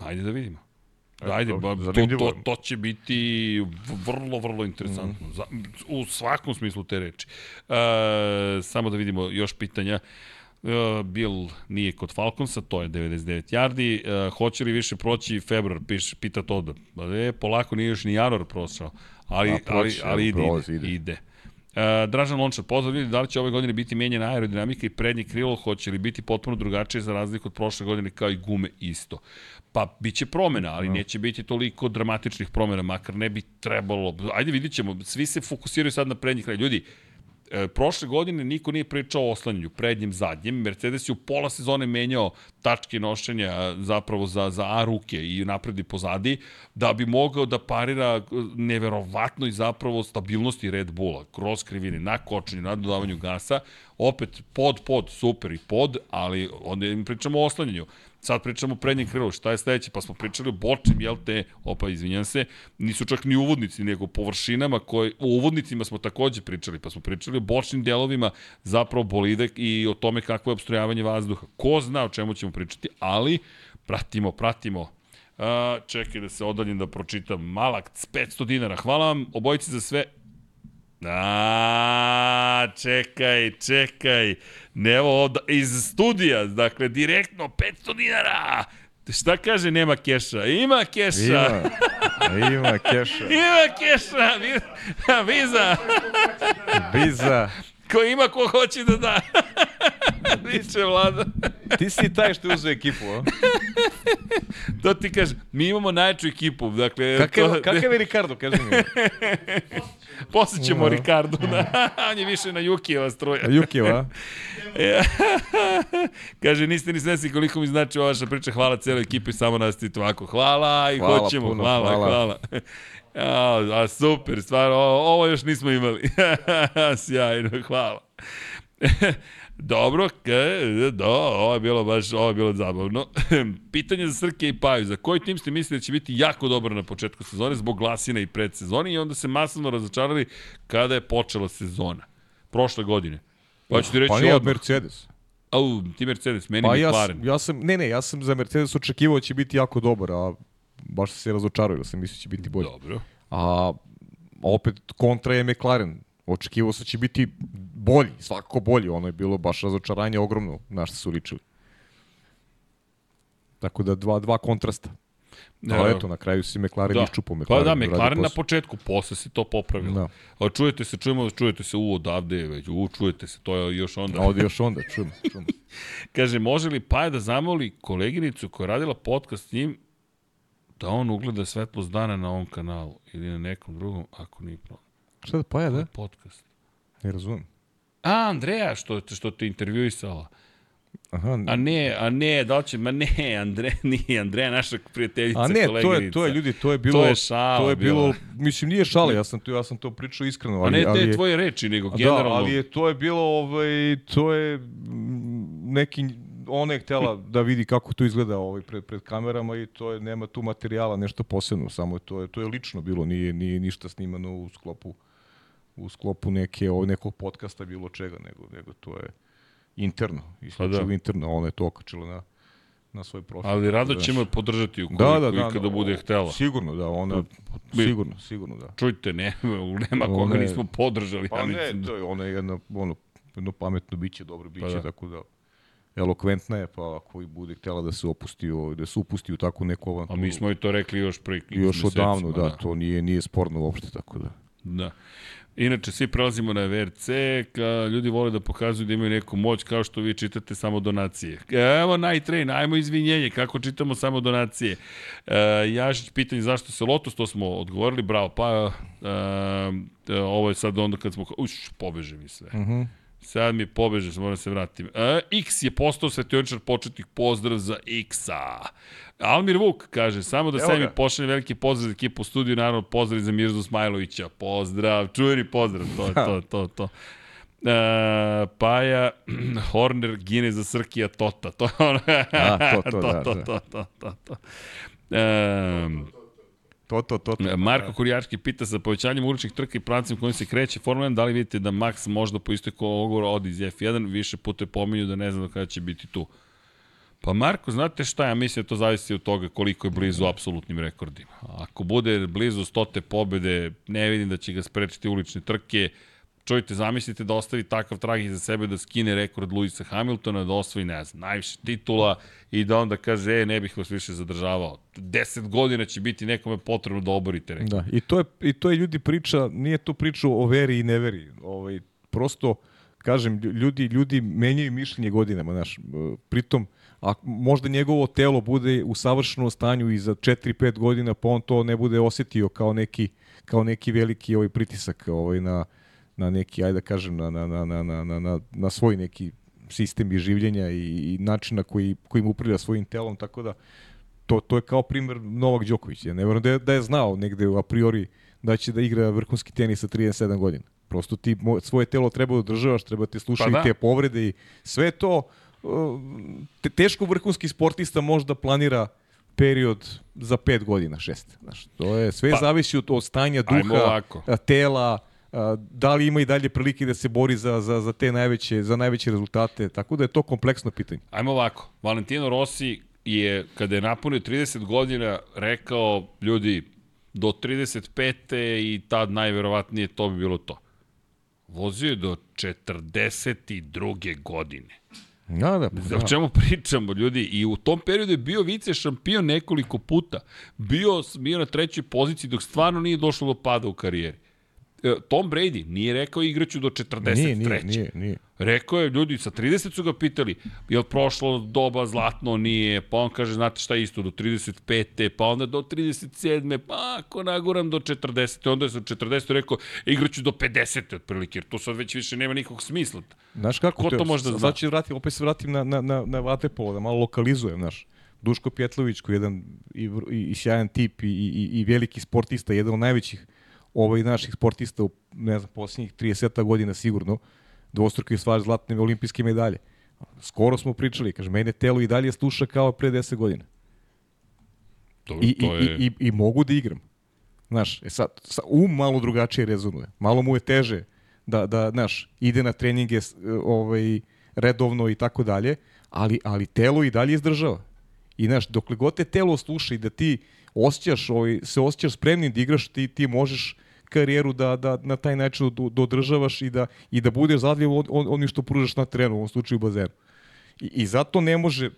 Ajde da vidimo. Ajde, ba, to, to, to će biti vrlo, vrlo interesantno. Mm. Za, u svakom smislu te reči. E, samo da vidimo još pitanja. Uh, Bill nije kod Falconsa, to je 99 yardi. Uh, hoće li više proći februar, piš, pita to da. E, polako nije još ni januar prošao, ali, A, proći, ali, ali ide, ide. ide. ide. Uh, Dražan Lončar, pozdrav vidi da li će ove godine biti menjena aerodinamika i prednje krilo, hoće li biti potpuno drugačije za razliku od prošle godine kao i gume isto. Pa biće promena, ali no. Da. neće biti toliko dramatičnih promena, makar ne bi trebalo. Ajde vidit ćemo, svi se fokusiraju sad na prednji kraj. Ljudi, e, prošle godine niko nije pričao o oslanjanju, prednjem, zadnjem. Mercedes je u pola sezone menjao tačke nošenja zapravo za, za A ruke i napred i pozadi, da bi mogao da parira neverovatno i zapravo stabilnosti Red Bulla, kroz krivine, na kočenju, na dodavanju gasa, opet pod, pod, super i pod, ali onda im pričamo o oslanjanju. Sad pričamo o prednjem krilu, šta je sledeće? Pa smo pričali o bočnim, jel te, opa, izvinjam se, nisu čak ni uvodnici, nego površinama koje, o uvodnicima smo takođe pričali, pa smo pričali o bočnim delovima zapravo bolide i o tome kakvo je obstrojavanje vazduha. Ko zna o čemu ćemo pričati, ali pratimo, pratimo. Uh, čekaj da se odaljim da pročitam. Malak, 500 dinara. Hvala vam obojici za sve. A, čekaj, čekaj. Ne, evo, iz studija, dakle, direktno 500 dinara. Šta kaže nema keša? Ima keša. Ima, ima keša. ima keša. Viza. Viza. Ko ima ko hoće da da. Viče vlada. Ti si taj što je uzeo ekipu, a? to ti kaže, mi imamo najjaču ekipu. Dakle, Kakav, to, kakav je Ricardo, kaži mi. Posjećemo no. Ricardo. Da. On je više na Jukijeva struja. Na Jukijeva, Kaže, niste ni svesni koliko mi znači ova vaša priča. Hvala celoj ekipi, samo nastavite ovako. Hvala i hvala, hoćemo. Puno, hvala, hvala. hvala. A, a super, stvarno, ovo još nismo imali. Sjajno, hvala. Dobro, ke, da, ovo je bilo baš, ovo je bilo zabavno. Pitanje za Srke i Paju, za koji tim ste mislili da će biti jako dobro na početku sezone zbog glasina i predsezoni i onda se masovno razočarali kada je počela sezona. Prošle godine. Pa ću ti reći pa nije Mercedes. Au, ti Mercedes, meni pa McLaren. Ja, ja sam, ne, ne, ja sam za Mercedes očekivao da će biti jako dobar, a baš se razočarao, da sam mislio da će biti bolji. Dobro. A opet kontra je McLaren. Očekivao sam da će biti bolji, svakako bolji. Ono je bilo baš razočaranje ogromno na što su ličili. Tako da dva, dva kontrasta. Da, Ali eto, na kraju si McLaren da. iščupao McLaren. Pa da, McLaren na početku, posle se to popravilo. Da. A čujete se, čujemo, čujete se u odavde već, u, čujete se, to je još onda. A ovde još onda, čujemo, čujemo. Kaže, može li Paja da zamoli koleginicu koja je radila podcast s njim da on ugleda svetlost dana na ovom kanalu ili na nekom drugom, ako nije problem. Šta da Paja, da? Podcast. Ne razumem. A, Andreja, što, što te intervjuisala. Aha. A ne, a ne, da li će, ma ne, Andre, nije, Andreja naša prijateljica, A ne, to je, to je, ljudi, to je bilo, to je, šala, to je bilo, bila. mislim, nije šala, ja sam to, ja sam to pričao iskreno. Ali, a ne te ali, tvoje reči, nego da, generalno. ali je, to je bilo, ovaj, to je neki, ona je htela da vidi kako to izgleda ovaj, pred, pred kamerama i to je, nema tu materijala, nešto posebno, samo je to je, to je lično bilo, nije, nije ništa snimano u sklopu u sklopu neke, ovaj, nekog podcasta, bilo čega, nego, nego to je interno, isključivo da. interno, ona je to okačila na, na svoj profil. Ali rado ćemo je podržati ukoliko da, da, da, ikada da, bude htela. Sigurno, da, ona, da, sigurno, sigurno, da. Čujte, ne, nema koga one, nismo podržali. Pa ne, to je, ona je jedna, ono, jedno pametno biće, dobro biće, pa da. tako da elokventna je, pa ako i bude htjela da se opusti, da se upusti u takvu neku avanturu. A mi smo i to rekli još pre Još odavno, da, da, to nije, nije sporno uopšte, tako da. Da. Inače, svi prelazimo na VRC, ka, ljudi vole da pokazuju da imaju neku moć, kao što vi čitate samo donacije. Evo najtrain, ajmo izvinjenje, kako čitamo samo donacije. E, Jašić, pitanje zašto se Lotus, to smo odgovorili, bravo, pa e, ovo je sad onda kad smo, uš, pobeže mi sve. Uh mhm. -huh. Sad mi pobeže, moram se vratiti. E, X je postao svetioničar početnik, pozdrav za X-a. Almir Vuk kaže, samo da se mi pošalje veliki pozdrav za ekipu u studiju, naravno pozdrav za Mirzu Smajlovića. Pozdrav, čujeni pozdrav, to je to, to, to. E, Paja, Horner, Gine za Srkija, Tota. To, A, to, to, to, da, to, da. to, to, to, to. E, To, to, to, to. Marko Kurjački pita sa povećanjem uličnih trka i pravcem kojim se kreće Formula 1, da li vidite da Max možda po istoj ogovora odi iz F1, više puta je pominju da ne znam kada će biti tu. Pa Marko, znate šta, ja mislim da to zavisi od toga koliko je blizu apsolutnim rekordima. Ako bude blizu stote pobede, ne vidim da će ga sprečiti ulične trke, čujte, zamislite da ostavi takav trag iza sebe da skine rekord Luisa Hamiltona, da osvoji, ne znam, najviše titula i da onda kaže, e, ne bih vas više zadržavao. 10 godina će biti nekome potrebno da oborite rekord. Da, i to je, i to je ljudi priča, nije to priča o veri i neveri. Ovaj, prosto, kažem, ljudi, ljudi menjaju mišljenje godinama, znaš, pritom, a možda njegovo telo bude u savršenom stanju i za 4-5 godina, pa on to ne bude osetio kao neki, kao neki veliki ovaj pritisak ovaj, na, na neki, ajde da kažem, na, na, na, na, na, na, na svoj neki sistem i življenja i, i način na koji, kojim upravlja svojim telom, tako da to, to je kao primer Novak Đoković. Ja ne verujem da je, da je znao negde a priori da će da igra vrhunski tenis sa 37 godina. Prosto ti svoje telo treba da održavaš, treba te slušati pa da. te povrede i sve to te, teško vrhunski sportista možda planira period za 5 godina, 6. Znaš, to je sve pa, zavisi od, od stanja duha, tela, da li ima i dalje prilike da se bori za, za, za te najveće, za najveće rezultate, tako da je to kompleksno pitanje. Ajmo ovako, Valentino Rossi je, kada je napunio 30 godina, rekao, ljudi, do 35. i tad najverovatnije to bi bilo to. Vozio je do 42. godine. Da, da, pa, da. O čemu pričamo, ljudi? I u tom periodu je bio vice šampion nekoliko puta. Bio, bio na trećoj poziciji dok stvarno nije došlo do pada u karijeri. E, Tom Brady nije rekao igraću do 43. Nije, nije, nije, nije. Rekao je, ljudi, sa 30 su ga pitali, je li prošlo doba zlatno, nije, pa on kaže, znate šta isto, do 35. pa onda do 37. pa ako naguram do 40. onda je sa 40. rekao, igraću do 50. otprilike, jer to sad već više nema nikog smisla. Znaš kako Ko to može da zna? Ću vratim, opet se vratim na, na, na, na Vatepolo, da malo lokalizujem, znaš. Duško Pjetlović, koji je jedan i, i, i sjajan tip i, i, i veliki sportista, jedan od najvećih ovaj naših sportista u, ne znam, posljednjih 30 godina sigurno, dvostruki stvar zlatne olimpijske medalje. Skoro smo pričali, kaže, mene telo i dalje sluša kao pre 10 godina. To, I, to i, je... i, i, I mogu da igram. Znaš, e sad, sa, um malo drugačije rezonuje. Malo mu je teže da, da znaš, ide na treninge s- ovaj, redovno i tako dalje, ali, ali telo i dalje izdržava. I znaš, dokle god te telo sluša i da ti osjećaš, ovaj, se osjećaš spremnim da igraš, ti, ti možeš karijeru da, da na taj način do, dodržavaš i da, i da budeš zadljiv on, on, onim što pružaš na terenu, u ovom slučaju bazenu. I, I zato ne može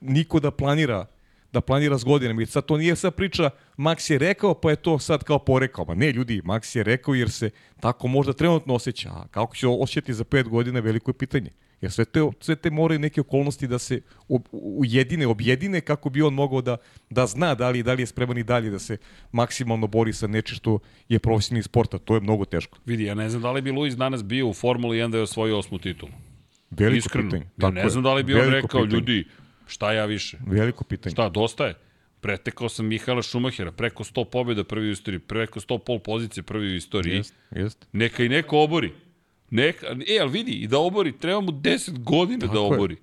niko da planira da planira s godinama. I sad to nije sad priča Max je rekao pa je to sad kao porekao. Ma ne ljudi, Max je rekao jer se tako možda trenutno osjeća. A kako će osjećati za pet godina veliko je pitanje. Jer sve te, sve te moraju neke okolnosti da se ob, ujedine, objedine kako bi on mogao da, da zna da li, da li je spreman i dalje da se maksimalno bori sa nečim što je profesionalni sport, a to je mnogo teško. Vidi, ja ne znam da li bi Luis danas bio u Formuli 1 da je osvojio osmu titulu. Veliko Iskreno. pitanje. Ja ne znam da li bi on rekao, pitanje. ljudi, šta ja više? Veliko pitanje. Šta, dosta je? Pretekao sam Mihaela Šumahera, preko 100 pobjeda prvi u istoriji, preko 100 pol pozicije prvi u istoriji. Jest, jest. Neka i neko obori. Neka, e, ali vidi, i da obori, treba mu 10 godina Tako da je. obori.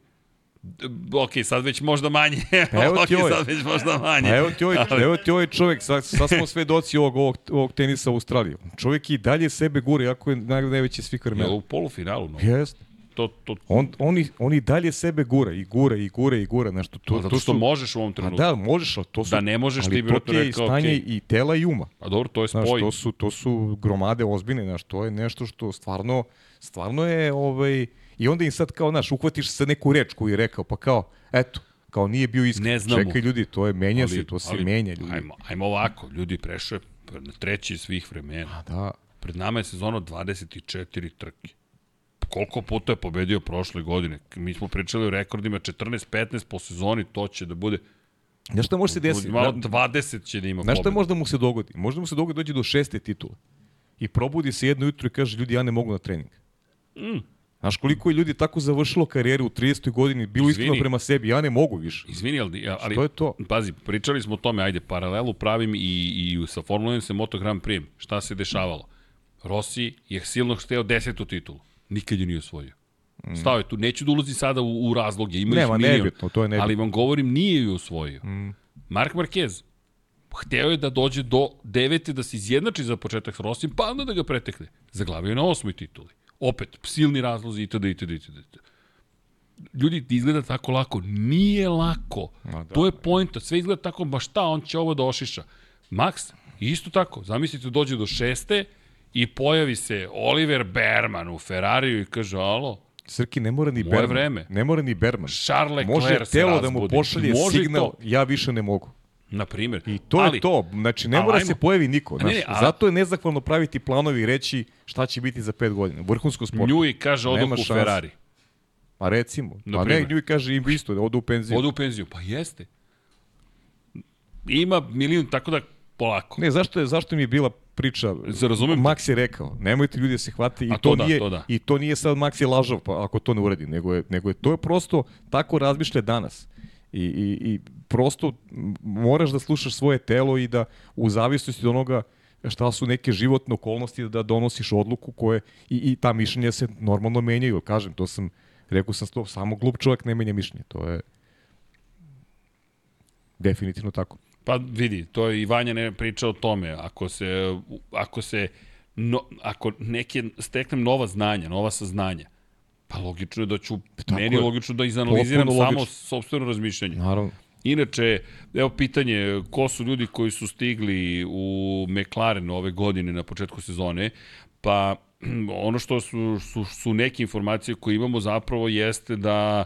D- Ok, sad već možda manje. Evo ti ok, ovaj. sad već možda manje. A evo ti ovaj, Ali- evo ti ovaj čovjek, sad, sad smo svedoci ovog, ovog, ovog tenisa u Australiji. Čovjek i dalje sebe gure, ako je naj, najveći svih vremena. u polufinalu? No? Jest. To, to, On, on, i, on i dalje sebe gura, i gura, i gura, i gura. Nešto, to, to, zato to što su, možeš u ovom A trenutku. da, možeš, ali to su... Da ne možeš, ali ti bi to ti je rekao, stanje okej. i tela i uma. Pa dobro, to je Znaš, spoj. to su, to su gromade ozbiljne, znaš, to je nešto što stvarno, stvarno je, ovaj, i onda im sad kao, znaš, uhvatiš se neku reč koju je rekao, pa kao, eto, kao nije bio iskren. Ne znamo. Čekaj ljudi, to je, menja se, to se menja ljudi. Ajmo, ajmo ovako, ljudi prešle na treći svih vremena. A da, Pred nama je sezona od 24 trke. Koliko puta je pobedio prošle godine? Mi smo pričali o rekordima 14-15 po sezoni, to će da bude... Znaš šta može se desiti? Malo Na- 20 će da ima Znaš šta možda mu se dogodi? Možda mu se dogodi dođe do šeste titule. I probudi se jedno jutro i kaže, ljudi, ja ne mogu na trening. Mm. Znaš koliko je ljudi tako završilo karijeru u 30. godini, bilo Izvini. iskreno prema sebi, ja ne mogu više. Izvini, ali, ali To je to. pazi, pričali smo o tome, ajde, paralelu pravim i, i sa Formula 1 se Moto Grand Prix. Šta se dešavalo? Rossi je silno hteo desetu titulu. Nikad je nije osvojio. Stao je tu, neću da ulazi sada u, u razloge, ima Nema, ih milion. nebitno, to je nebitno. Ali vam govorim, nije ju osvojio. Mm. Mark Marquez, hteo je da dođe do devete, da se izjednači za početak s Rossijem, pa onda da ga pretekne. Zaglavio je na osmoj tituli. Opet, silni razlozi itd. itd. itd. Ljudi, izgleda tako lako. Nije lako. Ma da. to je pojnta. Sve izgleda tako, ba šta, on će ovo da ošiša. Max, isto tako. Zamislite, dođe do šeste i pojavi se Oliver Berman u Ferrariju i kaže, alo, Srki, ne mora ni Moje Berman. vreme. Ne mora ni Berman. Charles Leclerc Može se telo da mu pošalje Može signal, to. ja više ne mogu. na primjer. I to Ali, je to. Znači, ne Ali mora ajmo. se pojavi niko. Ne, Znaš, ne, a- Zato je nezahvalno praviti planovi i reći šta će biti za pet godina. Vrhunsko sport. Njuj kaže Nema u. Ferrari. Pa recimo. Na Pa ne. Njuj kaže im isto, da odu u penziju. Ode u penziju. Pa jeste. Ima milijun, tako da polako. Ne, zašto je, zašto mi je bila priča? Za razumem te. Max je rekao, nemojte ljudi da se hvate i A to, to da, nije, to da. i to nije sad Max je lažov pa ako to ne uradi, nego je, nego je to je prosto tako razmišlja danas. I, i, i prosto moraš da slušaš svoje telo i da u zavisnosti od onoga šta su neke životne okolnosti da donosiš odluku koje i, i ta mišljenja se normalno menjaju. Kažem, to sam, rekao sam to, samo glup čovjek ne menja mišljenje. To je definitivno tako. Pa vidi, to je i Vanja ne priča o tome. Ako se, ako se no, ako neke steknem nova znanja, nova saznanja, pa logično je da ću, Tako meni je logično da izanaliziram samo sobstveno razmišljanje. Naravno. Inače, evo pitanje, ko su ljudi koji su stigli u McLaren ove godine na početku sezone, pa ono što su, su, su neke informacije koje imamo zapravo jeste da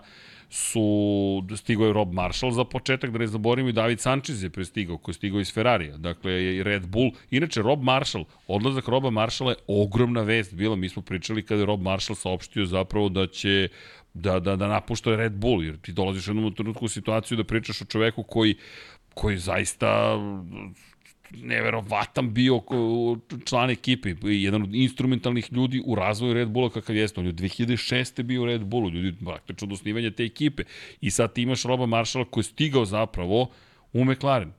su, stigao je Rob Marshall za početak, da ne zaboravimo i David Sanchez je prestigao, koji je stigao iz Ferrarija, dakle je Red Bull. Inače, Rob Marshall, odlazak Roba Marshalla je ogromna vest bila, mi smo pričali kada je Rob Marshall saopštio zapravo da će da, da, da napušta Red Bull, jer ti dolaziš u jednom trenutku u situaciju da pričaš o čoveku koji koji zaista neverovatan bio član ekipe, jedan od instrumentalnih ljudi u razvoju Red Bulla kakav jeste. On je od 2006. bio u Red Bullu, ljudi praktično od osnivanja te ekipe. I sad ti imaš Roba Maršala koji je stigao zapravo u McLaren.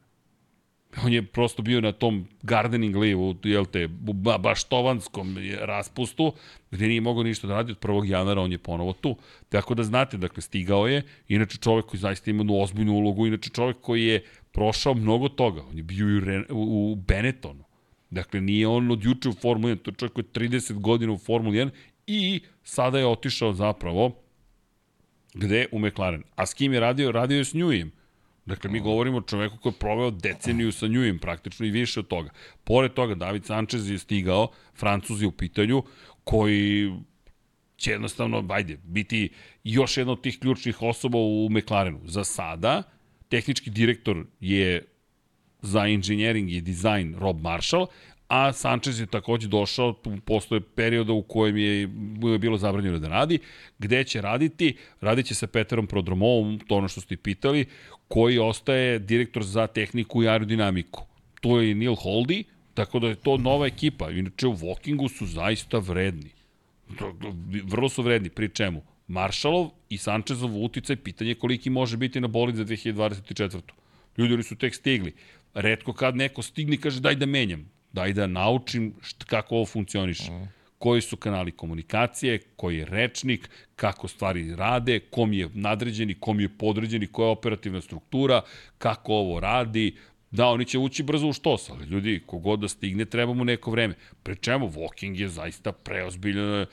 On je prosto bio na tom gardening livu, jel te, ba, baštovanskom raspustu, gde nije mogao ništa da radi od 1. januara, on je ponovo tu. Tako da znate, dakle, stigao je, inače čovek koji zaista ima ozbiljnu ulogu, inače čovek koji je prošao mnogo toga. On je bio Ren, u Benettonu. Dakle, nije on od juče u Formuli 1, to je čovjek koji je 30 godina u Formuli 1 i sada je otišao zapravo gde? U McLaren. A s kim je radio? Radio je s Newim. Dakle, mi govorimo o čoveku koji je proveo deceniju sa Newim, praktično i više od toga. Pored toga, David Sanchez je stigao, Francuz je u pitanju, koji će jednostavno, ajde, biti još jedna od tih ključnih osoba u McLarenu. Za sada, tehnički direktor je za engineering i dizajn Rob Marshall, a Sanchez je takođe došao, postoje perioda u kojem je, je bilo zabranjeno da radi, gde će raditi, radit će sa Peterom Prodromovom, to ono što ste pitali, koji ostaje direktor za tehniku i aerodinamiku. To je Neil Holdy, tako da je to nova ekipa. Inače, u Walkingu su zaista vredni. Vrlo su vredni, pri čemu? Maršalov i Sančezov uticaj, pitanje koliki može biti na bolid za 2024. Ljudi oni su tek stigli. Redko kad neko stigne i kaže daj da menjam, daj da naučim šta, kako ovo funkcioniše. Mm. Koji su kanali komunikacije, koji je rečnik, kako stvari rade, kom je nadređeni, kom je podređeni, koja je operativna struktura, kako ovo radi, Da, oni će ući brzo u štos, ali ljudi, kogod da stigne, treba mu neko vreme. Pre čemu, walking je zaista preozbiljan,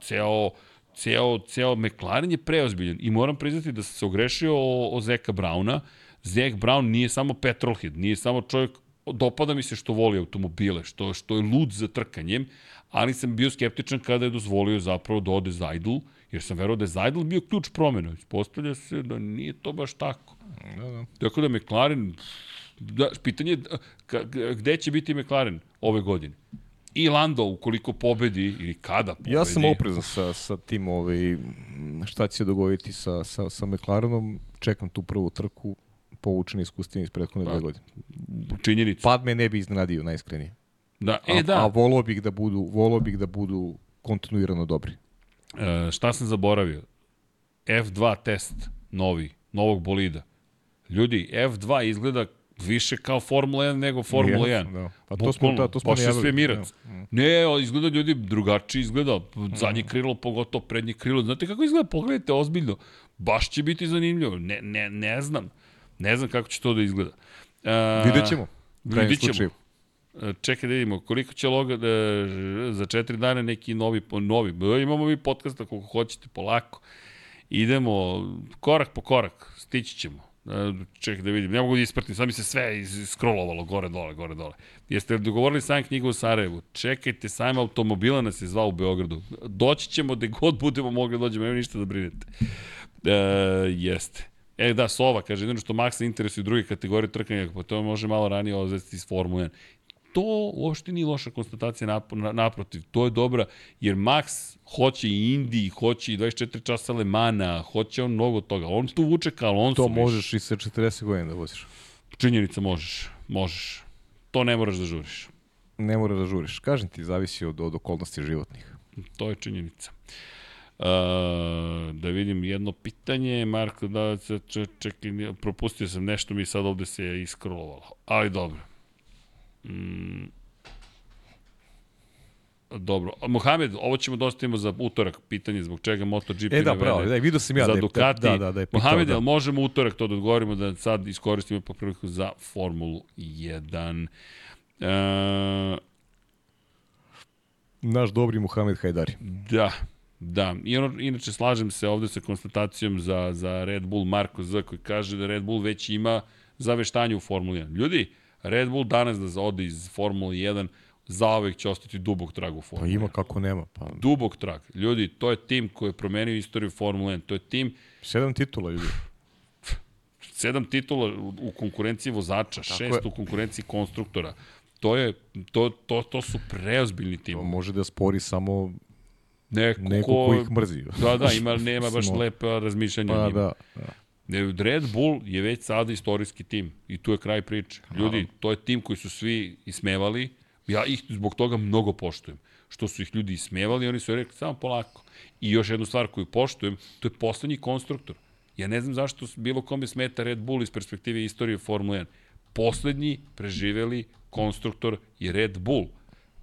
ceo, ceo, ceo McLaren je preozbiljan i moram priznati da sam se ogrešio o, o Zeka Brauna. Zek Brown nije samo petrolhead, nije samo čovjek, dopada mi se što voli automobile, što, što je lud za trkanjem, ali sam bio skeptičan kada je dozvolio zapravo da ode Zajdl, jer sam verovao da je Zajdl bio ključ promjena. Ispostavlja se da nije to baš tako. Da, da. Tako da McLaren, da, pitanje je gde će biti McLaren ove godine? I Lando ukoliko pobedi ili kada pobedi. Ja sam oprezan sa, sa tim ovaj, šta će se dogoditi sa, sa, sa McLarenom. Čekam tu prvu trku povučen iskustveni iz prethodne dve pa, godine. Činjenica. Pad me ne bi iznenadio najiskrenije. Da, e, da. A, a volao bih da budu, volao bih da budu kontinuirano dobri. E, šta sam zaboravio? F2 test novi, novog bolida. Ljudi, F2 izgleda više kao Formula 1 nego Formula 1. Da. Pa to smo, da, to smo Baš je svemirac. Da. Ne, izgleda ljudi drugačije izgleda. Zadnje mm. krilo, pogotovo prednje krilo. Znate kako izgleda? Pogledajte ozbiljno. Baš će biti zanimljivo. Ne, ne, ne znam. Ne znam kako će to da izgleda. Uh, vidjet ćemo. Vidjet ćemo. E, čekaj da vidimo, koliko će loga da, za četiri dana neki novi, novi, imamo mi podcast ako hoćete, polako. Idemo korak po korak, stići ćemo. Ček da vidim, ne mogu da ispratim, sad mi se sve iskrollovalo gore, dole, gore, dole. Jeste dogovorili sajam knjiga u Sarajevu? Čekajte, sajam automobila nas je zvao u Beogradu. Doći ćemo gde god budemo mogli da dođemo, nema ništa da brinete. E, jeste. E da, Sova, kaže, jedino što Maxa interesuje druge kategorije trkanja, pa to može malo ranije odvesti iz Formule 1 to uopšte nije loša konstatacija naprotiv. To je dobra, jer Max hoće i Indi, hoće i 24 časa Lemana, hoće on mnogo toga. On tu vuče kao Alonso. To možeš i sa 40 godina da voziš. Činjenica možeš, možeš. To ne moraš da žuriš. Ne moraš da žuriš. Kažem ti, zavisi od, od okolnosti životnih. To je činjenica. Uh, da vidim jedno pitanje, Marko, da, čekaj, propustio sam nešto, mi sad ovde se iskrolovalo. Ali dobro. Mm, Dobro. Mohamed, ovo ćemo dostavimo za utorak, pitanje zbog čega MotoGP e, da, pravo, da, vidio sam ja za da Ducati. Da, da, da je pitao, Mohamed, da. možemo utorak to da odgovorimo da sad iskoristimo po priliku za Formulu 1. E, Naš dobri Mohamed Hajdari. Da, Da, I ono, inače slažem se ovde sa konstatacijom za, za Red Bull Marko Z koji kaže da Red Bull već ima zaveštanje u Formuli 1. Ljudi, Red Bull danas da ode iz Formule 1 zaovek će ostati dubog trag u Pa Formuli ima 1. kako nema. Pa, Dubog trag. Ljudi, to je tim koji je promenio istoriju Formule 1. To je tim sedam titula, ljudi. sedam titula u, konkurenciji vozača, šest je. u konkurenciji konstruktora. To je to to to su preozbiljni To timovi. može da spori samo Neko, neko ko, ko ih mrzi. Da, da, ima nema baš Smo- lepa razmišljanja o Pa njima. da, da. Red Bull je već sada istorijski tim i tu je kraj priče. Ljudi, to je tim koji su svi ismevali. Ja ih zbog toga mnogo poštujem. Što su ih ljudi ismevali, oni su rekli samo polako. I još jednu stvar koju poštujem, to je poslednji konstruktor. Ja ne znam zašto bilo kome smeta Red Bull iz perspektive istorije Formule 1. Poslednji preživeli konstruktor je Red Bull.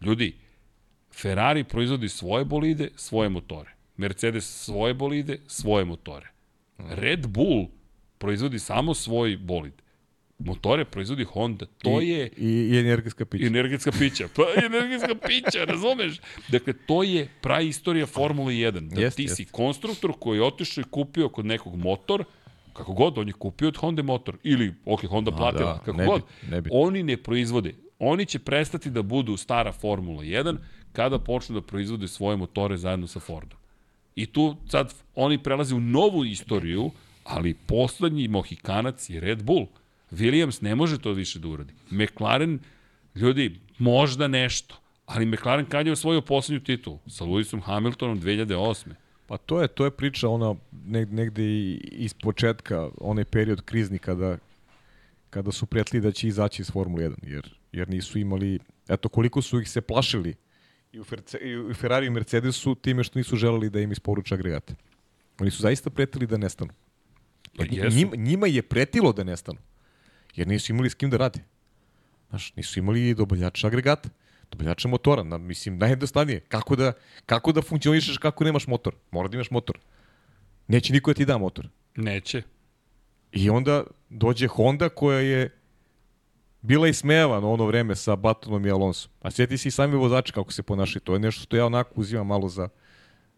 Ljudi, Ferrari proizvodi svoje bolide, svoje motore. Mercedes svoje bolide, svoje motore. Red Bull proizvodi samo svoj bolid. Motore proizvodi Honda. To I, je I, i energetska pića. energetska pića. Pa energetska pića, razumeš? Dakle, to je pravi istorija Formule 1. Da Jest, ti jest. si konstruktor koji je otišao i kupio kod nekog motor, kako god, on je kupio od Honda motor. Ili, ok, Honda platila, da, kako ne god. bi- ne bi. Oni ne proizvode. Oni će prestati da budu stara Formula 1 kada počnu da proizvode svoje motore zajedno sa Fordom. I tu sad oni prelaze u novu istoriju, ali poslednji Mohikanac je Red Bull. Williams ne može to više da uradi. McLaren, ljudi, možda nešto, ali McLaren kad je osvojio poslednju titulu? Sa Lewisom Hamiltonom 2008. Pa to je to je priča ona neg, negde i iz početka, onaj period krizni kada kada su pretili da će izaći iz Formule 1, jer, jer nisu imali, eto koliko su ih se plašili i u, Ferce, i u Ferrari i Mercedesu time što nisu želeli da im isporuče agregate. Oni su zaista pretili da nestanu. Pa Jer jesu. njima, njima je pretilo da nestanu. Jer nisu imali s kim da rade. Znaš, nisu imali dobavljača agregata, dobavljača motora. Na, mislim, najjednostavnije. Kako da, kako da funkcionišeš kako nemaš motor? Mora da imaš motor. Neće niko da ti da motor. Neće. I onda dođe Honda koja je bila i smejavana ono vreme sa Batonom i Alonsom. A sjeti se i sami vozači kako se ponašaju. To je nešto što ja onako uzimam malo za,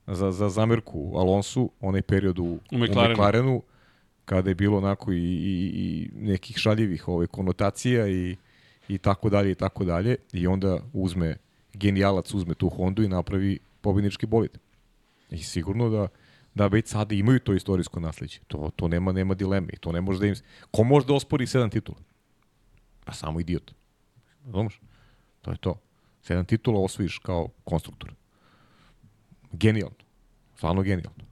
za, za zamerku Alonsu, onaj period u, U McLarenu. u McLarenu kada je bilo onako i, i, i nekih šaljivih ove, konotacija i, i tako dalje i tako dalje. I onda uzme, genijalac uzme tu Hondu i napravi pobjednički bolid. I sigurno da da već sada imaju to istorijsko nasleđe. To, to nema, nema dileme. I to ne može da im... Ko može da ospori sedam titula? Pa samo idiot. Razumeš? To je to. Sedam titula osvojiš kao konstruktor. Genijalno. Stvarno genijalno.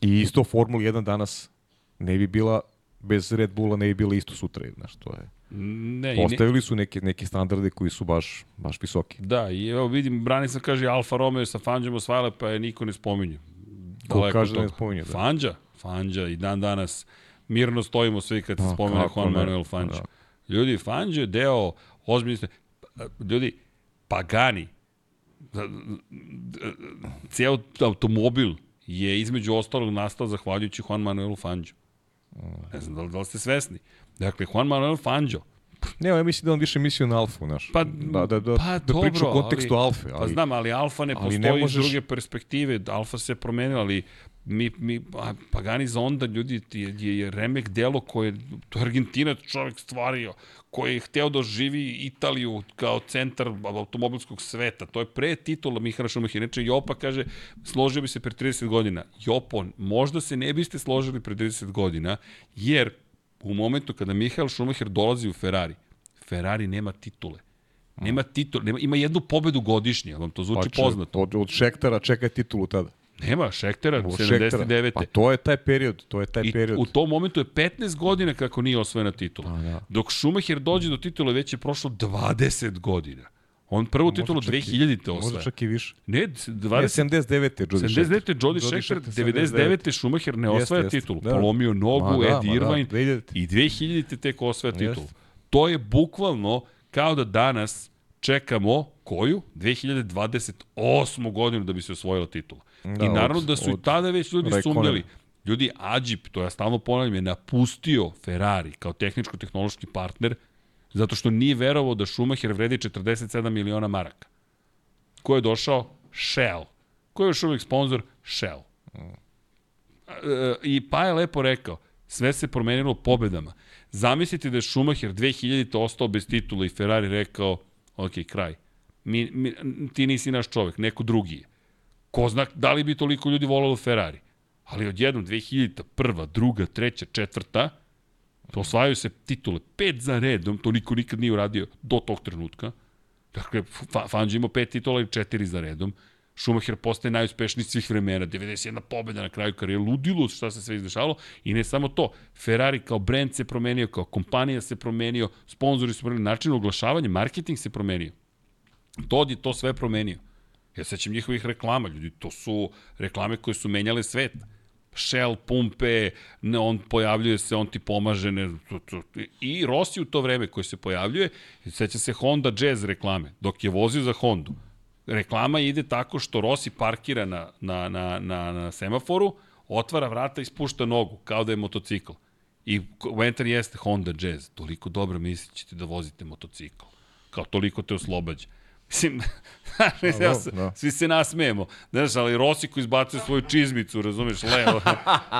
I isto Formula 1 danas ne bi bila bez Red Bulla ne bi bila isto sutra, znaš, to je. Ne, i ne, Postavili su neke neke standarde koji su baš baš visoki. Da, i evo vidim, Branica kaže Alfa Romeo sa Fanđom osvajale, pa je niko ne spominje. Ko kaže da ne spominje, da. Fanđa, Fanđa i dan danas mirno stojimo svi kad se A, spomene Juan Manuel Fanđa. da. Ljudi, Fanđa je deo ozbiljne... Ljudi, Pagani, cijel automobil je između ostalog nastao zahvaljujući Juan Manuelu Fanđu. Ne znam da li, da li ste svesni. Dakle, Juan Manuel Fanđo, Ne, ja mislim da on više mislio na Alfu, znaš. Pa, da, da, da, pa da dobro, priča u kontekstu ali, Alfe. Ali, Pa znam, ali Alfa ne ali postoji ne iz možeš- druge perspektive. Alfa se promenila, ali mi, mi, a, Pagani Zonda, ljudi, je, je, je remek delo koje, to je Argentina čovjek stvario, koji je hteo da živi Italiju kao centar automobilskog sveta. To je pre titula Mihala Šumahir. Inače, Jopa kaže, složio bi se pre 30 godina. Jopo, možda se ne biste složili pre 30 godina, jer u momentu kada Mihael Schumacher dolazi u Ferrari, Ferrari nema titule. Nema titul, nema, ima jednu pobedu godišnje, vam to zvuči Pa če- poznato. Od, od Šektara čeka titulu tada. Nema, Šektera, Od 79. Pa to je taj period, to je taj I period. u tom momentu je 15 godina kako nije osvojena titula. Pa da. Dok Schumacher dođe do titule, već je prošlo 20 godina. On prvu titulu čak i- 2000. osvaja. Možda čak i više. Ne, Ne, 20, 79. je Jody 79. Scheckter. Jody Scheckter, 99. Schumacher ne osvaja jeste. titulu. Da. Polomio nogu, Ma da, Ed da, Irvine 2000. i 2000. tek osvaja titulu. Jeste. To je bukvalno kao da danas čekamo koju? 2028. godinu da bi se osvojila titula. Da, I naravno od- da su i tada već ljudi Raikkonena. sumnjali. Ljudi, Ađip, to ja stalno ponavljam, je napustio Ferrari kao tehničko-tehnološki partner zato što nije verovao da Schumacher vredi 47 miliona maraka. Ko je došao? Shell. Ko je još uvijek sponsor? Shell. E, I pa je lepo rekao, sve se promenilo pobedama. Zamislite da je Schumacher 2000. ostao bez titula i Ferrari rekao, ok, kraj. Mi, mi, ti nisi naš čovek, neko drugi je. Ko zna da li bi toliko ljudi volalo Ferrari? Ali odjednom 2000, prva, druga, treća, četvrta, osvajaju se titule. Pet za redom, to niko nikad nije uradio do tog trenutka. Dakle, Fangio imao pet titula i četiri za redom. Schumacher postaje najuspešniji svih vremena, 91 pobjeda na kraju karijere, ludilo šta se sve izdešalo i ne samo to, Ferrari kao brand se promenio, kao kompanija se promenio, sponzori su promenili, način oglašavanja, marketing se promenio. Todd je to sve promenio. Ja sećam njihovih reklama, ljudi, to su reklame koje su menjale svet. Shell pumpe, ne, on pojavljuje se, on ti pomaže. Ne, to, to, I Rossi u to vreme koji se pojavljuje, seća se Honda Jazz reklame, dok je vozio za Hondu. Reklama ide tako što Rossi parkira na, na, na, na, na semaforu, otvara vrata i spušta nogu, kao da je motocikl. I komentar jeste Honda Jazz, toliko dobro mislit ćete da vozite motocikl. Kao toliko te oslobađa. Mislim, znaš, ja se, no. svi se nasmejemo. Znaš, ali Rossi koji izbacuje svoju čizmicu, razumeš, levo.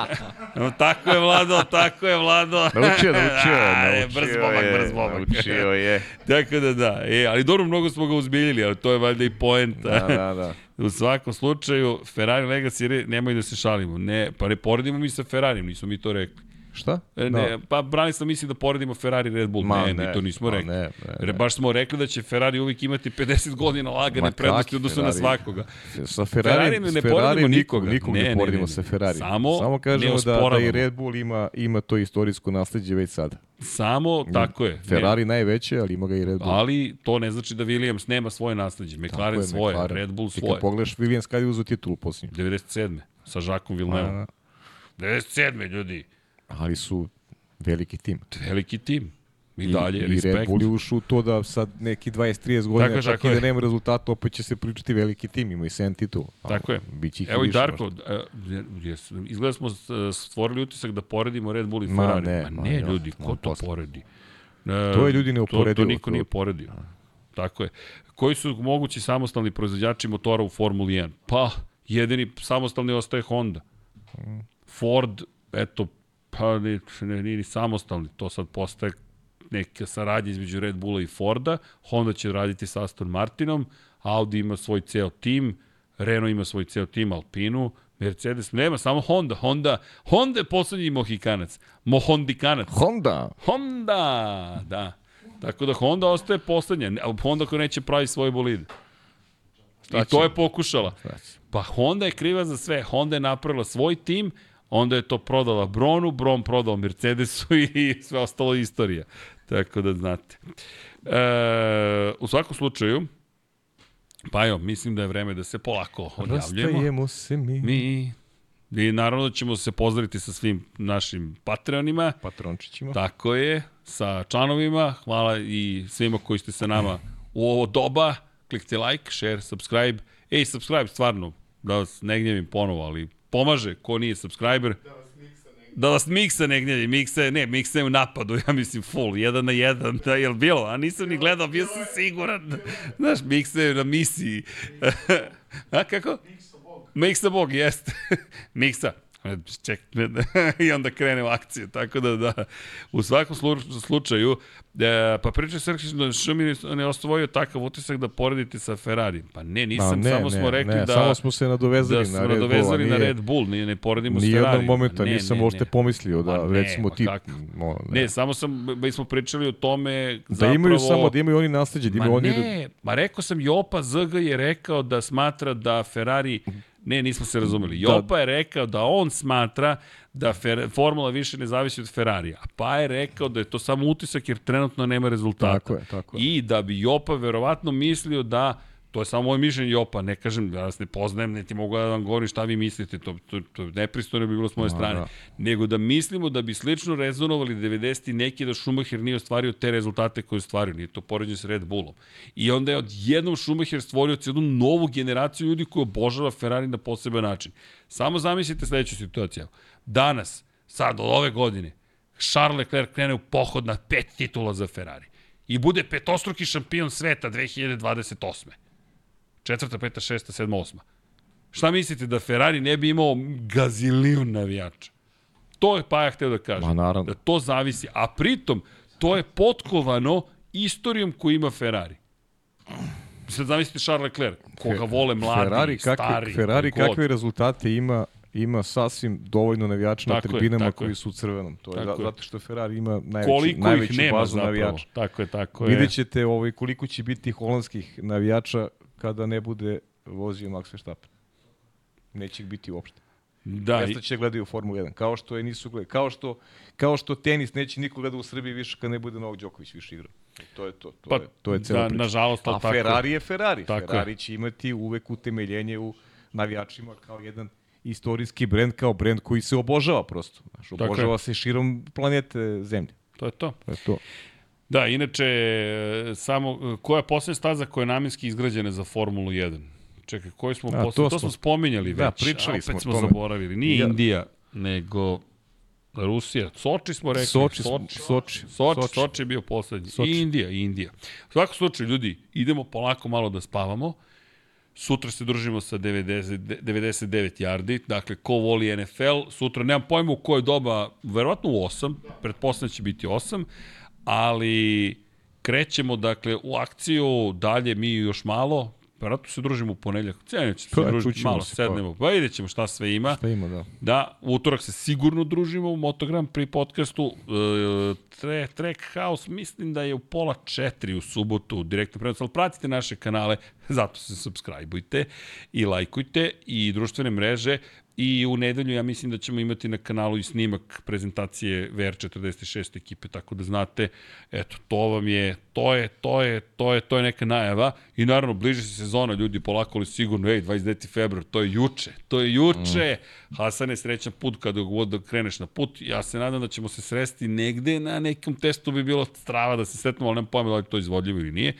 tako je Vlado, tako je Vlado. Naučio, naučio, naučio brz bomak, je, brz bomak. Naučio je. tako da da, e, ali dobro, mnogo smo ga uzbiljili, ali to je valjda i poenta. Da, da, da. U svakom slučaju, Ferrari Legacy, nemoj da se šalimo. Ne, pa ne poredimo mi sa Ferrari, nismo mi to rekli. Šta? E, ne, no. pa Branislav misli da poredimo Ferrari Red Bull. Ma, ne, ne, mi to nismo rekli. Ne, ne, ne. Baš smo rekli da će Ferrari uvijek imati 50 godina lagane prednosti odnosno na svakoga. Sa Ferrari, Ferrari ne Ferrari poredimo nikoga. Nikog ne, ne poredimo ne, ne, sa Ferrari. Samo, Samo kažemo da, da i Red Bull ima, ima to istorijsko nasledđe već sada. Samo, tako je. Ferrari ne. najveće, ali ima ga i Red Bull. Ali to ne znači da Williams nema svoje nasledđe. McLaren je, svoje, McLaren. Red Bull svoje. I kad pogledaš Williams kada je uzao titulu posljednju? 97. Sa Žakom Villeneuve. 97. ljudi. Ali su Veliki tim. Veliki tim. I dalje, I, respekt. I Red Bull je ušao to da sad neki 20-30 godina, tako, čak tako i da nema rezultata, opet će se pričati veliki tim, ima i 7 titul. Tako je. Biće Evo i Darko, jes, izgleda smo stvorili utisak da poredimo Red Bull i Ferrari. Ma ne, ma ne ma, ljudi, ko to posle. poredi? To je ljudi neuporedivo. To, to niko nije poredio. Tako je. Koji su mogući samostalni proizvođači motora u Formuli 1? Pa, jedini samostalni ostaje Honda. Mm. Ford, eto, Pa ne, ne, ni samostalni, to sad postaje neka saradnja između Red Bulla i Forda, Honda će raditi sa Aston Martinom, Audi ima svoj ceo tim, Renault ima svoj ceo tim, Alpinu, Mercedes nema, samo Honda. Honda, Honda je poslednji mohikanac. Mohondikanac. Honda. Honda, da. Tako da Honda ostaje poslednja. Honda koja neće pravi svoj bolid. I to je pokušala. Pa Honda je kriva za sve. Honda je napravila svoj tim, onda je to prodala Bronu, Bron prodao Mercedesu i sve ostalo istorija. Tako da znate. E, u svakom slučaju, pa evo, mislim da je vreme da se polako odjavljujemo. Rastajemo se mi. Mi. I naravno da ćemo se pozdraviti sa svim našim patronima. Patrončićima. Tako je, sa članovima. Hvala i svima koji ste sa nama u ovo doba. Klikte like, share, subscribe. Ej, subscribe, stvarno, da vas ne gnjevim ponovo, ali pomaže, ko nije subscriber. Da vas miksa ne gnjeli, miksa ne, miksa je u napadu, ja mislim full, jedan na jedan, da je bilo, a nisam ni gledao, bio sam siguran. Znaš, miksa je na misiji. a kako? Miksa Bog. Miksa Bog, jeste. miksa ček, i onda krene u akciju, tako da, da, u svakom slučaju, e, pa priča Srkić da Šumi ne osvojio takav utisak da poredite sa Ferrari. Pa ne, nisam, ne, samo ne, smo rekli ne, da... Samo smo se nadovezali da na Red Bull. nadovezali nije, na Red Bull, nije, ne poredimo s Ferrari. Nijednog momenta ne, nisam uopšte pomislio da, ne, recimo ti... No, ne. ne, samo sam, mi smo pričali o tome da zapravo... imaju samo, da imaju oni nasledđe, da imaju ma oni... Ne, ma rekao sam, Jopa ZG je rekao da smatra da Ferrari Ne, nismo se razumeli. Da. Jopa je rekao da on smatra da fer, formula više ne zavisi od Ferrarija. Pa je rekao da je to samo utisak jer trenutno nema rezultata. Tako je, tako je. I da bi Jopa verovatno mislio da To je samo moje mišljenje Jopa, ne kažem da vas ne poznajem, ne ti mogu da vam govorim šta vi mislite, to, to, to nepristojno bi bilo s moje no, strane. Da. Nego da mislimo da bi slično rezonovali 90. neki da Schumacher nije ostvario te rezultate koje je ostvario, nije to poređenje s Red Bullom. I onda je odjednom Schumacher stvorio jednu novu generaciju ljudi koji obožava Ferrari na poseban način. Samo zamislite sledeću situaciju. Danas, sad od ove godine, Charles Leclerc krene u pohod na pet titula za Ferrari i bude petostruki šampion sveta 2028 četvrta, peta, šesta, sedma, osma. Šta mislite da Ferrari ne bi imao gaziliju navijača? To je Paja hteo da kaže. Ma naravno. Da to zavisi. A pritom, to je potkovano istorijom koju ima Ferrari. Sad zamislite Charles Leclerc, koga vole mladi, Ferrari, kakve, stari. Ferrari god. kakve rezultate ima ima sasvim dovoljno navijača na tribinama je. koji su u crvenom. To je, Tako zato što Ferrari ima najveći, Koliko najveću ih nema bazu zapravo. navijača. Tako je, tako je. Vidjet ćete ovaj, koliko će biti holandskih navijača kada ne bude vozio Max Verstappen. Neće ih biti uopšte. Da, Jeste će gledaju Formulu 1. Kao što je nisu gledali. Kao što, kao što tenis neće niko gleda u Srbiji više kad ne bude Novak Đoković više igra. To je to. To, Pa, je, to je cela da, priča. nažalost, A tako. Ferrari je Ferrari. Tako je. Ferrari će imati uvek utemeljenje u navijačima kao jedan istorijski brend, kao brend koji se obožava prosto. Znaš, Tako obožava se širom planete Zemlje. to je to. To je to. Da, inače, e, samo, koja je posljednja staza koja je namjenski izgrađena za Formulu 1? Čekaj, koji smo A, posle, to, to smo smo- spominjali da, već. pričali a opet smo o smo tome. zaboravili. Nije Ja- Indija, nego Rusija. Soči smo rekli. Soči, smo- Soči. Soči. Soči, Soči. Soči je bio poslednji. Soči. I Indija, i Indija. U svakom slučaju, ljudi, idemo polako malo da spavamo. Sutra se družimo sa 90, 99 yardi, dakle, ko voli NFL, sutra nemam pojma u koje doba, verovatno u 8, pretpostavljam da će biti 8, ali krećemo, dakle, u akciju, dalje mi još malo, verovatno se družimo u ponedljak, cijenit će se Pa, družiti, malo se, pa. sednemo, pa vidjet ćemo šta sve ima. Šta ima, da. Da, u utorak se sigurno družimo u Motogram pri podcastu. E, tre, Track House mislim da je u pola četiri u subotu direktno prenos, ali pratite naše kanale, zato se subscribeujte i lajkujte i društvene mreže. I u nedelju ja mislim da ćemo imati na kanalu i snimak prezentacije VR46 ekipe, tako da znate, eto, to vam je, to je, to je, to je, to je neka najava. I naravno, bliže se sezona, ljudi, polako ali sigurno, ej, 29. februar, to je juče, to je juče. Mm. Hasan je srećan put kada god da kreneš na put. Ja se nadam da ćemo se sresti negde na nekom testu bi bilo strava da se sretnemo, ali nemam pojma da li to izvodljivo ili nije.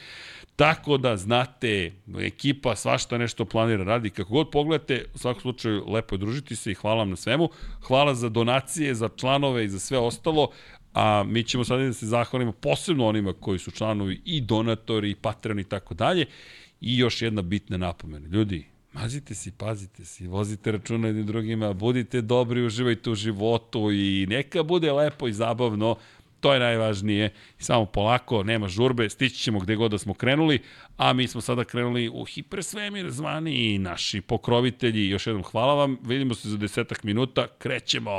Tako da, znate, ekipa svašta nešto planira, radi. Kako god pogledate, u svakom slučaju, lepo je družiti se i hvala vam na svemu. Hvala za donacije, za članove i za sve ostalo. A mi ćemo sad da se zahvalimo posebno onima koji su članovi i donatori i patroni i tako dalje. I još jedna bitna napomena. Ljudi, mazite se, pazite se, vozite računa jednim drugima, budite dobri, uživajte u životu i neka bude lepo i zabavno. To je najvažnije. Samo polako, nema žurbe, stići ćemo gde god da smo krenuli, a mi smo sada krenuli u hipersvemir zvani naši pokrovitelji. Još jednom hvala vam, vidimo se za desetak minuta, krećemo!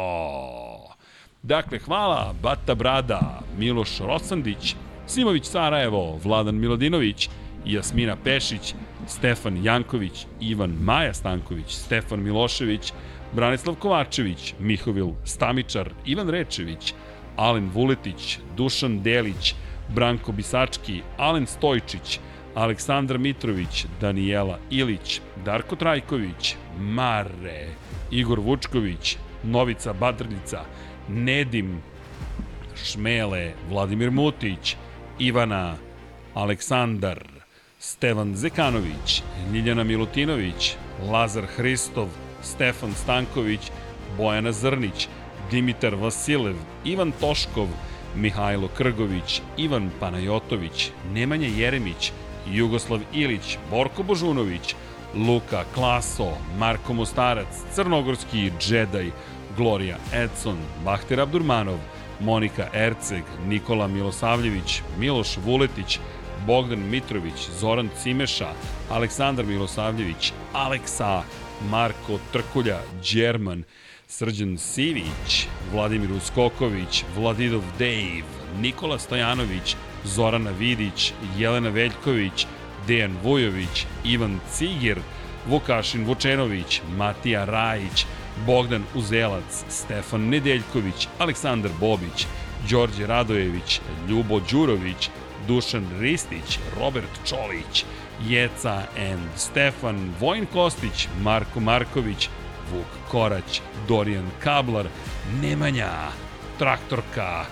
Dakle, hvala Bata Brada, Miloš Rosandić, Simović Sarajevo, Vladan Milodinović, Jasmina Pešić, Stefan Janković, Ivan Maja Stanković, Stefan Milošević, Branislav Kovačević, Mihovil Stamičar, Ivan Rečević, Alen Vuletić, Dušan Delić, Branko Bisački, Alen Stojčić, Aleksandar Mitrović, Danijela Ilić, Darko Trajković, Mare, Igor Vučković, Novica Badrljica, Nedim, Šmele, Vladimir Mutić, Ivana, Aleksandar, Stevan Zekanović, Ljiljana Milutinović, Lazar Hristov, Stefan Stanković, Bojana Zrnić, Dimitar Vasilev, Ivan Toškov, Mihajlo Krgović, Ivan Panajotović, Nemanja Jeremić, Jugoslav Ilić, Borko Božunović, Luka Klaso, Marko Mostarac, Crnogorski džedaj, Gloria Edson, Bahter Abdurmanov, Monika Erceg, Nikola Milosavljević, Miloš Vuletić, Bogdan Mitrović, Zoran Cimeša, Aleksandar Milosavljević, Aleksa, Marko Trkulja, Đerman, Srđan Sivić, Vladimir Uskoković, Vladidov Dave, Nikola Stojanović, Zorana Vidić, Jelena Veljković, Dejan Vujović, Ivan Cigir, Vukašin Vučenović, Matija Rajić, Bogdan Uzelac, Stefan Nedeljković, Aleksandar Bobić, Đorđe Radojević, Ljubo Đurović, Dušan Ristić, Robert Čolić, Jeca and Stefan, Vojn Kostić, Marko Marković, Vuk Korać, Dorijan Kablar, Nemanja, Traktorka,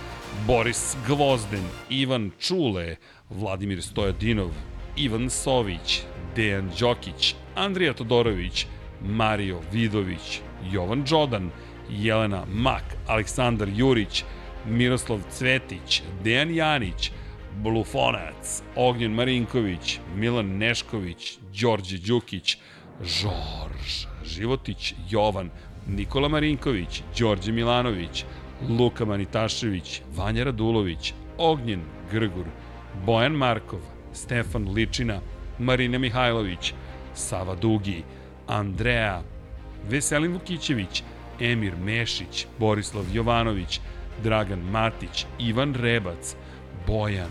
Boris Gvozden, Ivan Čule, Vladimir Stojadinov, Ivan Sović, Dejan Đokić, Andrija Todorović, Mario Vidović, Jovan Đodan, Jelena Mak, Aleksandar Jurić, Miroslav Cvetić, Dejan Janić, Blufonac, Ognjen Marinković, Milan Nešković, Đorđe Đukić, Žorž, Životić Jovan, Nikola Marinković, Đorđe Milanović, Luka Manitašević, Vanja Radulović, Ognjen Grgur, Bojan Markov, Stefan Ličina, Marina Mihajlović, Sava Dugi, Andreja, Veselin Vukićević, Emir Mešić, Borislav Jovanović, Dragan Matić, Ivan Rebac, Bojan,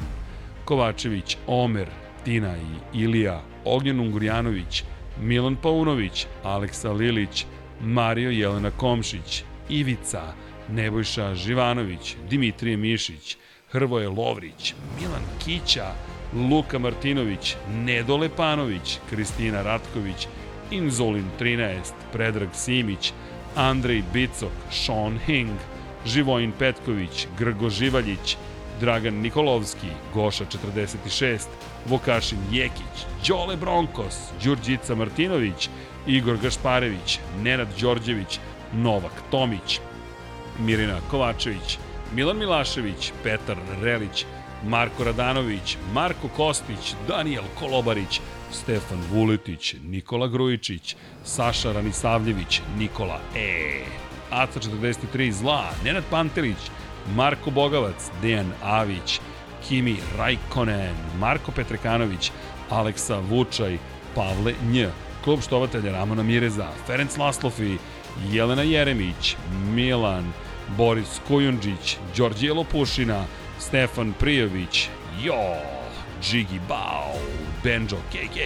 Kovačević, Omer, Tina i Ilija, Ognjen Ungurjanović, Milan Paunović, Aleksa Lilić, Mario Jelena Komšić, Ivica, Nebojša Živanović, Dimitrije Mišić, Hrvoje Lovrić, Milan Kića, Luka Martinović, Nedo Lepanović, Kristina Ratković, Inzolin 13, Predrag Simić, Andrej Bicok, Sean Hing, Živojin Petković, Grgo Živaljić, Dragan Nikolovski, Goša 46, Vokašin Jekić, Đole Bronkos, Đurđica Martinović, Igor Gašparević, Nenad Đorđević, Novak Tomić, Mirina Kovačević, Milan Milašević, Petar Relić, Marko Radanović, Marko Kostić, Daniel Kolobarić, Stefan Vuletić, Nikola Grujičić, Saša Ranisavljević, Nikola E. Aca 43 Zla, Nenad Pantelić, Marko Bogavac, Dejan Avić, Kimi Rajkonen, Marko Petrekanović, Aleksa Vučaj, Pavle Nj, klub štovatelja Ramona Mireza, Ferenc Laslofi, Jelena Jeremić, Milan, Boris Kujundžić, Đorđije Lopušina, Stefan Prijović, Jo, Džigi Bao, Benjo KK,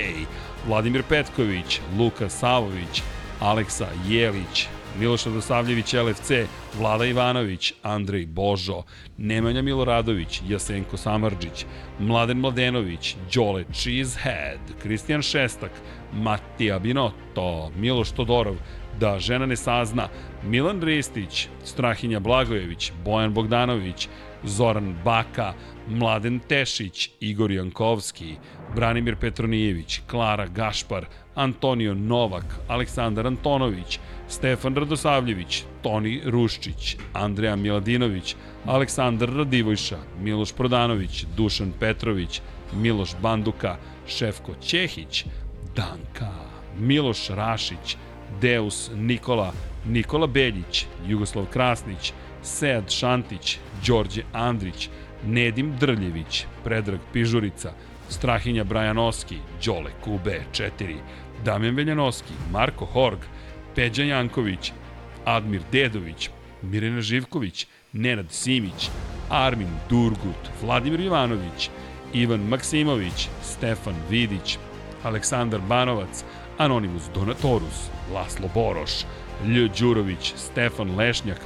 Vladimir Petković, Luka Savović, Aleksa Jelić, Miloš Radosavljević LFC, Vlada Ivanović, Andrej Božo, Nemanja Miloradović, Jasenko Samarđić, Mladen Mladenović, Đole Cheesehead, Kristijan Šestak, Matija Binotto, Miloš Todorov, da žena ne sazna, Milan Ristić, Strahinja Blagojević, Bojan Bogdanović, Zoran Baka, Mladen Tešić, Igor Jankovski, Branimir Petronijević, Klara Gašpar, Antonio Novak, Aleksandar Antonović, Stefan Radosavljević, Toni Ruščić, Andreja Miladinović, Aleksandar Radivojša, Miloš Prodanović, Dušan Petrović, Miloš Banduka, Šefko Ćehić, Danka, Miloš Rašić, Deus Nikola, Nikola Beljić, Jugoslav Krasnić, Sead Šantić, Đorđe Andrić, Nedim Drljević, Predrag Pižurica, Strahinja Brajanoski, Đole Kube 4, Damjan Veljanoski, Marko Horg, Peđa Janković, Admir Dedović, Mirena Živković, Nenad Simić, Armin Durgut, Vladimir Jovanović, Ivan Maksimović, Stefan Vidić, Aleksandar Banovac, Anonimus Donatorus, Laslo Boroš, Lj. Đurović, Stefan Lešnjak,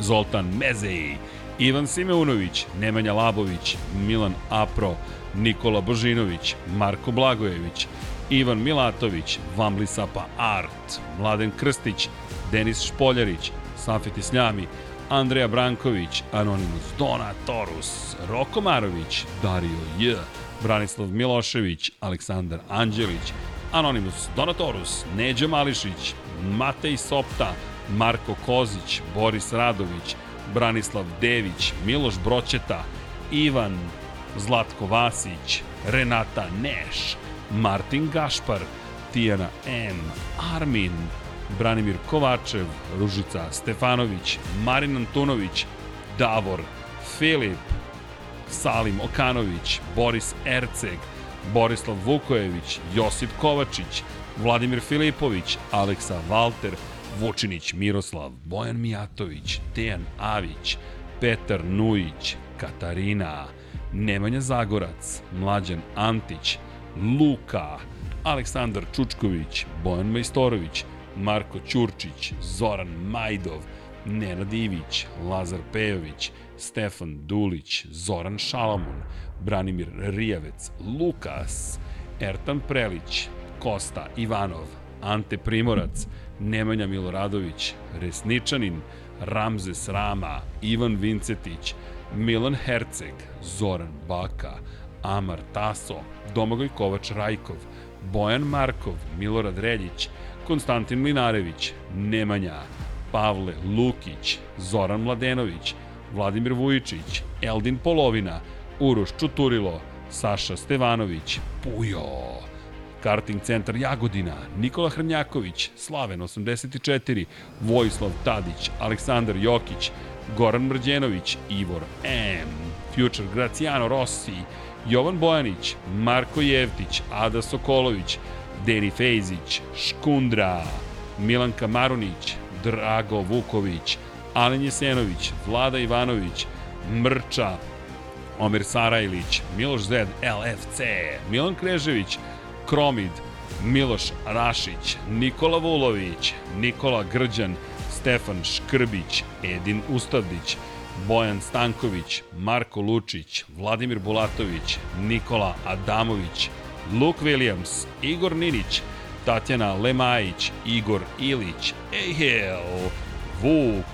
Zoltan Mezeji, Ivan Simeunović, Nemanja Labović, Milan Apro, Nikola Božinović, Marko Blagojević, Ivan Milatović, Vamli Sapa Art, Mladen Krstić, Denis Špoljarić, Safeti Sljami, Andreja Branković, Anonimus Donatorus, Roko Marović, Dario J, Branislav Milošević, Aleksandar Anđelić, Anonimus Donatorus, Neđo Mališić, Matej Sopta, Marko Kozić, Boris Radović, Branislav Dević, Miloš Broćeta, Ivan Zlatko Vasić, Renata Neš, Martin Gašpar, Tijana M, Armin, Branimir Kovačev, Ružica Stefanović, Marin Antunović, Davor, Filip, Salim Okanović, Boris Erceg, Borislav Vukojević, Josip Kovačić, Vladimir Filipović, Aleksa Valter, Vučinić Miroslav, Bojan Mijatović, Dejan Avić, Petar Nujić, Katarina, Nemanja Zagorac, Mlađan Antić, Luka, Aleksandar Čučković, Bojan Majstorović, Marko Ćurčić, Zoran Majdov, Nenad Ivić, Lazar Pejović, Stefan Dulić, Zoran Šalamun, Branimir Rijavec, Lukas, Ertan Prelić, Kosta Ivanov, Ante Primorac, Nemanja Miloradović, Resničanin, Ramzes Rama, Ivan Vincetić, Milan Herceg, Zoran Baka, Amar Taso, Domagoj Kovač Rajkov, Bojan Markov, Milorad Reljić, Konstantin Mlinarević, Nemanja, Pavle Lukić, Zoran Mladenović, Vladimir Vujičić, Eldin Polovina, Uroš Čuturilo, Saša Stevanović, Pujo, Karting centar Jagodina, Nikola Hrnjaković, Slaven 84, Vojislav Tadić, Aleksandar Jokić, Goran Mrđenović, Ivor M, Future Graciano Rossi, Jovan Bojanić, Marko Jevtić, Ada Sokolović, Deni Fejzić, Škundra, Milanka Marunić, Drago Vuković, Alen Jesenović, Vlada Ivanović, Mrča, Omer Sarajlić, Miloš Zed, LFC, Milan Krežević, Kromid, Miloš Rašić, Nikola Vulović, Nikola Grđan, Stefan Škrbić, Edin Ustadić, Bojan Stanković, Marko Lučić, Vladimir Bulatović, Nikola Adamović, Luke Williams, Igor Ninić, Tatjana Lemajić, Igor Ilić, Ejhel, Vuk,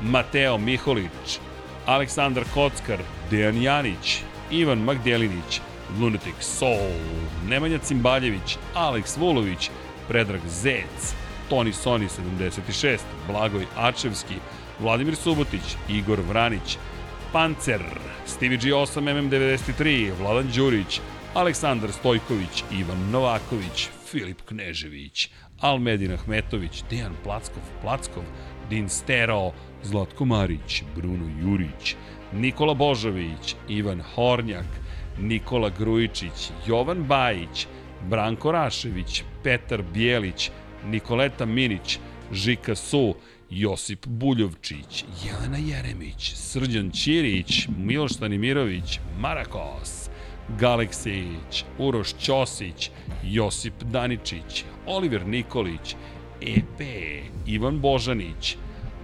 Mateo Miholić, Aleksandar Kockar, Dejan Janić, Ivan Magdelinić, Lunatic Soul, Nemanja Cimbaljević, Aleks Vulović, Predrag Zec, Toni Soni 76, Blagoj Ačevski, Vladimir Subotić, Igor Vranić, Pancer, Stevie G8 MM93, Vladan Đurić, Aleksandar Stojković, Ivan Novaković, Filip Knežević, Almedin Ahmetović, Dejan Plackov, Plackov, Din Stero, Zlatko Marić, Bruno Jurić, Nikola Božović, Ivan Hornjak, Nikola Grujičić, Jovan Bajić, Branko Rašević, Petar Bijelić, Nikoleta Minić, Žika Su, Josip Buljovčić, Jelena Jeremić, Srđan Ćirić, Miloš Stanimirović, Marakos, Galeksić, Uroš Ćosić, Josip Daničić, Oliver Nikolić, EP, Ivan Božanić,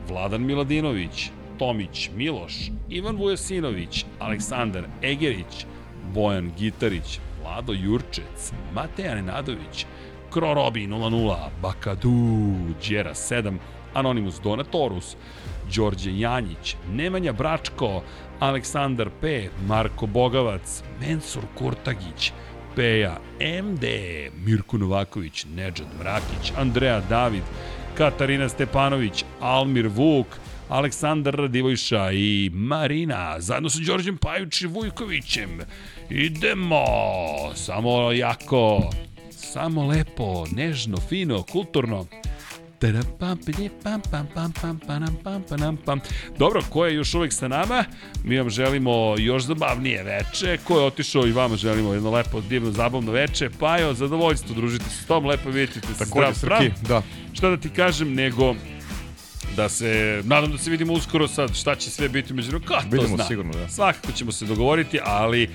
Vladan Miladinović, Tomić Miloš, Ivan Vujasinović, Aleksandar Egerić, Bojan Gitarić, Vlado Jurčec, Mateja Nenadović, Krorobi 00, Bakadu, Đera 7, Anonimus Donatorus, Đorđe Janjić, Nemanja Bračko, Aleksandar P, Marko Bogavac, Mensur Kurtagić, Peja, MD, Mirko Novaković, Nedžad Mrakić, Andreja David, Katarina Stepanović, Almir Vuk, Aleksandar Radivojša i Marina, zajedno sa Đorđem Pajuć i Vujkovićem. Idemo, samo jako, samo lepo, nežno, fino, kulturno. Dobro, ko je još uvek sa nama? Mi vam želimo još zabavnije veče. Ko je otišao i vama želimo jedno lepo, divno, zabavno veče. Pajo, zadovoljstvo družiti se s tom, lepo vidjeti te Takođe, Srki, da. Šta da ti kažem, nego da se, nadam da se vidimo uskoro sad, šta će sve biti među kako to Vidimo zna. sigurno, da. Svakako ćemo se dogovoriti, ali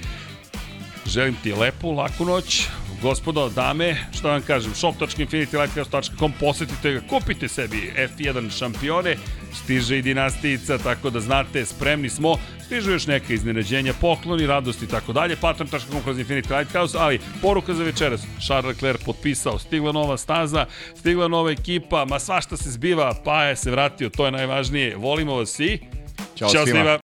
želim ti lepu, laku noć, gospodo, dame, šta vam kažem, shop.infinitylighthouse.com, posetite ga, kupite sebi F1 šampione, stiže i dinastijica, tako da znate, spremni smo, stižu još neka iznenađenja, pokloni, radosti i tako dalje, patron.com kroz Infinity Lighthouse, ali poruka za večeras, Charles Leclerc potpisao, stigla nova staza, stigla nova ekipa, ma svašta se zbiva, Paja se vratio, to je najvažnije, volimo vas svi, Ćao svima. svima.